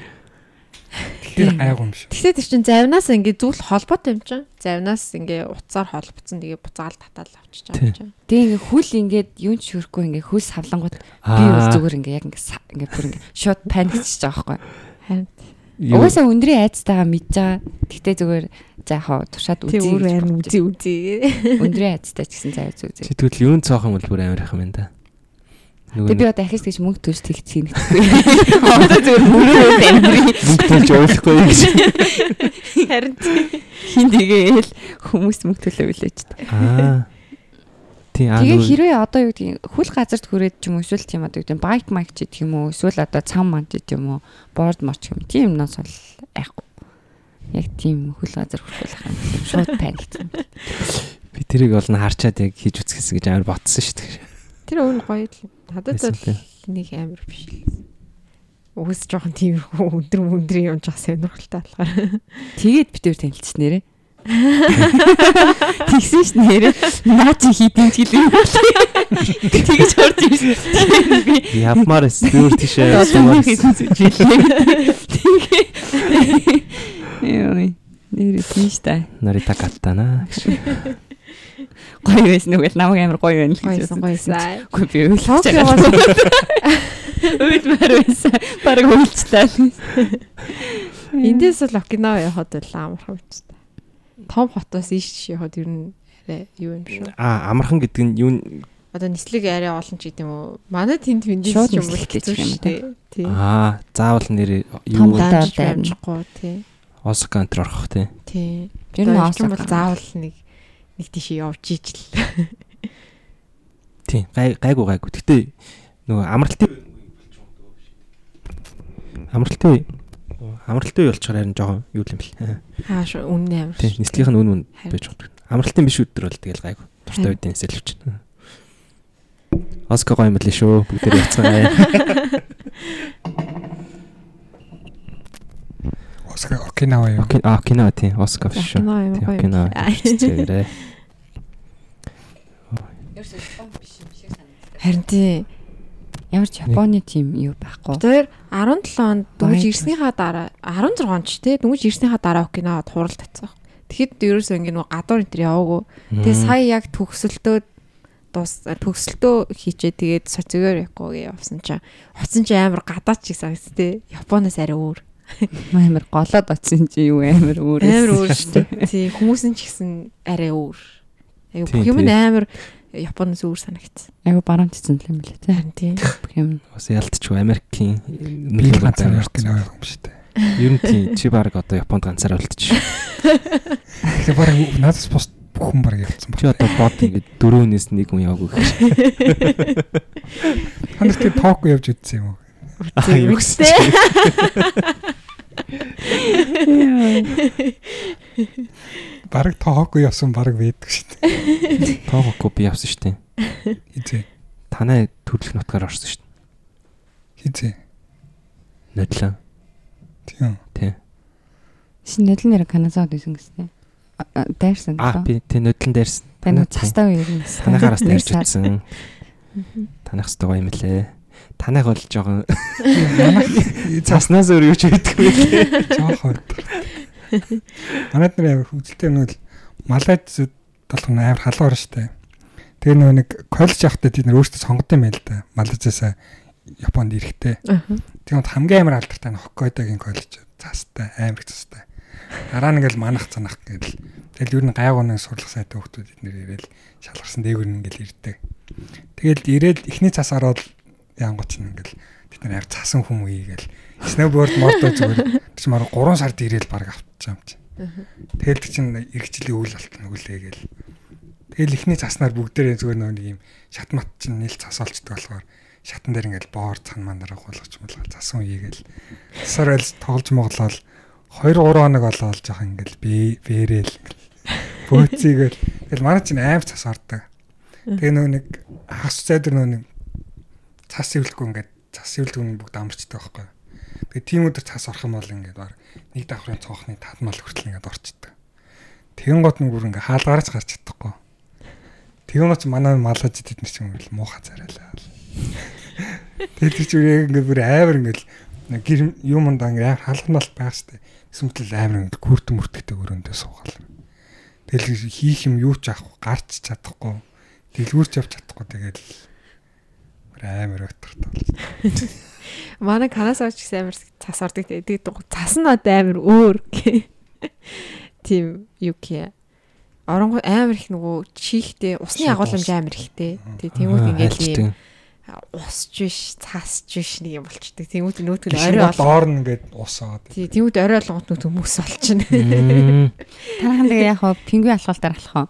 Тэгэхээр гайгүй юм шиг.
Тэгсээ тэр чин завнаас ингээ зүйл холбоотой юм чинь. Завнаас ингээ уцаар холбоцсон тэгээ буцаал татаал авчиж байгаа юм чинь.
Тэгээ ингээ хүл ингээд юу ч шүрхгүй ингээ хөл савлангууд би бол зүгээр ингээ яг ингээ ингээ бүр ингээ шууд паникчж байгаа байхгүй.
Харин
Угаасаа өндрийн айцтайгаа мэдж байгаа. Тэгтээ зүгээр за яхаа туршаад
тий
үзье.
өөр
гэж
харин
бодож
үзий үзий.
Өндрийн айцтай ч гэсэн заяа.
Чи тэгвэл юун цоох юм бол бүр амар их юм да.
Тэгээ би одоо ахис гэж мөнгө төлж тэгт хийнэхгүй. [LAUGHS] Одоо зүгээр мөрөө амьдрий.
мөнгө төлж явуулахгүй гэж. [LAUGHS]
Харин
Хин тэгээл хүмүүс мөнгө төлөө билээч.
Аа. Тий аа
Тэгээ хэрвээ одоо юу гэдгийг хүл газарт хүрээд ч юм уу эсвэл тийм одоо юу гэдэг байк майк ч гэх юм уу эсвэл одоо цам мант ч юм уу борд марч юм тийм юмнаас бол айхгүй. Яг тийм хүл газар хүрэх юм. Шууд паникцсан.
би тэрийг олон харчаад яг хийж үзчихсэн гэж амар ботсон шүү дээ.
тэр өөр гоё л. Надад бол нэг амар биш л. Угс жоохон тиймэрхүү өндөр өндөр юм жаа сонирхолтой болохоор.
Тэгээд бид өөр танилцсан нэрээ. [LAUGHS] Тэгсэн ш нэрээ. Наа чи хийдин ч гэлээ. Тэгэж орж ирсэн. Би
Явмаар стюр
хийсэн зүйл. Тэгээ. Яа. Нэр тийм штэ.
Нарита каттана.
Гоё байсан уу гэл намайг амар гоё байна л
Гоёсэн гоёсан.
Үгүй би өөлж
Токиогоос
Үйлмэр байсан. Бараг үйлчлээ.
эндээс л Окинава явахад л амархан үстэй. Том хотоос ийш явахад ер нь арай юу юм шүү.
Аа амархан гэдэг нь юу
Одоо нислэг арай олон ч гэдэг юм уу. Манай тэнд
Шууд
ч юм хэцүү
ч юм
дээ. Тий.
Аа заавал нэр юу
амжихгүй тий.
Осака антер орох тий.
Тий.
Ер нь
юм бол заавал нэг нэг тийш явж ижил.
Тий. Гай гайгу гайгу. Гэтэ нөгөө амралтын амралтын үе- амралтын үе болчихоор харин жоохон юу юм бэл.
Аа шүү үнэн амар.
Тий.
шүү.
Нислэгийнх нь үн үн байж болдог. Амралтын биш өдөр бол тэгэл гайгу. Туртай үеийн нисэлвч. Оска гоё юм лээ шүү. Бүгд яцгаа.
Оска Окинава юу?
Окей, а кино тий. Оска шүү.
Окинава юм
Тий,
гоё.
Окинава. [LAUGHS]
Аа.
Чигээрээ.
Харин тий.
Ямар ч Японы тим юу байхгүй.
Тэр 17 онд
Гоё.
ирснийхаа дараа 16 онд ч тий дөнгөж ирснийхаа дараа Окинавад хурал татсан. Тэгэхэд ерөөсөө ингэ нэг гадуур энэ төр яваагүй. Тэгээ сая яг төгсөлтөө дус төгсөлтөө хийчээ тэгээд социогоор явахгүй явсан чинь хоцсон чи амар гадаач шиг санагц тий. Японоос арай өөр.
Амар голоод очсон чи юу амар өөр.
Амар өөр шүү дээ. Тий хүмүүс нь ч гэсэн арай өөр. Аюу бүх юм амар Японоос өөр санагц.
Айгу барамтцсан юм лээ тий.
Тий.
Бүх юм.
Бас ялтчгүй Америкийн нэг
ганцаар
ганцаар
Окинава юм шүү дээ.
Ер нь тий чи баг одоо Японд ганцаар болтчих.
Тэгэхээр бараг надаас бус бүх хүн бараг явцсан
Чи одоо бод ингээд дөрөвнээс нэг хүн яваагүй гэх.
Та нар тийм тоок явж үтсэн юм уу?
Аа юу гэсэн
Тий. [LAUGHS] [LAUGHS] [LAUGHS]
Бараг тоок явсан бараг вэдэг шүү дээ.
Тоогоко би явсан шүү дээ.
Хизээ.
Танай төрөлх нутгаар орсон шүү дээ.
Хизээ.
Нодлоо.
Тийм.
Тий.
Шинэдэл нэр Каназад байсан гэсэн. Дайрсан.
Аа би тий нодлон дээрсэн.
Таны цастаа үер нь.
танайхараас дайрч утсан. Танайх хэвээр гоё юм лээ. Танайх бол жоохон цаснаас өөр юу ч хийдэггүй лээ.
жоохон. Манайд нар амар хөвгөлтэй нэг л Малайзууд толгон амар халуун штэ. Тэгээ нөгөө нэг коллеж явахдаа бид нар өөрсдөө сонгосон байл да. Малайзаас Японд ирэхтэй. Тэгээд хамгийн амар алдартай нь Хоккайдогийн коллеж цаастай амар цаастай. Дараа нь ингээл манах цанах гээл. Тэгэл юу н гайгуунын сурлах сайтай хүмүүс бид нэр ирээл шалгарсан дээгүр нь ингээл ирдэг. Тэгэл ирээл эхний цас ороод янгоч нь ингээл бид нар амар цасан хүмүүе гээл. Snowboard модо зүгээр чи мар 3 сард ирээл баг авчихсан юм чи. Тэгэл тэг чин эргэжлийн үйл алт нүглээ гээл. Тэгэл эхний цаснаар бүгдээрээ зүгээр нэг юм шат мат чин нийл цас олцдог болохоор шатан дээр ингээл боор цан манараа гуулгач мулгаа засан үегээл сар айл тоглож моглол 2 3 хоног болоо жоох ингээл би бэрээл бөөцгийгээл тэгэл манай чинь аим цас ордог. Тэгээ нөө нэг хас зайдар нөө нэг цас ивлэхгүй ингээд цас ивлдэг нь бүгд амарчдаг байхгүй. Тэгээ тийм өдөр цас орох юм бол ингээд баг нэг давхрын цонхны татмал хүртэл ингээд орчдөг. Тэгэн гот нүгүр ингээд хаалгаарч гарч чадахгүй. Тэгэн гот манай малгаж идэх нэг юм бол муухай царайлаа. Тэгээд чинь яг ингээд бүр амар ингээд гэр юмд ингээд халахнал байх штэ. Эсвэл амар ингээд күрт мөртгтэй өрөөндөө суугаал. Тэгэл хийх юм юу ч авахгүй, гарч чадахгүй, дэлгүүрч явж чадахгүй тэгэл амар өтөрт болж.
Манай канаас авч гэсэн амар цас ордог тэгээд цас нь одоо амар өөр. Тийм юу гэх оронгой амар их нөгөө чихтэй усны агуулмж амар ихтэй. Тэгээ тиймүүд ингээд ийм усч биш, цасч биш нэг юм болчдөг. Тиймүүд нөтгөл орой бол.
доор нь ингээд усаад.
Тий, тиймүүд орой болгонд нөт хүмүүс болчихно.
Танайхан тэгээ яг хоо пингви алхалтаар алхах уу?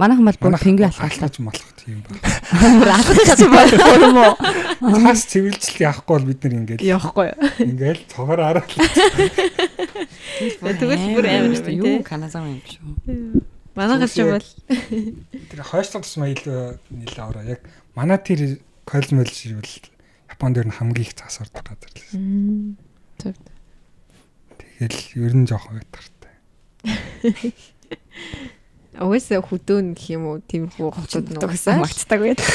Манайхан бол бүр пингви алхалтаар.
алхаж малах тийм ба.
Алхах гэсэн байхгүй юм уу?
Цаас цэвэрлжил яахгүй бол бид нар ингээд
Явахгүй.
ингээд цогоор араа.
Тэгвэл бүр амар шүү дээ.
Юу каназаа юм шүү.
Манай галж бол
Тэр хойшлог тусмаа илүү нэлээ аваа. Яг манай тэр мэлж бол Японд ер нь хамгийн их цаас ордог газар л.
Зөв.
Тэгэл ер нь жоох уйтгартай. [LAUGHS]
Угаасаа хөдөөн гэх юм уу тиймэрхүү хотод нь
Угаасаа магтдаг байдаг.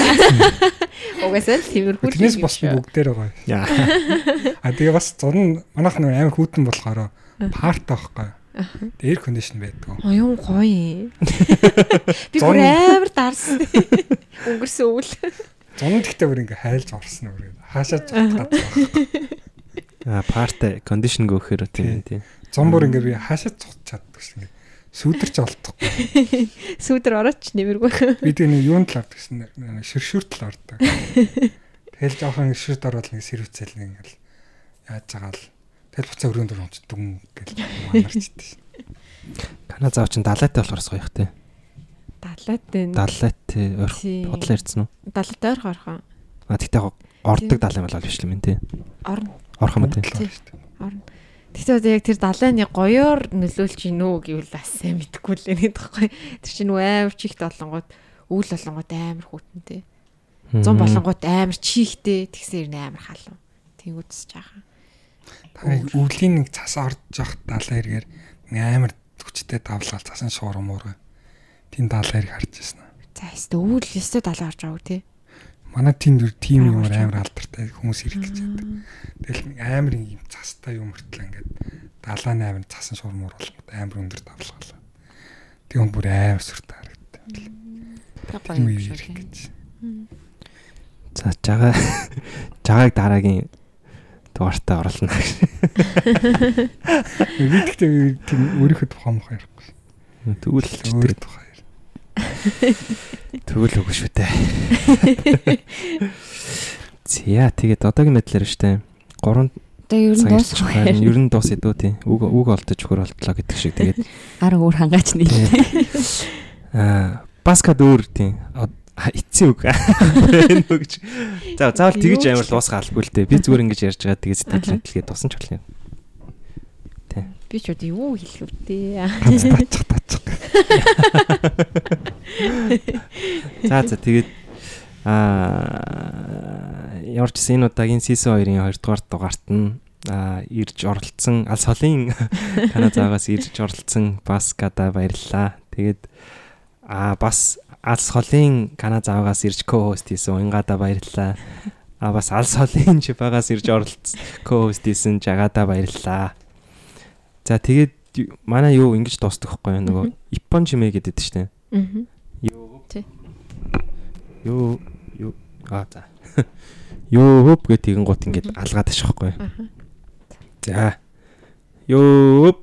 [LAUGHS]
Угаасаа тиймэрхүү.
Тэрнээс бас бүгдээр.
Яа. [LAUGHS]
А тэгээ бас зун манайх нэг амар хүүтэн болохоор парт авахгүй. Air condition байдаг.
Оюун гоё. [LAUGHS] Би бүр амар дарсан. Өнгөрсөн үйл.
Зун гэхдээ бүр ингээ хайлж орсон үү. Хаашаа цуглаад
Аа парт кондишн гөөхөр тийм тийм.
Зун бүр ингээ би хаашаа цугч чаддаг шин ингээ сүүдэрч олдохгүй. [LAUGHS]
Сүүдэр орооч нэмэргүй. [LAUGHS]
Би тэгээ нэг юунд л ордог гэсэн ширшүрт л ордог. [LAUGHS] Тэгэл жоохон ширт орвол нэг сэрвцэл нэг ингээл яаж байгаа л тэгэл буцаа өрөөнд орж дүн гэл манарчдээ.
Канаа зав чин далайтай болохоор соёх те.
Далайтай.
Далайтай ойрхон бодлоо ирсэн үү?
Далайтай ойрхон орхон.
А тэгтээ ордог далай мал биш л юм тий.
Орно.
Орхон мэт.
Орно. Тэгтээ яг тэр далайны гоёор нөлөөлж гин үү гэвэл бас сайн мэдэхгүй л нэг тоххой. Тэр чинь амар чихт олонгууд үйл олонгууд амар хүүтэнтэй. Зун болонгууд амар чихтэй тэгсээр амар халуун. Тэнгүүдсэж байгаа.
Та өвлийн нэг цас орж явах далай хэрэгэр амар хүчтэй давлгаал цасан шуурам муурга. Тин далай хэрэг харж ирсэн.
За өстө үйл өстө далай орж байгаа тий.
Манай тэнд тим юм амар алдартай хүмүүс ирэх гэж байдаг. Тэгэл нэг амар юм цастай юм мөртлөө ингээд далайн амар цасан шуурмуур болгоод амар өндөр давлгалаа. Тэг юм бүр амар сүртэй харагдав. Тийм үе ирэх гэж.
За жагаа жагааг дараагийн дугаартаа оруулна.
Би гэхдээ тийм өөрийнхөө тухай мох ярихгүй.
Тэгвэл
өөр тухай.
Тэгвэл үгүй шүү дээ. Зя тэгээд одоогийн мэдлэр штэ. 3
Тэгээ ер нь дуусах
байна. Ер нь дуус идүү тий. Үг үг олдож өгөр болтлоо гэдэг шиг тэгээд [LAUGHS]
ар өөр хангаач нийлээ.
Аа баскад өөр тий. Эцсийн үг. За заавал тэгэж амар дуусгах албагүй л дээ. Би зүгээр ингэж ярьж байгаа тэгээд сэтгэл хөдлөгээ дусан ч болно.
Би ч үгүй юу хэлэх.
Ганц тачих тачих.
За за тэгээд аа ямар ч энэ удаагийн season 2-ын 2 дугаар дугаарт нь а ирж оролцсон алс холын танаа заагаас ирж оролцсон баскада баярлалаа. Тэгээд а бас алс холын канаа заагаас ирж ко-хост хийсэн уянгада баярлалаа. А бас алс холын чипагаас ирж оролцсон ко-хост хийсэн жагада баярлалаа. За тэгээд манай юу ингэж дуустдаг хгүй нөгөө Япон чимээ гэдэг шүү дээ.
Аа.
Юу.
Тий.
Юу юу аа за. Юу хөп гэх тэгэн гут ингэж алгаад ашихгүй.
Аа.
За. Юу